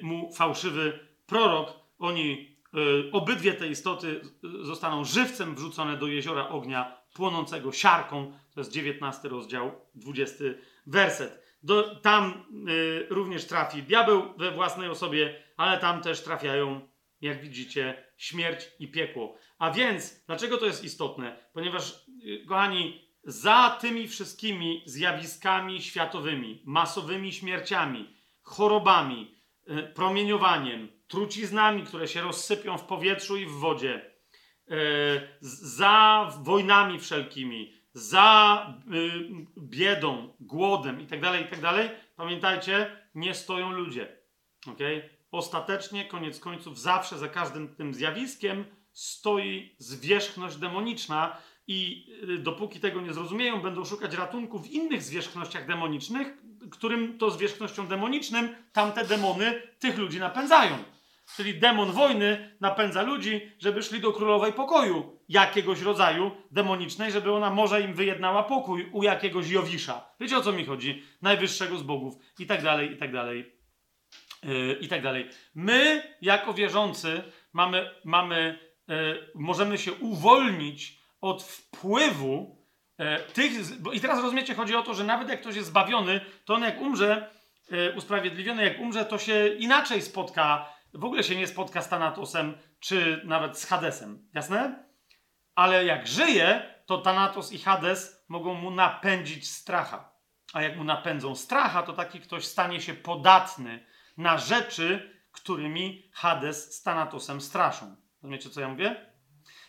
mu fałszywy prorok. Oni, yy, obydwie te istoty zostaną żywcem wrzucone do jeziora ognia płonącego siarką. To jest 19 rozdział, 20 werset. Do, tam y, również trafi diabeł we własnej osobie, ale tam też trafiają, jak widzicie, śmierć i piekło. A więc, dlaczego to jest istotne? Ponieważ, y, kochani, za tymi wszystkimi zjawiskami światowymi, masowymi śmierciami, chorobami, y, promieniowaniem, truciznami, które się rozsypią w powietrzu i w wodzie, y, za wojnami wszelkimi, za y, biedą, głodem itd., itd., pamiętajcie, nie stoją ludzie. Okay? Ostatecznie, koniec końców, zawsze za każdym tym zjawiskiem stoi zwierzchność demoniczna i y, dopóki tego nie zrozumieją, będą szukać ratunku w innych zwierzchnościach demonicznych, którym to zwierzchnością demonicznym tamte demony tych ludzi napędzają. Czyli demon wojny napędza ludzi, żeby szli do królowej pokoju jakiegoś rodzaju demonicznej, żeby ona może im wyjednała pokój u jakiegoś Jowisza. Wiecie o co mi chodzi? Najwyższego z bogów i tak dalej, i tak dalej, yy, i tak dalej. My, jako wierzący, mamy, mamy yy, możemy się uwolnić od wpływu yy, tych. Bo, I teraz rozumiecie, chodzi o to, że nawet jak ktoś jest zbawiony, to on jak umrze, yy, usprawiedliwiony, jak umrze, to się inaczej spotka w ogóle się nie spotka z Thanatosem, czy nawet z Hadesem. Jasne? Ale jak żyje, to Thanatos i Hades mogą mu napędzić stracha. A jak mu napędzą stracha, to taki ktoś stanie się podatny na rzeczy, którymi Hades z Thanatosem straszą. Rozumiecie, co ja mówię?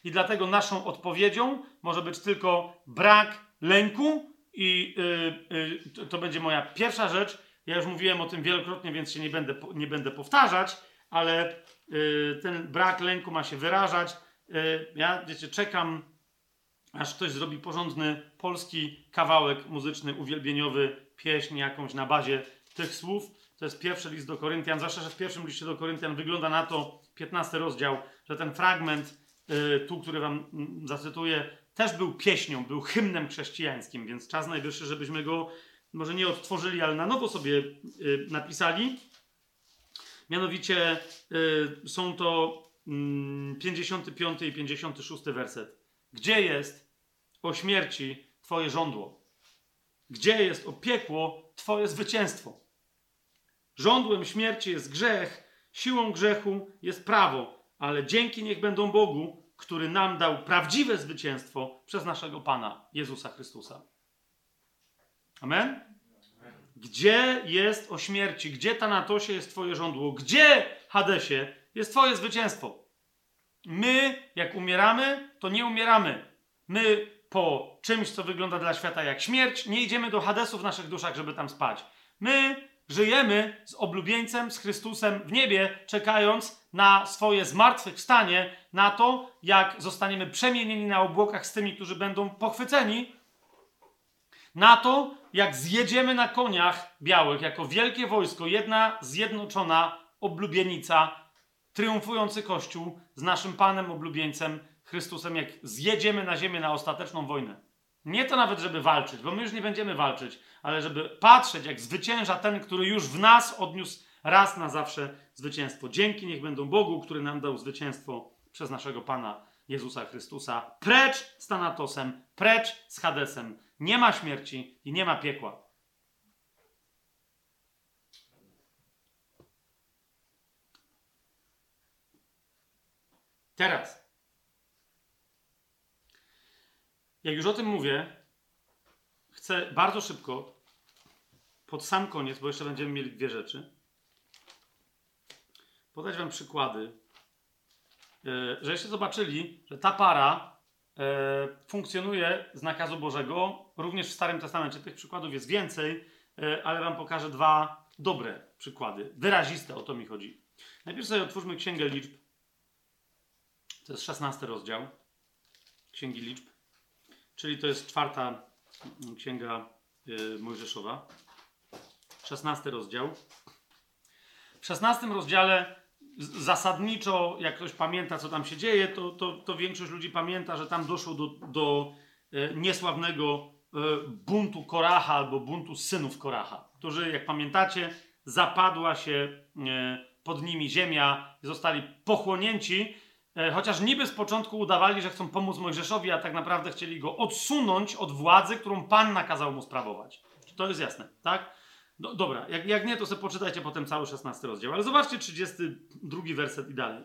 I dlatego naszą odpowiedzią może być tylko brak lęku, i yy, yy, to, będzie moja pierwsza rzecz. Ja już mówiłem o tym wielokrotnie, więc się nie będę, nie będę powtarzać ale y, ten brak lęku ma się wyrażać. Y, ja, wiecie, czekam, aż ktoś zrobi porządny polski kawałek muzyczny, uwielbieniowy, pieśń jakąś na bazie tych słów. To jest pierwszy list do Koryntian, zwłaszcza, że w pierwszym liście do Koryntian wygląda na to, 15 rozdział, że ten fragment, tu, który wam mm, zacytuję, też był pieśnią, był hymnem chrześcijańskim, więc czas najwyższy, żebyśmy go może nie odtworzyli, ale na nowo sobie napisali. Mianowicie y, są to y, 55 i 56 werset. Gdzie jest o śmierci Twoje żądło? Gdzie jest o piekło Twoje zwycięstwo? Żądłem śmierci jest grzech, siłą grzechu jest prawo, ale dzięki niech będą Bogu, który nam dał prawdziwe zwycięstwo przez naszego Pana Jezusa Chrystusa. Amen? Gdzie jest o śmierci? Gdzie Tanatosie jest Twoje żądło? Gdzie, Hadesie, jest Twoje zwycięstwo? My, jak umieramy, to nie umieramy. My po czymś, co wygląda dla świata jak śmierć, nie idziemy do Hadesu w naszych duszach, żeby tam spać. My żyjemy z oblubieńcem, z Chrystusem w niebie, czekając na swoje zmartwychwstanie, na to, jak zostaniemy przemienieni na obłokach z tymi, którzy będą pochwyceni, na to, jak zjedziemy na koniach białych jako wielkie wojsko, jedna zjednoczona oblubienica, triumfujący Kościół z naszym Panem oblubieńcem Chrystusem, jak zjedziemy na ziemię na ostateczną wojnę. Nie to nawet, żeby walczyć, bo my już nie będziemy walczyć, ale żeby patrzeć, jak zwycięża ten, który już w nas odniósł raz na zawsze zwycięstwo. Dzięki niech będą Bogu, który nam dał zwycięstwo przez naszego Pana Jezusa Chrystusa. Precz z Tanatosem, precz z Hadesem. Nie ma śmierci i nie ma piekła. Teraz, jak już o tym mówię, chcę bardzo szybko, pod sam koniec, bo jeszcze będziemy mieli dwie rzeczy, podać Wam przykłady, e, żeście zobaczyli, że ta para e, funkcjonuje z nakazu Bożego, również w Starym Testamencie. Tych przykładów jest więcej, e, ale wam pokażę dwa dobre przykłady. Wyraziste, o to mi chodzi. Najpierw sobie otwórzmy Księgę Liczb. To jest 16 rozdział Księgi Liczb, czyli to jest czwarta mm, Księga Mojżeszowa. 16 rozdział. W 16 rozdziale zasadniczo, jak ktoś pamięta, co tam się dzieje, to, to, to większość ludzi pamięta, że tam doszło do, do e, niesławnego e, buntu Koracha albo buntu synów Koracha, którzy, jak pamiętacie, zapadła się e, pod nimi ziemia zostali pochłonięci, chociaż niby z początku udawali, że chcą pomóc Mojżeszowi, a tak naprawdę chcieli go odsunąć od władzy, którą Pan nakazał mu sprawować. To jest jasne, tak? No, dobra, jak, jak nie, to sobie poczytajcie potem cały 16 rozdział. Ale zobaczcie 32 werset i dalej.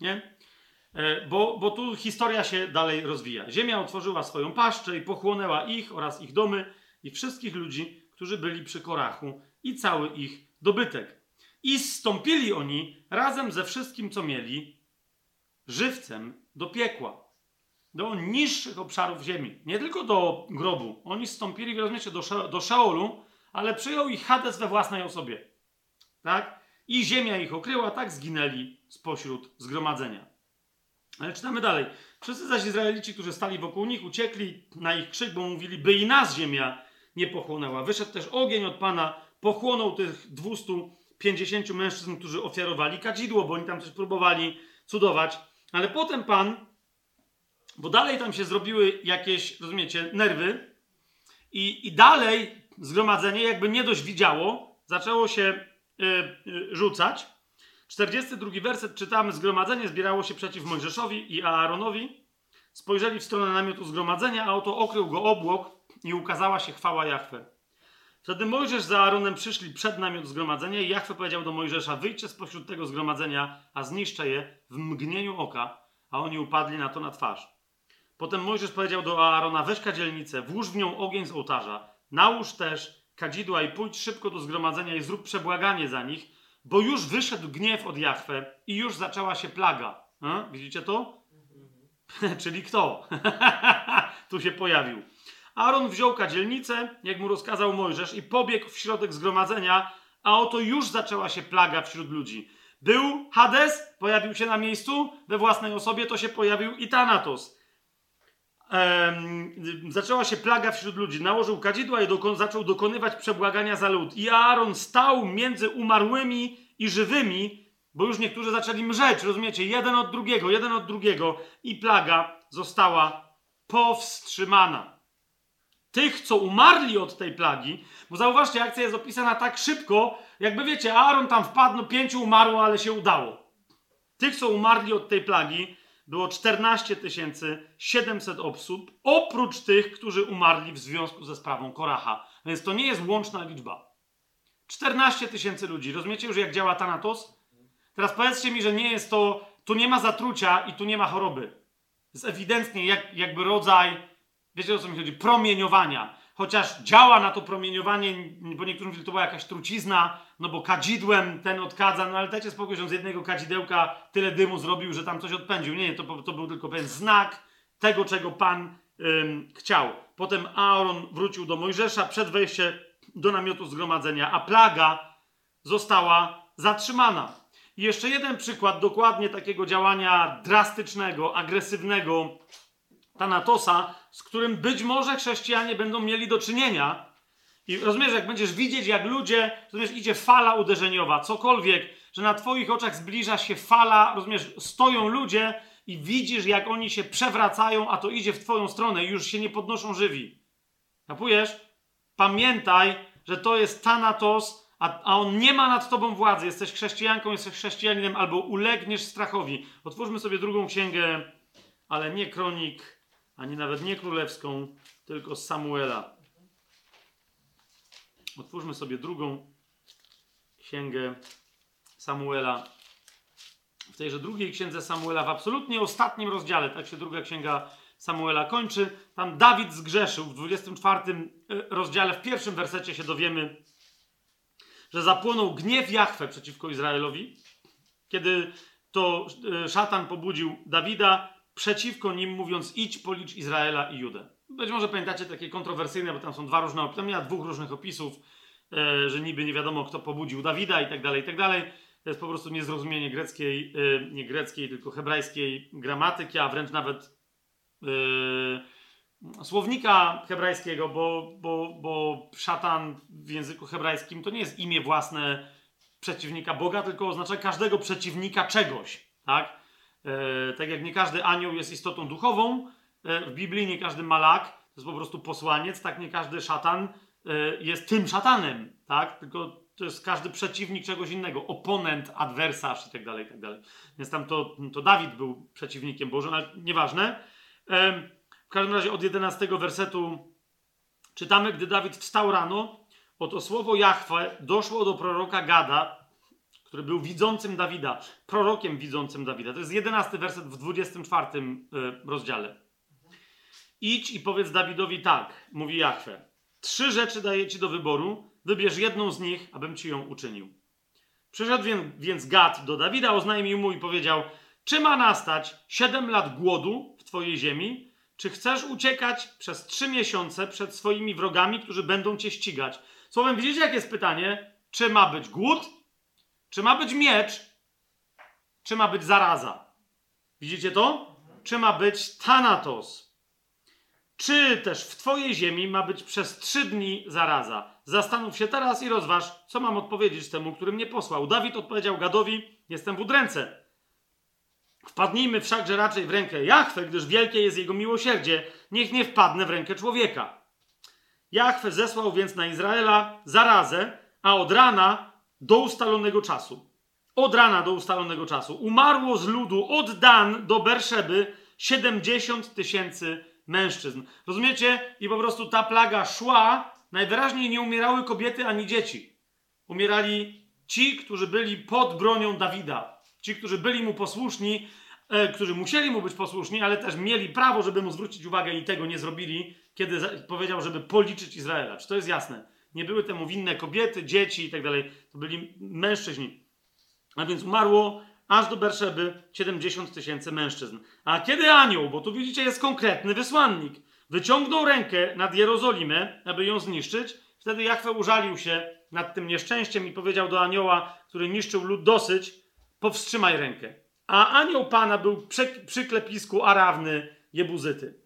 Nie? E, Bo, bo tu historia się dalej rozwija. Ziemia otworzyła swoją paszczę i pochłonęła ich oraz ich domy i wszystkich ludzi, którzy byli przy Korachu i cały ich dobytek. I zstąpili oni razem ze wszystkim, co mieli, żywcem do piekła do niższych obszarów ziemi. Nie tylko do grobu. Oni stąpili, rozumiecie, do, Sze- do Szeolu, ale przyjął ich Hades we własnej osobie. Tak? I ziemia ich okryła, tak zginęli spośród zgromadzenia. Ale czytamy dalej. Wszyscy zaś Izraelici, którzy stali wokół nich, uciekli na ich krzyk, bo mówili, by i nas ziemia nie pochłonęła. Wyszedł też ogień od Pana, pochłonął tych 250 mężczyzn, którzy ofiarowali kadzidło, bo oni tam coś próbowali cudować. Ale potem Pan bo dalej tam się zrobiły jakieś, rozumiecie, nerwy i, i dalej zgromadzenie jakby nie dość widziało, zaczęło się y, y, rzucać. 42 werset czytamy, zgromadzenie zbierało się przeciw Mojżeszowi i Aaronowi. Spojrzeli w stronę namiotu zgromadzenia, a oto okrył go obłok i ukazała się chwała Jahwe. Wtedy Mojżesz z Aaronem przyszli przed namiot zgromadzenia i Jahwe powiedział do Mojżesza, wyjdźcie spośród tego zgromadzenia, a zniszczę je w mgnieniu oka, a oni upadli na to na twarz. Potem Mojżesz powiedział do Aarona: Weź kadzielnicę, włóż w nią ogień z ołtarza, nałóż też kadzidła i pójdź szybko do zgromadzenia i zrób przebłaganie za nich, bo już wyszedł gniew od Jahwe i już zaczęła się plaga. A? Widzicie to? (laughs) Czyli kto? (laughs) tu się pojawił. Aaron wziął kadzielnicę, jak mu rozkazał Mojżesz, i pobiegł w środek zgromadzenia, a oto już zaczęła się plaga wśród ludzi. Był Hades, pojawił się na miejscu we własnej osobie, to się pojawił i Thanatos em, zaczęła się plaga wśród ludzi. Nałożył kadzidła i dokon- zaczął dokonywać przebłagania za lud. I Aaron stał między umarłymi i żywymi, bo już niektórzy zaczęli mrzeć, rozumiecie? Jeden od drugiego, jeden od drugiego. I plaga została powstrzymana. Tych, co umarli od tej plagi, bo zauważcie, akcja jest opisana tak szybko, jakby wiecie, Aaron tam wpadł, no pięciu umarło, ale się udało. Tych, co umarli od tej plagi, było 14 700 osób, oprócz tych, którzy umarli w związku ze sprawą Koracha. Więc to nie jest łączna liczba. 14 tysięcy ludzi. Rozumiecie już, jak działa Thanatos? Teraz powiedzcie mi, że nie jest to, tu nie ma zatrucia i tu nie ma choroby. Jest ewidentnie jak, jakby rodzaj, wiecie o co mi chodzi, promieniowania. Chociaż działa na to promieniowanie, bo niektórzy mówili, to była jakaś trucizna, no bo kadzidłem ten odkadza, no ale dajcie spokój, że z jednego kadzidełka tyle dymu zrobił, że tam coś odpędził. Nie, nie, to, to był tylko pewien znak tego, czego Pan ym, chciał. Potem Aaron wrócił do Mojżesza przed wejściem do namiotu zgromadzenia, a plaga została zatrzymana. I jeszcze jeden przykład dokładnie takiego działania drastycznego, agresywnego Tanatosa, z którym być może chrześcijanie będą mieli do czynienia. I rozumiesz, jak będziesz widzieć, jak ludzie, rozumiesz, idzie fala uderzeniowa, cokolwiek, że na twoich oczach zbliża się fala, rozumiesz, stoją ludzie i widzisz, jak oni się przewracają, a to idzie w twoją stronę i już się nie podnoszą żywi. Kapujesz? Pamiętaj, że to jest Thanatos, a, a on nie ma nad tobą władzy. Jesteś chrześcijanką, jesteś chrześcijaninem, albo ulegniesz strachowi. Otwórzmy sobie drugą księgę, ale nie kronik, ani nawet nie królewską, tylko Samuela. Otwórzmy sobie drugą księgę Samuela. W tejże drugiej księdze Samuela, w absolutnie ostatnim rozdziale, tak się druga księga Samuela kończy. Tam Dawid zgrzeszył w 24 rozdziale, w pierwszym wersecie się dowiemy, że zapłonął gniew Jahwe przeciwko Izraelowi. Kiedy to e, szatan pobudził Dawida, przeciwko nim, mówiąc: idź, policz Izraela i Judę. Być może pamiętacie takie kontrowersyjne, bo tam są dwa różne, tam miała dwóch różnych opisów, e, że niby nie wiadomo, kto pobudził Dawida i tak dalej, i tak dalej. To jest po prostu niezrozumienie greckiej, e, nie greckiej, tylko hebrajskiej gramatyki, a wręcz nawet e, słownika hebrajskiego, bo, bo, bo szatan w języku hebrajskim to nie jest imię własne przeciwnika Boga, tylko oznacza każdego przeciwnika czegoś, tak? E, tak jak nie każdy anioł jest istotą duchową, e, w Biblii nie każdy malak to jest po prostu posłaniec, tak nie każdy szatan e, jest tym szatanem, tak? Tylko to jest każdy przeciwnik czegoś innego, oponent, adwersarz i tak dalej, i tak dalej. Więc tam to, to Dawid był przeciwnikiem Bożym, ale nieważne. W każdym razie od 11 wersetu czytamy, gdy Dawid wstał rano, oto słowo Jahwe doszło do proroka Gada, który był widzącym Dawida, prorokiem widzącym Dawida. To jest 11 werset w 24 e, rozdziale. Idź i powiedz Dawidowi tak, mówi Jahwe. Trzy rzeczy daję ci do wyboru, wybierz jedną z nich, abym ci ją uczynił. Przyszedł więc Gad do Dawida, oznajmił mu i powiedział, czy ma nastać siedem lat głodu w twojej ziemi, czy chcesz uciekać przez trzy miesiące przed swoimi wrogami, którzy będą cię ścigać? Słowem, widzicie, jakie jest pytanie? Czy ma być głód? Czy ma być miecz? Czy ma być zaraza? Widzicie to? Czy ma być thanatos? Czy też w twojej ziemi ma być przez trzy dni zaraza? Zastanów się teraz i rozważ, co mam odpowiedzieć temu, który mnie posłał. Dawid odpowiedział Gadowi, jestem w udręce. Wpadnijmy wszakże raczej w rękę Jachwę, gdyż wielkie jest jego miłosierdzie. Niech nie wpadnę w rękę człowieka. Jachwę zesłał więc na Izraela zarazę, a od rana do ustalonego czasu. Od rana do ustalonego czasu. Umarło z ludu od Dan do Berszeby 70 tysięcy mężczyzn. Rozumiecie? I po prostu ta plaga szła. Najwyraźniej nie umierały kobiety ani dzieci. Umierali ci, którzy byli pod bronią Dawida. Ci, którzy byli mu posłuszni, e, którzy musieli mu być posłuszni, ale też mieli prawo, żeby mu zwrócić uwagę i tego nie zrobili, kiedy powiedział, żeby policzyć Izraela. Czy to jest jasne? Nie były temu winne kobiety, dzieci i tak dalej. To byli mężczyźni. A więc umarło aż do Berszeby 70 tysięcy mężczyzn. A kiedy anioł, bo tu widzicie jest konkretny wysłannik, wyciągnął rękę nad Jerozolimę, aby ją zniszczyć, wtedy Jachwę użalił się nad tym nieszczęściem i powiedział do anioła, który niszczył lud dosyć, powstrzymaj rękę. A anioł Pana był przy, klepisku Arawny Jebuzyty.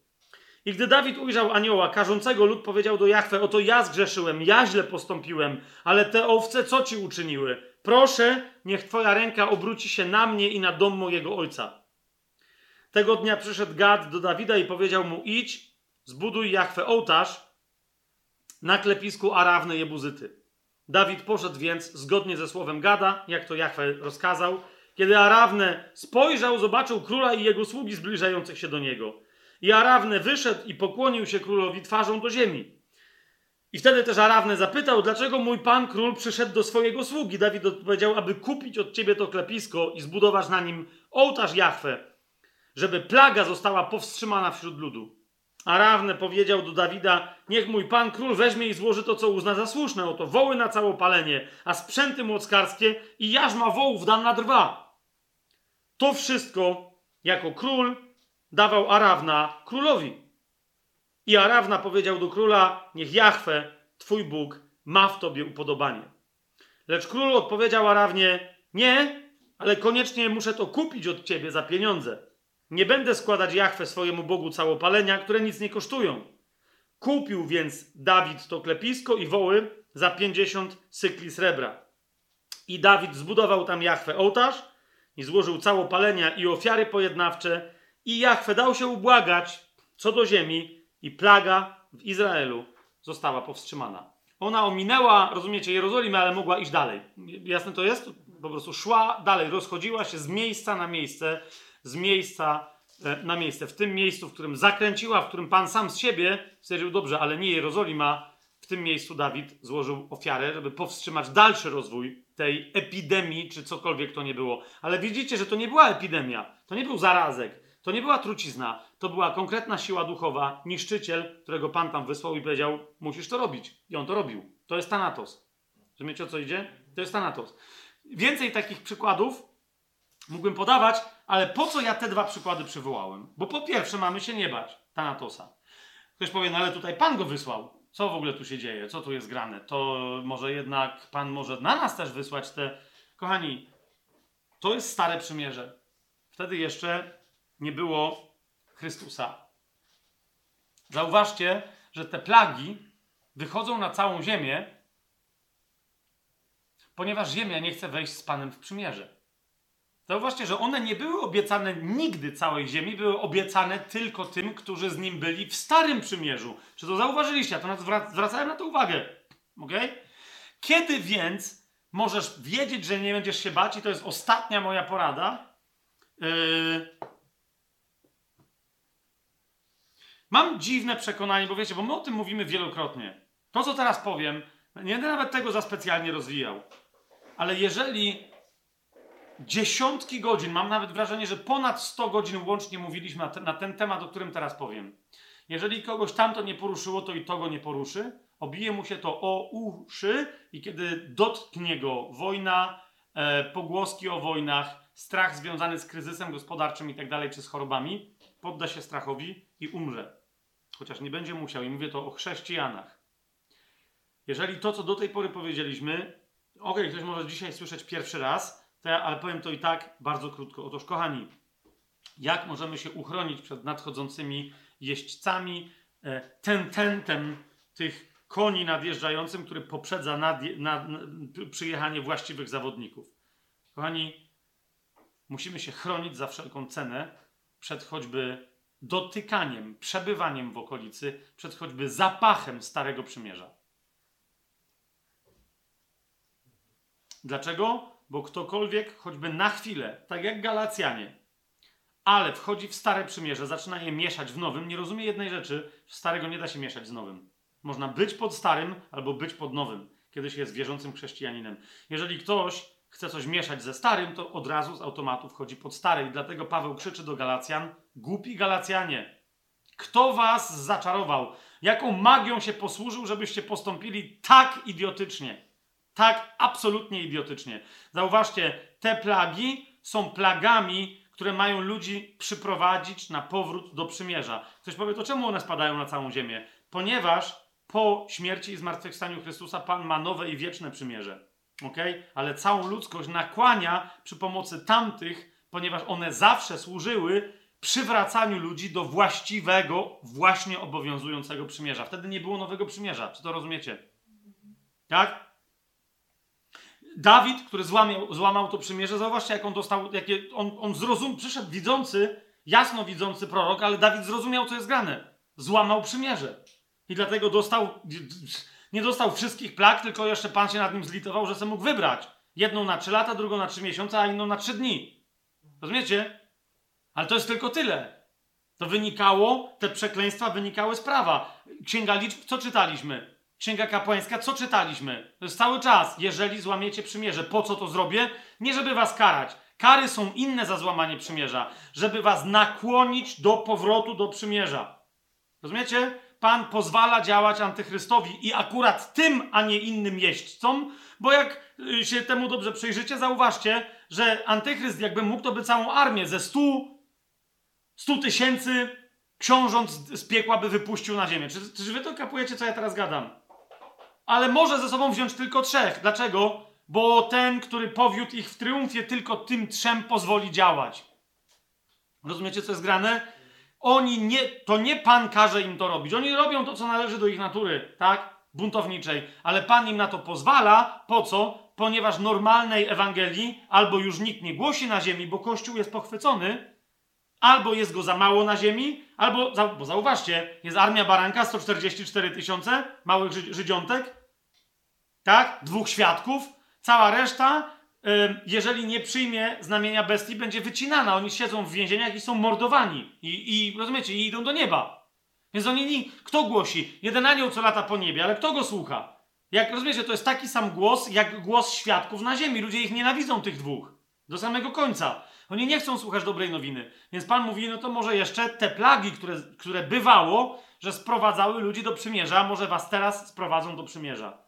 I gdy Dawid ujrzał anioła karzącego lud, powiedział do Jachwę, oto ja zgrzeszyłem, ja źle postąpiłem, ale te owce co ci uczyniły? Proszę, niech twoja ręka obróci się na mnie i na dom mojego ojca. Tego dnia przyszedł Gad do Dawida i powiedział mu, idź, zbuduj Jachwę ołtarz na klepisku Arawny Jebuzyty. Dawid poszedł więc zgodnie ze słowem Gada, jak to Jachwę rozkazał. Kiedy Arawne spojrzał, zobaczył króla i jego sługi zbliżających się do niego. I Arawne wyszedł i pokłonił się królowi twarzą do ziemi. I wtedy też Arawne zapytał, dlaczego mój pan król przyszedł do swojego sługi. Dawid odpowiedział, aby kupić od ciebie to klepisko i zbudować na nim ołtarz Jachwę, żeby plaga została powstrzymana wśród ludu. Arawne powiedział do Dawida, niech mój pan król weźmie i złoży to, co uzna za słuszne, oto woły na całopalenie, a sprzęty młockarskie i jarzma wołów dam na drwa. To wszystko jako król dawał Arawna królowi. I Arawna powiedział do króla, niech Jahwe, twój Bóg, ma w tobie upodobanie. Lecz król odpowiedział Arawnie, nie, ale koniecznie muszę to kupić od ciebie za pieniądze. Nie będę składać Jachwę swojemu Bogu całopalenia, które nic nie kosztują. Kupił więc Dawid to klepisko i woły za 50 cykli srebra. I Dawid zbudował tam Jachwę ołtarz i złożył całopalenia i ofiary pojednawcze i Jachwę dał się ubłagać co do ziemi i plaga w Izraelu została powstrzymana. Ona ominęła, rozumiecie, Jerozolimę, ale mogła iść dalej. Jasne to jest? Po prostu szła dalej, rozchodziła się z miejsca na miejsce, z miejsca e, na miejsce. W tym miejscu, w którym zakręciła, w którym Pan sam z siebie stwierdził, dobrze, ale nie Jerozolima, w tym miejscu Dawid złożył ofiarę, żeby powstrzymać dalszy rozwój tej epidemii, czy cokolwiek to nie było. Ale widzicie, że to nie była epidemia, to nie był zarazek, to nie była trucizna, to była konkretna siła duchowa, niszczyciel, którego Pan tam wysłał i powiedział, musisz to robić. I on to robił. To jest Thanatos. Rozumiecie, o co idzie? To jest Thanatos. Więcej takich przykładów Mógłbym podawać, ale po co ja te dwa przykłady przywołałem? Bo po pierwsze mamy się nie bać Tanatosa. Ktoś powie, no ale tutaj Pan go wysłał. Co w ogóle tu się dzieje? Co tu jest grane? To może jednak Pan może na nas też wysłać te... Kochani, to jest stare przymierze. Wtedy jeszcze nie było Chrystusa. Zauważcie, że te plagi wychodzą na całą ziemię, ponieważ ziemia nie chce wejść z Panem w przymierze. Zauważcie, że one nie były obiecane nigdy całej ziemi, były obiecane tylko tym, którzy z nim byli w Starym Przymierzu. Czy to zauważyliście? Ja to zwra- zwracałem na to uwagę. Okay? Kiedy więc możesz wiedzieć, że nie będziesz się bać, i to jest ostatnia moja porada, yy... Mam dziwne przekonanie, bo wiecie, bo my o tym mówimy wielokrotnie. To, co teraz powiem, nie będę nawet tego za specjalnie rozwijał. Ale jeżeli dziesiątki godzin, mam nawet wrażenie, że ponad 100 godzin łącznie mówiliśmy na, na ten temat, o którym teraz powiem. Jeżeli kogoś tamto nie poruszyło, to i to go nie poruszy. Obije mu się to o uszy i kiedy dotknie go wojna, e, pogłoski o wojnach, strach związany z kryzysem gospodarczym i tak dalej, czy z chorobami, podda się strachowi i umrze. Chociaż nie będzie musiał. I mówię to o chrześcijanach. Jeżeli to, co do tej pory powiedzieliśmy, okay, ktoś może dzisiaj słyszeć pierwszy raz, to ja, ale powiem to i tak bardzo krótko. Otóż, kochani, jak możemy się uchronić przed nadchodzącymi jeźdźcami, e, ten tentem tych koni nadjeżdżającym, który poprzedza nad, nad, przyjechanie właściwych zawodników? Kochani, musimy się chronić za wszelką cenę przed choćby dotykaniem, przebywaniem w okolicy, przed choćby zapachem Starego Przymierza. Dlaczego? Bo ktokolwiek, choćby na chwilę, tak jak Galacjanie, ale wchodzi w Stare Przymierze, zaczyna je mieszać w Nowym, nie rozumie jednej rzeczy, Starego nie da się mieszać z Nowym. Można być pod Starym albo być pod Nowym, kiedy się jest wierzącym chrześcijaninem. Jeżeli ktoś chce coś mieszać ze Starym, to od razu z automatu wchodzi pod Stary. I dlatego Paweł krzyczy do Galacjan, głupi Galacjanie, kto was zaczarował? Jaką magią się posłużył, żebyście postąpili tak idiotycznie? Tak absolutnie idiotycznie. Zauważcie, te plagi są plagami, które mają ludzi przyprowadzić na powrót do przymierza. Ktoś powie, to czemu one spadają na całą ziemię? Ponieważ po śmierci i zmartwychwstaniu Chrystusa Pan ma nowe i wieczne przymierze. Okay? Ale całą ludzkość nakłania przy pomocy tamtych, ponieważ one zawsze służyły przywracaniu ludzi do właściwego, właśnie obowiązującego przymierza. Wtedy nie było nowego przymierza. Czy to rozumiecie? Tak? Dawid, który złamał, złamał to przymierze, zauważcie, jak on dostał, jakie on, on zrozum, przyszedł widzący, jasno widzący prorok, ale Dawid zrozumiał, co jest grane. Złamał przymierze. I dlatego dostał, nie dostał wszystkich plag, tylko jeszcze Pan się nad nim zlitował, że sobie mógł wybrać. Jedną na trzy lata, drugą na trzy miesiące, a inną na trzy dni. Rozumiecie? Ale to jest tylko tyle. To wynikało, te przekleństwa wynikały z prawa. Księga liczb, co czytaliśmy? Księga kapłańska, co czytaliśmy? To jest cały czas. Jeżeli złamiecie przymierze, po co to zrobię? Nie, żeby was karać. Kary są inne za złamanie przymierza. Żeby was nakłonić do powrotu do przymierza. Rozumiecie? Pan pozwala działać antychrystowi i akurat tym, a nie innym jeźdźcom, bo jak się temu dobrze przyjrzycie, zauważcie, że antychryst jakby mógł, to by całą armię ze stu, stu tysięcy książąt z piekła by wypuścił na ziemię. Czy, czy wy to kapujecie, co ja teraz gadam? Ale może ze sobą wziąć tylko trzech. Dlaczego? Bo ten, który powiódł ich w triumfie, tylko tym trzem pozwoli działać. Rozumiecie, co jest grane? Oni nie, to nie Pan każe im to robić. Oni robią to, co należy do ich natury, tak? Buntowniczej. Ale Pan im na to pozwala. Po co? Ponieważ normalnej Ewangelii albo już nikt nie głosi na ziemi, bo Kościół jest pochwycony, albo jest go za mało na ziemi, albo, bo zauważcie, jest armia baranka, 144 tysiące małych żydziątek, tak? Dwóch świadków. Cała reszta, jeżeli nie przyjmie znamienia bestii, będzie wycinana. Oni siedzą w więzieniach i są mordowani. I, i rozumiecie, i idą do nieba. Więc oni nie. Kto głosi? Jeden anioł co lata po niebie, ale kto go słucha? Jak rozumiecie, to jest taki sam głos, jak głos świadków na ziemi. Ludzie ich nienawidzą, tych dwóch. Do samego końca. Oni nie chcą słuchać dobrej nowiny. Więc Pan mówi, no to może jeszcze te plagi, które, które bywało, że sprowadzały ludzi do przymierza, może was teraz sprowadzą do przymierza.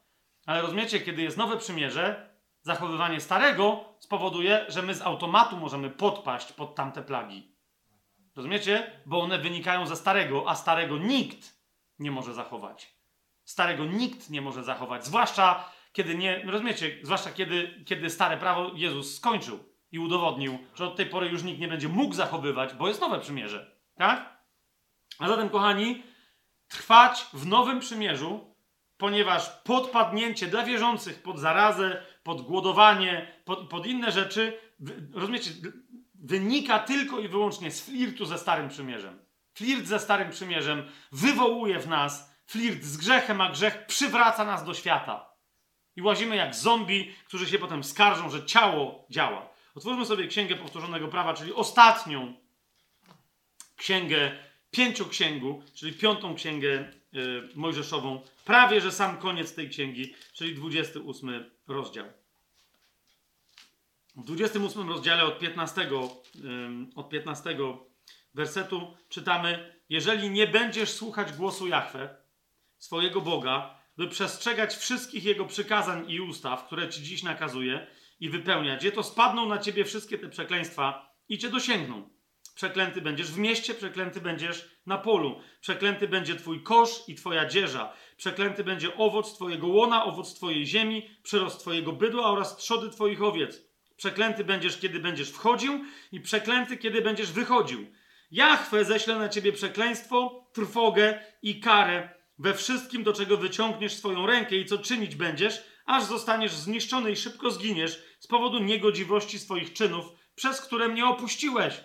Ale rozumiecie, kiedy jest nowe przymierze, zachowywanie starego spowoduje, że my z automatu możemy podpaść pod tamte plagi. Rozumiecie? Bo one wynikają ze starego, a starego nikt nie może zachować. Starego nikt nie może zachować. Zwłaszcza kiedy nie, rozumiecie, zwłaszcza kiedy, kiedy stare prawo Jezus skończył i udowodnił, że od tej pory już nikt nie będzie mógł zachowywać, bo jest nowe przymierze. Tak? A zatem, kochani, trwać w nowym przymierzu, ponieważ podpadnięcie dla wierzących pod zarazę, pod głodowanie, pod, pod inne rzeczy, rozumiecie, wynika tylko i wyłącznie z flirtu ze Starym Przymierzem. Flirt ze Starym Przymierzem wywołuje w nas flirt z grzechem, a grzech przywraca nas do świata. I łazimy jak zombie, którzy się potem skarżą, że ciało działa. Otwórzmy sobie Księgę Powtórzonego Prawa, czyli ostatnią księgę pięcioksięgu, czyli piątą księgę y, mojżeszową. Prawie, że sam koniec tej księgi, czyli 28 rozdział. W 28 rozdziale od 15, ym, od 15 wersetu czytamy: Jeżeli nie będziesz słuchać głosu Jahwe, swojego Boga, by przestrzegać wszystkich Jego przykazań i ustaw, które Ci dziś nakazuje i wypełniać je, to spadną na Ciebie wszystkie te przekleństwa i Cię dosięgną. Przeklęty będziesz w mieście, przeklęty będziesz na polu. Przeklęty będzie Twój kosz i Twoja dzieża. Przeklęty będzie owoc Twojego łona, owoc Twojej ziemi, przyrost Twojego bydła oraz trzody Twoich owiec. Przeklęty będziesz, kiedy będziesz wchodził i przeklęty, kiedy będziesz wychodził. Jachwę ześlę na ciebie przekleństwo, trwogę i karę we wszystkim, do czego wyciągniesz swoją rękę i co czynić będziesz, aż zostaniesz zniszczony i szybko zginiesz z powodu niegodziwości swoich czynów, przez które mnie opuściłeś.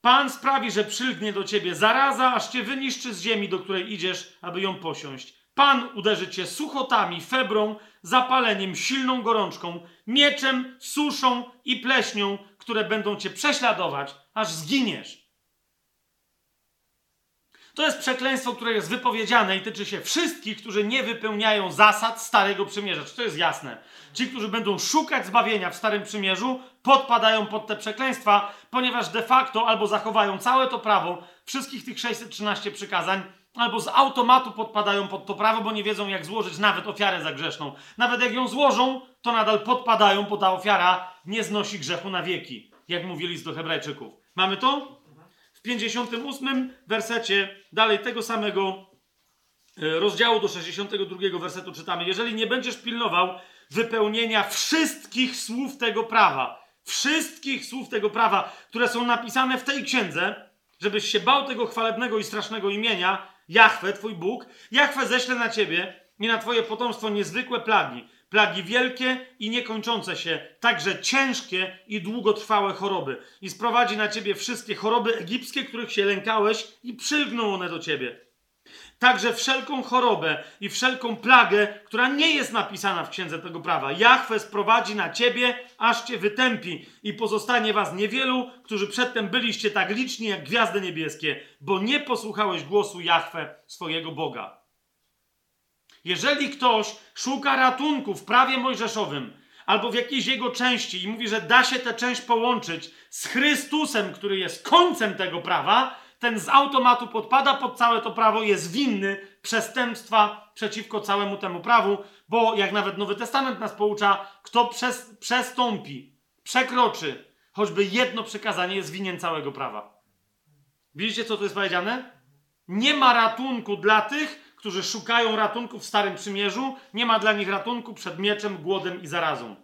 Pan sprawi, że przylgnie do ciebie zaraza, aż cię wyniszczy z ziemi, do której idziesz, aby ją posiąść. Pan uderzy cię suchotami, febrą, zapaleniem, silną gorączką, mieczem, suszą i pleśnią, które będą cię prześladować, aż zginiesz. To jest przekleństwo, które jest wypowiedziane i tyczy się wszystkich, którzy nie wypełniają zasad Starego Przymierza. Czy to jest jasne? Ci, którzy będą szukać zbawienia w Starym Przymierzu, podpadają pod te przekleństwa, ponieważ de facto albo zachowają całe to prawo, wszystkich tych 613 przykazań, albo z automatu podpadają pod to prawo, bo nie wiedzą, jak złożyć nawet ofiarę za grzeszną. Nawet jak ją złożą, to nadal podpadają, bo ta ofiara nie znosi grzechu na wieki, jak mówi list do Hebrajczyków. Mamy to? W 58 wersecie dalej tego samego e, rozdziału do 62 wersetu czytamy: Jeżeli nie będziesz pilnował wypełnienia wszystkich słów tego prawa, wszystkich słów tego prawa, które są napisane w tej księdze, żebyś się bał tego chwalebnego i strasznego imienia, Jahwe, twój Bóg, Jahwe ześle na ciebie i na twoje potomstwo niezwykłe plagi. Plagi wielkie i niekończące się, także ciężkie i długotrwałe choroby. I sprowadzi na ciebie wszystkie choroby egipskie, których się lękałeś, i przylgną one do ciebie. Także wszelką chorobę i wszelką plagę, która nie jest napisana w księdze tego prawa. Jahwe sprowadzi na ciebie, aż cię wytępi i pozostanie was niewielu, którzy przedtem byliście tak liczni jak gwiazdy niebieskie, bo nie posłuchałeś głosu Jahwe, swojego Boga. Jeżeli ktoś szuka ratunku w prawie mojżeszowym albo w jakiejś jego części i mówi, że da się tę część połączyć z Chrystusem, który jest końcem tego prawa, ten z automatu podpada pod całe to prawo, jest winny przestępstwa przeciwko całemu temu prawu, bo jak nawet Nowy Testament nas poucza, kto przes- przestąpi, przekroczy choćby jedno przykazanie, jest winien całego prawa. Widzicie, co tu jest powiedziane? Nie ma ratunku dla tych, którzy szukają ratunku w Starym Przymierzu. Nie ma dla nich ratunku przed mieczem, głodem i zarazą.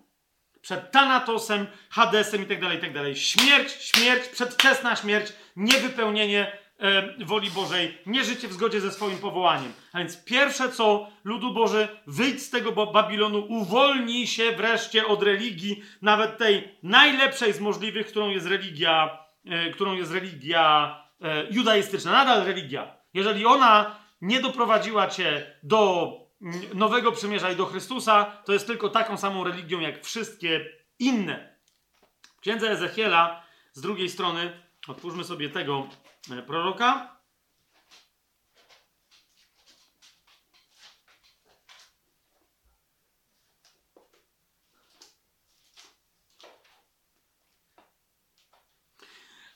Przed Tanatosem, Hadesem itd., itd. Śmierć, śmierć, przedwczesna śmierć, niewypełnienie e, woli Bożej, nie życie w zgodzie ze swoim powołaniem. A więc pierwsze co, ludu Boży, wyjdź z tego Ba- Babilonu, uwolnij się wreszcie od religii, nawet tej najlepszej z możliwych, którą jest religia, e, którą jest religia e, judaistyczna, nadal religia. Jeżeli ona nie doprowadziła cię do nowego przymierza i do Chrystusa, to jest tylko taką samą religią jak wszystkie inne. W księdze Ezechiela z drugiej strony, otwórzmy sobie tego e, proroka.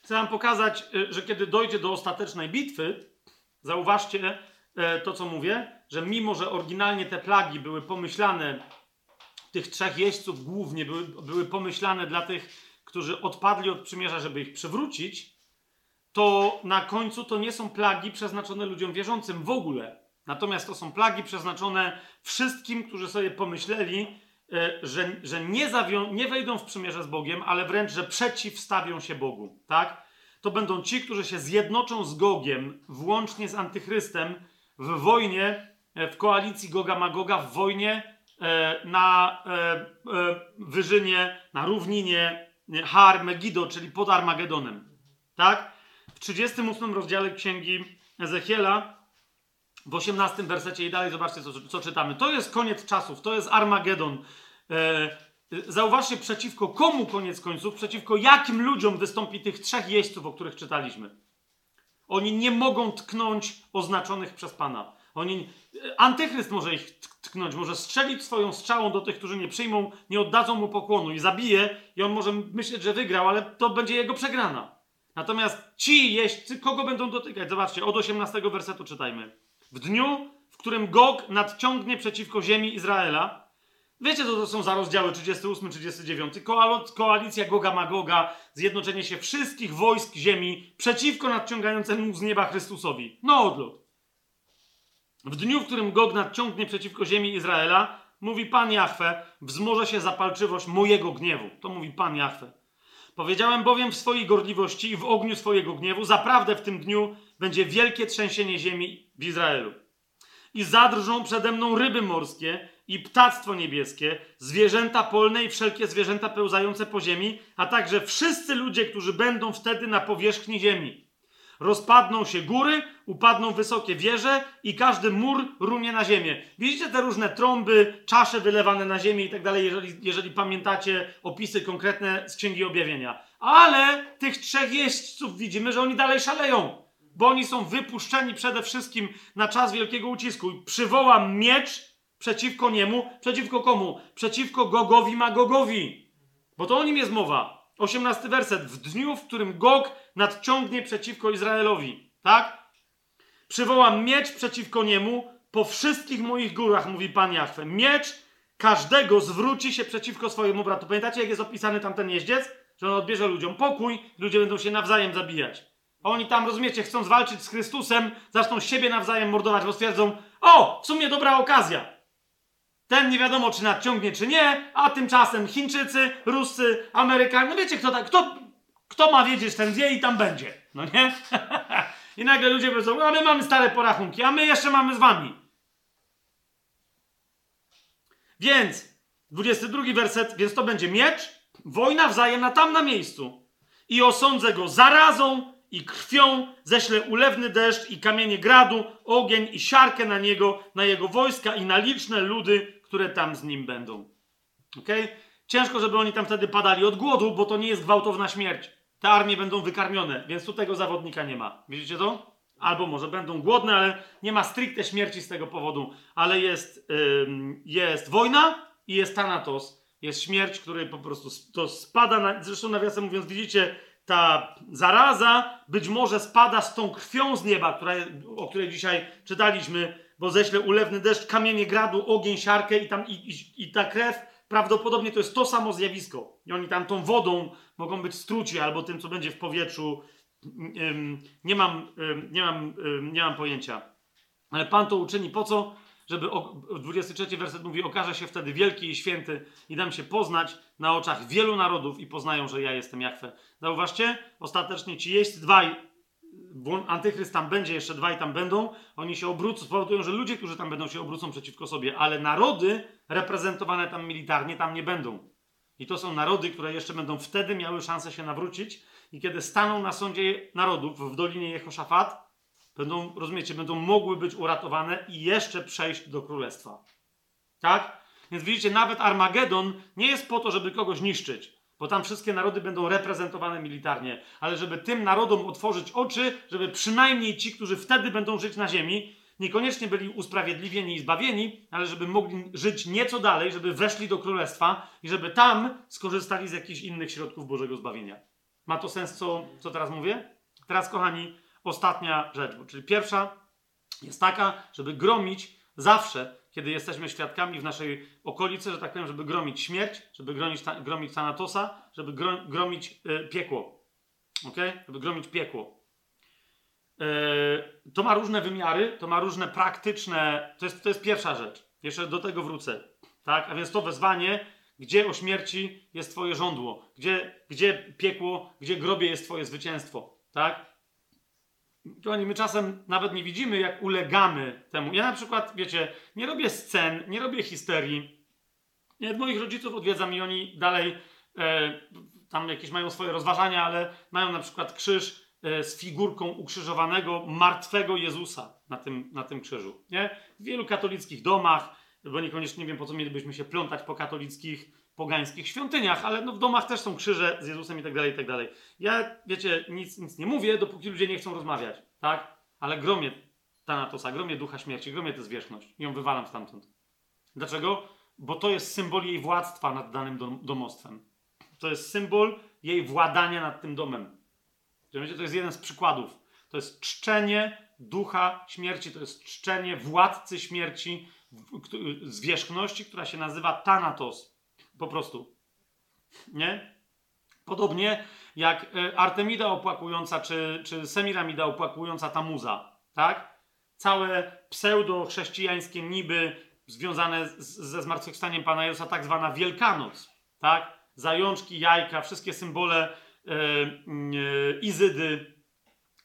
Chcę wam pokazać, e, że kiedy dojdzie do ostatecznej bitwy, zauważcie e, to, co mówię, że mimo, że oryginalnie te plagi były pomyślane tych trzech jeźdźców głównie były, były pomyślane dla tych, którzy odpadli od przymierza, żeby ich przywrócić, to na końcu to nie są plagi przeznaczone ludziom wierzącym w ogóle. Natomiast to są plagi przeznaczone wszystkim, którzy sobie pomyśleli, e, że, że nie, zawią- nie wejdą w przymierze z Bogiem, ale wręcz, że przeciwstawią się Bogu. Tak? To będą ci, którzy się zjednoczą z Gogiem, włącznie z Antychrystem, w wojnie, e, w koalicji Goga-Magoga, w wojnie e, na wyżynie, na równinie nie, Har Megido, czyli pod Armagedonem. Tak? W 38 rozdziale księgi Ezechiela, w 18 wersecie i dalej zobaczcie, co, co czytamy. To jest koniec czasów, to jest Armagedon. E, zauważcie, przeciwko komu koniec końców, przeciwko jakim ludziom wystąpi tych trzech jeźdźców, o których czytaliśmy. Oni nie mogą tknąć oznaczonych przez Pana. Oni, antychryst może ich tk- tknąć, może strzelić swoją strzałą do tych, którzy nie przyjmą, nie oddadzą mu pokłonu i zabije i on może myśleć, że wygrał, ale to będzie jego przegrana. Natomiast ci jeźdźcy, kogo będą dotykać? Zobaczcie, od 18 wersetu czytajmy. W dniu, w którym Gog nadciągnie przeciwko ziemi Izraela, Wiecie, co to są za rozdziały 38-39? Koalo- Koalicja Goga Magoga, zjednoczenie się wszystkich wojsk ziemi przeciwko nadciągającemu z nieba Chrystusowi. No odlot. W dniu, w którym Gog nadciągnie przeciwko ziemi Izraela, mówi Pan Jahwe, wzmoże się zapalczywość mojego gniewu. To mówi Pan Jahwe. Powiedziałem bowiem w swojej gorliwości i w ogniu swojego gniewu, zaprawdę w tym dniu będzie wielkie trzęsienie ziemi w Izraelu i zadrżą przede mną ryby morskie i ptactwo niebieskie, zwierzęta polne i wszelkie zwierzęta pełzające po ziemi, a także wszyscy ludzie, którzy będą wtedy na powierzchni ziemi. Rozpadną się góry, upadną wysokie wieże i każdy mur runie na ziemię. Widzicie te różne trąby, czasze wylewane na ziemię i tak dalej, jeżeli, pamiętacie opisy konkretne z Księgi Objawienia. Ale tych trzech jeźdźców widzimy, że oni dalej szaleją bo oni są wypuszczeni przede wszystkim na czas wielkiego ucisku. I Przywołam miecz przeciwko niemu. Przeciwko komu? Przeciwko Gogowi Magogowi. Bo to o nim jest mowa. 18 werset. W dniu, w którym Gog nadciągnie przeciwko Izraelowi. Tak? Przywołam miecz przeciwko niemu po wszystkich moich górach, mówi Pan Jachwę. Miecz każdego zwróci się przeciwko swojemu bratu. Pamiętacie, jak jest opisany tamten jeździec? Że on odbierze ludziom pokój, ludzie będą się nawzajem zabijać. A oni tam, rozumiecie, chcą zwalczyć z Chrystusem, zaczną siebie nawzajem mordować, bo stwierdzą, o, w sumie dobra okazja. Ten nie wiadomo, czy nadciągnie, czy nie, a tymczasem Chińczycy, Ruscy, Amerykanie, no wiecie, kto tak, kto, kto ma wiedzieć, ten wie i tam będzie, no nie? (laughs) I nagle ludzie powiedzą, a my mamy stare porachunki, a my jeszcze mamy z wami. Więc, 22 werset, więc to będzie miecz, wojna wzajemna tam na miejscu. I osądzę go zarazą i krwią, ześlę ulewny deszcz i kamienie gradu, ogień i siarkę na niego, na jego wojska i na liczne ludy, które tam z nim będą. Okej? Ciężko, żeby oni tam wtedy padali od głodu, bo to nie jest gwałtowna śmierć. Te armie będą wykarmione, więc tu tego zawodnika nie ma. Widzicie to? Albo może będą głodne, ale nie ma stricte śmierci z tego powodu. Ale jest, ym, jest wojna i jest Thanatos. Jest śmierć, której po prostu to spada. Na, zresztą nawiasem mówiąc, widzicie, ta zaraza być może spada z tą krwią z nieba, która, o której dzisiaj czytaliśmy, bo ześle ulewny deszcz, kamienie gradu, ogień, siarkę i, tam, i, i, i ta krew prawdopodobnie to jest to samo zjawisko. I oni tam tą wodą mogą być struci albo tym, co będzie w powietrzu. Nie, mam, nie, mam, nie mam pojęcia. Ale Pan to uczyni po co? Żeby, o, 23 werset mówi, okaże się wtedy wielki i święty i dam się poznać na oczach wielu narodów i poznają, że ja jestem Jachwę. Zauważcie, ostatecznie ci jest dwaj, antychryst tam będzie, jeszcze dwaj tam będą, oni się obrócą, spowodują, że ludzie, którzy tam będą, się obrócą przeciwko sobie, ale narody reprezentowane tam militarnie tam nie będą. I to są narody, które jeszcze będą wtedy miały szansę się nawrócić i kiedy staną na sądzie narodów w Dolinie Jehoszafat, będą, rozumiecie, będą mogły być uratowane i jeszcze przejść do królestwa. Tak? Więc widzicie, nawet Armagedon nie jest po to, żeby kogoś niszczyć, bo tam wszystkie narody będą reprezentowane militarnie, ale żeby tym narodom otworzyć oczy, żeby przynajmniej ci, którzy wtedy będą żyć na ziemi, niekoniecznie byli usprawiedliwieni i zbawieni, ale żeby mogli żyć nieco dalej, żeby weszli do królestwa i żeby tam skorzystali z jakichś innych środków Bożego zbawienia. Ma to sens, co, co teraz mówię? Teraz, kochani, ostatnia rzecz, czyli pierwsza jest taka, żeby gromić zawsze, kiedy jesteśmy świadkami w naszej okolicy, że tak powiem, żeby gromić śmierć, żeby gromić, ta, gromić Thanatosa, żeby gro, gromić e, piekło. ok? Żeby gromić piekło. E, to ma różne wymiary, to ma różne praktyczne. To jest, to jest pierwsza rzecz. Jeszcze do tego wrócę. Tak? A więc to wezwanie, gdzie o śmierci jest Twoje żądło, gdzie, gdzie piekło, gdzie grobie jest Twoje zwycięstwo. Tak? Kochani, my czasem nawet nie widzimy, jak ulegamy temu. Ja na przykład, wiecie, nie robię scen, nie robię histerii. Nie, moich rodziców odwiedzam i oni dalej e, tam jakieś mają swoje rozważania, ale mają na przykład krzyż e, z figurką ukrzyżowanego, martwego Jezusa na tym, na tym krzyżu. Nie? W wielu katolickich domach, bo niekoniecznie nie wiem, po co mielibyśmy się plątać po katolickich, pogańskich świątyniach, ale no w domach też są krzyże z Jezusem i tak dalej, i tak dalej. Ja, wiecie, nic, nic nie mówię, dopóki ludzie nie chcą rozmawiać, tak? Ale gromię Thanatosa, gromię Ducha Śmierci, gromię tę zwierzchność i ją wywalam stamtąd. Dlaczego? Bo to jest symbol jej władztwa nad danym dom, domostwem. To jest symbol jej władania nad tym domem. Rozumiecie? To jest jeden z przykładów. To jest czczenie ducha śmierci, to jest czczenie władcy śmierci, k- zwierzchności, która się nazywa Thanatos. Po prostu. Nie? Podobnie jak e, Artemida opłakująca, czy, czy Semiramida opłakująca Tamuza. Tak? Całe pseudo-chrześcijańskie niby związane z, ze zmartwychwstaniem Pana Jezusa, tak zwana Wielkanoc. Tak? Zajączki, jajka, wszystkie symbole e, e, Izydy,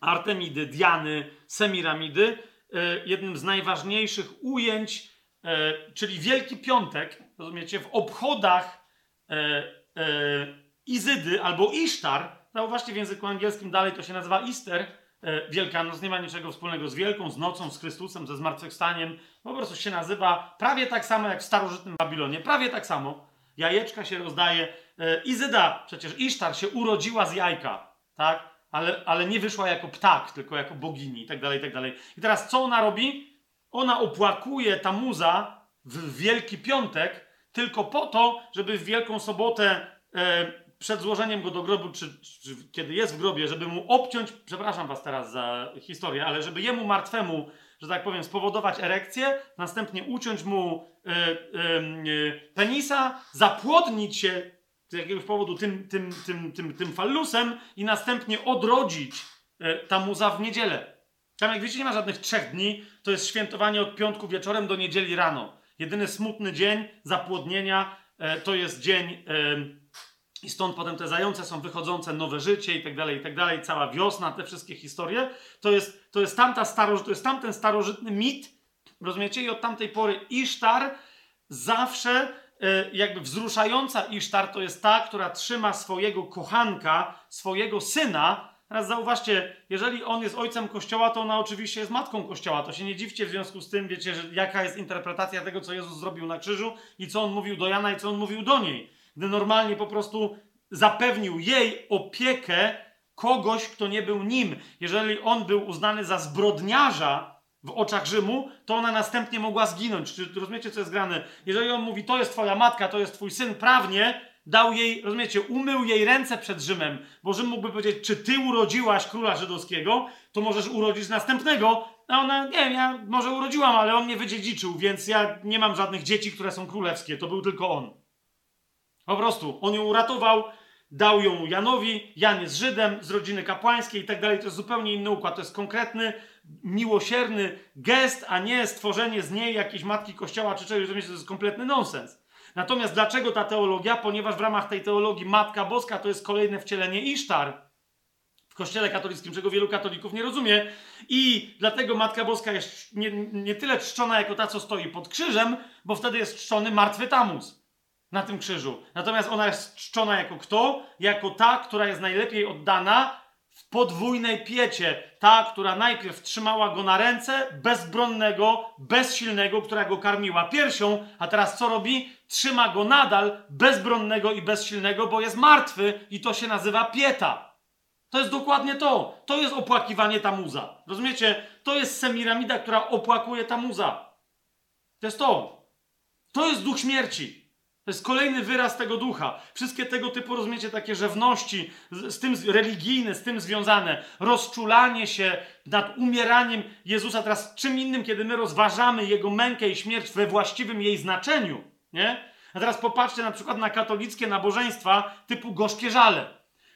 Artemidy, Diany, Semiramidy. E, jednym z najważniejszych ujęć, e, czyli Wielki Piątek, rozumiecie, w obchodach e, e, Izydy albo Isztar, zauważcie w języku angielskim dalej to się nazywa Easter, e, Wielkanoc nie ma niczego wspólnego z Wielką, z nocą, z Chrystusem, ze zmartwychwstaniem, po prostu się nazywa prawie tak samo jak w starożytnym Babilonie, prawie tak samo. Jajeczka się rozdaje. E, Izyda, przecież Isztar się urodziła z jajka, tak? Ale, ale nie wyszła jako ptak, tylko jako bogini i tak dalej, i tak dalej. I teraz co ona robi? Ona opłakuje Tamuza w Wielki Piątek tylko po to, żeby w Wielką Sobotę e, przed złożeniem go do grobu, czy, czy kiedy jest w grobie, żeby mu obciąć, przepraszam was teraz za historię, ale żeby jemu martwemu, że tak powiem, spowodować erekcję, następnie uciąć mu e, penisa, zapłodnić się z jakiegoś powodu tym, tym, tym, tym, tym fallusem i następnie odrodzić e, Tamuza w niedzielę. Tam, jak wiecie, nie ma żadnych trzech dni, to jest świętowanie od piątku wieczorem do niedzieli rano. Jedyny smutny dzień zapłodnienia e, to jest dzień e, i stąd potem te zające są wychodzące, nowe życie i tak dalej, i tak dalej, cała wiosna, te wszystkie historie. To jest, to jest, tamta staroży, to jest tamten starożytny mit, rozumiecie? I od tamtej pory Isztar zawsze e, jakby wzruszająca Isztar to jest ta, która trzyma swojego kochanka, swojego syna. Teraz zauważcie, jeżeli on jest ojcem kościoła, to ona oczywiście jest matką kościoła. To się nie dziwcie w związku z tym, wiecie, że jaka jest interpretacja tego, co Jezus zrobił na krzyżu i co on mówił do Jana i co on mówił do niej. Gdy normalnie po prostu zapewnił jej opiekę kogoś, kto nie był nim. Jeżeli on był uznany za zbrodniarza w oczach Rzymu, to ona następnie mogła zginąć. Czy rozumiecie, co jest grane? Jeżeli on mówi, to jest twoja matka, to jest twój syn, prawnie dał jej, rozumiecie, umył jej ręce przed Rzymem, bo Rzym mógłby powiedzieć, czy ty urodziłaś króla żydowskiego, to możesz urodzić następnego, a ona, nie wiem, ja może urodziłam, ale on mnie wydziedziczył, więc ja nie mam żadnych dzieci, które są królewskie, to był tylko on. Po prostu, on ją uratował, dał ją Janowi, Jan jest Żydem z rodziny kapłańskiej i tak dalej. To jest zupełnie inny układ. To jest konkretny, miłosierny gest, a nie stworzenie z niej jakiejś matki kościoła czy czegoś. To jest kompletny nonsens. Natomiast dlaczego ta teologia? Ponieważ w ramach tej teologii Matka Boska to jest kolejne wcielenie Isztar w kościele katolickim, czego wielu katolików nie rozumie. I dlatego Matka Boska jest nie, nie tyle czczona jako ta, co stoi pod krzyżem, bo wtedy jest czczony martwy Tamus na tym krzyżu. Natomiast ona jest czczona jako kto? Jako ta, która jest najlepiej oddana w podwójnej piecie. Ta, która najpierw trzymała go na ręce, bezbronnego, bezsilnego, która go karmiła piersią, a teraz co robi? Trzyma go nadal bezbronnego i bezsilnego, bo jest martwy i to się nazywa pieta. To jest dokładnie to. To jest opłakiwanie Tamuza. Rozumiecie? To jest Semiramida, która opłakuje Tamuza. To jest to. To jest duch śmierci. To jest kolejny wyraz tego ducha. Wszystkie tego typu, rozumiecie, takie rzewności, z, z tym religijne, z tym związane, rozczulanie się nad umieraniem Jezusa. Teraz czym innym, kiedy my rozważamy Jego mękę i śmierć we właściwym jej znaczeniu, nie? A teraz popatrzcie na przykład na katolickie nabożeństwa typu gorzkie żale,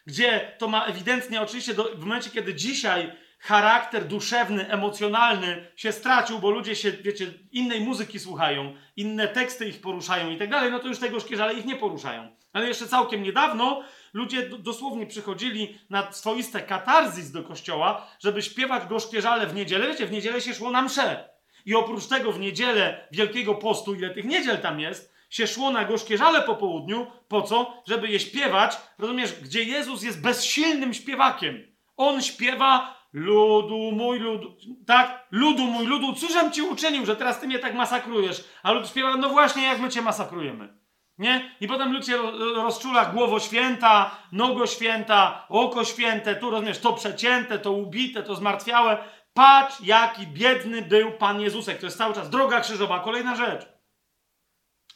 gdzie to ma ewidentnie, oczywiście do, w momencie, kiedy dzisiaj charakter duszewny, emocjonalny się stracił, bo ludzie się, wiecie, innej muzyki słuchają, inne teksty ich poruszają i tak dalej, no to już te gorzkie żale ich nie poruszają. Ale jeszcze całkiem niedawno ludzie dosłownie przychodzili na swoiste katarzis do kościoła, żeby śpiewać gorzkie żale w niedzielę. Wiecie, w niedzielę się szło na msze. I oprócz tego w niedzielę Wielkiego Postu, ile tych niedziel tam jest, się szło na gorzkie żale po południu. Po co? Żeby je śpiewać, rozumiesz, gdzie Jezus jest bezsilnym śpiewakiem. On śpiewa ludu mój, ludu, tak? Ludu mój, ludu, cóżem ci uczynił, że teraz ty mnie tak masakrujesz? A lud śpiewa, no właśnie, jak my cię masakrujemy. Nie? I potem lud się ro- rozczula głowo święta, nogo święta, oko święte, tu rozumiesz, to przecięte, to ubite, to zmartwiałe. Patrz, jaki biedny był Pan Jezusek. To jest cały czas droga krzyżowa. Kolejna rzecz.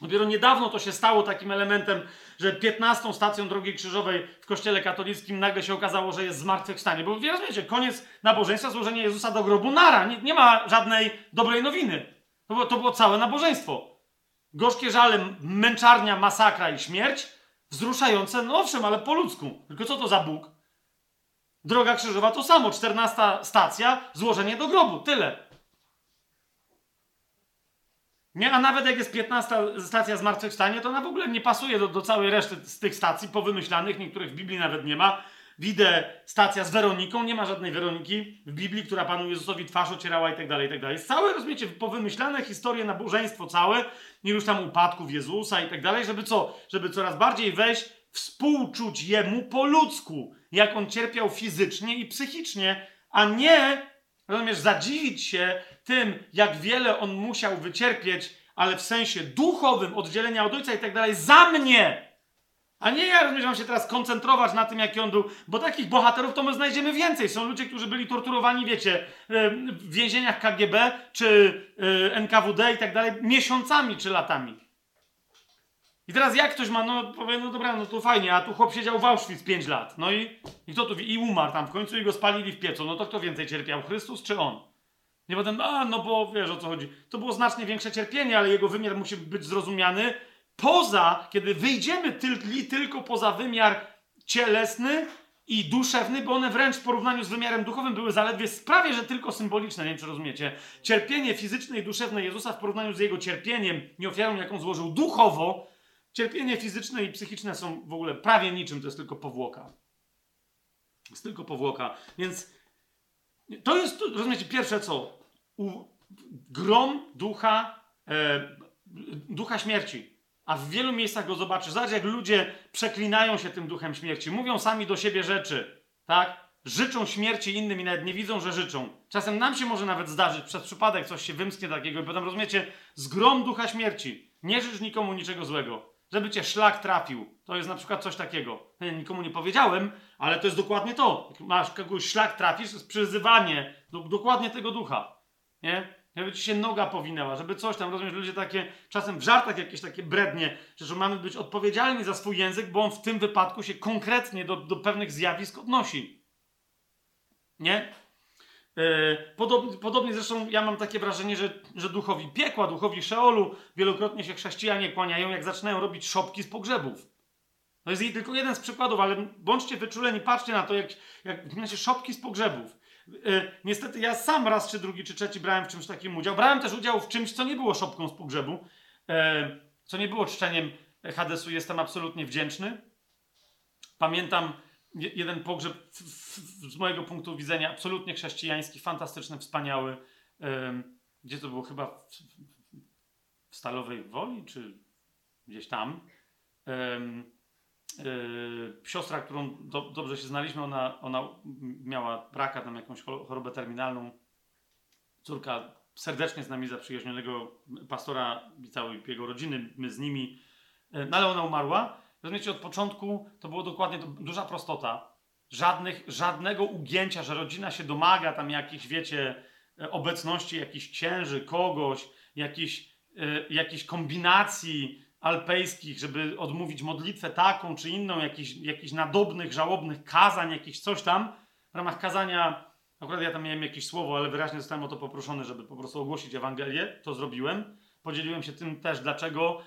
Dopiero niedawno to się stało takim elementem, że 15 stacją drogi krzyżowej w kościele katolickim nagle się okazało, że jest zmartwychwstanie. Bo wie- rozumiecie, koniec nabożeństwa, złożenie Jezusa do grobu, nara. Nie, nie ma żadnej dobrej nowiny. To było, to było całe nabożeństwo. Gorzkie żale, męczarnia, masakra i śmierć, wzruszające, no owszem, ale po ludzku. Tylko co to za Bóg? Droga krzyżowa to samo, 14 stacja, złożenie do grobu, tyle. Nie, a nawet jak jest 15 stacja zmartwychwstanie, to ona w ogóle nie pasuje do, do całej reszty z tych stacji powymyślanych, niektórych w Biblii nawet nie ma. Widzę stacja z Weroniką, nie ma żadnej Weroniki w Biblii, która Panu Jezusowi twarz ocierała i tak dalej, i tak dalej. Całe, rozumiecie, powymyślane historie, nabożeństwo całe, już tam upadków Jezusa i tak dalej, żeby co? Żeby coraz bardziej wejść, współczuć Jemu po ludzku, jak On cierpiał fizycznie i psychicznie, a nie Rozumiesz, zadziwić się tym, jak wiele on musiał wycierpieć, ale w sensie duchowym, oddzielenia od ojca i tak dalej, za mnie! A nie ja, rozumiesz, mam się teraz koncentrować na tym, jaki on był, bo takich bohaterów to my znajdziemy więcej. Są ludzie, którzy byli torturowani, wiecie, e, w więzieniach KGB czy e, NKWD i tak dalej, miesiącami czy latami. I teraz jak ktoś ma, no powie, no dobra, no to fajnie, a tu chłop siedział w Auschwitz 5 lat. No i, i kto tu, i umarł tam w końcu i go spalili w piecu. No to kto więcej cierpiał, Chrystus czy on? Nie potem, a no bo wiesz o co chodzi. To było znacznie większe cierpienie, ale jego wymiar musi być zrozumiany poza, kiedy wyjdziemy tyl, tylko poza wymiar cielesny i duszewny, bo one wręcz w porównaniu z wymiarem duchowym były zaledwie prawie, że tylko symboliczne, nie wiem czy rozumiecie. Cierpienie fizyczne i duszewne Jezusa w porównaniu z jego cierpieniem i ofiarą, jaką złożył duchowo, Cierpienie fizyczne i psychiczne są w ogóle prawie niczym, to jest tylko powłoka. Jest tylko powłoka. Więc to jest, rozumiecie, pierwsze co? U, grom ducha, e, ducha śmierci. A w wielu miejscach go zobaczysz. Zobacz, jak ludzie przeklinają się tym duchem śmierci. Mówią sami do siebie rzeczy, tak? Życzą śmierci innym i nawet nie widzą, że życzą. Czasem nam się może nawet zdarzyć, przez przypadek coś się wymsknie takiego i potem rozumiecie, zgrom ducha śmierci. Nie życz nikomu niczego złego żeby cię szlak trafił. To jest na przykład coś takiego. Nikomu nie powiedziałem, ale to jest dokładnie to. Jak masz kogoś szlak trafisz, to jest przyzywanie do, dokładnie tego ducha. Nie? Żeby ci się noga powinęła, żeby coś tam, rozumiesz, ludzie takie, czasem w żartach jakieś takie brednie, że mamy być odpowiedzialni za swój język, bo on w tym wypadku się konkretnie do, do pewnych zjawisk odnosi. Nie? Yy, Podobnie, zresztą ja mam takie wrażenie, że, że duchowi piekła, duchowi Szeolu wielokrotnie się chrześcijanie kłaniają, jak zaczynają robić szopki z pogrzebów. To jest jej tylko jeden z przykładów, ale bądźcie wyczuleni, patrzcie na to, jak, jak znaczy szopki z pogrzebów. Yy, niestety ja sam raz, czy drugi, czy trzeci brałem w czymś takim udział. Brałem też udział w czymś, co nie było szopką z pogrzebu, yy, co nie było czczeniem Hadesu. Jestem absolutnie wdzięczny. Pamiętam jeden pogrzeb z mojego punktu widzenia absolutnie chrześcijański, fantastyczny, wspaniały. Gdzie to było chyba w, Stalowej Woli, czy gdzieś tam. Yy, siostra, którą do, dobrze się znaliśmy, ona, ona miała raka, tam jakąś chor- chorobę terminalną. Córka serdecznie z nami zaprzyjaźnionego pastora i całej jego rodziny, my z nimi. Yy, No ale ona umarła. Rozumiecie, od początku to było dokładnie duża prostota. Żadnych, żadnego ugięcia, że rodzina się domaga tam jakichś, wiecie, e, obecności jakichś księży, kogoś, jakichś, e, jakichś kombinacji, alpejskich, żeby odmówić modlitwę taką czy inną, jakichś, jakichś nadobnych, żałobnych kazań, jakichś coś tam. W ramach kazania, akurat ja tam miałem jakieś słowo, ale wyraźnie zostałem o to poproszony, żeby po prostu ogłosić Ewangelię. To zrobiłem. Podzieliłem się tym też, dlaczego,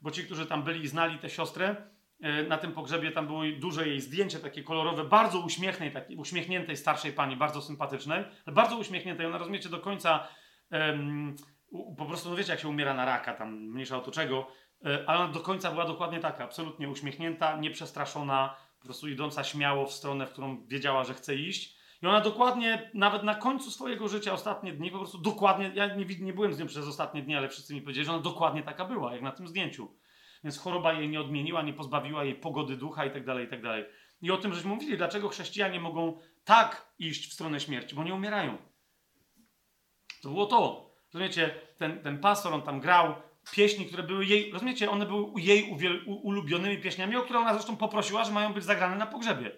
bo ci, którzy tam byli i znali tę siostrę, e, na tym pogrzebie tam było duże jej zdjęcie, takie kolorowe, bardzo uśmiechnej, takiej, uśmiechniętej starszej pani, bardzo sympatycznej, ale bardzo uśmiechniętej. Ona, rozumiecie, do końca em, u- po prostu, no wiecie, jak się umiera na raka, tam mniejsza o to czego, e, ale ona do końca była dokładnie taka, absolutnie uśmiechnięta, nieprzestraszona, po prostu idąca śmiało w stronę, w którą wiedziała, że chce iść. I ona dokładnie, nawet na końcu swojego życia, ostatnie dni, po prostu dokładnie, ja nie, nie byłem z nią przez ostatnie dni, ale wszyscy mi powiedzieli, że ona dokładnie taka była, jak na tym zdjęciu. Więc choroba jej nie odmieniła, nie pozbawiła jej pogody ducha i tak dalej, i tak dalej. I o tym żeśmy mówili, dlaczego chrześcijanie mogą tak iść w stronę śmierci, bo nie umierają. To było to. Rozumiecie, ten, ten pastor, on tam grał pieśni, które były jej, rozumiecie, one były jej uwiel, u, ulubionymi pieśniami, o które ona zresztą poprosiła, że mają być zagrane na pogrzebie.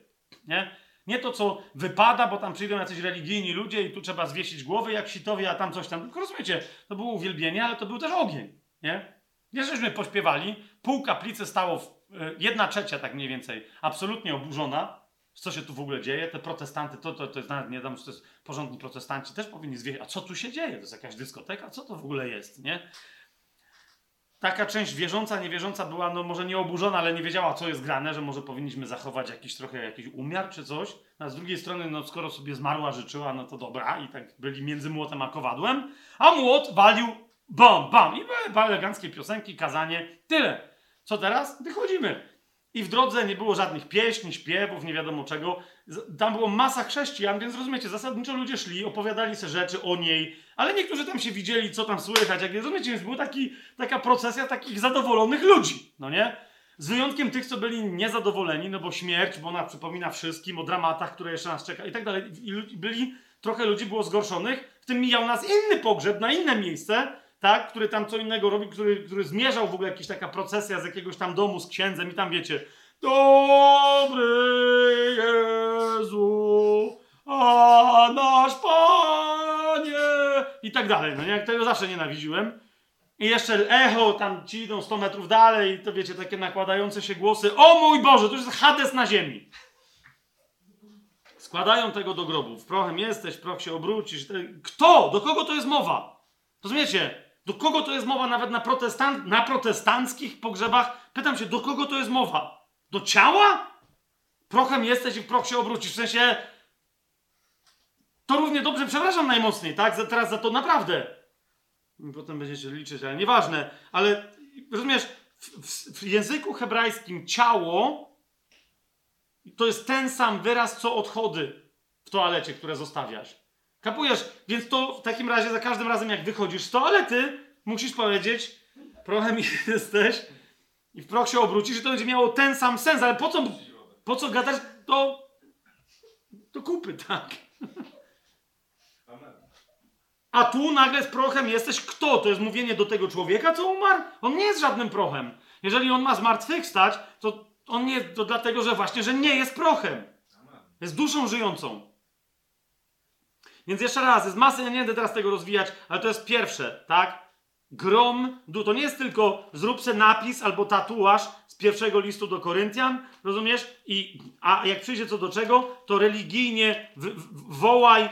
Nie? Nie to, co wypada, bo tam przyjdą jacyś religijni ludzie i tu trzeba zwiesić głowy jak sitowie, a tam coś tam. Tylko rozumiecie, to było uwielbienie, ale to był też ogień. Nie? Nie, żeśmy pośpiewali, pół kaplicy stało, w, e, jedna trzecia tak mniej więcej, absolutnie oburzona, co się tu w ogóle dzieje, te protestanty, to, to, to jest nawet nie wiem, czy to jest porządni protestanci, też powinni zwiedzić, a co tu się dzieje, to jest jakaś dyskoteka, co to w ogóle jest, nie? Taka część wierząca, niewierząca była, no może nie oburzona, ale nie wiedziała, co jest grane, że może powinniśmy zachować jakiś trochę jakiś umiar czy coś. A z drugiej strony, no skoro sobie zmarła, życzyła, no to dobra. I tak byli między młotem a kowadłem. A młot walił bam, bam. I były eleganckie piosenki, kazanie. Tyle. Co teraz? Wychodzimy. I w drodze nie było żadnych pieśni, śpiewów, nie wiadomo czego. Tam było masa chrześcijan, więc rozumiecie, zasadniczo ludzie szli, opowiadali sobie rzeczy o niej, ale niektórzy tam się widzieli, co tam słychać, jak rozumiecie, więc była taki, taka procesja takich zadowolonych ludzi, no nie? Z wyjątkiem tych, co byli niezadowoleni, no bo śmierć, bo ona przypomina wszystkim o dramatach, które jeszcze nas czeka i tak dalej. I byli, trochę ludzi było zgorszonych, w tym mijał nas inny pogrzeb na inne miejsce, tak, który tam co innego robi, który, który zmierzał w ogóle jakaś taka procesja z jakiegoś tam domu z księdzem i tam wiecie, dobry Jezu, a nasz Panie i tak dalej, no nie, tego zawsze nienawidziłem. I jeszcze echo, tam ci idą 100 metrów dalej, to wiecie, takie nakładające się głosy. O mój Boże, to już jest Hades na ziemi. Składają tego do grobu. W prochem jesteś, proch się obrócisz. Kto? Do kogo to jest mowa? Rozumiecie? Do kogo to jest mowa nawet na, protestant, na protestanckich pogrzebach? Pytam się, do kogo to jest mowa? Do ciała? Prochem jesteś i proch się obrócisz. W sensie, to równie dobrze, przepraszam najmocniej, tak? Za, teraz za to naprawdę. Potem będziecie liczyć, ale nieważne. Ale rozumiesz, w, w, w języku hebrajskim ciało to jest ten sam wyraz, co odchody w toalecie, które zostawiasz. Kapujesz? Więc to w takim razie za każdym razem, jak wychodzisz z toalety, musisz powiedzieć, prochem (laughs) jesteś i w proch się obrócisz i to będzie miało ten sam sens, ale po co, po co gadać do, do kupy, tak? A tu nagle z prochem jesteś kto? To jest mówienie do tego człowieka, co umarł? On nie jest żadnym prochem. Jeżeli on ma zmartwychwstać, to on nie, to dlatego, że właśnie, że nie jest prochem. Jest duszą żyjącą. Więc jeszcze raz, jest masy, ja nie będę teraz tego rozwijać, ale to jest pierwsze, tak? Grom, to nie jest tylko zrób se napis albo tatuaż z pierwszego listu do Koryntian, rozumiesz? I, a jak przyjdzie co do czego, to religijnie w, w, wołaj,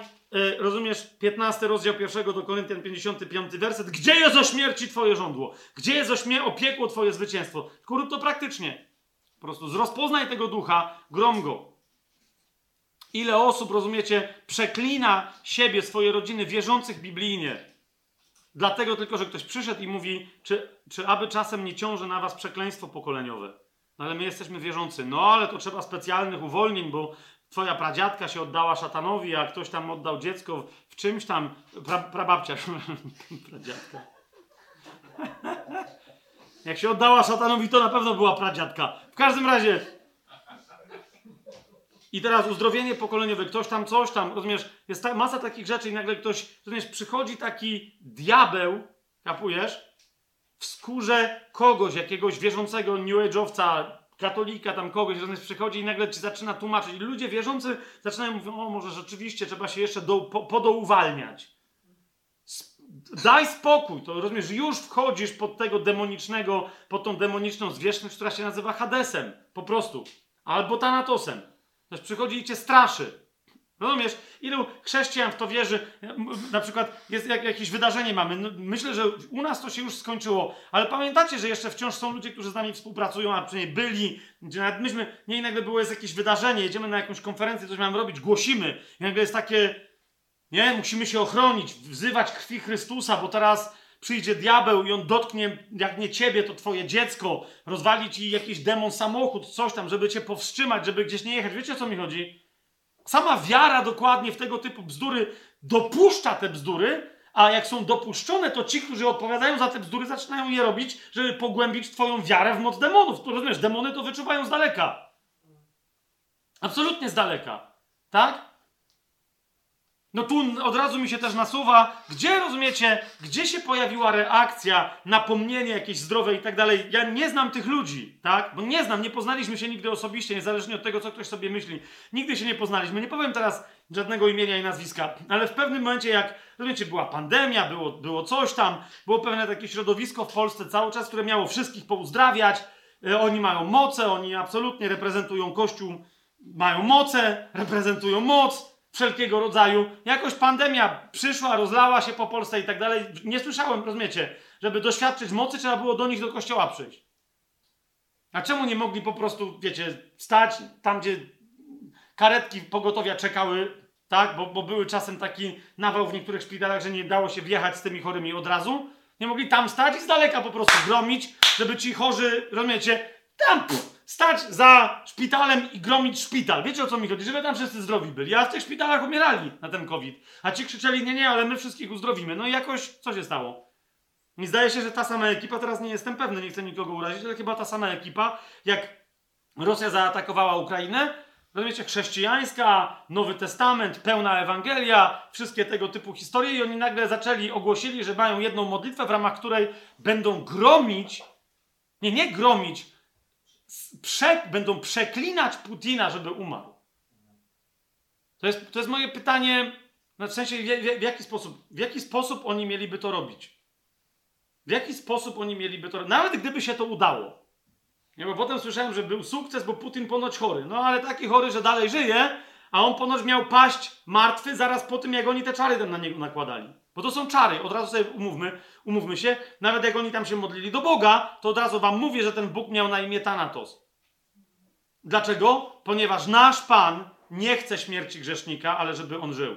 rozumiesz, 15 rozdział pierwszego do Koryntian, 55 werset, gdzie jest o śmierci twoje żądło? Gdzie jest o śmie- o piekło twoje zwycięstwo? Tylko to praktycznie. Po prostu rozpoznaj tego ducha, grom go. Ile osób, rozumiecie, przeklina siebie, swoje rodziny, wierzących biblijnie. Dlatego tylko, że ktoś przyszedł i mówi, czy, czy aby czasem nie ciąży na was przekleństwo pokoleniowe. No ale my jesteśmy wierzący. No ale to trzeba specjalnych uwolnień, bo twoja pradziadka się oddała szatanowi, a ktoś tam oddał dziecko w czymś tam. Pra, prababcia, (laughs) pradziadka. Jak się oddała szatanowi, to na pewno była pradziadka. W każdym razie, i teraz uzdrowienie pokoleniowe, ktoś tam coś tam, rozumiesz, jest ta, masa takich rzeczy i nagle ktoś, rozumiesz, przychodzi taki diabeł, kapujesz, w skórze kogoś, jakiegoś wierzącego New Age'owca, katolika tam kogoś, rozumiesz, przychodzi i nagle ci zaczyna tłumaczyć. I ludzie wierzący zaczynają mówić, o może rzeczywiście trzeba się jeszcze do, po, podouwalniać. Daj spokój, to rozumiesz, już wchodzisz pod tego demonicznego, pod tą demoniczną zwierzchność, która się nazywa Hadesem, po prostu, albo Tanatosem. Też przychodzi i cię straszy. Rozumiesz? Ilu chrześcijan w to wierzy? Na przykład jest jak, jakieś wydarzenie mamy. No, myślę, że u nas to się już skończyło, ale pamiętacie, że jeszcze wciąż są ludzie, którzy z nami współpracują, a przynajmniej byli, gdzie nawet myśmy, nie nagle było jest jakieś wydarzenie, jedziemy na jakąś konferencję, coś mamy robić, głosimy i nagle jest takie, nie, musimy się ochronić, wzywać krwi Chrystusa, bo teraz przyjdzie diabeł i on dotknie, jak nie ciebie, to twoje dziecko, rozwali ci jakiś demon samochód, coś tam, żeby cię powstrzymać, żeby gdzieś nie jechać. Wiecie o co mi chodzi? Sama wiara dokładnie w tego typu bzdury dopuszcza te bzdury, a jak są dopuszczone, to ci, którzy odpowiadają za te bzdury, zaczynają je robić, żeby pogłębić twoją wiarę w moc demonów. To rozumiesz, demony to wyczuwają z daleka. Absolutnie z daleka. Tak? No tu od razu mi się też nasuwa, gdzie rozumiecie, gdzie się pojawiła reakcja, napomnienie jakieś zdrowe i tak dalej. Ja nie znam tych ludzi, tak? Bo nie znam, nie poznaliśmy się nigdy osobiście, niezależnie od tego, co ktoś sobie myśli. Nigdy się nie poznaliśmy. Nie powiem teraz żadnego imienia i nazwiska, ale w pewnym momencie, jak, rozumiecie, była pandemia, było, było coś tam, było pewne takie środowisko w Polsce cały czas, które miało wszystkich pouzdrawiać. E, Oni mają moce, oni absolutnie reprezentują Kościół, mają moce, reprezentują moc wszelkiego rodzaju. Jakoś pandemia przyszła, rozlała się po Polsce i tak dalej. Nie słyszałem, rozumiecie, żeby doświadczyć mocy, trzeba było do nich do kościoła przyjść. A czemu nie mogli po prostu, wiecie, stać tam, gdzie karetki pogotowia czekały, tak? Bo, bo były czasem taki nawał w niektórych szpitalach, że nie dało się wjechać z tymi chorymi od razu. Nie mogli tam stać i z daleka po prostu gromić, żeby ci chorzy, rozumiecie, tam pff, stać za szpitalem i gromić szpital. Wiecie o co mi chodzi? Żeby tam wszyscy zdrowi byli. A w tych szpitalach umierali na ten COVID. A ci krzyczeli, nie, nie, ale my wszystkich uzdrowimy. No i jakoś, co się stało? Mi zdaje się, że ta sama ekipa, teraz nie jestem pewny, nie chcę nikogo urazić, ale chyba ta sama ekipa, jak Rosja zaatakowała Ukrainę, rozumiecie, chrześcijańska, Nowy Testament, pełna Ewangelia, wszystkie tego typu historie i oni nagle zaczęli, ogłosili, że mają jedną modlitwę, w ramach której będą gromić, nie, nie gromić, prze, będą przeklinać Putina, żeby umarł. To jest, to jest moje pytanie, no w sensie w, w, jaki sposób, w jaki sposób oni mieliby to robić? W jaki sposób oni mieliby to robić? Nawet gdyby się to udało. Nie, bo potem słyszałem, że był sukces, bo Putin ponoć chory. No ale taki chory, że dalej żyje, a on ponoć miał paść martwy zaraz po tym, jak oni te czary tam na niego nakładali. Bo to są czary, od razu sobie umówmy, umówmy się. Nawet jak oni tam się modlili do Boga, to od razu wam mówię, że ten Bóg miał na imię Thanatos. Dlaczego? Ponieważ nasz Pan nie chce śmierci grzesznika, ale żeby on żył.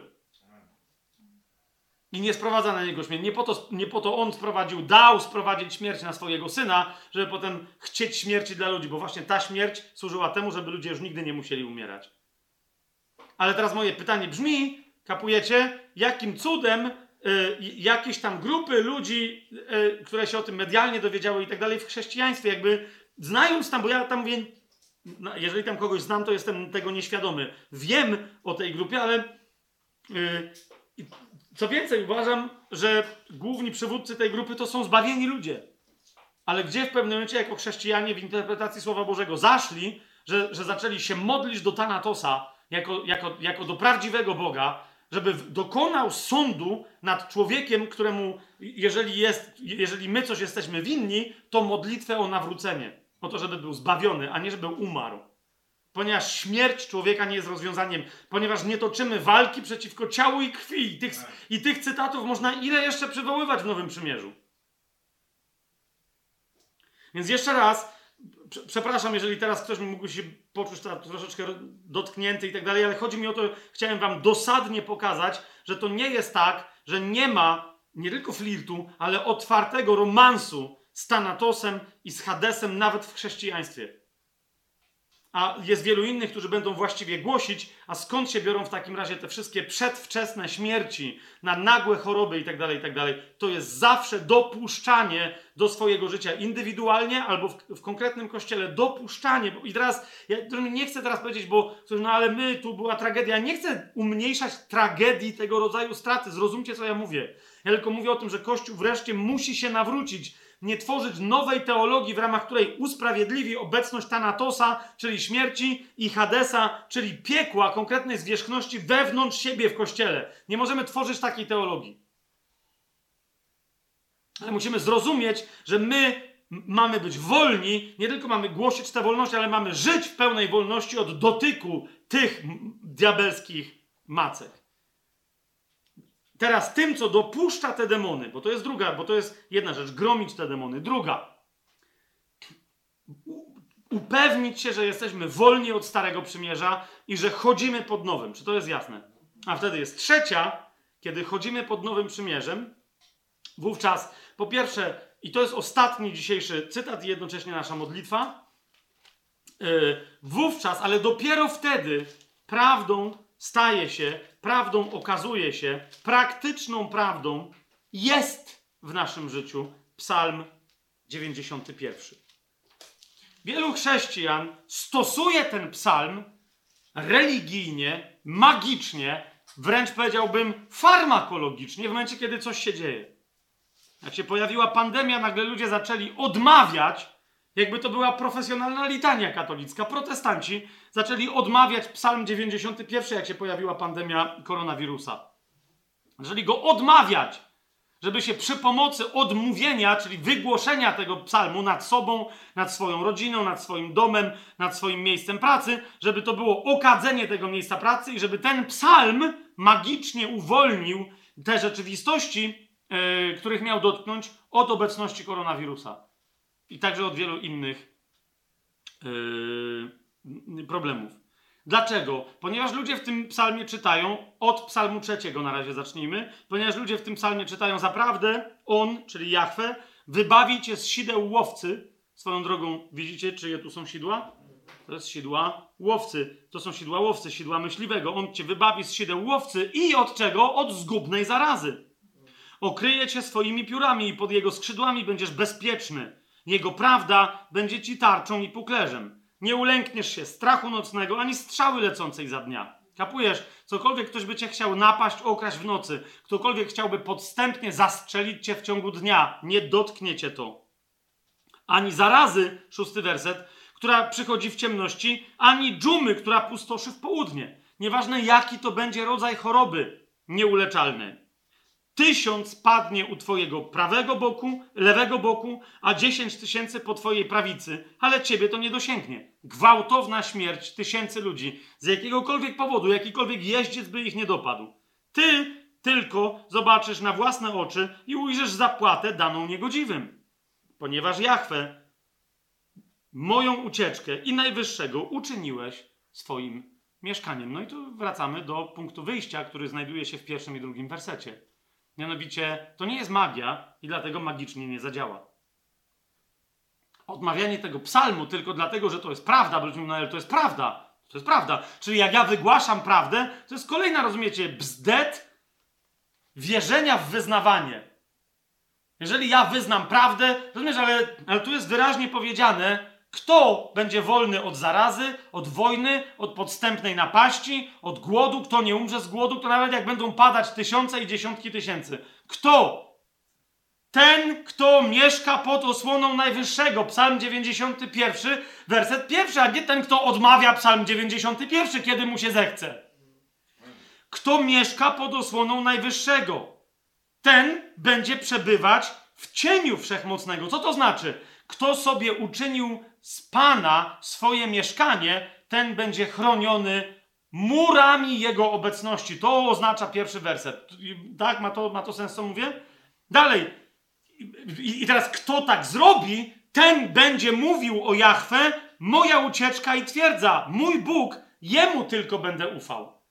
I nie sprowadza na niego śmierć. Nie po, to, nie po to on sprowadził, dał sprowadzić śmierć na swojego syna, żeby potem chcieć śmierci dla ludzi, bo właśnie ta śmierć służyła temu, żeby ludzie już nigdy nie musieli umierać. Ale teraz moje pytanie brzmi, kapujecie, jakim cudem jakieś tam grupy ludzi, y, które się o tym medialnie dowiedziały i tak dalej w chrześcijaństwie, jakby znając tam, bo ja tam mówię, no, jeżeli tam kogoś znam, to jestem tego nieświadomy. Wiem o tej grupie, ale y, co więcej, uważam, że główni przywódcy tej grupy to są zbawieni ludzie. Ale gdzie w pewnym momencie, jako chrześcijanie w interpretacji Słowa Bożego zaszli, że, że zaczęli się modlić do Tanatosa jako, jako, jako do prawdziwego Boga, żeby dokonał sądu nad człowiekiem, któremu, jeżeli, jest, jeżeli my coś jesteśmy winni, to modlitwę o nawrócenie. O to, żeby był zbawiony, a nie żeby umarł. Ponieważ śmierć człowieka nie jest rozwiązaniem, ponieważ nie toczymy walki przeciwko ciału i krwi. I tych, i tych cytatów można ile jeszcze przywoływać w Nowym Przymierzu. Więc jeszcze raz, przepraszam, jeżeli teraz ktoś mógł się poczuć troszeczkę dotknięty i tak dalej, ale chodzi mi o to, chciałem wam dosadnie pokazać, że to nie jest tak, że nie ma nie tylko flirtu, ale otwartego romansu z Tanatosem i z Hadesem nawet w chrześcijaństwie a jest wielu innych, którzy będą właściwie głosić, a skąd się biorą w takim razie te wszystkie przedwczesne śmierci, na nagłe choroby itd., tak itd., tak to jest zawsze dopuszczanie do swojego życia indywidualnie albo w, w konkretnym kościele, dopuszczanie. I teraz, ja nie chcę teraz powiedzieć, bo no ale my, tu była tragedia, nie chcę umniejszać tragedii tego rodzaju straty, zrozumcie co ja mówię. Ja tylko mówię o tym, że Kościół wreszcie musi się nawrócić, nie tworzyć nowej teologii, w ramach której usprawiedliwi obecność Tanatosa, czyli śmierci, i Hadesa, czyli piekła, konkretnej zwierzchności wewnątrz siebie w kościele. Nie możemy tworzyć takiej teologii. Ale musimy zrozumieć, że my mamy być wolni, nie tylko mamy głosić tę wolność, ale mamy żyć w pełnej wolności od dotyku tych diabelskich macek. Teraz tym, co dopuszcza te demony, bo to jest druga, bo to jest jedna rzecz, gromić te demony. Druga, upewnić się, że jesteśmy wolni od Starego Przymierza i że chodzimy pod Nowym. Czy to jest jasne? A wtedy jest trzecia, kiedy chodzimy pod Nowym Przymierzem, wówczas po pierwsze, i to jest ostatni dzisiejszy cytat i jednocześnie nasza modlitwa, yy, wówczas, ale dopiero wtedy prawdą staje się, prawdą okazuje się, praktyczną prawdą jest w naszym życiu Psalm 91. Wielu chrześcijan stosuje ten psalm religijnie, magicznie, wręcz powiedziałbym farmakologicznie w momencie, kiedy coś się dzieje. Jak się pojawiła pandemia, nagle ludzie zaczęli odmawiać, jakby to była profesjonalna litania katolicka. Protestanci zaczęli odmawiać psalm 91, jak się pojawiła pandemia koronawirusa. Zaczęli go odmawiać, żeby się przy pomocy odmówienia, czyli wygłoszenia tego psalmu nad sobą, nad swoją rodziną, nad swoim domem, nad swoim miejscem pracy, żeby to było okadzenie tego miejsca pracy i żeby ten psalm magicznie uwolnił te rzeczywistości, yy, których miał dotknąć od obecności koronawirusa. I także od wielu innych yy, problemów. Dlaczego? Ponieważ ludzie w tym psalmie czytają, od psalmu trzeciego na razie zacznijmy, ponieważ ludzie w tym psalmie czytają zaprawdę, on, czyli Jahwe, wybawi cię z sideł łowcy. Swoją drogą, widzicie, czyje tu są sidła? To jest sidła łowcy. To są sidła łowcy, sidła myśliwego. On cię wybawi z sideł łowcy i od czego? Od zgubnej zarazy. Okryje cię swoimi piórami i pod jego skrzydłami będziesz bezpieczny. Jego prawda będzie ci tarczą i puklerzem. Nie ulękniesz się strachu nocnego ani strzały lecącej za dnia. Kapujesz? Cokolwiek ktoś by cię chciał napaść, okraść w nocy, ktokolwiek chciałby podstępnie zastrzelić cię w ciągu dnia, nie dotknie cię to. Ani zarazy, szósty werset, która przychodzi w ciemności, ani dżumy, która pustoszy w południe. Nieważne jaki to będzie rodzaj choroby nieuleczalnej. Tysiąc padnie u twojego prawego boku, lewego boku, a dziesięć tysięcy po twojej prawicy, ale ciebie to nie dosięgnie. Gwałtowna śmierć tysięcy ludzi z jakiegokolwiek powodu, jakikolwiek jeździec by ich nie dopadł. Ty tylko zobaczysz na własne oczy i ujrzysz zapłatę daną niegodziwym. Ponieważ Jahwe moją ucieczkę i najwyższego uczyniłeś swoim mieszkaniem. No i tu wracamy do punktu wyjścia, który znajduje się w pierwszym i drugim wersecie. Mianowicie, to nie jest magia i dlatego magicznie nie zadziała. Odmawianie tego psalmu tylko dlatego, że to jest prawda, bo ludzie mówią, no to jest prawda. To jest prawda. Czyli jak ja wygłaszam prawdę, to jest kolejna, rozumiecie, bzdet wierzenia w wyznawanie. Jeżeli ja wyznam prawdę, rozumiesz, ale, ale tu jest wyraźnie powiedziane, kto będzie wolny od zarazy, od wojny, od podstępnej napaści, od głodu, kto nie umrze z głodu, to nawet jak będą padać tysiące i dziesiątki tysięcy. Kto? Ten, kto mieszka pod osłoną Najwyższego. Psalm 91, werset pierwszy, a nie ten, kto odmawia Psalm 91, kiedy mu się zechce. Kto mieszka pod osłoną Najwyższego? ten będzie przebywać w cieniu wszechmocnego. Co to znaczy? Kto sobie uczynił z Pana swoje mieszkanie, ten będzie chroniony murami Jego obecności. To oznacza pierwszy werset. Tak? Ma to, ma to sens, co mówię? Dalej. I, I teraz kto tak zrobi, ten będzie mówił o Jahwe, moja ucieczka i twierdza, mój Bóg, Jemu tylko będę ufał.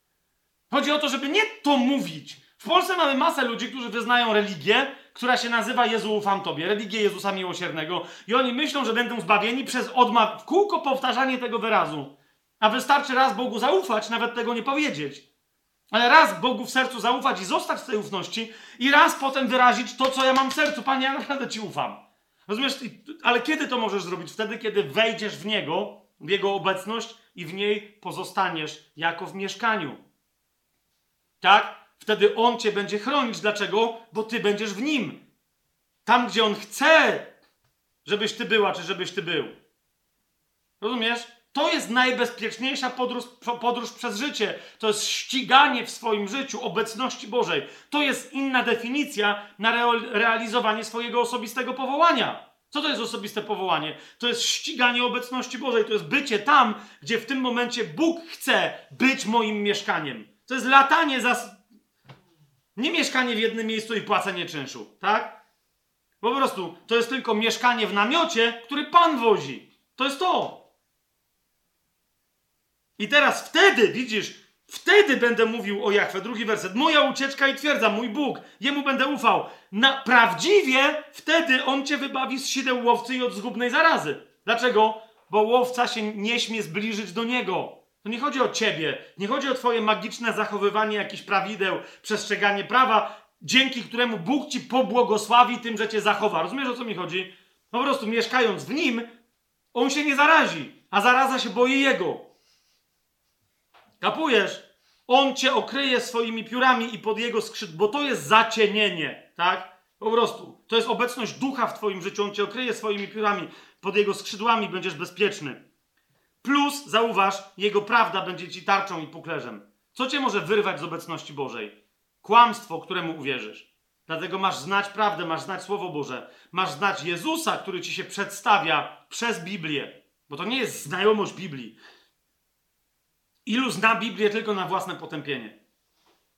Chodzi o to, żeby nie to mówić. W Polsce mamy masę ludzi, którzy wyznają religię, która się nazywa Jezu ufam Tobie, religię Jezusa Miłosiernego i oni myślą, że będą zbawieni przez odma kółko powtarzanie tego wyrazu. A wystarczy raz Bogu zaufać, nawet tego nie powiedzieć. Ale raz Bogu w sercu zaufać i zostać w tej ufności i raz potem wyrazić to, co ja mam w sercu. Panie, ja naprawdę Ci ufam. Rozumiesz? Ale kiedy to możesz zrobić? Wtedy, kiedy wejdziesz w Niego, w Jego obecność i w niej pozostaniesz jako w mieszkaniu. Tak? Wtedy On cię będzie chronić. Dlaczego? Bo ty będziesz w Nim. Tam, gdzie On chce, żebyś ty była, czy żebyś ty był. Rozumiesz? To jest najbezpieczniejsza podróż, podróż przez życie. To jest ściganie w swoim życiu obecności Bożej. To jest inna definicja na realizowanie swojego osobistego powołania. Co to jest osobiste powołanie? To jest ściganie obecności Bożej. To jest bycie tam, gdzie w tym momencie Bóg chce być moim mieszkaniem. To jest latanie za. Nie mieszkanie w jednym miejscu i płacenie czynszu, tak? Po prostu to jest tylko mieszkanie w namiocie, który Pan wozi. To jest to. I teraz wtedy, widzisz, wtedy będę mówił o Jachwę. Drugi werset. Moja ucieczka i twierdza, mój Bóg, jemu będę ufał. Na, prawdziwie wtedy on cię wybawi z sideł łowcy i od zgubnej zarazy. Dlaczego? Bo łowca się nie śmie zbliżyć do niego. To nie chodzi o ciebie, nie chodzi o twoje magiczne zachowywanie jakichś prawideł, przestrzeganie prawa, dzięki któremu Bóg ci pobłogosławi tym, że cię zachowa. Rozumiesz o co mi chodzi? Po prostu mieszkając w nim, on się nie zarazi, a zaraza się boi jego. Kapujesz? On cię okryje swoimi piórami i pod jego skrzydł, bo to jest zacienienie, tak? Po prostu. To jest obecność ducha w twoim życiu. On cię okryje swoimi piórami, pod jego skrzydłami będziesz bezpieczny. Plus, zauważ, jego prawda będzie ci tarczą i puklerzem. Co cię może wyrwać z obecności Bożej? Kłamstwo, któremu uwierzysz. Dlatego masz znać prawdę, masz znać Słowo Boże. Masz znać Jezusa, który ci się przedstawia przez Biblię. Bo to nie jest znajomość Biblii. Ilu zna Biblię tylko na własne potępienie?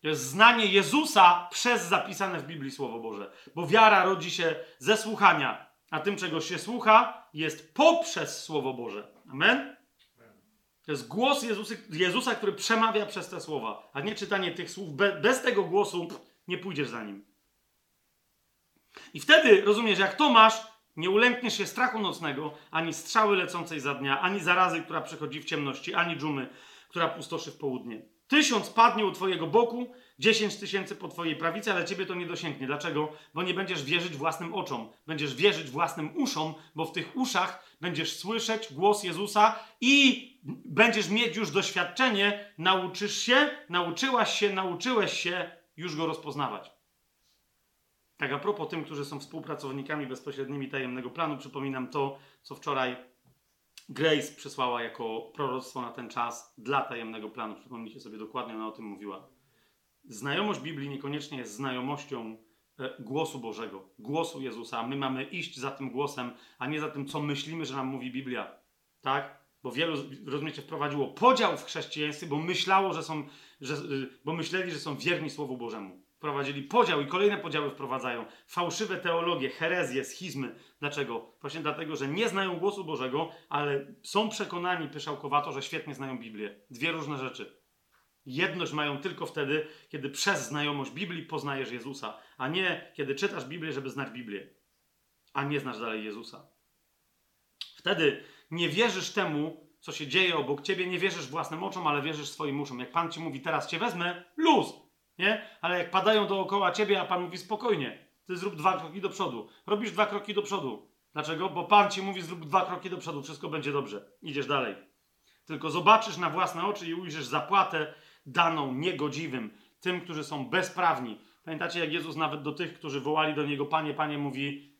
To jest znanie Jezusa przez zapisane w Biblii Słowo Boże. Bo wiara rodzi się ze słuchania, a tym, czego się słucha, jest poprzez Słowo Boże. Amen? To jest głos Jezusy, Jezusa, który przemawia przez te słowa, a nie czytanie tych słów. Be, bez tego głosu pff, nie pójdziesz za nim. I wtedy, rozumiesz, jak to masz, nie ulękniesz się strachu nocnego, ani strzały lecącej za dnia, ani zarazy, która przychodzi w ciemności, ani dżumy, która pustoszy w południe. Tysiąc padnie u twojego boku, dziesięć tysięcy po twojej prawicy, ale ciebie to nie dosięgnie. Dlaczego? Bo nie będziesz wierzyć własnym oczom. Będziesz wierzyć własnym uszom, bo w tych uszach będziesz słyszeć głos Jezusa i będziesz mieć już doświadczenie, nauczysz się, nauczyłaś się, nauczyłeś się już go rozpoznawać. Tak a propos tym, którzy są współpracownikami bezpośrednimi tajemnego planu, przypominam to, co wczoraj Grace przysłała jako proroctwo na ten czas dla tajemnego planu. Przypomnijcie sobie dokładnie, ona o tym mówiła. Znajomość Biblii niekoniecznie jest znajomością e, głosu Bożego, głosu Jezusa. My mamy iść za tym głosem, a nie za tym, co myślimy, że nam mówi Biblia. Tak? Bo wielu, rozumiecie, wprowadziło podział w chrześcijaństwie, bo myślało, że są, że, y, bo myśleli, że są wierni Słowu Bożemu. Wprowadzili podział i kolejne podziały wprowadzają. Fałszywe teologie, herezje, schizmy. Dlaczego? Właśnie dlatego, że nie znają głosu Bożego, ale są przekonani pyszałkowato, że świetnie znają Biblię. Dwie różne rzeczy. Jedność mają tylko wtedy, kiedy przez znajomość Biblii poznajesz Jezusa, a nie kiedy czytasz Biblię, żeby znać Biblię, a nie znasz dalej Jezusa. Wtedy nie wierzysz temu, co się dzieje obok ciebie, nie wierzysz własnym oczom, ale wierzysz swoim uszom. Jak Pan ci mówi, teraz cię wezmę, luz, nie? Ale jak padają dookoła ciebie, a Pan mówi spokojnie, ty zrób dwa kroki do przodu. Robisz dwa kroki do przodu. Dlaczego? Bo Pan ci mówi, zrób dwa kroki do przodu, wszystko będzie dobrze. Idziesz dalej. Tylko zobaczysz na własne oczy i ujrzysz zapłatę daną niegodziwym, tym, którzy są bezprawni. Pamiętacie, jak Jezus nawet do tych, którzy wołali do Niego, Panie, Panie, mówi,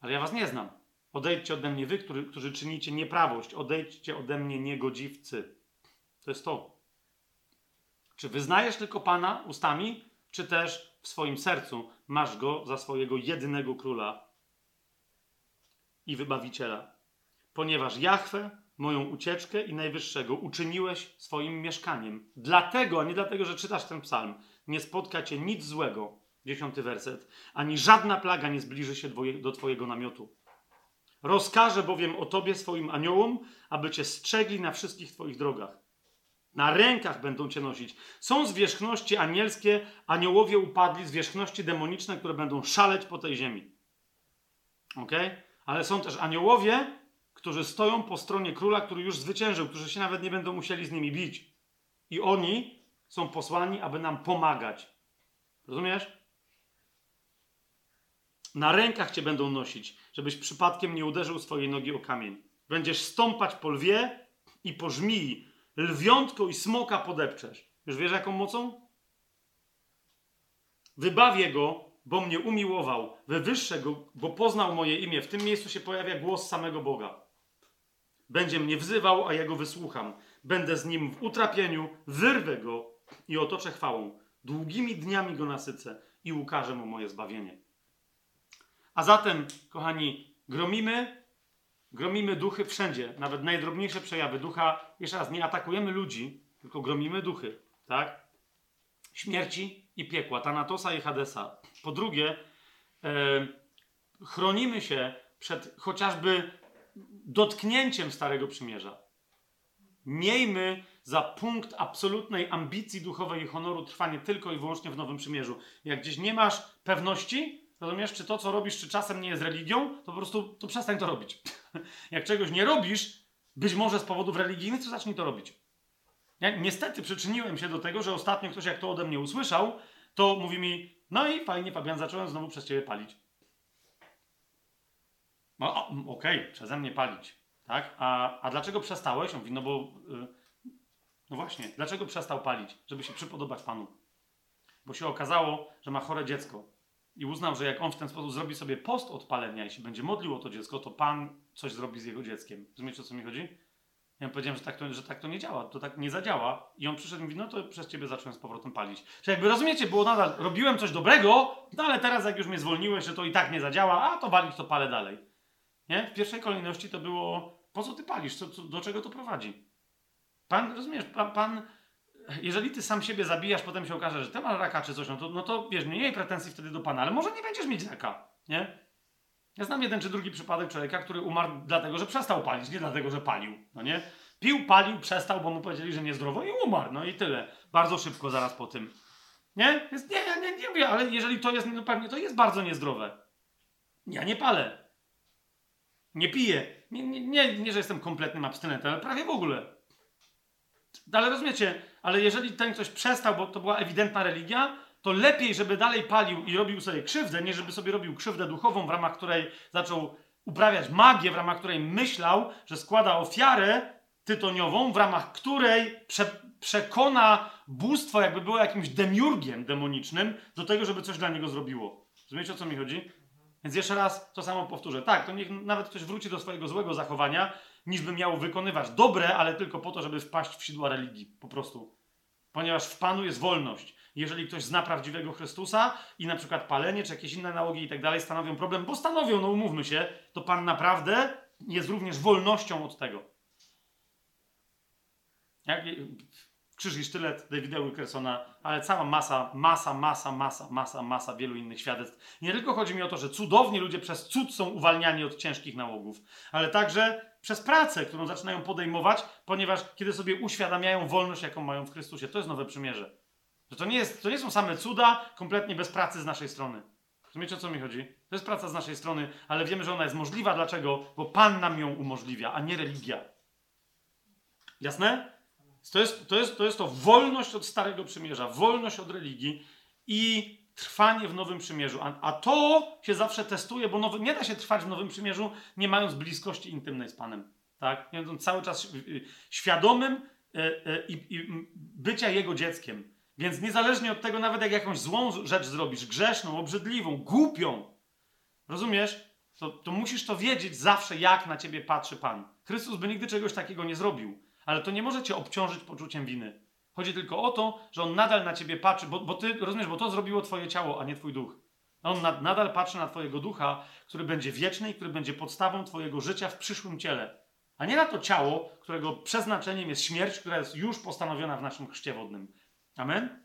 ale ja was nie znam. Odejdźcie ode mnie wy, którzy czynicie nieprawość. Odejdźcie ode mnie niegodziwcy. To jest to. Czy wyznajesz tylko Pana ustami, czy też w swoim sercu masz Go za swojego jedynego króla i wybawiciela? Ponieważ Jahwe, moją ucieczkę i najwyższego uczyniłeś swoim mieszkaniem. Dlatego, a nie dlatego, że czytasz ten psalm, nie spotka cię nic złego, dziesiąty werset, ani żadna plaga nie zbliży się do twojego namiotu. Rozkażę bowiem o tobie swoim aniołom, aby cię strzegli na wszystkich twoich drogach. Na rękach będą cię nosić. Są zwierzchności anielskie, aniołowie upadli, zwierzchności demoniczne, które będą szaleć po tej ziemi. Ok? Ale są też aniołowie, którzy stoją po stronie króla, który już zwyciężył, którzy się nawet nie będą musieli z nimi bić. I oni są posłani, aby nam pomagać. Rozumiesz? Na rękach cię będą nosić, żebyś przypadkiem nie uderzył swojej nogi o kamień. Będziesz stąpać po lwie i po żmii, lwiątko i smoka podepczesz. Już wiesz jaką mocą? Wybawię go, bo mnie umiłował, wywyższę go, bo poznał moje imię. W tym miejscu się pojawia głos samego Boga. Będzie mnie wzywał, a ja go wysłucham. Będę z nim w utrapieniu, wyrwę go i otoczę chwałą. Długimi dniami go nasycę i ukażę mu moje zbawienie. A zatem, kochani, gromimy, gromimy duchy wszędzie, nawet najdrobniejsze przejawy ducha. Jeszcze raz, nie atakujemy ludzi, tylko gromimy duchy, tak? Śmierci i piekła, Tanatosa i Hadesa. Po drugie, e, chronimy się przed chociażby dotknięciem Starego Przymierza. Miejmy za punkt absolutnej ambicji duchowej i honoru trwanie tylko i wyłącznie w Nowym Przymierzu. Jak gdzieś nie masz pewności, rozumiesz, czy to, co robisz, czy czasem nie jest religią, to po prostu to przestań to robić. (laughs) Jak czegoś nie robisz, być może z powodów religijnych, to zacznij to robić. Ja niestety przyczyniłem się do tego, że ostatnio ktoś, jak to ode mnie usłyszał, to mówi mi, no i fajnie, Fabian, zacząłem znowu przez ciebie palić. No, okej, przeze mnie palić, tak? A, a dlaczego przestałeś? On mówi, no bo, y, no właśnie, dlaczego przestał palić? Żeby się przypodobać Panu. Bo się okazało, że ma chore dziecko. I uznał, że jak on w ten sposób zrobi sobie post od palenia i się będzie modlił o to dziecko, to Pan coś zrobi z jego dzieckiem. Rozumiecie, o co mi chodzi? Ja mu powiedziałem, że tak, to, że tak to nie działa, to tak nie zadziała. I on przyszedł i mówi, no to przez ciebie zacząłem z powrotem palić. Że jakby rozumiecie, było nadal, robiłem coś dobrego, no ale teraz jak już mnie zwolniłeś, że to i tak nie zadziała, a to walić, to palę dalej. Nie? W pierwszej kolejności to było, po co ty palisz, co, co, do czego to prowadzi? Pan, rozumiesz, pan, pan, jeżeli ty sam siebie zabijasz, potem się okaże, że ty masz raka czy coś, no to, no to wiesz, nie miej pretensji wtedy do Pana, ale może nie będziesz mieć raka, nie? Ja znam jeden czy drugi przypadek człowieka, który umarł dlatego, że przestał palić, nie dlatego, że palił, no nie? Pił, palił, przestał, bo mu powiedzieli, że niezdrowo i umarł, no i tyle. Bardzo szybko zaraz po tym. Nie? Jest, nie, nie, nie mówię, ale jeżeli to jest, no pewnie to jest bardzo niezdrowe. Ja nie palę. Nie piję. Nie, nie, nie, nie że jestem kompletnym abstynentem, ale prawie w ogóle. Ale rozumiecie, ale jeżeli ten ktoś przestał, bo to była ewidentna religia, to lepiej, żeby dalej palił i robił sobie krzywdę, nie żeby sobie robił krzywdę duchową, w ramach której zaczął uprawiać magię, w ramach której myślał, że składa ofiarę tytoniową, w ramach której prze, przekona bóstwo, jakby było jakimś demiurgiem demonicznym, do tego, żeby coś dla niego zrobiło. Rozumiecie, o co mi chodzi? Więc jeszcze raz to samo powtórzę. Tak, to niech nawet ktoś wróci do swojego złego zachowania, niż by miał wykonywać dobre, ale tylko po to, żeby wpaść w sidła religii. Po prostu. Ponieważ w Panu jest wolność. Jeżeli ktoś zna prawdziwego Chrystusa i na przykład palenie czy jakieś inne nałogi i tak dalej stanowią problem, bo stanowią, no umówmy się, to Pan naprawdę jest również wolnością od tego. Jak, Krzyż i sztylet Davida Wilkersona, ale cała masa, masa, masa, masa, masa, masa wielu innych świadectw. Nie tylko chodzi mi o to, że cudownie ludzie przez cud są uwalniani od ciężkich nałogów, ale także przez pracę, którą zaczynają podejmować, ponieważ kiedy sobie uświadamiają wolność, jaką mają w Chrystusie. To jest nowe przymierze. Że to nie, jest, to nie są same cuda, kompletnie bez pracy z naszej strony. Rozumiecie, o co mi chodzi? To jest praca z naszej strony, ale wiemy, że ona jest możliwa. Dlaczego? Bo Pan nam ją umożliwia, a nie religia. Jasne? To jest, to, jest, to jest to wolność od Starego Przymierza, wolność od religii i trwanie w Nowym Przymierzu. A, a to się zawsze testuje, bo nowy, nie da się trwać w Nowym Przymierzu, nie mając bliskości intymnej z Panem. Tak? Nie będąc cały czas y, świadomym y, y, i bycia Jego dzieckiem. Więc niezależnie od tego, nawet jak jakąś złą rzecz zrobisz, grzeszną, obrzydliwą, głupią, rozumiesz? To, to musisz to wiedzieć zawsze, jak na ciebie patrzy Pan. Chrystus by nigdy czegoś takiego nie zrobił ale to nie może cię obciążyć poczuciem winy. Chodzi tylko o to, że on nadal na ciebie patrzy, bo, bo ty rozumiesz, bo to zrobiło twoje ciało, a nie twój duch. On nad, nadal patrzy na twojego ducha, który będzie wieczny i który będzie podstawą twojego życia w przyszłym ciele. A nie na to ciało, którego przeznaczeniem jest śmierć, która jest już postanowiona w naszym chrzcie wodnym. Amen?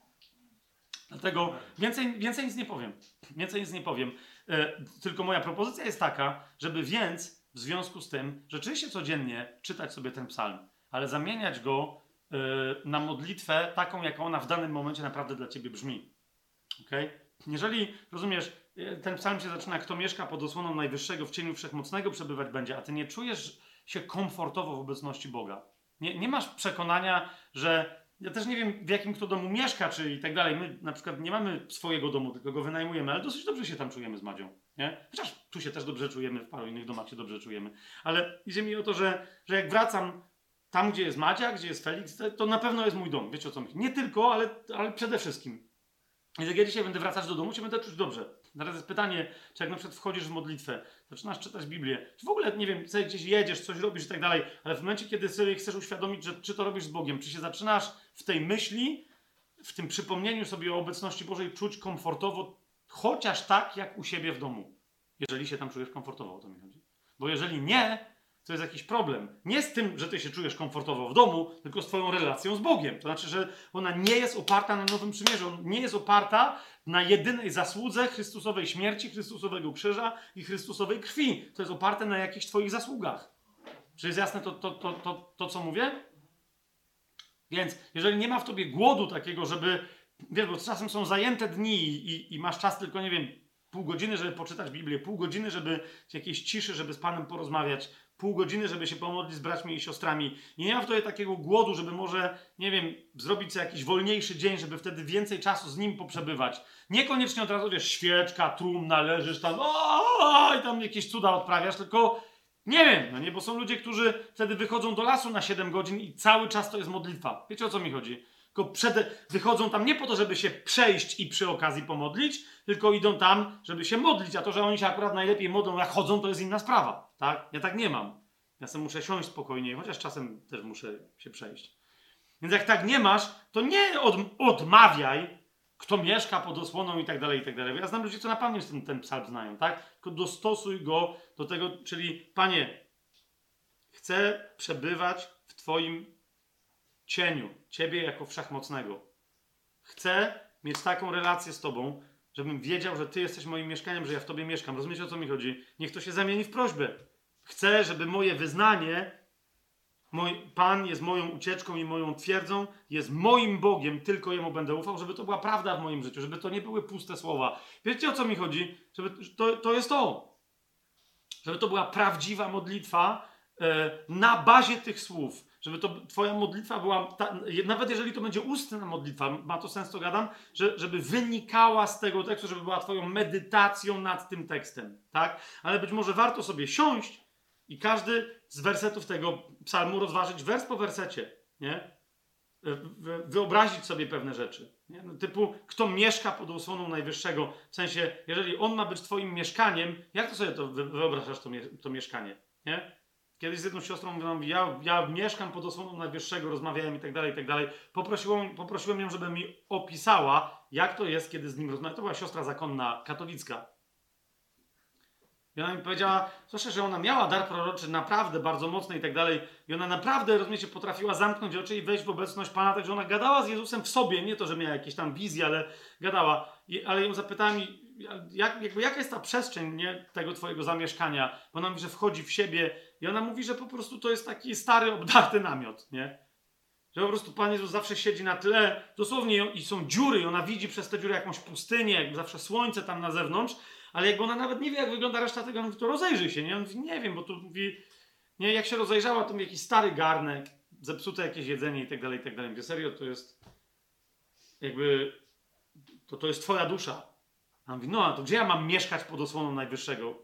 Dlatego więcej, więcej nic nie powiem. Więcej nic nie powiem. E, tylko moja propozycja jest taka, żeby więc w związku z tym rzeczywiście codziennie czytać sobie ten psalm ale zamieniać go na modlitwę taką, jaką ona w danym momencie naprawdę dla ciebie brzmi. Okay? Jeżeli, rozumiesz, y, ten psalm się zaczyna, kto mieszka pod osłoną Najwyższego, w cieniu Wszechmocnego przebywać będzie, a ty nie czujesz się komfortowo w obecności Boga. Nie, nie masz przekonania, że ja też nie wiem, w jakim kto domu mieszka, czy i tak dalej. My na przykład nie mamy swojego domu, tylko go wynajmujemy, ale dosyć dobrze się tam czujemy z Madzią. Nie? Chociaż tu się też dobrze czujemy, w paru innych domach się dobrze czujemy. Ale idzie mi o to, że, że jak wracam tam, gdzie jest Madzia, gdzie jest Felix, to na pewno jest mój dom. Wiecie o co mi Nie tylko, ale, ale przede wszystkim. Więc jak ja dzisiaj będę wracać do domu, się będę czuć dobrze. Teraz jest pytanie, czy jak na przykład wchodzisz w modlitwę, zaczynasz czytać Biblię, czy w ogóle, nie wiem, sobie gdzieś jedziesz, coś robisz i tak dalej, ale w momencie, kiedy sobie chcesz uświadomić, że czy to robisz z Bogiem, czy się zaczynasz w tej myśli, w tym przypomnieniu sobie o obecności Bożej czuć komfortowo, chociaż tak, jak u siebie w domu. Jeżeli się tam czujesz komfortowo, o to mi chodzi. Bo jeżeli nie, to jest jakiś problem. Nie z tym, że ty się czujesz komfortowo w domu, tylko z twoją relacją z Bogiem. To znaczy, że ona nie jest oparta na Nowym Przymierzu. Ona nie jest oparta na jedynej zasłudze Chrystusowej śmierci, Chrystusowego krzyża i Chrystusowej krwi. To jest oparte na jakichś twoich zasługach. Czy jest jasne to, to, to, to, to co mówię? Więc jeżeli nie ma w tobie głodu takiego, żeby, wiesz, bo czasem są zajęte dni i, i masz czas tylko, nie wiem, pół godziny, żeby poczytać Biblię, pół godziny, żeby jakiejś ciszy, żeby z Panem porozmawiać, pół godziny, żeby się pomodlić z braćmi i siostrami. I nie ma w tobie takiego głodu, żeby może, nie wiem, zrobić sobie jakiś wolniejszy dzień, żeby wtedy więcej czasu z nim poprzebywać. Niekoniecznie od razu, wiesz, świeczka, trumna, leżysz tam, o, i tam jakieś cuda odprawiasz, tylko nie wiem, no nie, bo są ludzie, którzy wtedy wychodzą do lasu na 7 godzin i cały czas to jest modlitwa. Wiecie o co mi chodzi? Tylko przed, wychodzą tam nie po to, żeby się przejść i przy okazji pomodlić, tylko idą tam, żeby się modlić, a to, że oni się akurat najlepiej modlą, jak chodzą, to jest inna sprawa, tak? Ja tak nie mam. Ja sobie muszę siąść spokojnie, chociaż czasem też muszę się przejść. Więc jak tak nie masz, to nie od, odmawiaj, kto mieszka pod osłoną i tak dalej, i tak dalej. Ja znam ludzi, co na pamięć ten, ten psalm znają, tak? Tylko dostosuj go do tego, czyli Panie, chcę przebywać w Twoim cieniu, Ciebie jako wszechmocnego. Chcę mieć taką relację z Tobą, żebym wiedział, że Ty jesteś moim mieszkaniem, że ja w Tobie mieszkam. Rozumiecie, o co mi chodzi? Niech to się zamieni w prośbę. Chcę, żeby moje wyznanie, mój Pan jest moją ucieczką i moją twierdzą, jest moim Bogiem, tylko Jemu będę ufał, żeby to była prawda w moim życiu, żeby to nie były puste słowa. Wiecie, o co mi chodzi? Żeby, to, to jest to. Żeby to była prawdziwa modlitwa e, na bazie tych słów żeby to twoja modlitwa była, ta, nawet jeżeli to będzie ustna modlitwa, ma to sens, to gadam, że, żeby wynikała z tego tekstu, żeby była twoją medytacją nad tym tekstem, tak? Ale być może warto sobie siąść i każdy z wersetów tego psalmu rozważyć wers po wersecie, nie? Wyobrazić sobie pewne rzeczy. Nie? No, typu, kto mieszka pod osłoną Najwyższego, w sensie, jeżeli on ma być twoim mieszkaniem, jak to sobie to wyobrażasz, to, to mieszkanie? Nie? Kiedyś z jedną siostrą mówiłam, ja, ja mieszkam pod osłoną Najwyższego, rozmawiałem i tak dalej, i tak dalej. Poprosiłem, poprosiłem ją, żeby mi opisała, jak to jest, kiedy z nim rozmawiam. To była siostra zakonna, katolicka. I ona mi powiedziała, słyszę, że ona miała dar proroczy naprawdę bardzo mocny i tak dalej. I ona naprawdę, rozumiecie, potrafiła zamknąć oczy i wejść w obecność Pana, także ona gadała z Jezusem w sobie. Nie to, że miała jakieś tam wizje, ale gadała. I, ale ją zapytałem, jak, jakby, jaka jest ta przestrzeń nie, tego twojego zamieszkania? Bo ona mówi, że wchodzi w siebie i ona mówi, że po prostu to jest taki stary, obdarty namiot, nie? Że po prostu Pan Jezus zawsze siedzi na tle, dosłownie i są dziury, i ona widzi przez te dziury jakąś pustynię, jakby zawsze słońce tam na zewnątrz, ale jakby ona nawet nie wie, jak wygląda reszta tego, mówi, to rozejrzyj się, nie? On mówi, nie wiem, bo tu mówi, nie, jak się rozejrzała, to jakiś stary garnek, zepsute jakieś jedzenie i tak dalej, i tak dalej. Mówię, serio, to jest jakby, to, to jest twoja dusza. A mówi, no, a to gdzie ja mam mieszkać pod osłoną Najwyższego?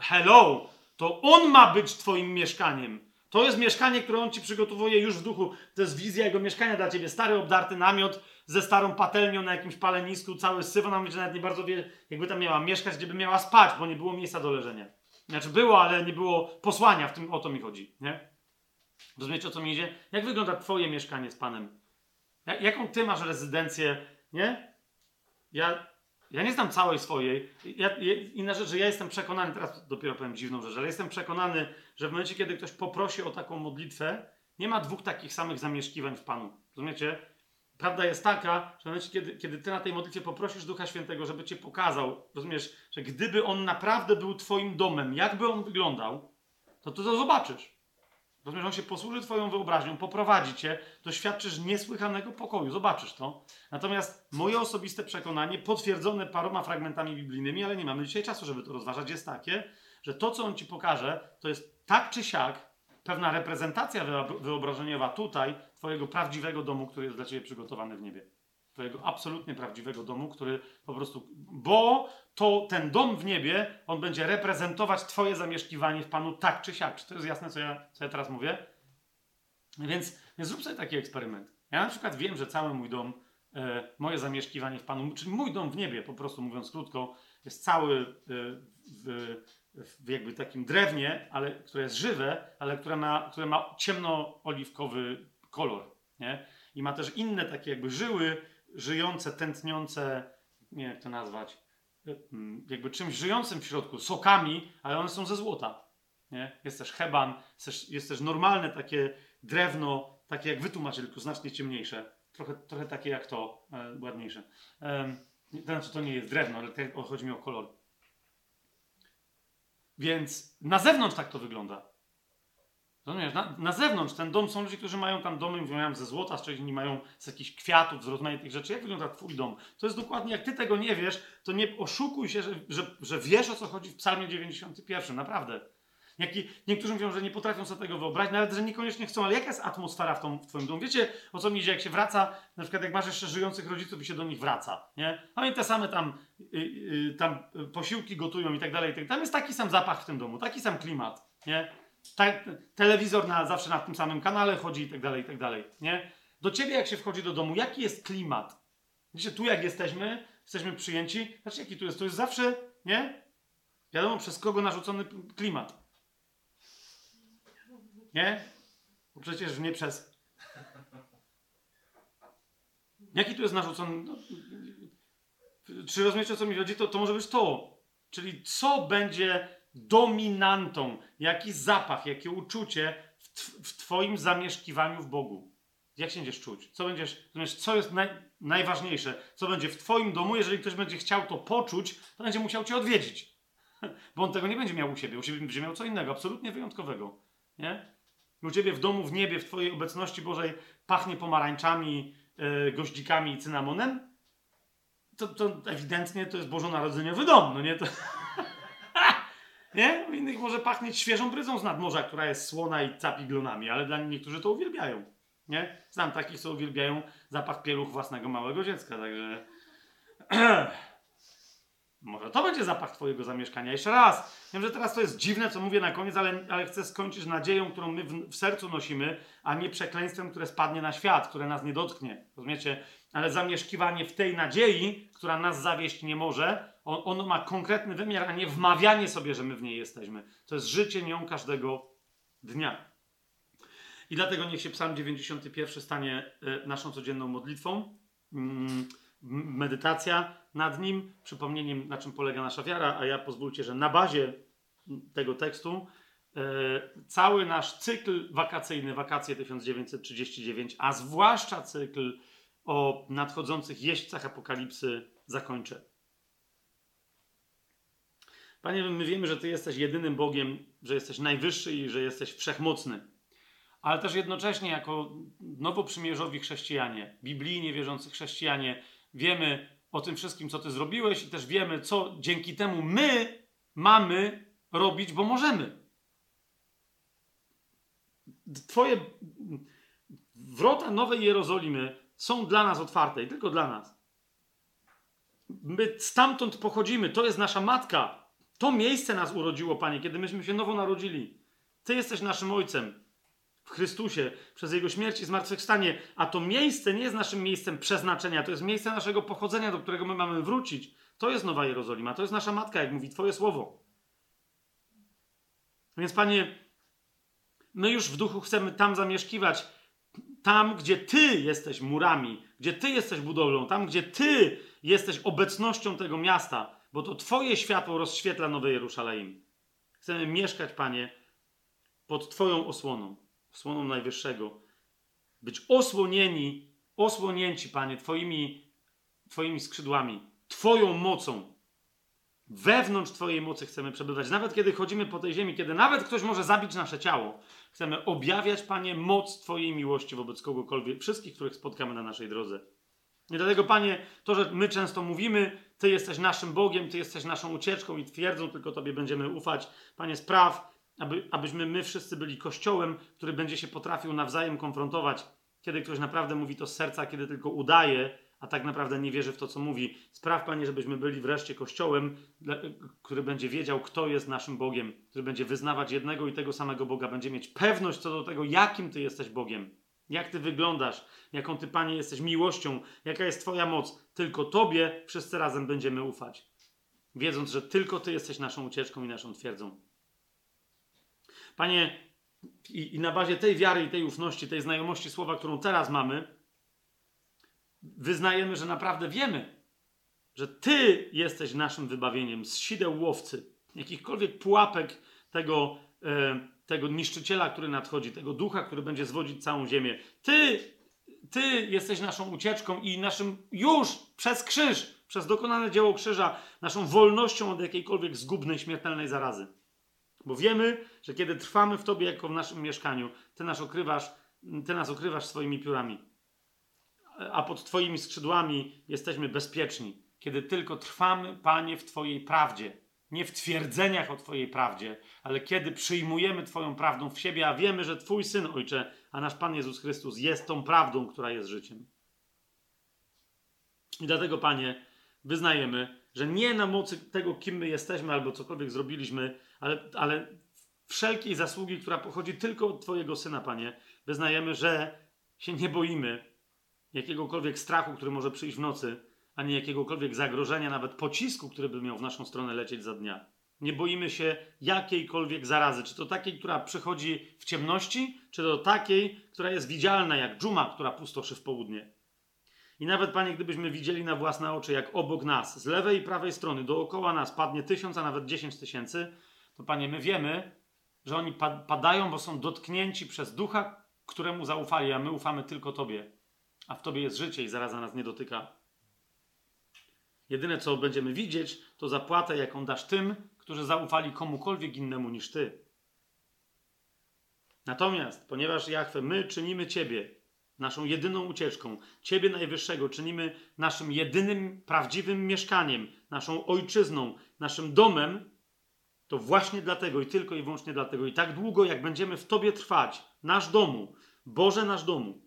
Hello! To On ma być Twoim mieszkaniem. To jest mieszkanie, które On Ci przygotowuje już w duchu. To jest wizja Jego mieszkania dla Ciebie. Stary, obdarty namiot ze starą patelnią na jakimś palenisku, cały syf. Ona mówi, że nawet nie bardzo wie, jakby tam miała mieszkać, gdzie by miała spać, bo nie było miejsca do leżenia. Znaczy było, ale nie było posłania, w tym o to mi chodzi, nie? Rozumiecie, o co mi idzie? Jak wygląda Twoje mieszkanie z Panem? jaką Ty masz rezydencję, nie? Ja ja nie znam całej swojej. Ja, inna rzecz, że ja jestem przekonany, teraz dopiero powiem dziwną rzecz, ale jestem przekonany, że w momencie, kiedy ktoś poprosi o taką modlitwę, nie ma dwóch takich samych zamieszkiwań w Panu. Rozumiecie? Prawda jest taka, że w momencie, kiedy, kiedy ty na tej modlitwie poprosisz Ducha Świętego, żeby cię pokazał, rozumiesz, że gdyby on naprawdę był twoim domem, jakby on wyglądał, to ty to zobaczysz. Rozumiesz, on się posłuży Twoją wyobraźnią, poprowadzi Cię, doświadczysz niesłychanego pokoju, zobaczysz to. Natomiast moje osobiste przekonanie, potwierdzone paroma fragmentami biblijnymi, ale nie mamy dzisiaj czasu, żeby to rozważać, jest takie, że to, co on Ci pokaże, to jest tak czy siak pewna reprezentacja wyobrażeniowa tutaj Twojego prawdziwego domu, który jest dla Ciebie przygotowany w niebie. Twojego absolutnie prawdziwego domu, który po prostu, bo to ten dom w niebie, on będzie reprezentować Twoje zamieszkiwanie w Panu tak czy siak. Czy to jest jasne, co ja, co ja teraz mówię? Więc, więc zrób sobie taki eksperyment. Ja na przykład wiem, że cały mój dom, e, moje zamieszkiwanie w Panu, czyli mój dom w niebie, po prostu mówiąc krótko, jest cały e, w, w jakby takim drewnie, ale które jest żywe, ale które ma, które ma ciemno-oliwkowy kolor, nie? I ma też inne takie jakby żyły, żyjące, tętniące, nie wiem jak to nazwać, mm, jakby czymś żyjącym w środku, sokami, ale one są ze złota. Nie? Jest też heban, jest też, jest też normalne takie drewno, takie jak wy tu macie, tylko znacznie ciemniejsze. Trochę, trochę takie jak to, e, ładniejsze. E, to znaczy to nie jest drewno, ale te, chodzi mi o kolor. Więc na zewnątrz tak to wygląda. Rozumiesz? Na, na zewnątrz ten dom są ludzie, którzy mają tam domy, mają ze złota, z czegoś inni mają z jakichś kwiatów, z rozmaitych rzeczy. Jak wygląda twój dom? To jest dokładnie, jak ty tego nie wiesz, to nie oszukuj się, że, że, że wiesz o co chodzi w psalmie 91. Naprawdę. Jaki, niektórzy mówią, że nie potrafią sobie tego wyobrazić, nawet że niekoniecznie chcą, ale jaka jest atmosfera w, tą, w twoim domu? Wiecie, o co mi idzie, jak się wraca, na przykład jak masz jeszcze żyjących rodziców i się do nich wraca, nie? Oni te same tam, y, y, tam posiłki gotują i tak dalej, i tak Tam jest taki sam zapach w tym domu, taki sam klimat, nie? Tak, telewizor na, zawsze na tym samym kanale chodzi i tak dalej, i tak dalej, nie? Do ciebie jak się wchodzi do domu, jaki jest klimat? Wiecie, tu jak jesteśmy, jesteśmy przyjęci, znaczy jaki tu jest? To jest zawsze, nie? Wiadomo, przez kogo narzucony klimat. Nie? Bo przecież nie przez. Jaki tu jest narzucony? No, czy rozumiecie, o co mi chodzi? To, to może być to. Czyli co będzie dominantą, jaki zapach, jakie uczucie w, tw w Twoim zamieszkiwaniu w Bogu. Jak się będziesz czuć? Co będziesz, co jest naj, najważniejsze? Co będzie w Twoim domu? Jeżeli ktoś będzie chciał to poczuć, to będzie musiał Cię odwiedzić. (laughs) Bo on tego nie będzie miał u siebie. U siebie będzie miał co innego, absolutnie wyjątkowego. Nie? U Ciebie w domu, w niebie, w Twojej obecności Bożej pachnie pomarańczami, yy, goździkami i cynamonem. To, to ewidentnie to jest bożonarodzeniowy dom, no nie? To... Nie? U innych może pachnieć świeżą bryzą z nadmorza, która jest słona i capi glonami, ale dla niektórzy to uwielbiają. Nie? Znam takich, co uwielbiają zapach pieluch własnego małego dziecka, także... (clears throat) może to będzie zapach twojego zamieszkania. Jeszcze raz, wiem, że teraz to jest dziwne, co mówię na koniec, ale, ale chcę skończyć nadzieją, którą my w, w sercu nosimy, a nie przekleństwem, które spadnie na świat, które nas nie dotknie. Rozumiecie? Ale zamieszkiwanie w tej nadziei, która nas zawieść nie może, on, ono ma konkretny wymiar, a nie wmawianie sobie, że my w niej jesteśmy. To jest życie nią każdego dnia. I dlatego niech się Psalm 91 stanie e, naszą codzienną modlitwą. Mm, medytacja nad nim, przypomnieniem, na czym polega nasza wiara, a ja pozwólcie, że na bazie tego tekstu e, cały nasz cykl wakacyjny, wakacje 1939, a zwłaszcza cykl o nadchodzących jeźdźcach apokalipsy zakończę. Panie, my wiemy, że Ty jesteś jedynym Bogiem, że jesteś najwyższy i że jesteś wszechmocny. Ale też jednocześnie, jako nowoprzymierzowi chrześcijanie, biblijnie wierzący chrześcijanie, wiemy o tym wszystkim, co Ty zrobiłeś, i też wiemy, co dzięki temu my mamy robić, bo możemy. Twoje wrota Nowej Jerozolimy są dla nas otwarte i tylko dla nas. My stamtąd pochodzimy, to jest nasza matka. To miejsce nas urodziło, Panie, kiedy myśmy się nowo narodzili. Ty jesteś naszym Ojcem w Chrystusie, przez Jego śmierć i zmartwychwstanie. A to miejsce nie jest naszym miejscem przeznaczenia, to jest miejsce naszego pochodzenia, do którego my mamy wrócić. To jest Nowa Jerozolima, to jest nasza matka, jak mówi Twoje słowo. Więc, Panie, my już w duchu chcemy tam zamieszkiwać, tam, gdzie Ty jesteś murami, gdzie Ty jesteś budowlą, tam, gdzie Ty jesteś obecnością tego miasta bo to Twoje światło rozświetla Nowy Jerusalem. Chcemy mieszkać, Panie, pod Twoją osłoną, osłoną Najwyższego. Być osłonieni, osłonięci, Panie, Twoimi, Twoimi skrzydłami, Twoją mocą. Wewnątrz Twojej mocy chcemy przebywać. Nawet kiedy chodzimy po tej ziemi, kiedy nawet ktoś może zabić nasze ciało, chcemy objawiać, Panie, moc Twojej miłości wobec kogokolwiek, wszystkich, których spotkamy na naszej drodze. I dlatego, Panie, to, że my często mówimy, Ty jesteś naszym Bogiem, Ty jesteś naszą ucieczką i twierdzą, tylko Tobie będziemy ufać. Panie, spraw, aby, abyśmy my wszyscy byli kościołem, który będzie się potrafił nawzajem konfrontować, kiedy ktoś naprawdę mówi to z serca, kiedy tylko udaje, a tak naprawdę nie wierzy w to, co mówi. Spraw, Panie, żebyśmy byli wreszcie kościołem, który będzie wiedział, kto jest naszym Bogiem, który będzie wyznawać jednego i tego samego Boga, będzie mieć pewność co do tego, jakim Ty jesteś Bogiem. Jak Ty wyglądasz, jaką Ty, Panie, jesteś miłością, jaka jest Twoja moc. Tylko Tobie wszyscy razem będziemy ufać, wiedząc, że tylko Ty jesteś naszą ucieczką i naszą twierdzą. Panie, i, i na bazie tej wiary i tej ufności, tej znajomości słowa, którą teraz mamy, wyznajemy, że naprawdę wiemy, że Ty jesteś naszym wybawieniem. Z sideł łowcy, jakichkolwiek pułapek tego, e, tego niszczyciela, który nadchodzi, tego ducha, który będzie zwodzić całą ziemię. Ty, Ty jesteś naszą ucieczką i naszym już przez krzyż, przez dokonane dzieło krzyża, naszą wolnością od jakiejkolwiek zgubnej, śmiertelnej zarazy. Bo wiemy, że kiedy trwamy w Tobie jako w naszym mieszkaniu, Ty nas okrywasz, Ty nas okrywasz swoimi piórami. A pod Twoimi skrzydłami jesteśmy bezpieczni. Kiedy tylko trwamy, Panie, w Twojej prawdzie. Nie w twierdzeniach o Twojej prawdzie, ale kiedy przyjmujemy Twoją prawdą w siebie, a wiemy, że Twój Syn, Ojcze, a nasz Pan Jezus Chrystus jest tą prawdą, która jest życiem. I dlatego, Panie, wyznajemy, że nie na mocy tego, kim my jesteśmy albo cokolwiek zrobiliśmy, ale, ale wszelkiej zasługi, która pochodzi tylko od Twojego Syna, Panie, wyznajemy, że się nie boimy jakiegokolwiek strachu, który może przyjść w nocy, ani jakiegokolwiek zagrożenia, nawet pocisku, który by miał w naszą stronę lecieć za dnia. Nie boimy się jakiejkolwiek zarazy, czy to takiej, która przychodzi w ciemności, czy to takiej, która jest widzialna, jak dżuma, która pustoszy w południe. I nawet, Panie, gdybyśmy widzieli na własne oczy, jak obok nas, z lewej i prawej strony, dookoła nas padnie tysiąc, a nawet dziesięć tysięcy, to, Panie, my wiemy, że oni padają, bo są dotknięci przez ducha, któremu zaufali, a my ufamy tylko Tobie. A w Tobie jest życie i zaraza nas nie dotyka. Jedyne, co będziemy widzieć, to zapłatę, jaką dasz tym, którzy zaufali komukolwiek innemu niż Ty. Natomiast, ponieważ Jachwę, my czynimy Ciebie naszą jedyną ucieczką, Ciebie Najwyższego czynimy naszym jedynym prawdziwym mieszkaniem, naszą ojczyzną, naszym domem, to właśnie dlatego i tylko i wyłącznie dlatego i tak długo, jak będziemy w Tobie trwać, nasz domu, Boże nasz domu,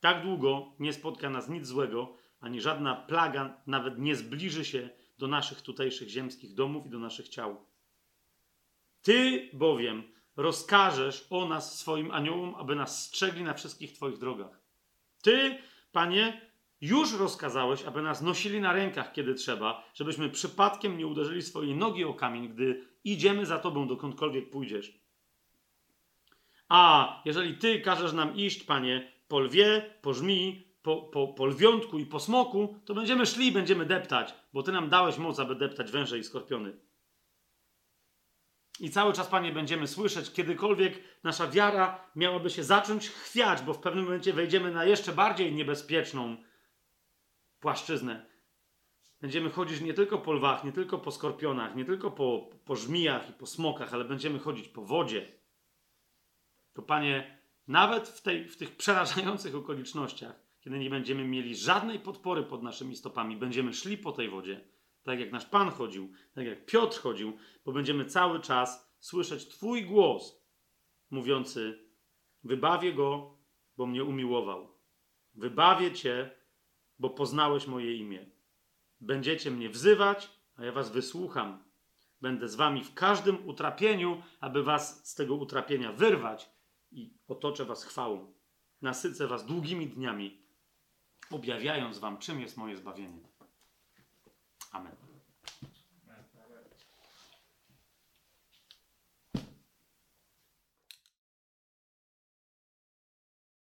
tak długo nie spotka nas nic złego, ani żadna plaga nawet nie zbliży się do naszych tutejszych ziemskich domów i do naszych ciał. Ty bowiem rozkażesz o nas swoim aniołom, aby nas strzegli na wszystkich Twoich drogach. Ty, Panie, już rozkazałeś, aby nas nosili na rękach, kiedy trzeba, żebyśmy przypadkiem nie uderzyli swojej nogi o kamień, gdy idziemy za Tobą, dokądkolwiek pójdziesz. A jeżeli Ty każesz nam iść, Panie, po lwie, po żmi, po, po, po lwiątku i po smoku, to będziemy szli i będziemy deptać, bo Ty nam dałeś moc, aby deptać węże i skorpiony. I cały czas, Panie, będziemy słyszeć, kiedykolwiek nasza wiara miałaby się zacząć chwiać, bo w pewnym momencie wejdziemy na jeszcze bardziej niebezpieczną płaszczyznę. Będziemy chodzić nie tylko po lwach, nie tylko po skorpionach, nie tylko po, po żmijach i po smokach, ale będziemy chodzić po wodzie. To, Panie, nawet w, tej, w tych przerażających okolicznościach, kiedy nie będziemy mieli żadnej podpory pod naszymi stopami, będziemy szli po tej wodzie, tak jak nasz Pan chodził, tak jak Piotr chodził, bo będziemy cały czas słyszeć Twój głos mówiący: Wybawię go, bo mnie umiłował. Wybawię Cię, bo poznałeś moje imię. Będziecie mnie wzywać, a ja Was wysłucham. Będę z Wami w każdym utrapieniu, aby Was z tego utrapienia wyrwać i otoczę Was chwałą. Nasycę Was długimi dniami, objawiając Wam, czym jest moje zbawienie. Amen.